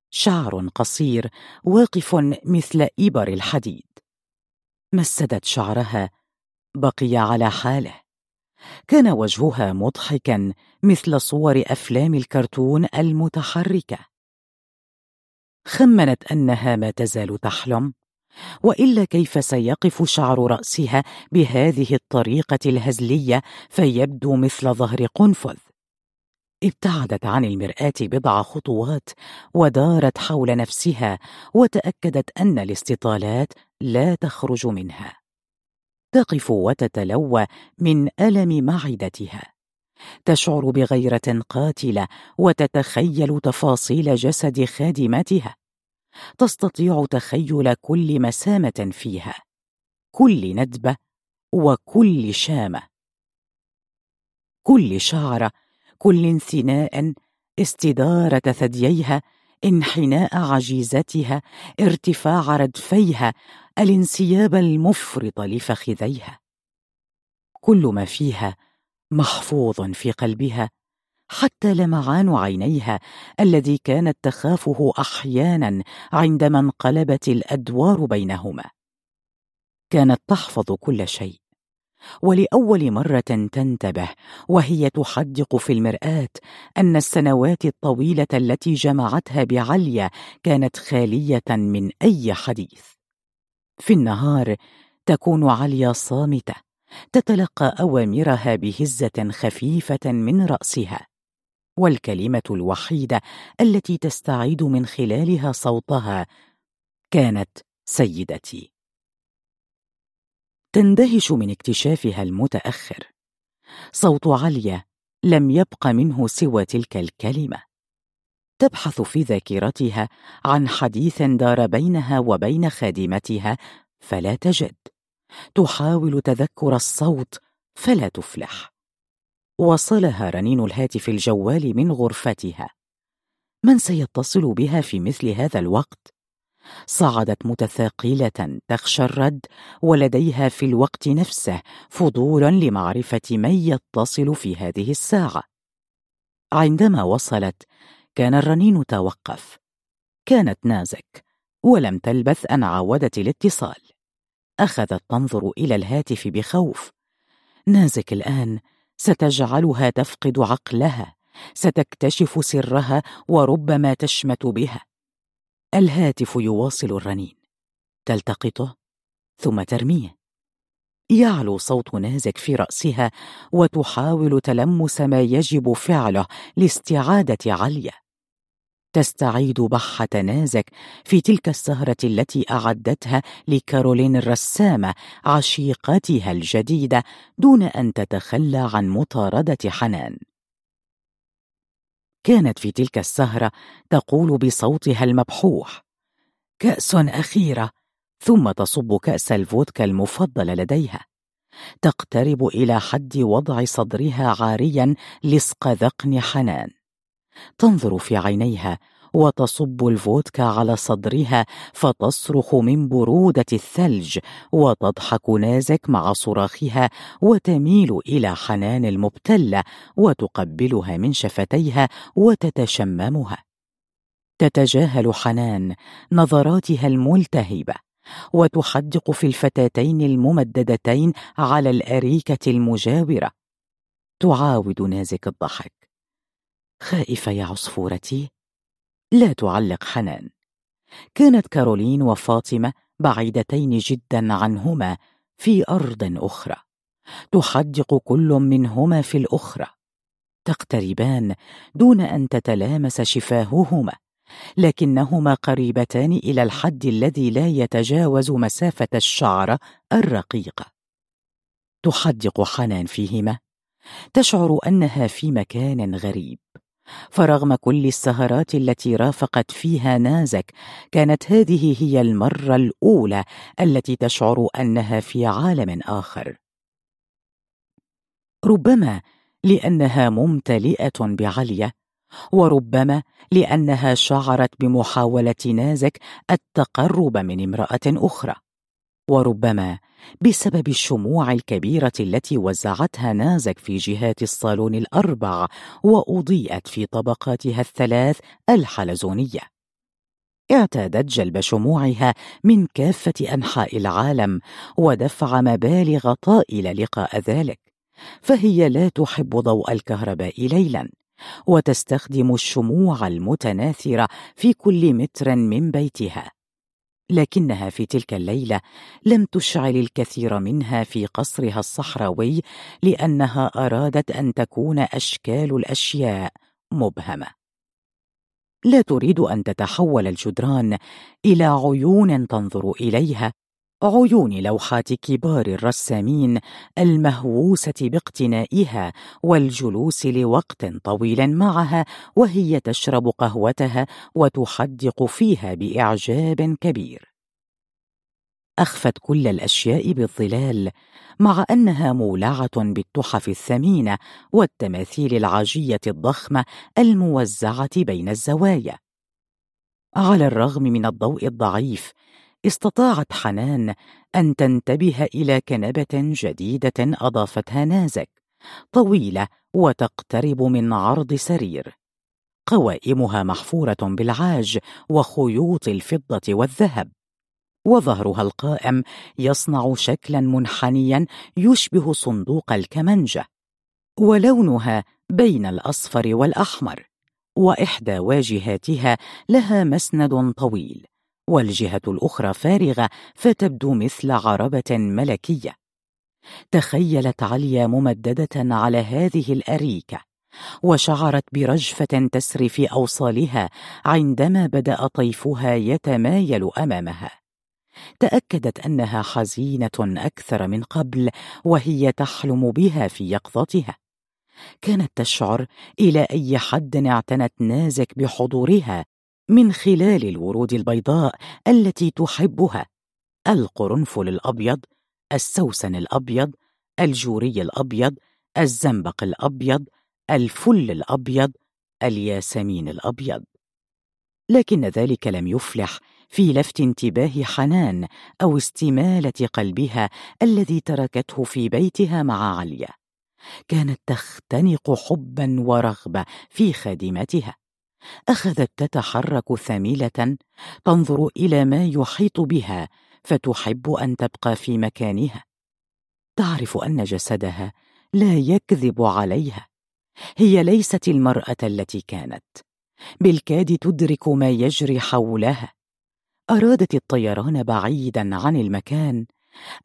شعر قصير واقف مثل إبر الحديد. مسدت شعرها بقي على حاله. كان وجهها مضحكا مثل صور أفلام الكرتون المتحركة. خمنت أنها ما تزال تحلم وإلا كيف سيقف شعر رأسها بهذه الطريقة الهزلية فيبدو مثل ظهر قنفذ؟ ابتعدت عن المرآة بضع خطوات ودارت حول نفسها وتأكدت أن الاستطالات لا تخرج منها. تقف وتتلوى من ألم معدتها. تشعر بغيرة قاتلة وتتخيل تفاصيل جسد خادمتها. تستطيع تخيل كل مسامة فيها كل ندبة وكل شامة. كل شعرة كل انثناء استدارة ثدييها انحناء عجيزتها ارتفاع ردفيها الانسياب المفرط لفخذيها. كل ما فيها محفوظ في قلبها حتى لمعان عينيها الذي كانت تخافه أحيانا عندما انقلبت الأدوار بينهما. كانت تحفظ كل شيء. ولأول مرة تنتبه وهي تحدق في المرآة أن السنوات الطويلة التي جمعتها بعليا كانت خالية من أي حديث. في النهار تكون عليا صامتة تتلقى أوامرها بهزة خفيفة من رأسها. والكلمة الوحيدة التي تستعيد من خلالها صوتها كانت سيدتي. تندهش من اكتشافها المتأخر. صوت عليا لم يبق منه سوى تلك الكلمة. تبحث في ذاكرتها عن حديث دار بينها وبين خادمتها فلا تجد. تحاول تذكر الصوت فلا تفلح. وصلها رنين الهاتف الجوال من غرفتها. من سيتصل بها في مثل هذا الوقت؟ صعدت متثاقلة تخشى الرد ولديها في الوقت نفسه فضولا لمعرفة من يتصل في هذه الساعة. عندما وصلت كان الرنين توقف. كانت نازك ولم تلبث أن عاودت الاتصال. أخذت تنظر إلى الهاتف بخوف. نازك الآن ستجعلها تفقد عقلها ستكتشف سرها وربما تشمت بها. الهاتف يواصل الرنين. تلتقطه ثم ترميه. يعلو صوت نازك في رأسها وتحاول تلمس ما يجب فعله لاستعادة عليا تستعيد بحة نازك في تلك السهرة التي أعدتها لكارولين الرسامة عشيقتها الجديدة دون أن تتخلى عن مطاردة حنان. كانت في تلك السهرة تقول بصوتها المبحوح كأس أخيرة ثم تصب كأس الفودكا المفضل لديها. تقترب إلى حد وضع صدرها عاريا لصق ذقن حنان. تنظر في عينيها وتصب الفودكا على صدرها فتصرخ من برودة الثلج وتضحك نازك مع صراخها وتميل إلى حنان المبتلة وتقبلها من شفتيها وتتشممها. تتجاهل حنان نظراتها الملتهبة وتحدق في الفتاتين الممددتين على الأريكة المجاورة. تعاود نازك الضحك. خائفة يا عصفورتي. لا تعلق حنان. كانت كارولين وفاطمة بعيدتين جدا عنهما في أرض أخرى. تحدق كل منهما في الأخرى. تقتربان دون أن تتلامس شفاههما لكنهما قريبتان إلى الحد الذي لا يتجاوز مسافة الشعر الرقيقة تحدق حنان فيهما. تشعر أنها في مكان غريب. فرغم كل السهرات التي رافقت فيها نازك كانت هذه هي المرة الأولى التي تشعر أنها في عالم آخر. ربما لأنها ممتلئة بعلية وربما لأنها شعرت بمحاولة نازك التقرب من امرأة أخرى. وربما بسبب الشموع الكبيرة التي وزعتها نازك في جهات الصالون الأربع وأضيئت في طبقاتها الثلاث الحلزونية. اعتادت جلب شموعها من كافة أنحاء العالم ودفع مبالغ طائلة لقاء ذلك، فهي لا تحب ضوء الكهرباء ليلاً، وتستخدم الشموع المتناثرة في كل متر من بيتها. لكنها في تلك الليلة لم تشعل الكثير منها في قصرها الصحراوي لأنها أرادت أن تكون أشكال الأشياء مبهمة. لا تريد أن تتحول الجدران إلى عيون تنظر إليها. عيون لوحات كبار الرسامين المهووسة باقتنائها والجلوس لوقت طويل معها وهي تشرب قهوتها وتحدق فيها بإعجاب كبير. أخفت كل الأشياء بالظلال مع أنها مولعة بالتحف الثمينة والتماثيل العاجية الضخمة الموزعة بين الزوايا. على الرغم من الضوء الضعيف استطاعت حنان أن تنتبه إلى كنبة جديدة أضافتها نازك طويلة وتقترب من عرض سرير. قوائمها محفورة بالعاج وخيوط الفضة والذهب وظهرها القائم يصنع شكلا منحنيا يشبه صندوق الكمنجة ولونها بين الأصفر والأحمر وإحدى واجهاتها لها مسند طويل. والجهة الأخرى فارغة فتبدو مثل عربة ملكية. تخيلت عليا ممددة على هذه الأريكة وشعرت برجفة تسري في أوصالها عندما بدأ طيفها يتمايل أمامها. تأكدت أنها حزينة أكثر من قبل وهي تحلم بها في يقظتها. كانت تشعر إلى أي حد اعتنت نازك بحضورها من خلال الورود البيضاء التي تحبها القرنفل الأبيض السوسن الأبيض الجوري الأبيض الزنبق الأبيض الفل الأبيض الياسمين الأبيض. لكن ذلك لم يفلح في لفت انتباه حنان أو استمالة قلبها الذي تركته في بيتها مع عليا. كانت تختنق حبا ورغبة في خادمتها. أخذت تتحرك ثميلة تنظر إلى ما يحيط بها فتحب أن تبقى في مكانها. تعرف أن جسدها لا يكذب عليها. هي ليست المرأة التي كانت. بالكاد تدرك ما يجري حولها. أرادت الطيران بعيدا عن المكان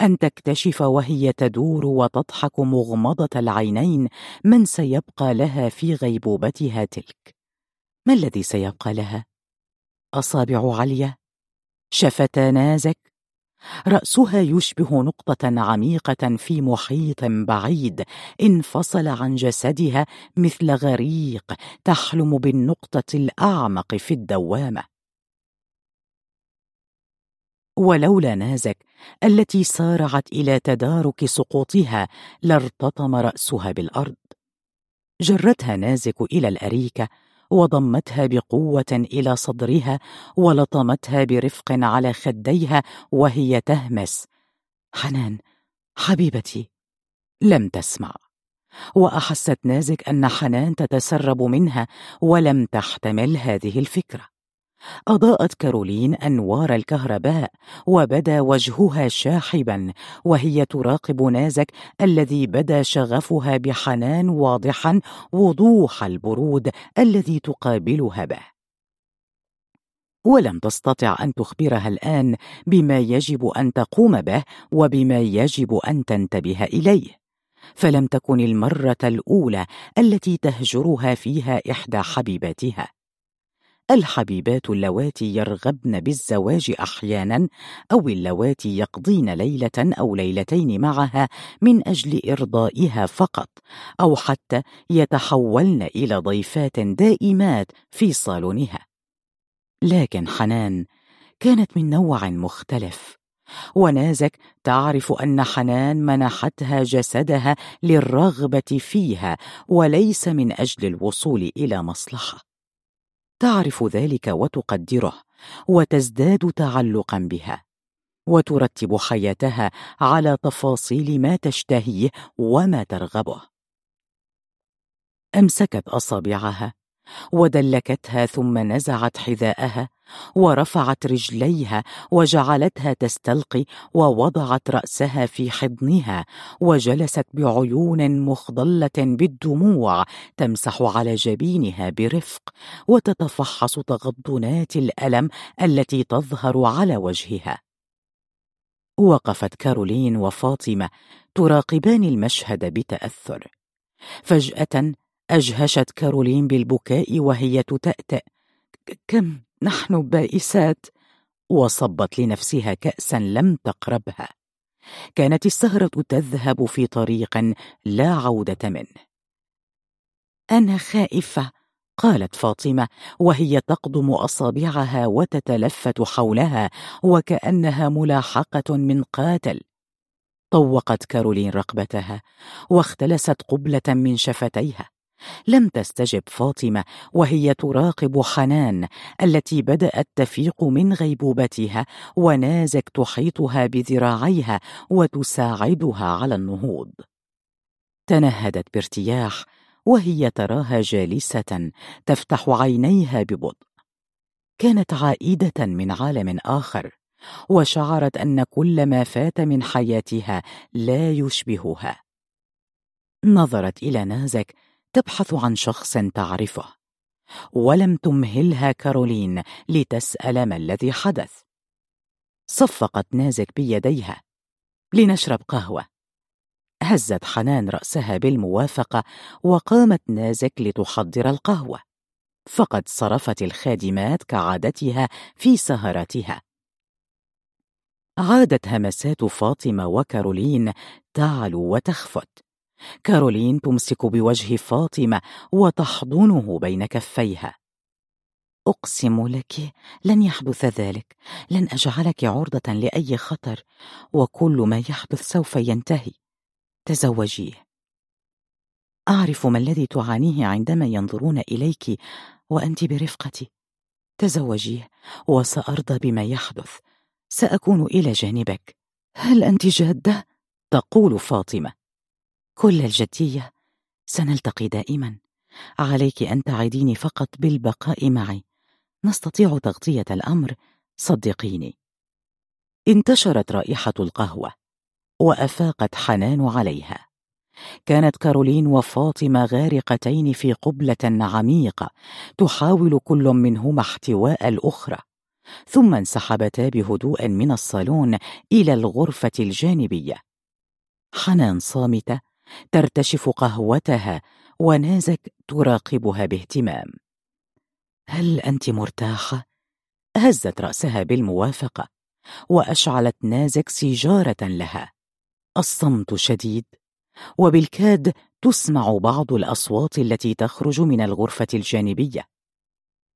أن تكتشف وهي تدور وتضحك مغمضة العينين من سيبقى لها في غيبوبتها تلك. ما الذي سيبقى لها أصابع عليا. شفتا نازك رأسها يشبه نقطة عميقة في محيط بعيد. انفصل عن جسدها مثل غريق تحلم بالنقطة الأعمق في الدوامة. ولولا نازك التي سارعت إلى تدارك سقوطها لارتطم رأسها بالأرض. جرتها نازك إلى الأريكة وضمتها بقوة إلى صدرها ولطمتها برفق على خديها وهي تهمس. حنان حبيبتي لم تسمع. وأحست نازك أن حنان تتسرب منها ولم تحتمل هذه الفكرة. أضاءت كارولين أنوار الكهرباء وبدا وجهها شاحبا وهي تراقب نازك الذي بدا شغفها بحنان واضحا وضوح البرود الذي تقابلها به. ولم تستطع أن تخبرها الآن بما يجب أن تقوم به وبما يجب أن تنتبه إليه. فلم تكن المرة الأولى التي تهجرها فيها إحدى حبيباتها. الحبيبات اللواتي يرغبن بالزواج أحيانا أو اللواتي يقضين ليلة أو ليلتين معها من أجل إرضائها فقط أو حتى يتحولن إلى ضيفات دائمات في صالونها. لكن حنان كانت من نوع مختلف. ونازك تعرف أن حنان منحتها جسدها للرغبة فيها وليس من أجل الوصول إلى مصلحة. تعرف ذلك وتقدره وتزداد تعلقا بها وترتب حياتها على تفاصيل ما تشتهيه وما ترغبه. أمسكت أصابعها. ودلكتها ثم نزعت حذاءها ورفعت رجليها وجعلتها تستلقي ووضعت رأسها في حضنها وجلست بعيون مخضلة بالدموع تمسح على جبينها برفق وتتفحص تغضنات الألم التي تظهر على وجهها. وقفت كارولين وفاطمة تراقبان المشهد بتأثر. فجأة أجهشت كارولين بالبكاء وهي تتأتأ. كم؟ نحن بائسات. وصبت لنفسها كأسا لم تقربها. كانت السهرة تذهب في طريق لا عودة منه. أنا خائفة. قالت فاطمة وهي تقضم أصابعها وتتلفت حولها وكأنها ملاحقة من قاتل. طوقت كارولين رقبتها واختلست قبلة من شفتيها. لم تستجب فاطمة وهي تراقب حنان التي بدأت تفيق من غيبوبتها ونازك تحيطها بذراعيها وتساعدها على النهوض. تنهدت بارتياح وهي تراها جالسة تفتح عينيها ببطء. كانت عائدة من عالم آخر وشعرت أن كل ما فات من حياتها لا يشبهها. نظرت إلى نازك تبحث عن شخص تعرفه. ولم تمهلها كارولين لتسأل ما الذي حدث. صفقت نازك بيديها لنشرب قهوة. هزت حنان رأسها بالموافقة وقامت نازك لتحضر القهوة. فقد صرفت الخادمات كعادتها في سهراتها عادت همسات فاطمة وكارولين تعلو وتخفت. كارولين تمسك بوجه فاطمة وتحضنه بين كفيها. أقسم لك لن يحدث ذلك. لن أجعلك عرضة لأي خطر وكل ما يحدث سوف ينتهي. تزوجيه. أعرف ما الذي تعانيه عندما ينظرون إليك وأنت برفقتي. تزوجيه وسأرضى بما يحدث. سأكون إلى جانبك. هل أنت جادة؟ تقول فاطمة. كل الجدية سنلتقي دائما. عليك أن تعديني فقط بالبقاء معي. نستطيع تغطية الأمر صدقيني. انتشرت رائحة القهوة وأفاقت حنان عليها. كانت كارولين وفاطمة غارقتين في قبلة عميقة تحاول كل منهما احتواء الأخرى. ثم انسحبتا بهدوء من الصالون إلى الغرفة الجانبية. حنان صامتة ترتشف قهوتها ونازك تراقبها باهتمام. هل أنت مرتاحة؟ هزت رأسها بالموافقة وأشعلت نازك سيجارة لها. الصمت شديد وبالكاد تسمع بعض الأصوات التي تخرج من الغرفة الجانبية.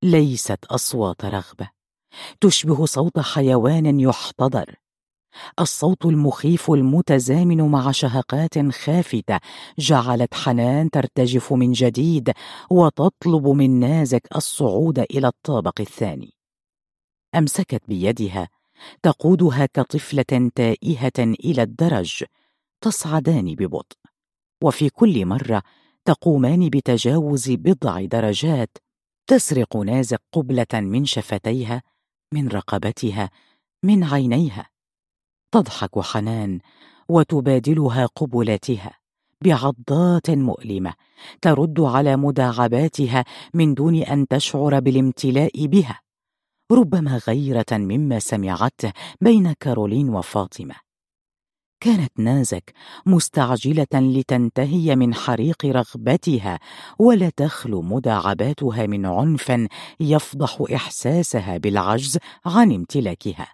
ليست أصوات رغبة تشبه صوت حيوان يحتضر. الصوت المخيف المتزامن مع شهقات خافتة. جعلت حنان ترتجف من جديد وتطلب من نازك الصعود إلى الطابق الثاني. أمسكت بيدها. تقودها كطفلة تائهة إلى الدرج. تصعدان ببطء. وفي كل مرة تقومان بتجاوز بضع درجات. تسرق نازك قبلة من شفتيها من رقبتها من عينيها. تضحك حنان وتبادلها قبلاتها بعضات مؤلمة ترد على مداعباتها من دون أن تشعر بالامتلاء بها ربما غيرة مما سمعته بين كارولين وفاطمة. كانت نازك مستعجلة لتنتهي من حريق رغبتها ولا تخلو مداعباتها من عنف يفضح إحساسها بالعجز عن امتلاكها.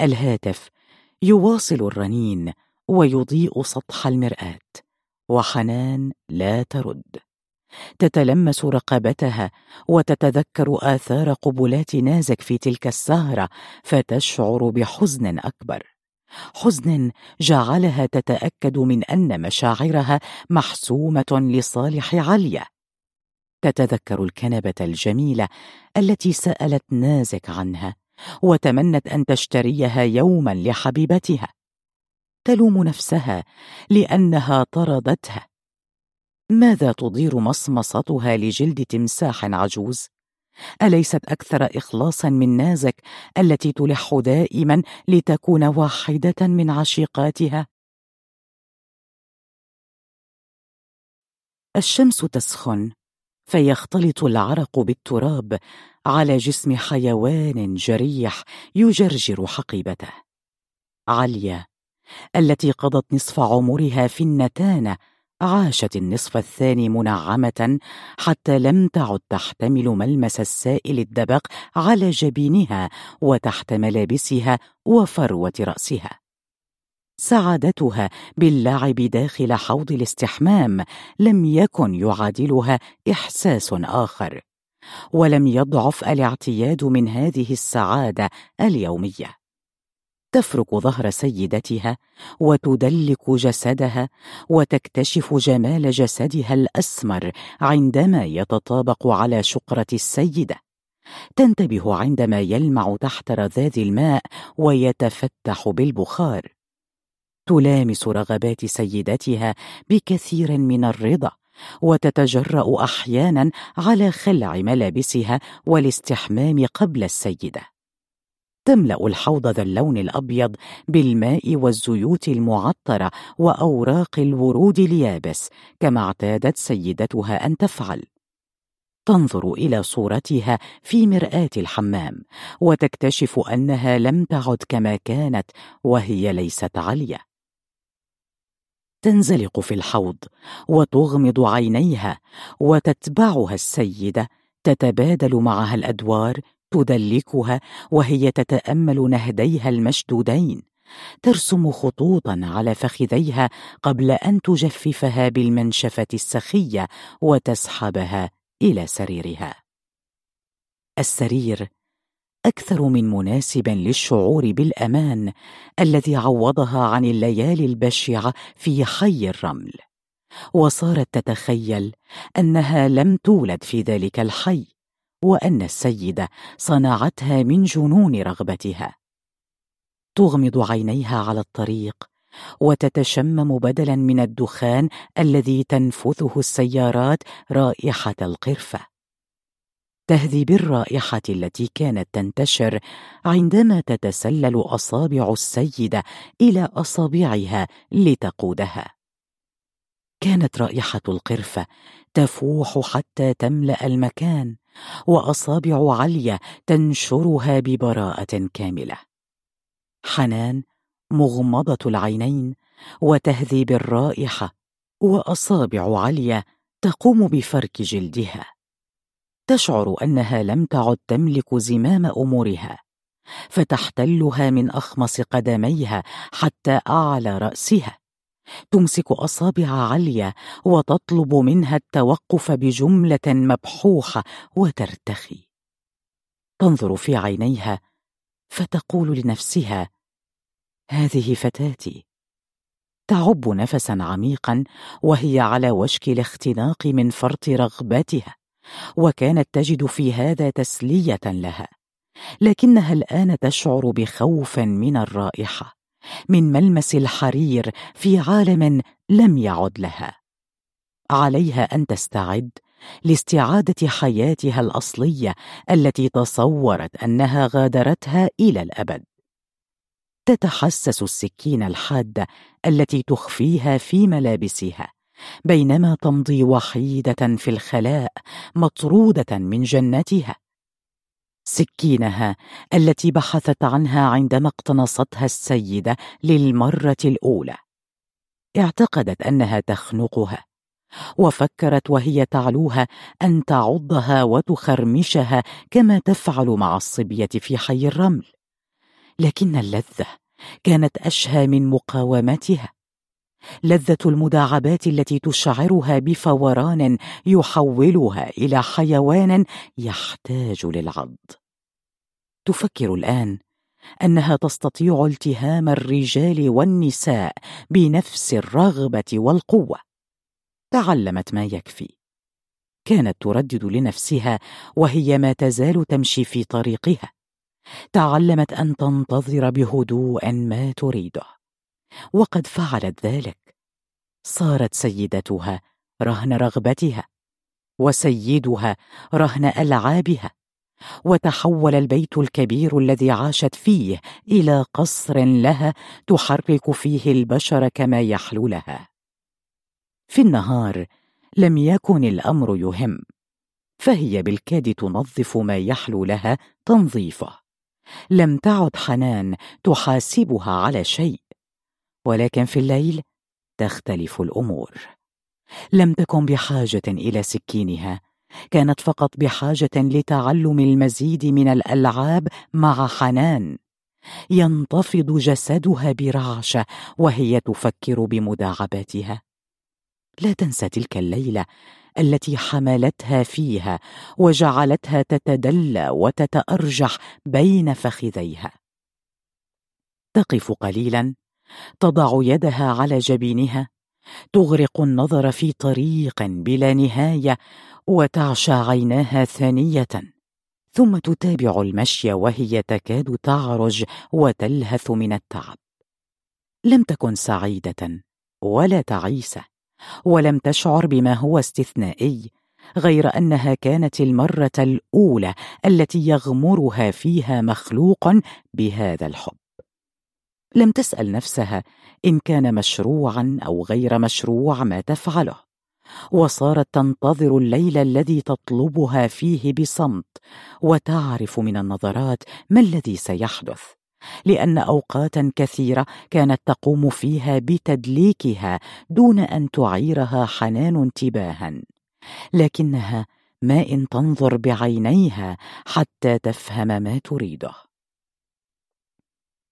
الهاتف يواصل الرنين ويضيء سطح المرآة وحنان لا ترد. تتلمس رقبتها وتتذكر آثار قبلات نازك في تلك السهرة فتشعر بحزن أكبر. حزن جعلها تتأكد من أن مشاعرها محسومة لصالح عليا. تتذكر الكنبة الجميلة التي سألت نازك عنها وتمنت أن تشتريها يوما لحبيبتها. تلوم نفسها لأنها طردتها. ماذا تضير مصمصتها لجلد تمساح عجوز؟ أليست أكثر اخلاصا من نازك التي تلح دائما لتكون واحدة من عشيقاتها؟ الشمس تسخن. فيختلط العرق بالتراب على جسم حيوان جريح يجرجر حقيبته. عليا التي قضت نصف عمرها في النتانة عاشت النصف الثاني منعمة حتى لم تعد تحتمل ملمس السائل الدبق على جبينها وتحت ملابسها وفروة رأسها. سعادتها باللعب داخل حوض الاستحمام لم يكن يعادلها إحساس آخر ولم يضعف الاعتياد من هذه السعادة اليومية. تفرك ظهر سيدتها وتدلك جسدها وتكتشف جمال جسدها الأسمر عندما يتطابق على شقرة السيدة. تنتبه عندما يلمع تحت رذاذ الماء ويتفتح بالبخار. تلامس رغبات سيدتها بكثير من الرضا وتتجرأ أحيانا على خلع ملابسها والاستحمام قبل السيدة. تملأ الحوض ذا اللون الأبيض بالماء والزيوت المعطرة وأوراق الورود اليابس كما اعتادت سيدتها أن تفعل. تنظر إلى صورتها في مرآة الحمام وتكتشف أنها لم تعد كما كانت وهي ليست عليه تنزلق في الحوض وتغمض عينيها وتتبعها السيدة تتبادل معها الأدوار تدلكها وهي تتأمل نهديها المشدودين. ترسم خطوطا على فخذيها قبل أن تجففها بالمنشفة السخية وتسحبها إلى سريرها. السرير أكثر من مناسب للشعور بالأمان الذي عوضها عن الليالي البشعة في حي الرمل. وصارت تتخيل أنها لم تولد في ذلك الحي وأن السيده صنعتها من جنون رغبتها. تغمض عينيها على الطريق وتتشمم بدلا من الدخان الذي تنفثه السيارات رائحة القرفة. تهذي بالرائحه التي كانت تنتشر عندما تتسلل أصابع السيدة إلى أصابعها لتقودها. كانت رائحة القرفة تفوح حتى تملأ المكان وأصابع عليا تنشرها ببراءة كاملة. حنان مغمضة العينين وتهذي بالرائحه وأصابع عليا تقوم بفرك جلدها. تشعر أنها لم تعد تملك زمام أمورها فتحتلها من أخمص قدميها حتى أعلى رأسها. تمسك أصابع عليا وتطلب منها التوقف بجملة مبحوحة وترتخي. تنظر في عينيها فتقول لنفسها هذه فتاتي. تعب نفسا عميقا وهي على وشك الاختناق من فرط رغبتها. وكانت تجد في هذا تسلية لها. لكنها الآن تشعر بخوف من الرائحة من ملمس الحرير في عالم لم يعد لها. عليها أن تستعد لاستعادة حياتها الأصلية التي تصورت أنها غادرتها إلى الأبد. تتحسس السكين الحادة التي تخفيها في ملابسها. بينما تمضي وحيدة في الخلاء مطرودة من جنتها سكينها التي بحثت عنها عندما اقتنصتها السيدة للمرة الأولى. اعتقدت أنها تخنقها. وفكرت وهي تعلوها أن تعضها وتخرمشها كما تفعل مع الصبية في حي الرمل. لكن اللذة كانت أشهى من مقاومتها. لذة المداعبات التي تشعرها بفوران يحولها إلى حيوان يحتاج للعض. تفكر الآن أنها تستطيع التهام الرجال والنساء بنفس الرغبة والقوة. تعلمت ما يكفي. كانت تردد لنفسها وهي ما تزال تمشي في طريقها. تعلمت أن تنتظر بهدوء ما تريده. وقد فعلت ذلك. صارت سيدتها رهن رغبتها وسيدها رهن ألعابها وتحول البيت الكبير الذي عاشت فيه إلى قصر لها تحرك فيه البشر كما يحلو لها. في النهار لم يكن الأمر يهم فهي بالكاد تنظف ما يحلو لها تنظيفه. لم تعد حنان تحاسبها على شيء. ولكن في الليل تختلف الأمور. لم تكن بحاجة إلى سكينها كانت فقط بحاجة لتعلم المزيد من الألعاب مع حنان. ينتفض جسدها برعشة وهي تفكر بمداعباتها. لا تنسى تلك الليلة التي حملتها فيها وجعلتها تتدلى وتتأرجح بين فخذيها. تقف قليلا تضع يدها على جبينها تغرق النظر في طريق بلا نهاية وتعشى عيناها ثانية ثم تتابع المشي وهي تكاد تعرج وتلهث من التعب. لم تكن سعيدة ولا تعيسة ولم تشعر بما هو استثنائي غير أنها كانت المرة الأولى التي يغمرها فيها مخلوق بهذا الحب. لم تسأل نفسها إن كان مشروعا أو غير مشروع ما تفعله. وصارت تنتظر الليل الذي تطلبها فيه بصمت وتعرف من النظرات ما الذي سيحدث لأن اوقاتا كثيرة كانت تقوم فيها بتدليكها دون أن تعيرها حنان انتباها. لكنها ما إن تنظر بعينيها حتى تفهم ما تريده.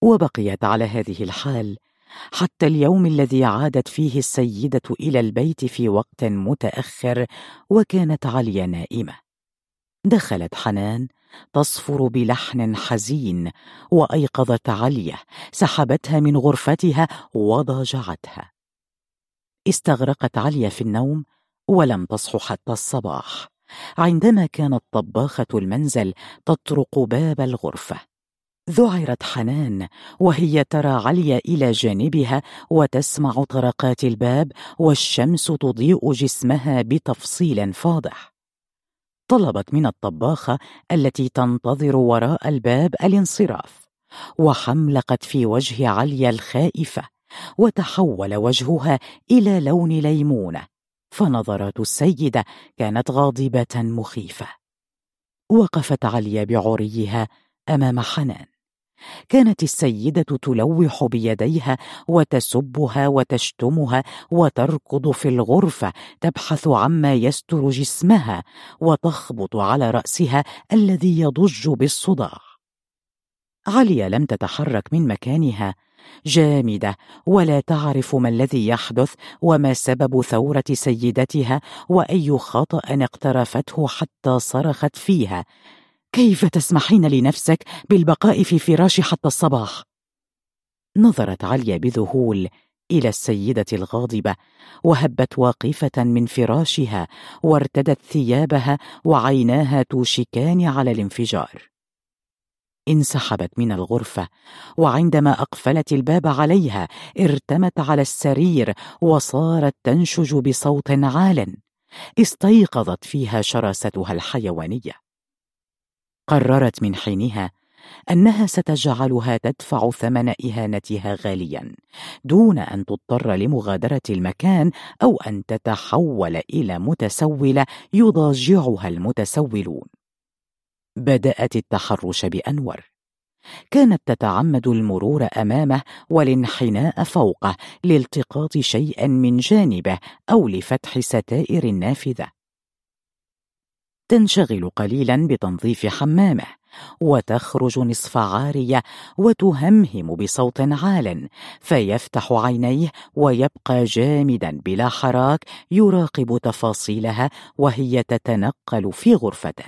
وبقيت على هذه الحال حتى اليوم الذي عادت فيه السيدة إلى البيت في وقت متأخر وكانت عليا نائمة. دخلت حنان تصفر بلحن حزين وأيقظت عليا سحبتها من غرفتها وضاجعتها. استغرقت عليا في النوم ولم تصح حتى الصباح عندما كانت طباخة المنزل تطرق باب الغرفة. ذعرت حنان وهي ترى عليا إلى جانبها وتسمع طرقات الباب والشمس تضيء جسمها بتفصيل فاضح. طلبت من الطباخة التي تنتظر وراء الباب الانصراف وحملقت في وجه عليا الخائفة وتحول وجهها إلى لون ليمونة فنظرات السيدة كانت غاضبة مخيفة. وقفت عليا بعريها أمام حنان. كانت السيدة تلوح بيديها وتسبها وتشتمها وتركض في الغرفة تبحث عما يستر جسمها وتخبط على رأسها الذي يضج بالصداع. عليا لم تتحرك من مكانها. جامدة ولا تعرف ما الذي يحدث وما سبب ثورة سيدتها وأي خطأ اقترفته حتى صرخت فيها. كيف تسمحين لنفسك بالبقاء في فراشي حتى الصباح؟ نظرت عليا بذهول إلى السيدة الغاضبة وهبت واقفة من فراشها وارتدت ثيابها وعيناها توشكان على الانفجار. انسحبت من الغرفة وعندما أقفلت الباب عليها ارتمت على السرير وصارت تنشج بصوت عال استيقظت فيها شراستها الحيوانية. قررت من حينها أنها ستجعلها تدفع ثمن إهانتها غاليا دون أن تضطر لمغادرة المكان أو أن تتحول إلى متسوله يضاجعها المتسولون. بدأت التحرش بأنور. كانت تتعمد المرور أمامه والانحناء فوقه لالتقاط شيئا من جانبه أو لفتح ستائر النافذة. تنشغل قليلا بتنظيف حمامه وتخرج نصف عارية وتهمهم بصوت عال فيفتح عينيه ويبقى جامدا بلا حراك يراقب تفاصيلها وهي تتنقل في غرفته.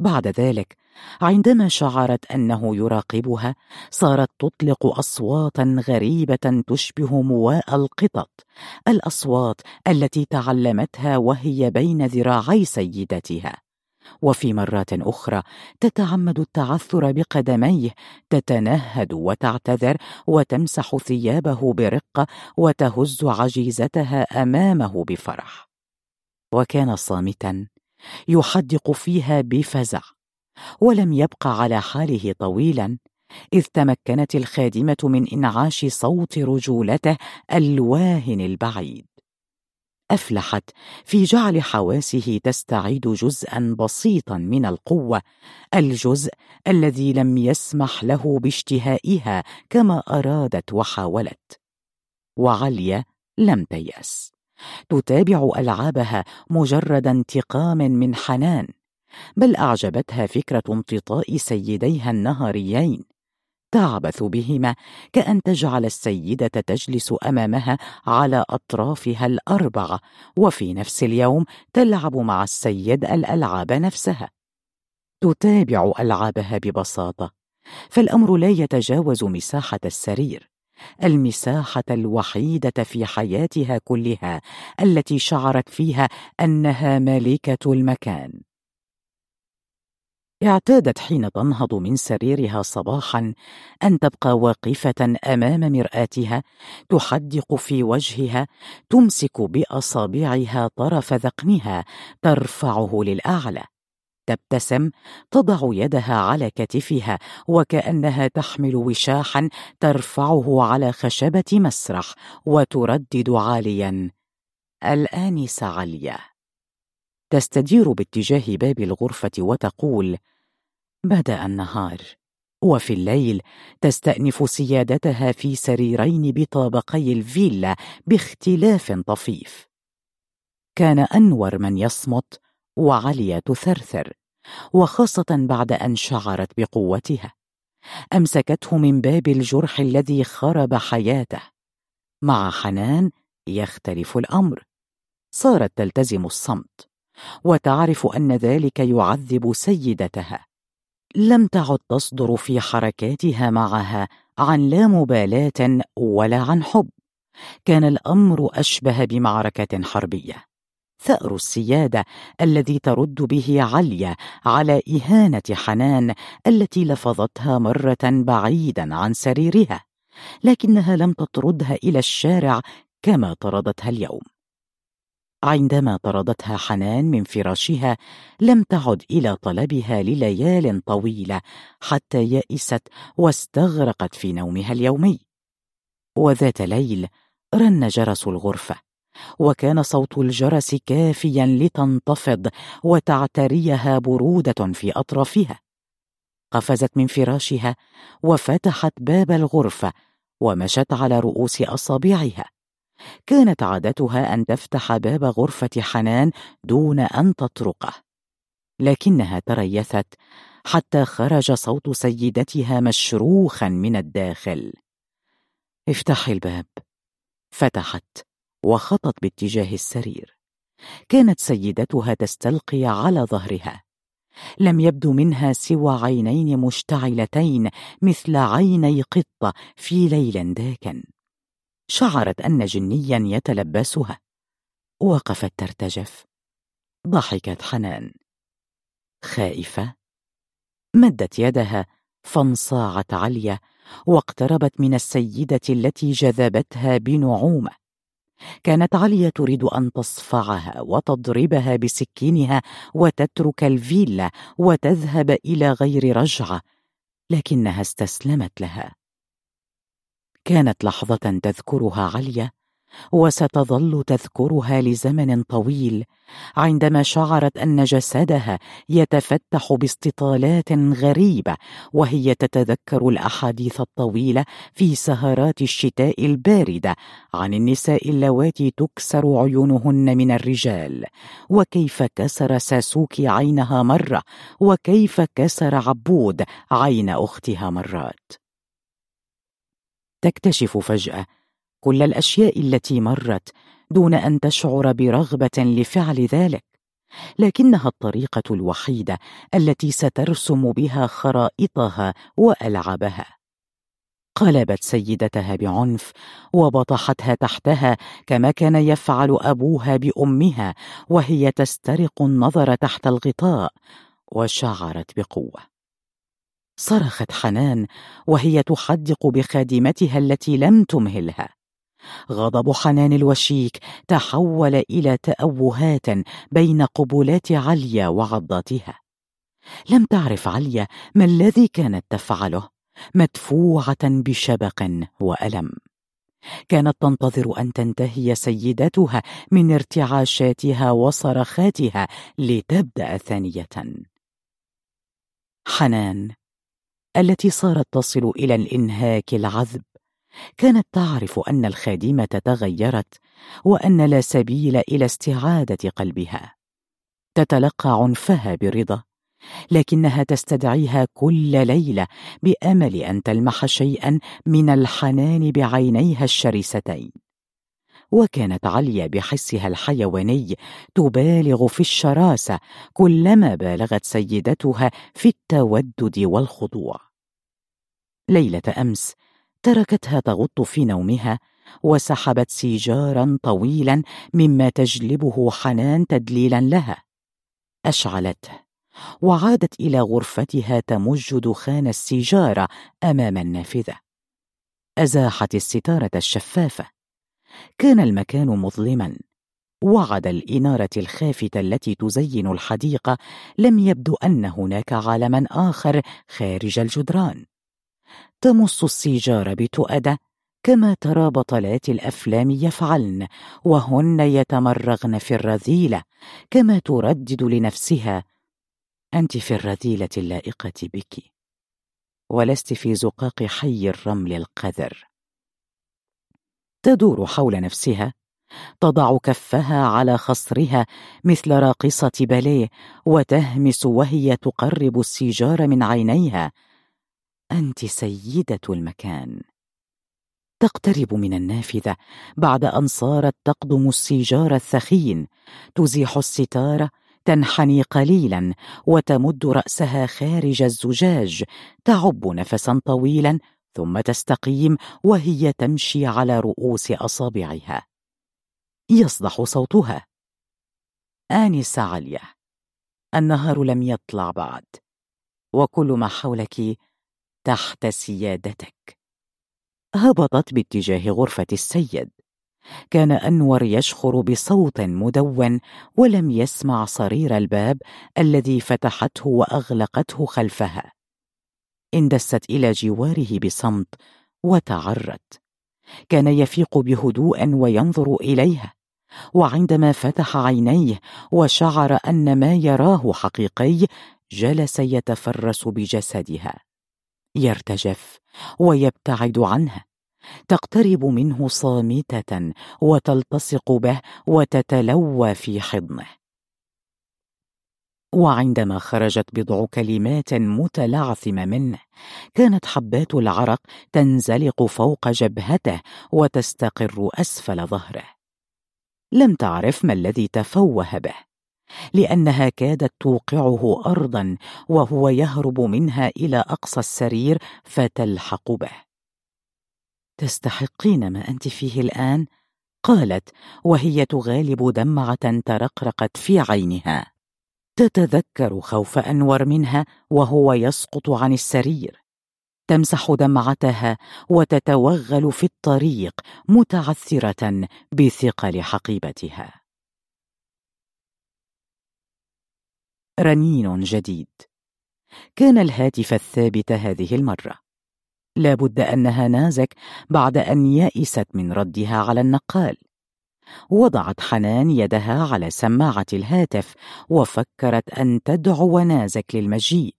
بعد ذلك عندما شعرت أنه يراقبها صارت تطلق أصواتا غريبة تشبه مواء القطط. الأصوات التي تعلمتها وهي بين ذراعي سيدتها. وفي مرات أخرى تتعمد التعثر بقدميه تتنهد وتعتذر وتمسح ثيابه برقة وتهز عجيزتها أمامه بفرح. وكان صامتا يحدق فيها بفزع. ولم يبق على حاله طويلا إذ تمكنت الخادمة من إنعاش صوت رجولته الواهن البعيد. أفلحت في جعل حواسه تستعيد جزءا بسيطا من القوة الجزء الذي لم يسمح له باشتهائها كما أرادت وحاولت. وعليا لم تيأس. تتابع ألعابها مجرد انتقام من حنان. بل أعجبتها فكرة امتطاء سيديها النهاريين. تعبث بهما كأن تجعل السيدة تجلس أمامها على أطرافها الأربعة وفي نفس اليوم تلعب مع السيد الألعاب نفسها. تتابع ألعابها ببساطة فالأمر لا يتجاوز مساحة السرير. المساحة الوحيدة في حياتها كلها التي شعرت فيها أنها ملكة المكان. اعتادت حين تنهض من سريرها صباحا أن تبقى واقفة أمام مرآتها تحدق في وجهها تمسك بأصابعها طرف ذقنها ترفعه للأعلى. تبتسم تضع يدها على كتفها وكأنها تحمل وشاحا ترفعه على خشبة مسرح وتردد عاليا. الانسه عليا تستدير باتجاه باب الغرفة وتقول بدأ النهار وفي الليل تستأنف سيادتها في سريرين بطابقي الفيلا باختلاف طفيف. كان أنور من يصمت وعليا تثرثر وخاصة بعد أن شعرت بقوتها. أمسكته من باب الجرح الذي خرب حياته. مع حنان يختلف الأمر. صارت تلتزم الصمت وتعرف أن ذلك يعذب سيدتها. لم تعد تصدر في حركاتها معها عن لا مبالاة ولا عن حب. كان الأمر أشبه بمعركة حربية. ثأر السيادة الذي ترد به عليا على إهانة حنان التي لفظتها مرة بعيدا عن سريرها لكنها لم تطردها إلى الشارع كما طردتها اليوم. عندما طردتها حنان من فراشها لم تعد إلى طلبها لليال طويلة حتى يئست واستغرقت في نومها اليومي. وذات ليل رن جرس الغرفة وكان صوت الجرس كافيا لتنتفض وتعتريها برودة في أطرافها. قفزت من فراشها وفتحت باب الغرفة ومشت على رؤوس أصابعها. كانت عادتها أن تفتح باب غرفة حنان دون أن تطرقه. لكنها تريثت حتى خرج صوت سيدتها مشروخا من الداخل. افتحي الباب. فتحت وخطت باتجاه السرير. كانت سيدتها تستلقي على ظهرها. لم يبدو منها سوى عينين مشتعلتين مثل عيني قطة في ليل داكن. شعرت أن جنيا يتلبسها. وقفت ترتجف. ضحكت حنان. خائفة. مدت يدها. فانصاعت عليا. واقتربت من السيدة التي جذبتها بنعومة. كانت عليا تريد أن تصفعها وتضربها بسكينها وتترك الفيلا وتذهب إلى غير رجعة. لكنها استسلمت لها. كانت لحظة تذكرها عليا وستظل تذكرها لزمن طويل عندما شعرت أن جسدها يتفتح باستطالات غريبة وهي تتذكر الأحاديث الطويلة في سهرات الشتاء الباردة عن النساء اللواتي تكسر عيونهن من الرجال وكيف كسر ساسوكي عينها مرة وكيف كسر عبود عين أختها مرات. تكتشف فجأة كل الأشياء التي مرت دون أن تشعر برغبة لفعل ذلك. لكنها الطريقة الوحيدة التي سترسم بها خرائطها وألعابها. قلبت سيدتها بعنف وبطحتها تحتها كما كان يفعل أبوها بأمها وهي تسترق النظر تحت الغطاء وشعرت بقوة. صرخت حنان وهي تحدق بخادمتها التي لم تمهلها. غضب حنان الوشيك تحول إلى تأوهات بين قبلات عليا وعضاتها لم تعرف عليا ما الذي كانت تفعله مدفوعة بشبق وألم. كانت تنتظر أن تنتهي سيدتها من ارتعاشاتها وصرخاتها لتبدأ ثانية. حنان التي صارت تصل إلى الإنهاك العذب. كانت تعرف أن الخادمة تغيرت وأن لا سبيل إلى استعادة قلبها. تتلقى عنفها برضا لكنها تستدعيها كل ليلة بأمل أن تلمح شيئا من الحنان بعينيها الشرستين وكانت عليا بحسها الحيواني تبالغ في الشراسة كلما بالغت سيدتها في التودد والخضوع. ليلة أمس تركتها تغط في نومها وسحبت سيجارا طويلا مما تجلبه حنان تدليلا لها. اشعلته وعادت إلى غرفتها تمج دخان السيجارة أمام النافذة. أزاحت الستارة الشفافة. كان المكان مظلما. وعد الإنارة الخافته التي تزين الحديقه لم يبدو أن هناك عالما آخر خارج الجدران. تمص السيجار بتؤدة كما ترى بطلات الأفلام يفعلن وهن يتمرغن في الرذيلة كما تردد لنفسها. أنت في الرذيلة اللائقة بك. ولست في زقاق حي الرمل القذر. تدور حول نفسها تضع كفها على خصرها مثل راقصة باليه وتهمس وهي تقرب السيجار من عينيها. أنت سيدة المكان. تقترب من النافذة بعد أن صارت تقضم السيجار الثخين. تزيح الستاره تنحني قليلا وتمد رأسها خارج الزجاج. تعب نفسا طويلا ثم تستقيم وهي تمشي على رؤوس أصابعها. يصدح صوتها. انسه عليا. النهار لم يطلع بعد. وكل ما حولك تحت سيادتك. هبطت باتجاه غرفة السيد. كان أنور يشخر بصوت مدون ولم يسمع صرير الباب الذي فتحته وأغلقته خلفها. اندست إلى جواره بصمت وتعرت. كان يفيق بهدوء وينظر إليها وعندما فتح عينيه وشعر أن ما يراه حقيقي جلس يتفرس بجسدها. يرتجف ويبتعد عنها تقترب منه صامتة وتلتصق به وتتلوى في حضنه. وعندما خرجت بضع كلمات متلعثمة منه كانت حبات العرق تنزلق فوق جبهته وتستقر أسفل ظهره. لم تعرف ما الذي تفوه به لأنها كادت توقعه ارضا وهو يهرب منها إلى أقصى السرير فتلحق به. تستحقين ما أنت فيه الآن؟ قالت وهي تغالب دمعة ترقرقت في عينها. تتذكر خوف أنور منها وهو يسقط عن السرير. تمسح دمعتها وتتوغل في الطريق متعثرة بثقل حقيبتها. رنين جديد. كان الهاتف الثابت هذه المرة. لابد أنها نازك بعد أن يئست من ردها على النقال. وضعت حنان يدها على سماعة الهاتف وفكرت أن تدعو نازك للمجيء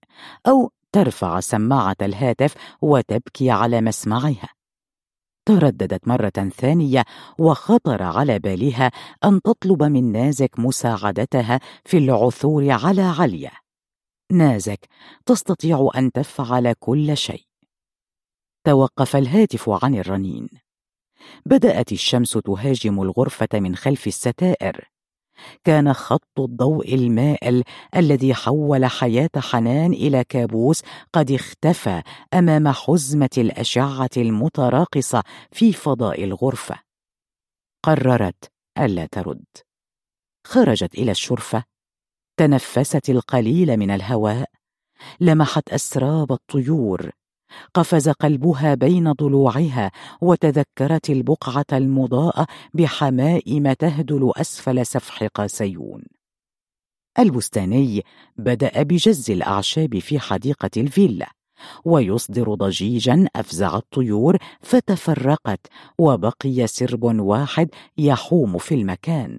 أو ترفع سماعة الهاتف وتبكي على مسمعها. ترددت مرة ثانية وخطر على بالها أن تطلب من نازك مساعدتها في العثور على عليا. نازك تستطيع أن تفعل كل شيء. توقف الهاتف عن الرنين. بدأت الشمس تهاجم الغرفة من خلف الستائر. كان خط الضوء المائل الذي حول حياة حنان إلى كابوس قد اختفى أمام حزمة الأشعة المتراقصة في فضاء الغرفة. قررت ألا ترد. خرجت إلى الشرفة. تنفست القليل من الهواء. لمحت أسراب الطيور. قفز قلبها بين ضلوعها وتذكرت البقعة المضاءة بحمائم تهدل أسفل سفح قاسيون. البستاني بدأ بجز الأعشاب في حديقة الفيلا ويصدر ضجيجا أفزع الطيور فتفرقت وبقي سرب واحد يحوم في المكان.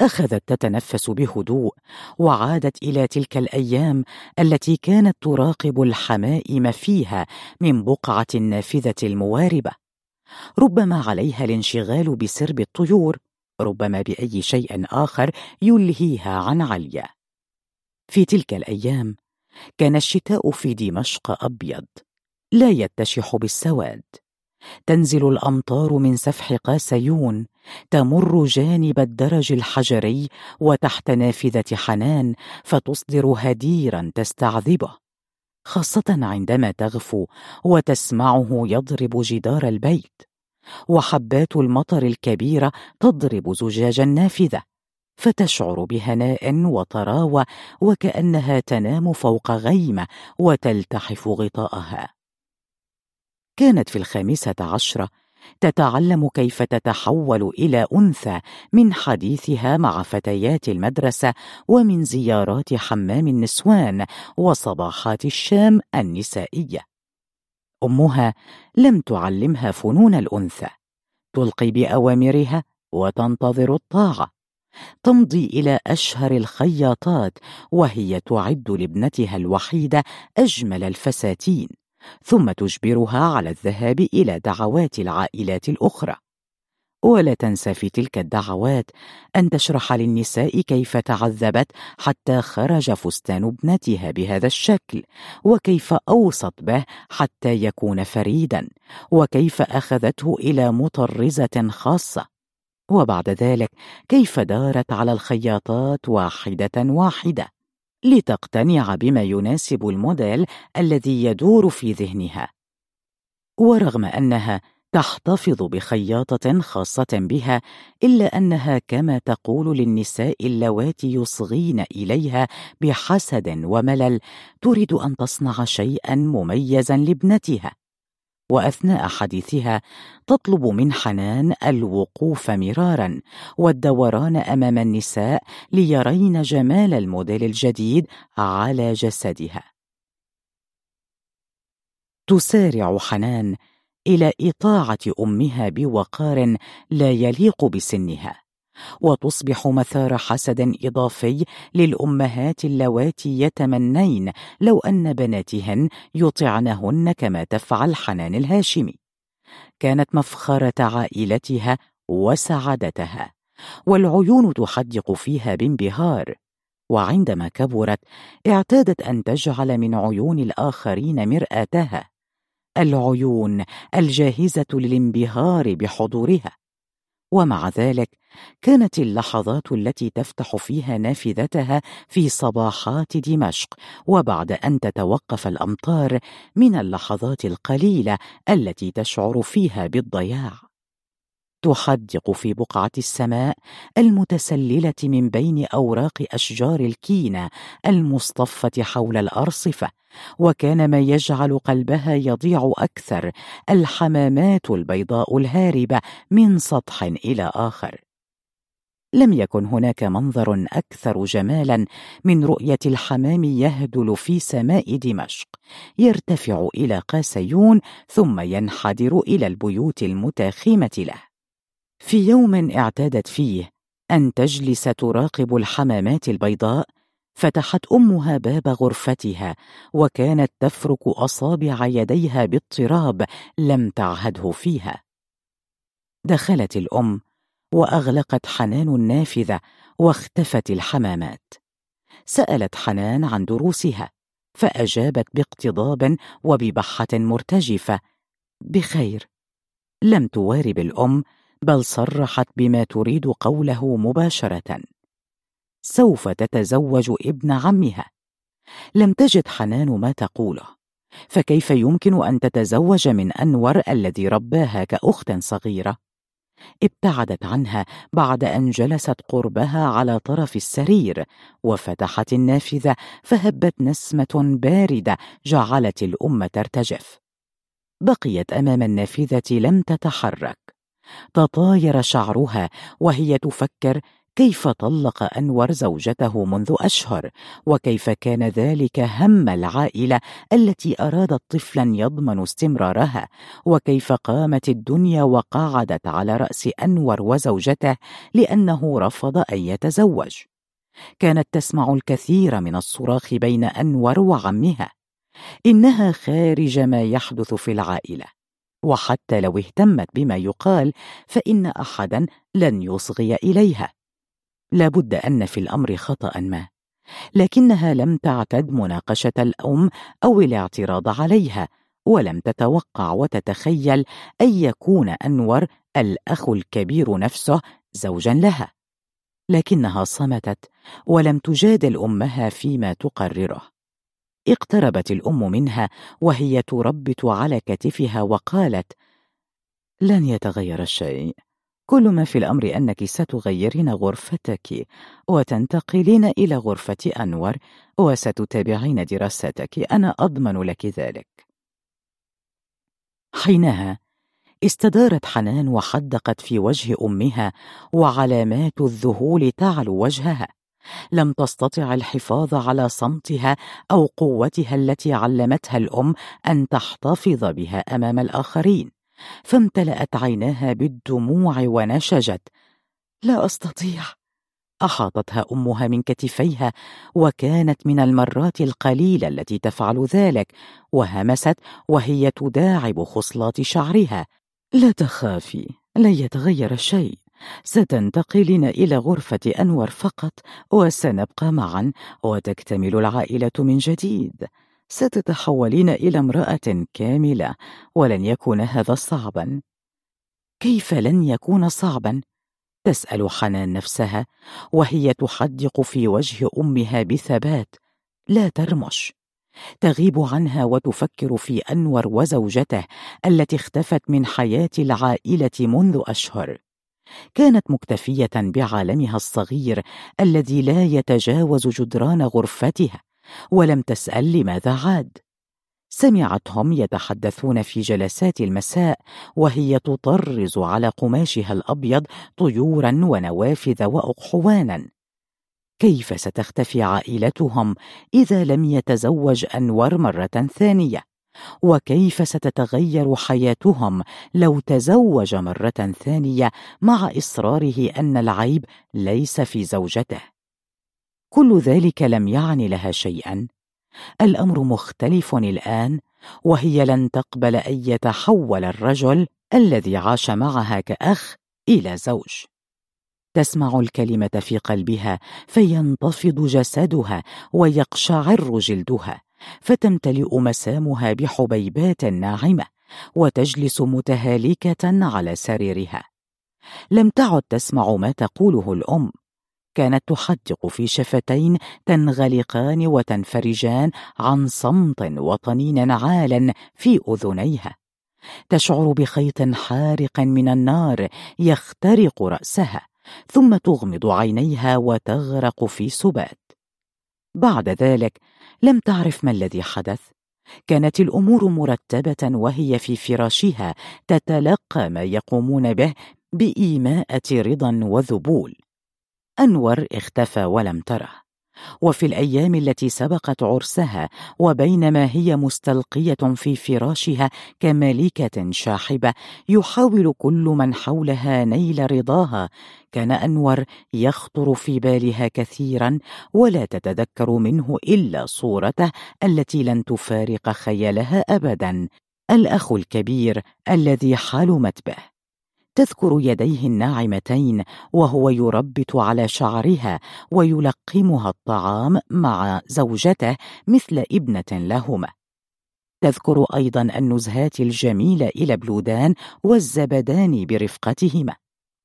أخذت تتنفس بهدوء وعادت إلى تلك الأيام التي كانت تراقب الحمائم فيها من بقعة النافذه المواربة. ربما عليها الانشغال بسرب الطيور ربما بأي شيء آخر يلهيها عن عليا. في تلك الأيام كان الشتاء في دمشق أبيض لا يتشح بالسواد. تنزل الأمطار من سفح قاسيون تمر جانب الدرج الحجري وتحت نافذة حنان فتصدر هديرا تستعذبه. خاصة عندما تغفو وتسمعه يضرب جدار البيت. وحبات المطر الكبيرة تضرب زجاج النافذة فتشعر بهناء وطراوة وكأنها تنام فوق غيمة وتلتحف غطاءها. كانت في الخامسة عشرة تتعلم كيف تتحول إلى أنثى من حديثها مع فتيات المدرسة ومن زيارات حمام النسوان وصباحات الشام النسائية. أمها لم تعلمها فنون الأنثى. تلقي بأوامرها وتنتظر الطاعة. تمضي إلى أشهر الخياطات وهي تعد لابنتها الوحيدة أجمل الفساتين. ثم تجبرها على الذهاب إلى دعوات العائلات الأخرى. ولا تنسى في تلك الدعوات أن تشرح للنساء كيف تعذبت حتى خرج فستان ابنتها بهذا الشكل وكيف أوصت به حتى يكون فريدا وكيف أخذته إلى مطرزة خاصة. وبعد ذلك كيف دارت على الخياطات واحدة واحدة؟ لتقتنع بما يناسب الموديل الذي يدور في ذهنها ورغم أنها تحتفظ بخياطة خاصة بها إلا أنها كما تقول للنساء اللواتي يصغين إليها بحسد وملل تريد أن تصنع شيئا مميزا لابنتها. وأثناء حديثها تطلب من حنان الوقوف مرارا والدوران أمام النساء ليرين جمال الموديل الجديد على جسدها. تسارع حنان إلى إطاعة أمها بوقار لا يليق بسنها. وتصبح مثار حسد إضافي للأمهات اللواتي يتمنين لو أن بناتهن يطعنهن كما تفعل حنان الهاشمي. كانت مفخرة عائلتها وسعادتها والعيون تحدق فيها بانبهار. وعندما كبرت اعتادت أن تجعل من عيون الآخرين مرآتها العيون الجاهزة للانبهار بحضورها. ومع ذلك كانت اللحظات التي تفتح فيها نافذتها في صباحات دمشق وبعد أن تتوقف الأمطار من اللحظات القليلة التي تشعر فيها بالضياع. تحدق في بقعة السماء المتسللة من بين أوراق أشجار الكينا المصطفة حول الأرصفة وكان ما يجعل قلبها يضيع أكثر الحمامات البيضاء الهاربة من سطح إلى آخر. لم يكن هناك منظر أكثر جمالا من رؤية الحمام يهدل في سماء دمشق يرتفع إلى قاسيون ثم ينحدر إلى البيوت المتاخمة له. في يوم اعتادت فيه أن تجلس تراقب الحمامات البيضاء فتحت أمها باب غرفتها وكانت تفرك أصابع يديها باضطراب لم تعهده فيها. دخلت الأم وأغلقت حنان النافذة واختفت الحمامات. سألت حنان عن دروسها فأجابت باقتضاب وببحة مرتجفة بخير. لم توارب الأم بل صرحت بما تريد قوله مباشرة. سوف تتزوج ابن عمها. لم تجد حنان ما تقوله. فكيف يمكن أن تتزوج من أنور الذي رباها كاخت صغيرة؟ ابتعدت عنها بعد أن جلست قربها على طرف السرير وفتحت النافذة فهبت نسمة باردة جعلت الأم ترتجف. بقيت أمام النافذة لم تتحرك. تطاير شعرها وهي تفكر كيف طلق أنور زوجته منذ أشهر وكيف كان ذلك هم العائلة التي أرادت طفلا يضمن استمرارها وكيف قامت الدنيا وقعدت على رأس أنور وزوجته لأنه رفض أن يتزوج. كانت تسمع الكثير من الصراخ بين أنور وعمها إنها خارج ما يحدث في العائلة. وحتى لو اهتمت بما يقال فإن أحدا لن يصغي إليها. لابد أن في الأمر خطأ ما. لكنها لم تعتد مناقشة الأم أو الاعتراض عليها ولم تتوقع وتتخيل أن يكون أنور الأخ الكبير نفسه زوجا لها. لكنها صمتت ولم تجادل أمها فيما تقرره. اقتربت الأم منها وهي تربت على كتفها وقالت لن يتغير الشيء. كل ما في الأمر أنك ستغيرين غرفتك وتنتقلين إلى غرفة أنور وستتابعين دراستك. أنا أضمن لك ذلك. حينها استدارت حنان وحدقت في وجه أمها وعلامات الذهول تعلو وجهها. لم تستطع الحفاظ على صمتها أو قوتها التي علمتها الأم أن تحتفظ بها أمام الآخرين فامتلأت عيناها بالدموع ونشجت. لا أستطيع. أحاطتها أمها من كتفيها وكانت من المرات القليلة التي تفعل ذلك وهمست وهي تداعب خصلات شعرها. لا تخافي لن يتغير شيء ستنتقلين إلى غرفة أنور فقط وسنبقى معا وتكتمل العائلة من جديد. ستتحولين إلى امرأة كاملة ولن يكون هذا صعبا. كيف لن يكون صعبا؟ تسأل حنان نفسها وهي تحدق في وجه أمها بثبات. لا ترمش. تغيب عنها وتفكر في أنور وزوجته التي اختفت من حياة العائلة منذ أشهر. كانت مكتفية بعالمها الصغير الذي لا يتجاوز جدران غرفتها ولم تسأل لماذا عاد سمعتهم يتحدثون في جلسات المساء وهي تطرز على قماشها الأبيض طيورا ونوافذ وأقحوانا كيف ستختفي عائلتهم إذا لم يتزوج أنور مرة ثانية؟ وكيف ستتغير حياتهم لو تزوج مرة ثانية مع إصراره أن العيب ليس في زوجته؟ كل ذلك لم يعني لها شيئا. الأمر مختلف الآن وهي لن تقبل أن يتحول الرجل الذي عاش معها كأخ إلى زوج. تسمع الكلمة في قلبها فينتفض جسدها ويقشعر جلدها. فتمتلئ مسامها بحبيبات ناعمة وتجلس متهالكة على سريرها. لم تعد تسمع ما تقوله الأم. كانت تحدق في شفتين تنغلقان وتنفرجان عن صمت وطنين عال في أذنيها. تشعر بخيط حارق من النار يخترق رأسها ثم تغمض عينيها وتغرق في سبات. بعد ذلك لم تعرف ما الذي حدث. كانت الأمور مرتبة وهي في فراشها تتلقى ما يقومون به بإيماءة رضا وذبول. أنور اختفى ولم تره. وفي الأيام التي سبقت عرسها وبينما هي مستلقية في فراشها كملكة شاحبة يحاول كل من حولها نيل رضاها كان أنور يخطر في بالها كثيرا ولا تتذكر منه إلا صورته التي لن تفارق خيالها أبدا الأخ الكبير الذي حلمت به. تذكر يديه الناعمتين وهو يربت على شعرها ويلقمها الطعام مع زوجته مثل ابنة لهما تذكر أيضا النزهات الجميلة إلى بلودان والزبدان برفقتهما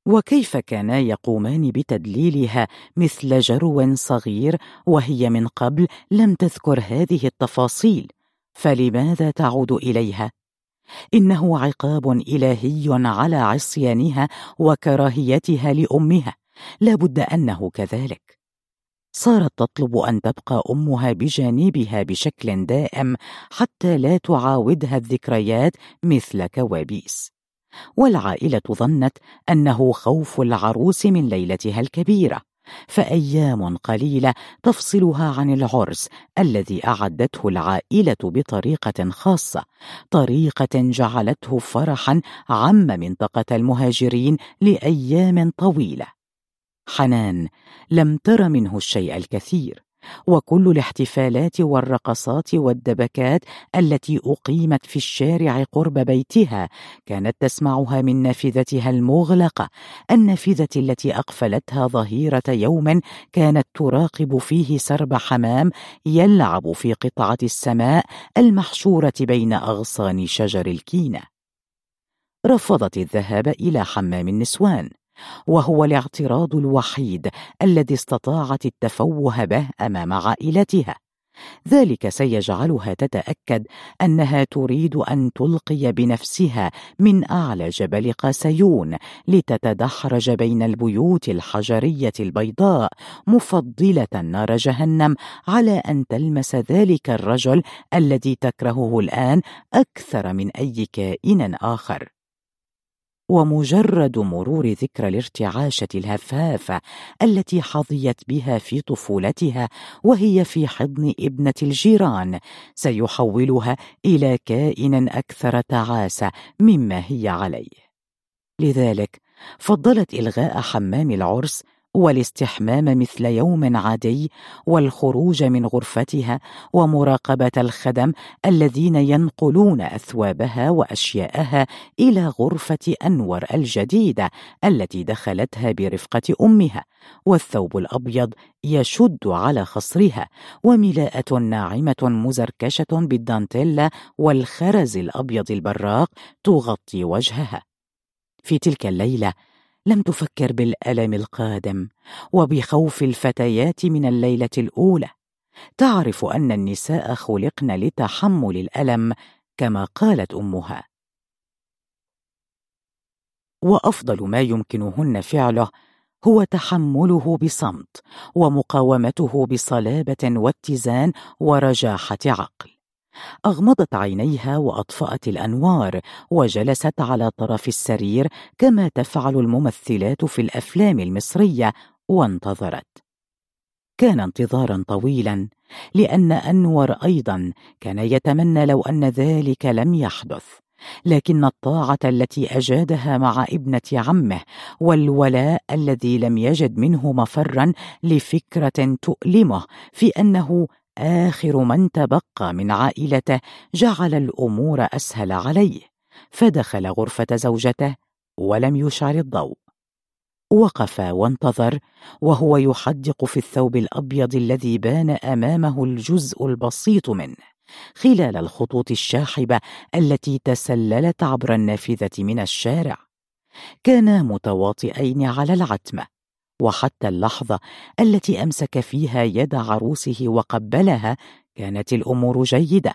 وكيف كانا يقومان بتدليلها مثل جرو صغير وهي من قبل لم تذكر هذه التفاصيل فلماذا تعود إليها؟ إنه عقاب إلهي على عصيانها وكراهيتها لأمها. لا بد أنه كذلك. صارت تطلب أن تبقى أمها بجانبها بشكل دائم حتى لا تعاودها الذكريات مثل كوابيس. والعائلة ظنت أنه خوف العروس من ليلتها الكبيرة. فأيام قليلة تفصلها عن العرس الذي أعدته العائلة بطريقة خاصة طريقة جعلته فرحا عم منطقة المهاجرين لأيام طويلة. حنان لم تر منه الشيء الكثير. وكل الاحتفالات والرقصات والدبكات التي أقيمت في الشارع قرب بيتها كانت تسمعها من نافذتها المغلقة. النافذة التي أقفلتها ظهيرة يوم كانت تراقب فيه سرب حمام يلعب في قطعة السماء المحشورة بين أغصان شجر الكينة. رفضت الذهاب إلى حمام النسوان. وهو الاعتراض الوحيد الذي استطاعت التفوه به أمام عائلتها. ذلك سيجعلها تتأكد أنها تريد أن تلقي بنفسها من أعلى جبل قاسيون لتتدحرج بين البيوت الحجرية البيضاء مفضلة نار جهنم على أن تلمس ذلك الرجل الذي تكرهه الآن أكثر من أي كائن آخر. ومجرد مرور ذكرى الارتعاشه الهفافه التي حظيت بها في طفولتها وهي في حضن ابنة الجيران سيحولها إلى كائن أكثر تعاسه مما هي عليه. لذلك فضلت إلغاء حمام العرس والاستحمام مثل يوم عادي والخروج من غرفتها ومراقبة الخدم الذين ينقلون أثوابها وأشياءها إلى غرفة أنور الجديده التي دخلتها برفقة أمها والثوب الأبيض يشد على خصرها وملاءة ناعمة مزركشة بالدانتيلا والخرز الأبيض البراق تغطي وجهها. في تلك الليلة لم تفكر بالألم القادم وبخوف الفتيات من الليلة الأولى. تعرف أن النساء خلقن لتحمل الألم كما قالت أمها. وأفضل ما يمكنهن فعله هو تحمله بصمت ومقاومته بصلابة واتزان ورجاحة عقل. أغمضت عينيها وأطفأت الأنوار وجلست على طرف السرير كما تفعل الممثلات في الأفلام المصرية وانتظرت. كان انتظارا طويلا لأن أنور أيضا كان يتمنى لو أن ذلك لم يحدث لكن الطاعة التي أجادها مع ابنة عمه والولاء الذي لم يجد منه مفرا لفكرة تؤلمه في أنه آخر من تبقى من عائلته جعل الأمور أسهل عليه فدخل غرفة زوجته ولم يشعر الضوء. وقف وانتظر وهو يحدق في الثوب الأبيض الذي بان أمامه الجزء البسيط منه خلال الخطوط الشاحبة التي تسللت عبر النافذة من الشارع. كانا متواطئين على العتمة وحتى اللحظة التي أمسك فيها يد عروسه وقبلها كانت الأمور جيدة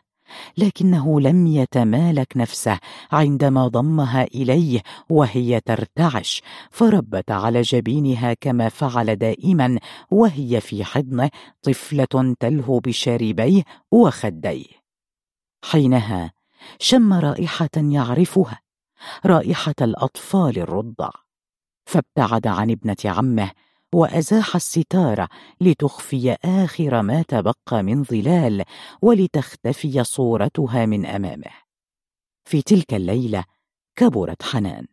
لكنه لم يتمالك نفسه عندما ضمها إليه وهي ترتعش فربت على جبينها كما فعل دائما وهي في حضنه طفلة تلهو بشاربيه وخديه. حينها شم رائحة يعرفها رائحة الأطفال الرضع. فابتعد عن ابنة عمه وأزاح الستاره لتخفي آخر ما تبقى من ظلال ولتختفي صورتها من أمامه. في تلك الليلة كبرت حنان.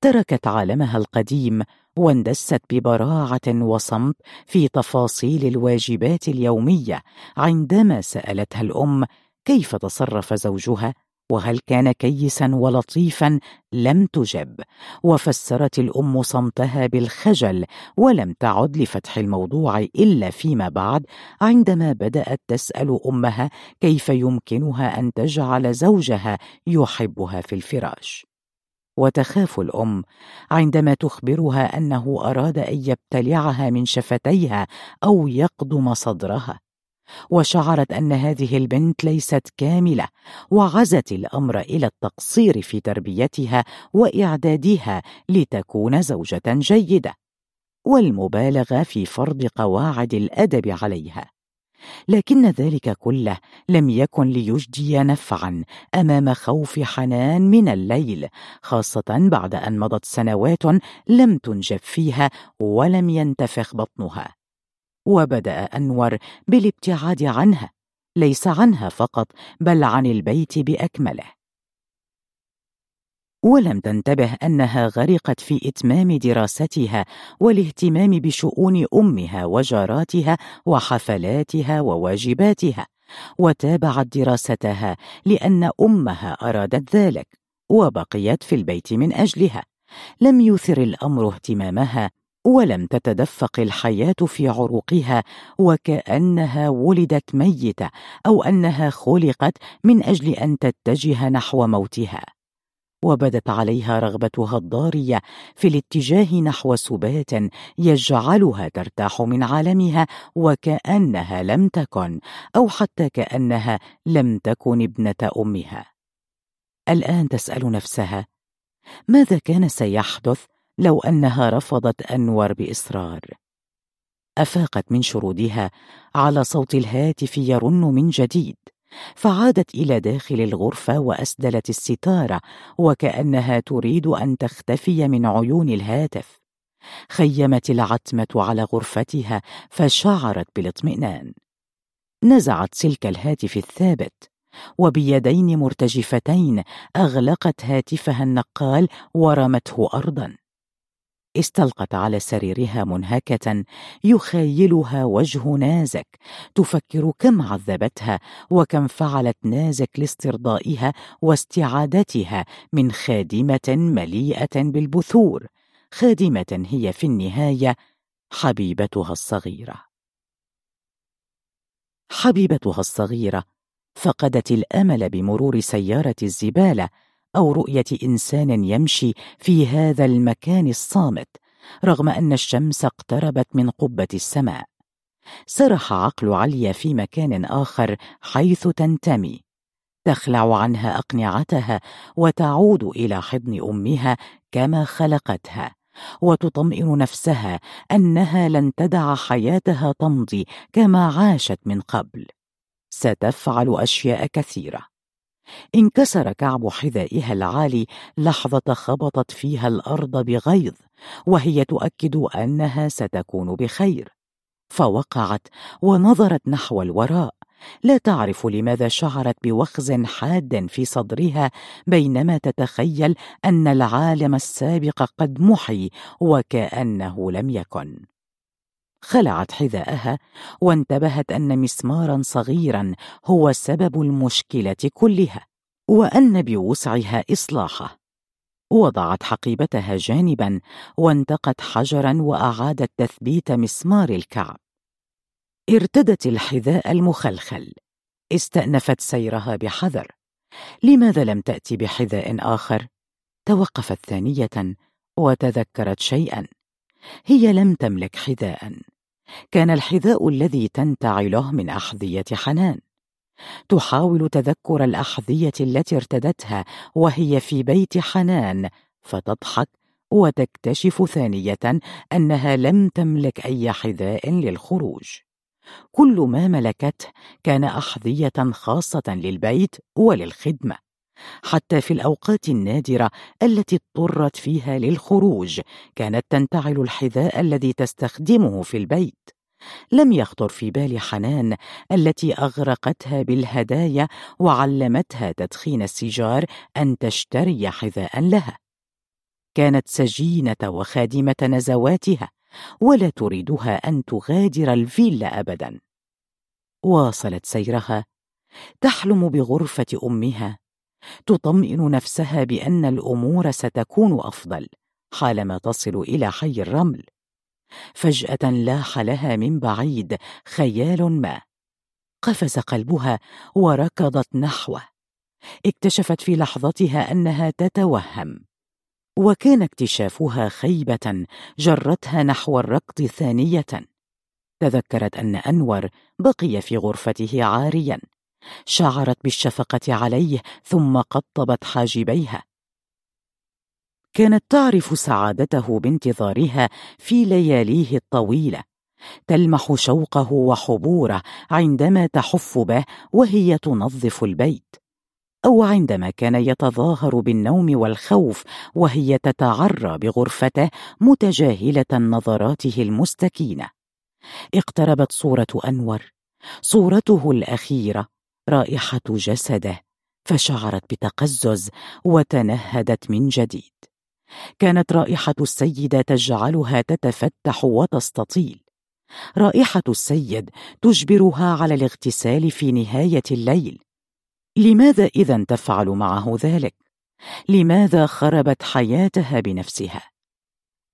تركت عالمها القديم واندست ببراعة وصمت في تفاصيل الواجبات اليومية عندما سألتها الأم كيف تصرف زوجها وهل كان كيسا ولطيفا؟ لم تجب. وفسرت الأم صمتها بالخجل ولم تعد لفتح الموضوع إلا فيما بعد عندما بدأت تسأل أمها كيف يمكنها أن تجعل زوجها يحبها في الفراش. وتخاف الأم عندما تخبرها أنه أراد أن يبتلعها من شفتيها أو يقضم صدرها. وشعرت أن هذه البنت ليست كاملة وعزت الأمر إلى التقصير في تربيتها وإعدادها لتكون زوجة جيدة والمبالغة في فرض قواعد الأدب عليها. لكن ذلك كله لم يكن ليجدي نفعا أمام خوف حنان من الليل خاصة بعد أن مضت سنوات لم تنجب فيها ولم ينتفخ بطنها. وبدأ أنور بالابتعاد عنها ليس عنها فقط بل عن البيت بأكمله. ولم تنتبه أنها غرقت في إتمام دراستها والاهتمام بشؤون أمها وجاراتها وحفلاتها وواجباتها وتابعت دراستها لأن أمها أرادت ذلك وبقيت في البيت من أجلها. لم يثر الأمر اهتمامها ولم تتدفق الحياة في عروقها وكأنها ولدت ميتة أو أنها خلقت من أجل أن تتجه نحو موتها. وبدت عليها رغبتها الضارية في الاتجاه نحو سبات يجعلها ترتاح من عالمها وكأنها لم تكن أو حتى كأنها لم تكن ابنة أمها. الآن تسأل نفسها ماذا كان سيحدث لو أنها رفضت أنور بإصرار. أفاقت من شرودها على صوت الهاتف يرن من جديد فعادت إلى داخل الغرفة وأسدلت الستاره وكأنها تريد أن تختفي من عيون الهاتف. خيمت العتمة على غرفتها فشعرت بالاطمئنان. نزعت سلك الهاتف الثابت وبيدين مرتجفتين أغلقت هاتفها النقال ورمته ارضا. استلقت على سريرها منهكة يخيلها وجه نازك تفكر كم عذبتها وكم فعلت نازك لاسترضائها واستعادتها من خادمة مليئة بالبثور. خادمة هي في النهاية حبيبتها الصغيرة. حبيبتها الصغيرة فقدت الأمل بمرور سيارة الزبالة أو رؤية إنسان يمشي في هذا المكان الصامت رغم أن الشمس اقتربت من قبة السماء. سرح عقل عليا في مكان آخر حيث تنتمي. تخلع عنها أقنعتها وتعود إلى حضن أمها كما خلقتها وتطمئن نفسها أنها لن تدع حياتها تمضي كما عاشت من قبل. ستفعل أشياء كثيرة. انكسر كعب حذائها العالي لحظة خبطت فيها الأرض بغيظ وهي تؤكد أنها ستكون بخير. فوقعت ونظرت نحو الوراء. لا تعرف لماذا شعرت بوخز حاد في صدرها بينما تتخيل أن العالم السابق قد محي وكأنه لم يكن. خلعت حذاءها وانتبهت أن مسمارا صغيرا هو سبب المشكلة كلها وأن بوسعها إصلاحه. وضعت حقيبتها جانبا وانتقت حجرا واعادت تثبيت مسمار الكعب. ارتدت الحذاء المخلخل. استأنفت سيرها بحذر. لماذا لم تأتي بحذاء آخر؟ توقفت ثانية وتذكرت شيئا. هي لم تملك حذاء كان الحذاء الذي تنتعي له من أحذية حنان. تحاول تذكر الأحذية التي ارتدتها وهي في بيت حنان فتضحك وتكتشف ثانية أنها لم تملك أي حذاء للخروج. كل ما ملكته كان أحذية خاصة للبيت وللخدمة. حتى في الأوقات النادرة التي اضطرت فيها للخروج كانت تنتعل الحذاء الذي تستخدمه في البيت. لم يخطر في بال حنان التي أغرقتها بالهدايا وعلمتها تدخين السيجار أن تشتري حذاء لها. كانت سجينة وخادمة نزواتها ولا تريدها أن تغادر الفيلا ابدا. واصلت سيرها تحلم بغرفة أمها تطمئن نفسها بأن الأمور ستكون أفضل حالما تصل إلى حي الرمل. فجأة لاح لها من بعيد خيال ما. قفز قلبها وركضت نحوه. اكتشفت في لحظتها أنها تتوهم. وكان اكتشافها خيبة جرتها نحو الركض ثانية. تذكرت أن أنور بقي في غرفته عاريا. شعرت بالشفقة عليه ثم قطبت حاجبيها. كانت تعرف سعادته بانتظارها في لياليه الطويلة. تلمح شوقه وحبوره عندما تحف به وهي تنظف البيت. أو عندما كان يتظاهر بالنوم والخوف وهي تتعرى بغرفته متجاهلة نظراته المستكينة. اقتربت صورة أنور. صورته الأخيرة رائحة جسده فشعرت بتقزز وتنهدت من جديد. كانت رائحة السيدة تجعلها تتفتح وتستطيل. رائحة السيد تجبرها على الاغتسال في نهاية الليل. لماذا إذا تفعل معه ذلك؟ لماذا خربت حياتها بنفسها؟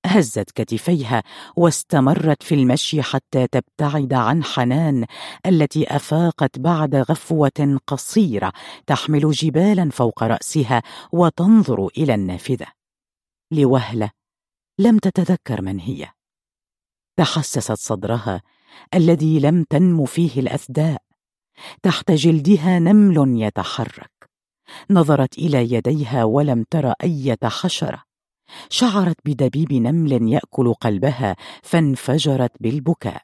هزت كتفيها واستمرت في المشي حتى تبتعد عن حنان التي أفاقت بعد غفوة قصيرة تحمل جبالا فوق رأسها وتنظر إلى النافذة. لوهلة لم تتذكر من هي. تحسست صدرها الذي لم تنم فيه الأثداء. تحت جلدها نمل يتحرك. نظرت إلى يديها ولم تر إيه حشرة. شعرت بدبيب نمل يأكل قلبها فانفجرت بالبكاء.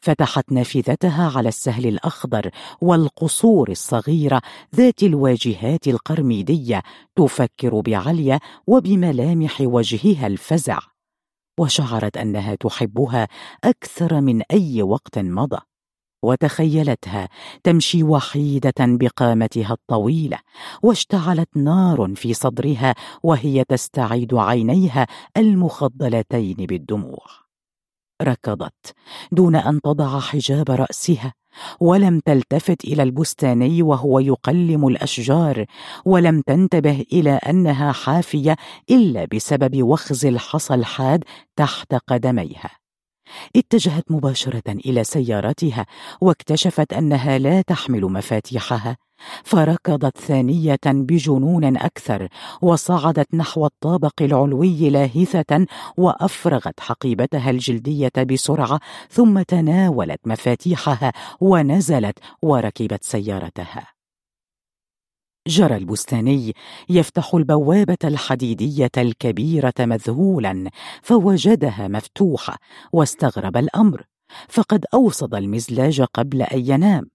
فتحت نافذتها على السهل الأخضر والقصور الصغيرة ذات الواجهات القرميدية تفكر بعليا وبملامح وجهها الفزع. وشعرت أنها تحبها أكثر من أي وقت مضى. وتخيلتها تمشي وحيدة بقامتها الطويلة واشتعلت نار في صدرها وهي تستعيد عينيها المخضلتين بالدموع. ركضت دون أن تضع حجاب رأسها ولم تلتفت إلى البستاني وهو يقلم الأشجار ولم تنتبه إلى أنها حافية إلا بسبب وخز الحصى الحاد تحت قدميها. اتجهت مباشرة إلى سيارتها واكتشفت أنها لا تحمل مفاتيحها فركضت ثانية بجنون أكثر وصعدت نحو الطابق العلوي لاهثة وأفرغت حقيبتها الجلدية بسرعة ثم تناولت مفاتيحها ونزلت وركبت سيارتها. جرى البستاني يفتح البوابة الحديدية الكبيرة مذهولا فوجدها مفتوحة واستغرب الأمر فقد أوصد المزلاج قبل أن ينام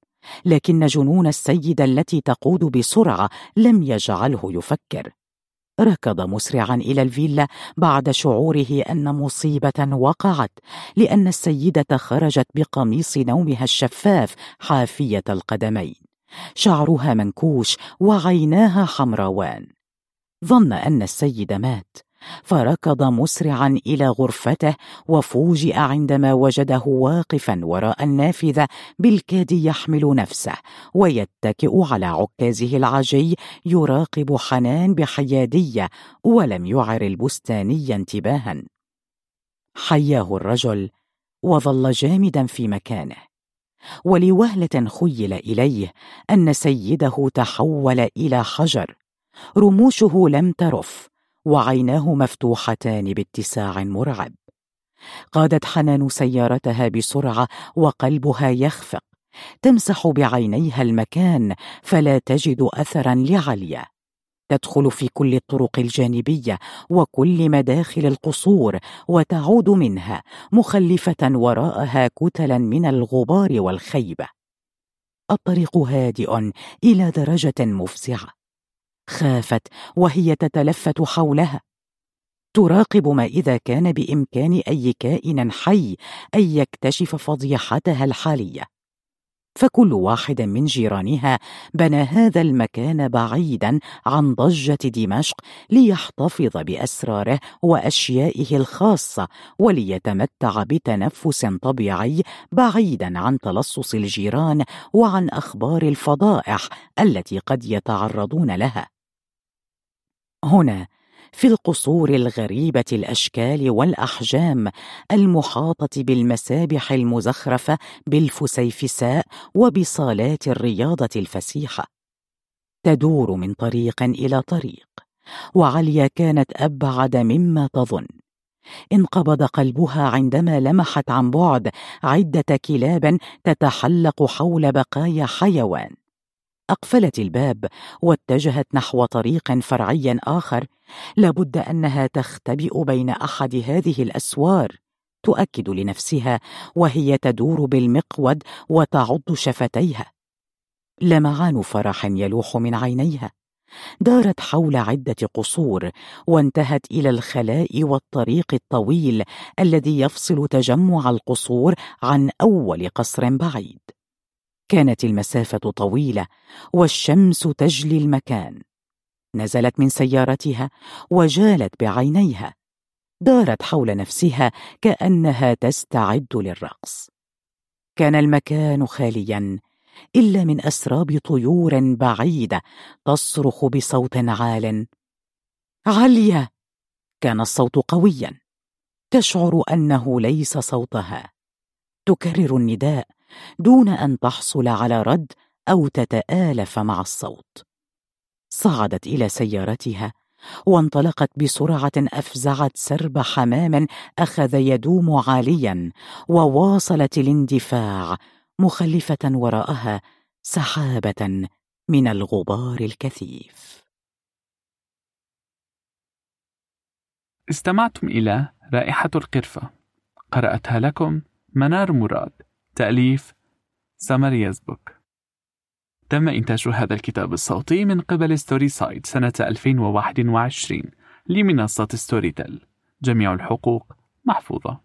لكن جنون السيده التي تقود بسرعة لم يجعله يفكر. ركض مسرعا إلى الفيلا بعد شعوره أن مصيبة وقعت لأن السيدة خرجت بقميص نومها الشفاف حافية القدمين. شعرها منكوش وعيناها حمراوان. ظن أن السيد مات فركض مسرعا إلى غرفته وفوجئ عندما وجده واقفا وراء النافذة بالكاد يحمل نفسه ويتكئ على عكازه العجي يراقب حنان بحيادية ولم يعر البستاني انتباها. حياه الرجل وظل جامدا في مكانه. ولوهلة خيل إليه أن سيده تحول إلى حجر. رموشه لم ترف وعيناه مفتوحتان باتساع مرعب. قادت حنان سيارتها بسرعة وقلبها يخفق. تمسح بعينيها المكان فلا تجد اثرا لعليا. تدخل في كل الطرق الجانبية وكل مداخل القصور وتعود منها مخلفة وراءها كتلا من الغبار والخيبه الطريق هادئ إلى درجة مفزعة. خافت وهي تتلفت حولها. تراقب ما إذا كان بإمكان أي كائن حي أن يكتشف فضيحتها الحالية. فكل واحد من جيرانها بنى هذا المكان بعيدا عن ضجة دمشق ليحتفظ بأسراره وأشيائه الخاصة وليتمتع بتنفس طبيعي بعيدا عن تلصص الجيران وعن أخبار الفضائح التي قد يتعرضون لها. هنا في القصور الغريبة الأشكال والأحجام المحاطة بالمسابح المزخرفة بالفسيفساء وبصالات الرياضة الفسيحة. تدور من طريق إلى طريق وعليا كانت أبعد مما تظن. انقبض قلبها عندما لمحت عن بعد عدة كلاب تتحلق حول بقايا حيوان. أقفلت الباب واتجهت نحو طريق فرعي آخر. لابد أنها تختبئ بين أحد هذه الأسوار. تؤكد لنفسها وهي تدور بالمقود وتعض شفتيها. لمعان فرح يلوح من عينيها. دارت حول عدة قصور وانتهت إلى الخلاء والطريق الطويل الذي يفصل تجمع القصور عن أول قصر بعيد. كانت المسافة طويلة والشمس تجلي المكان. نزلت من سيارتها وجالت بعينيها. دارت حول نفسها كأنها تستعد للرقص. كان المكان خاليا إلا من أسراب طيور بعيدة تصرخ بصوت عال. عليا! كان الصوت قويا. تشعر أنه ليس صوتها. تكرر النداء دون أن تحصل على رد أو تتآلف مع الصوت. صعدت إلى سيارتها وانطلقت بسرعة أفزعت سرب حمام أخذ يدوم عاليا وواصلت الاندفاع مخلفة وراءها سحابة من الغبار الكثيف. استمعتم إلى رائحة القرفة. قرأتها لكم منار مراد. تأليف سمر يزبك تم إنتاج هذا الكتاب الصوتي من قبل StorySide سنة 2021 لمنصة Storytel جميع الحقوق محفوظة.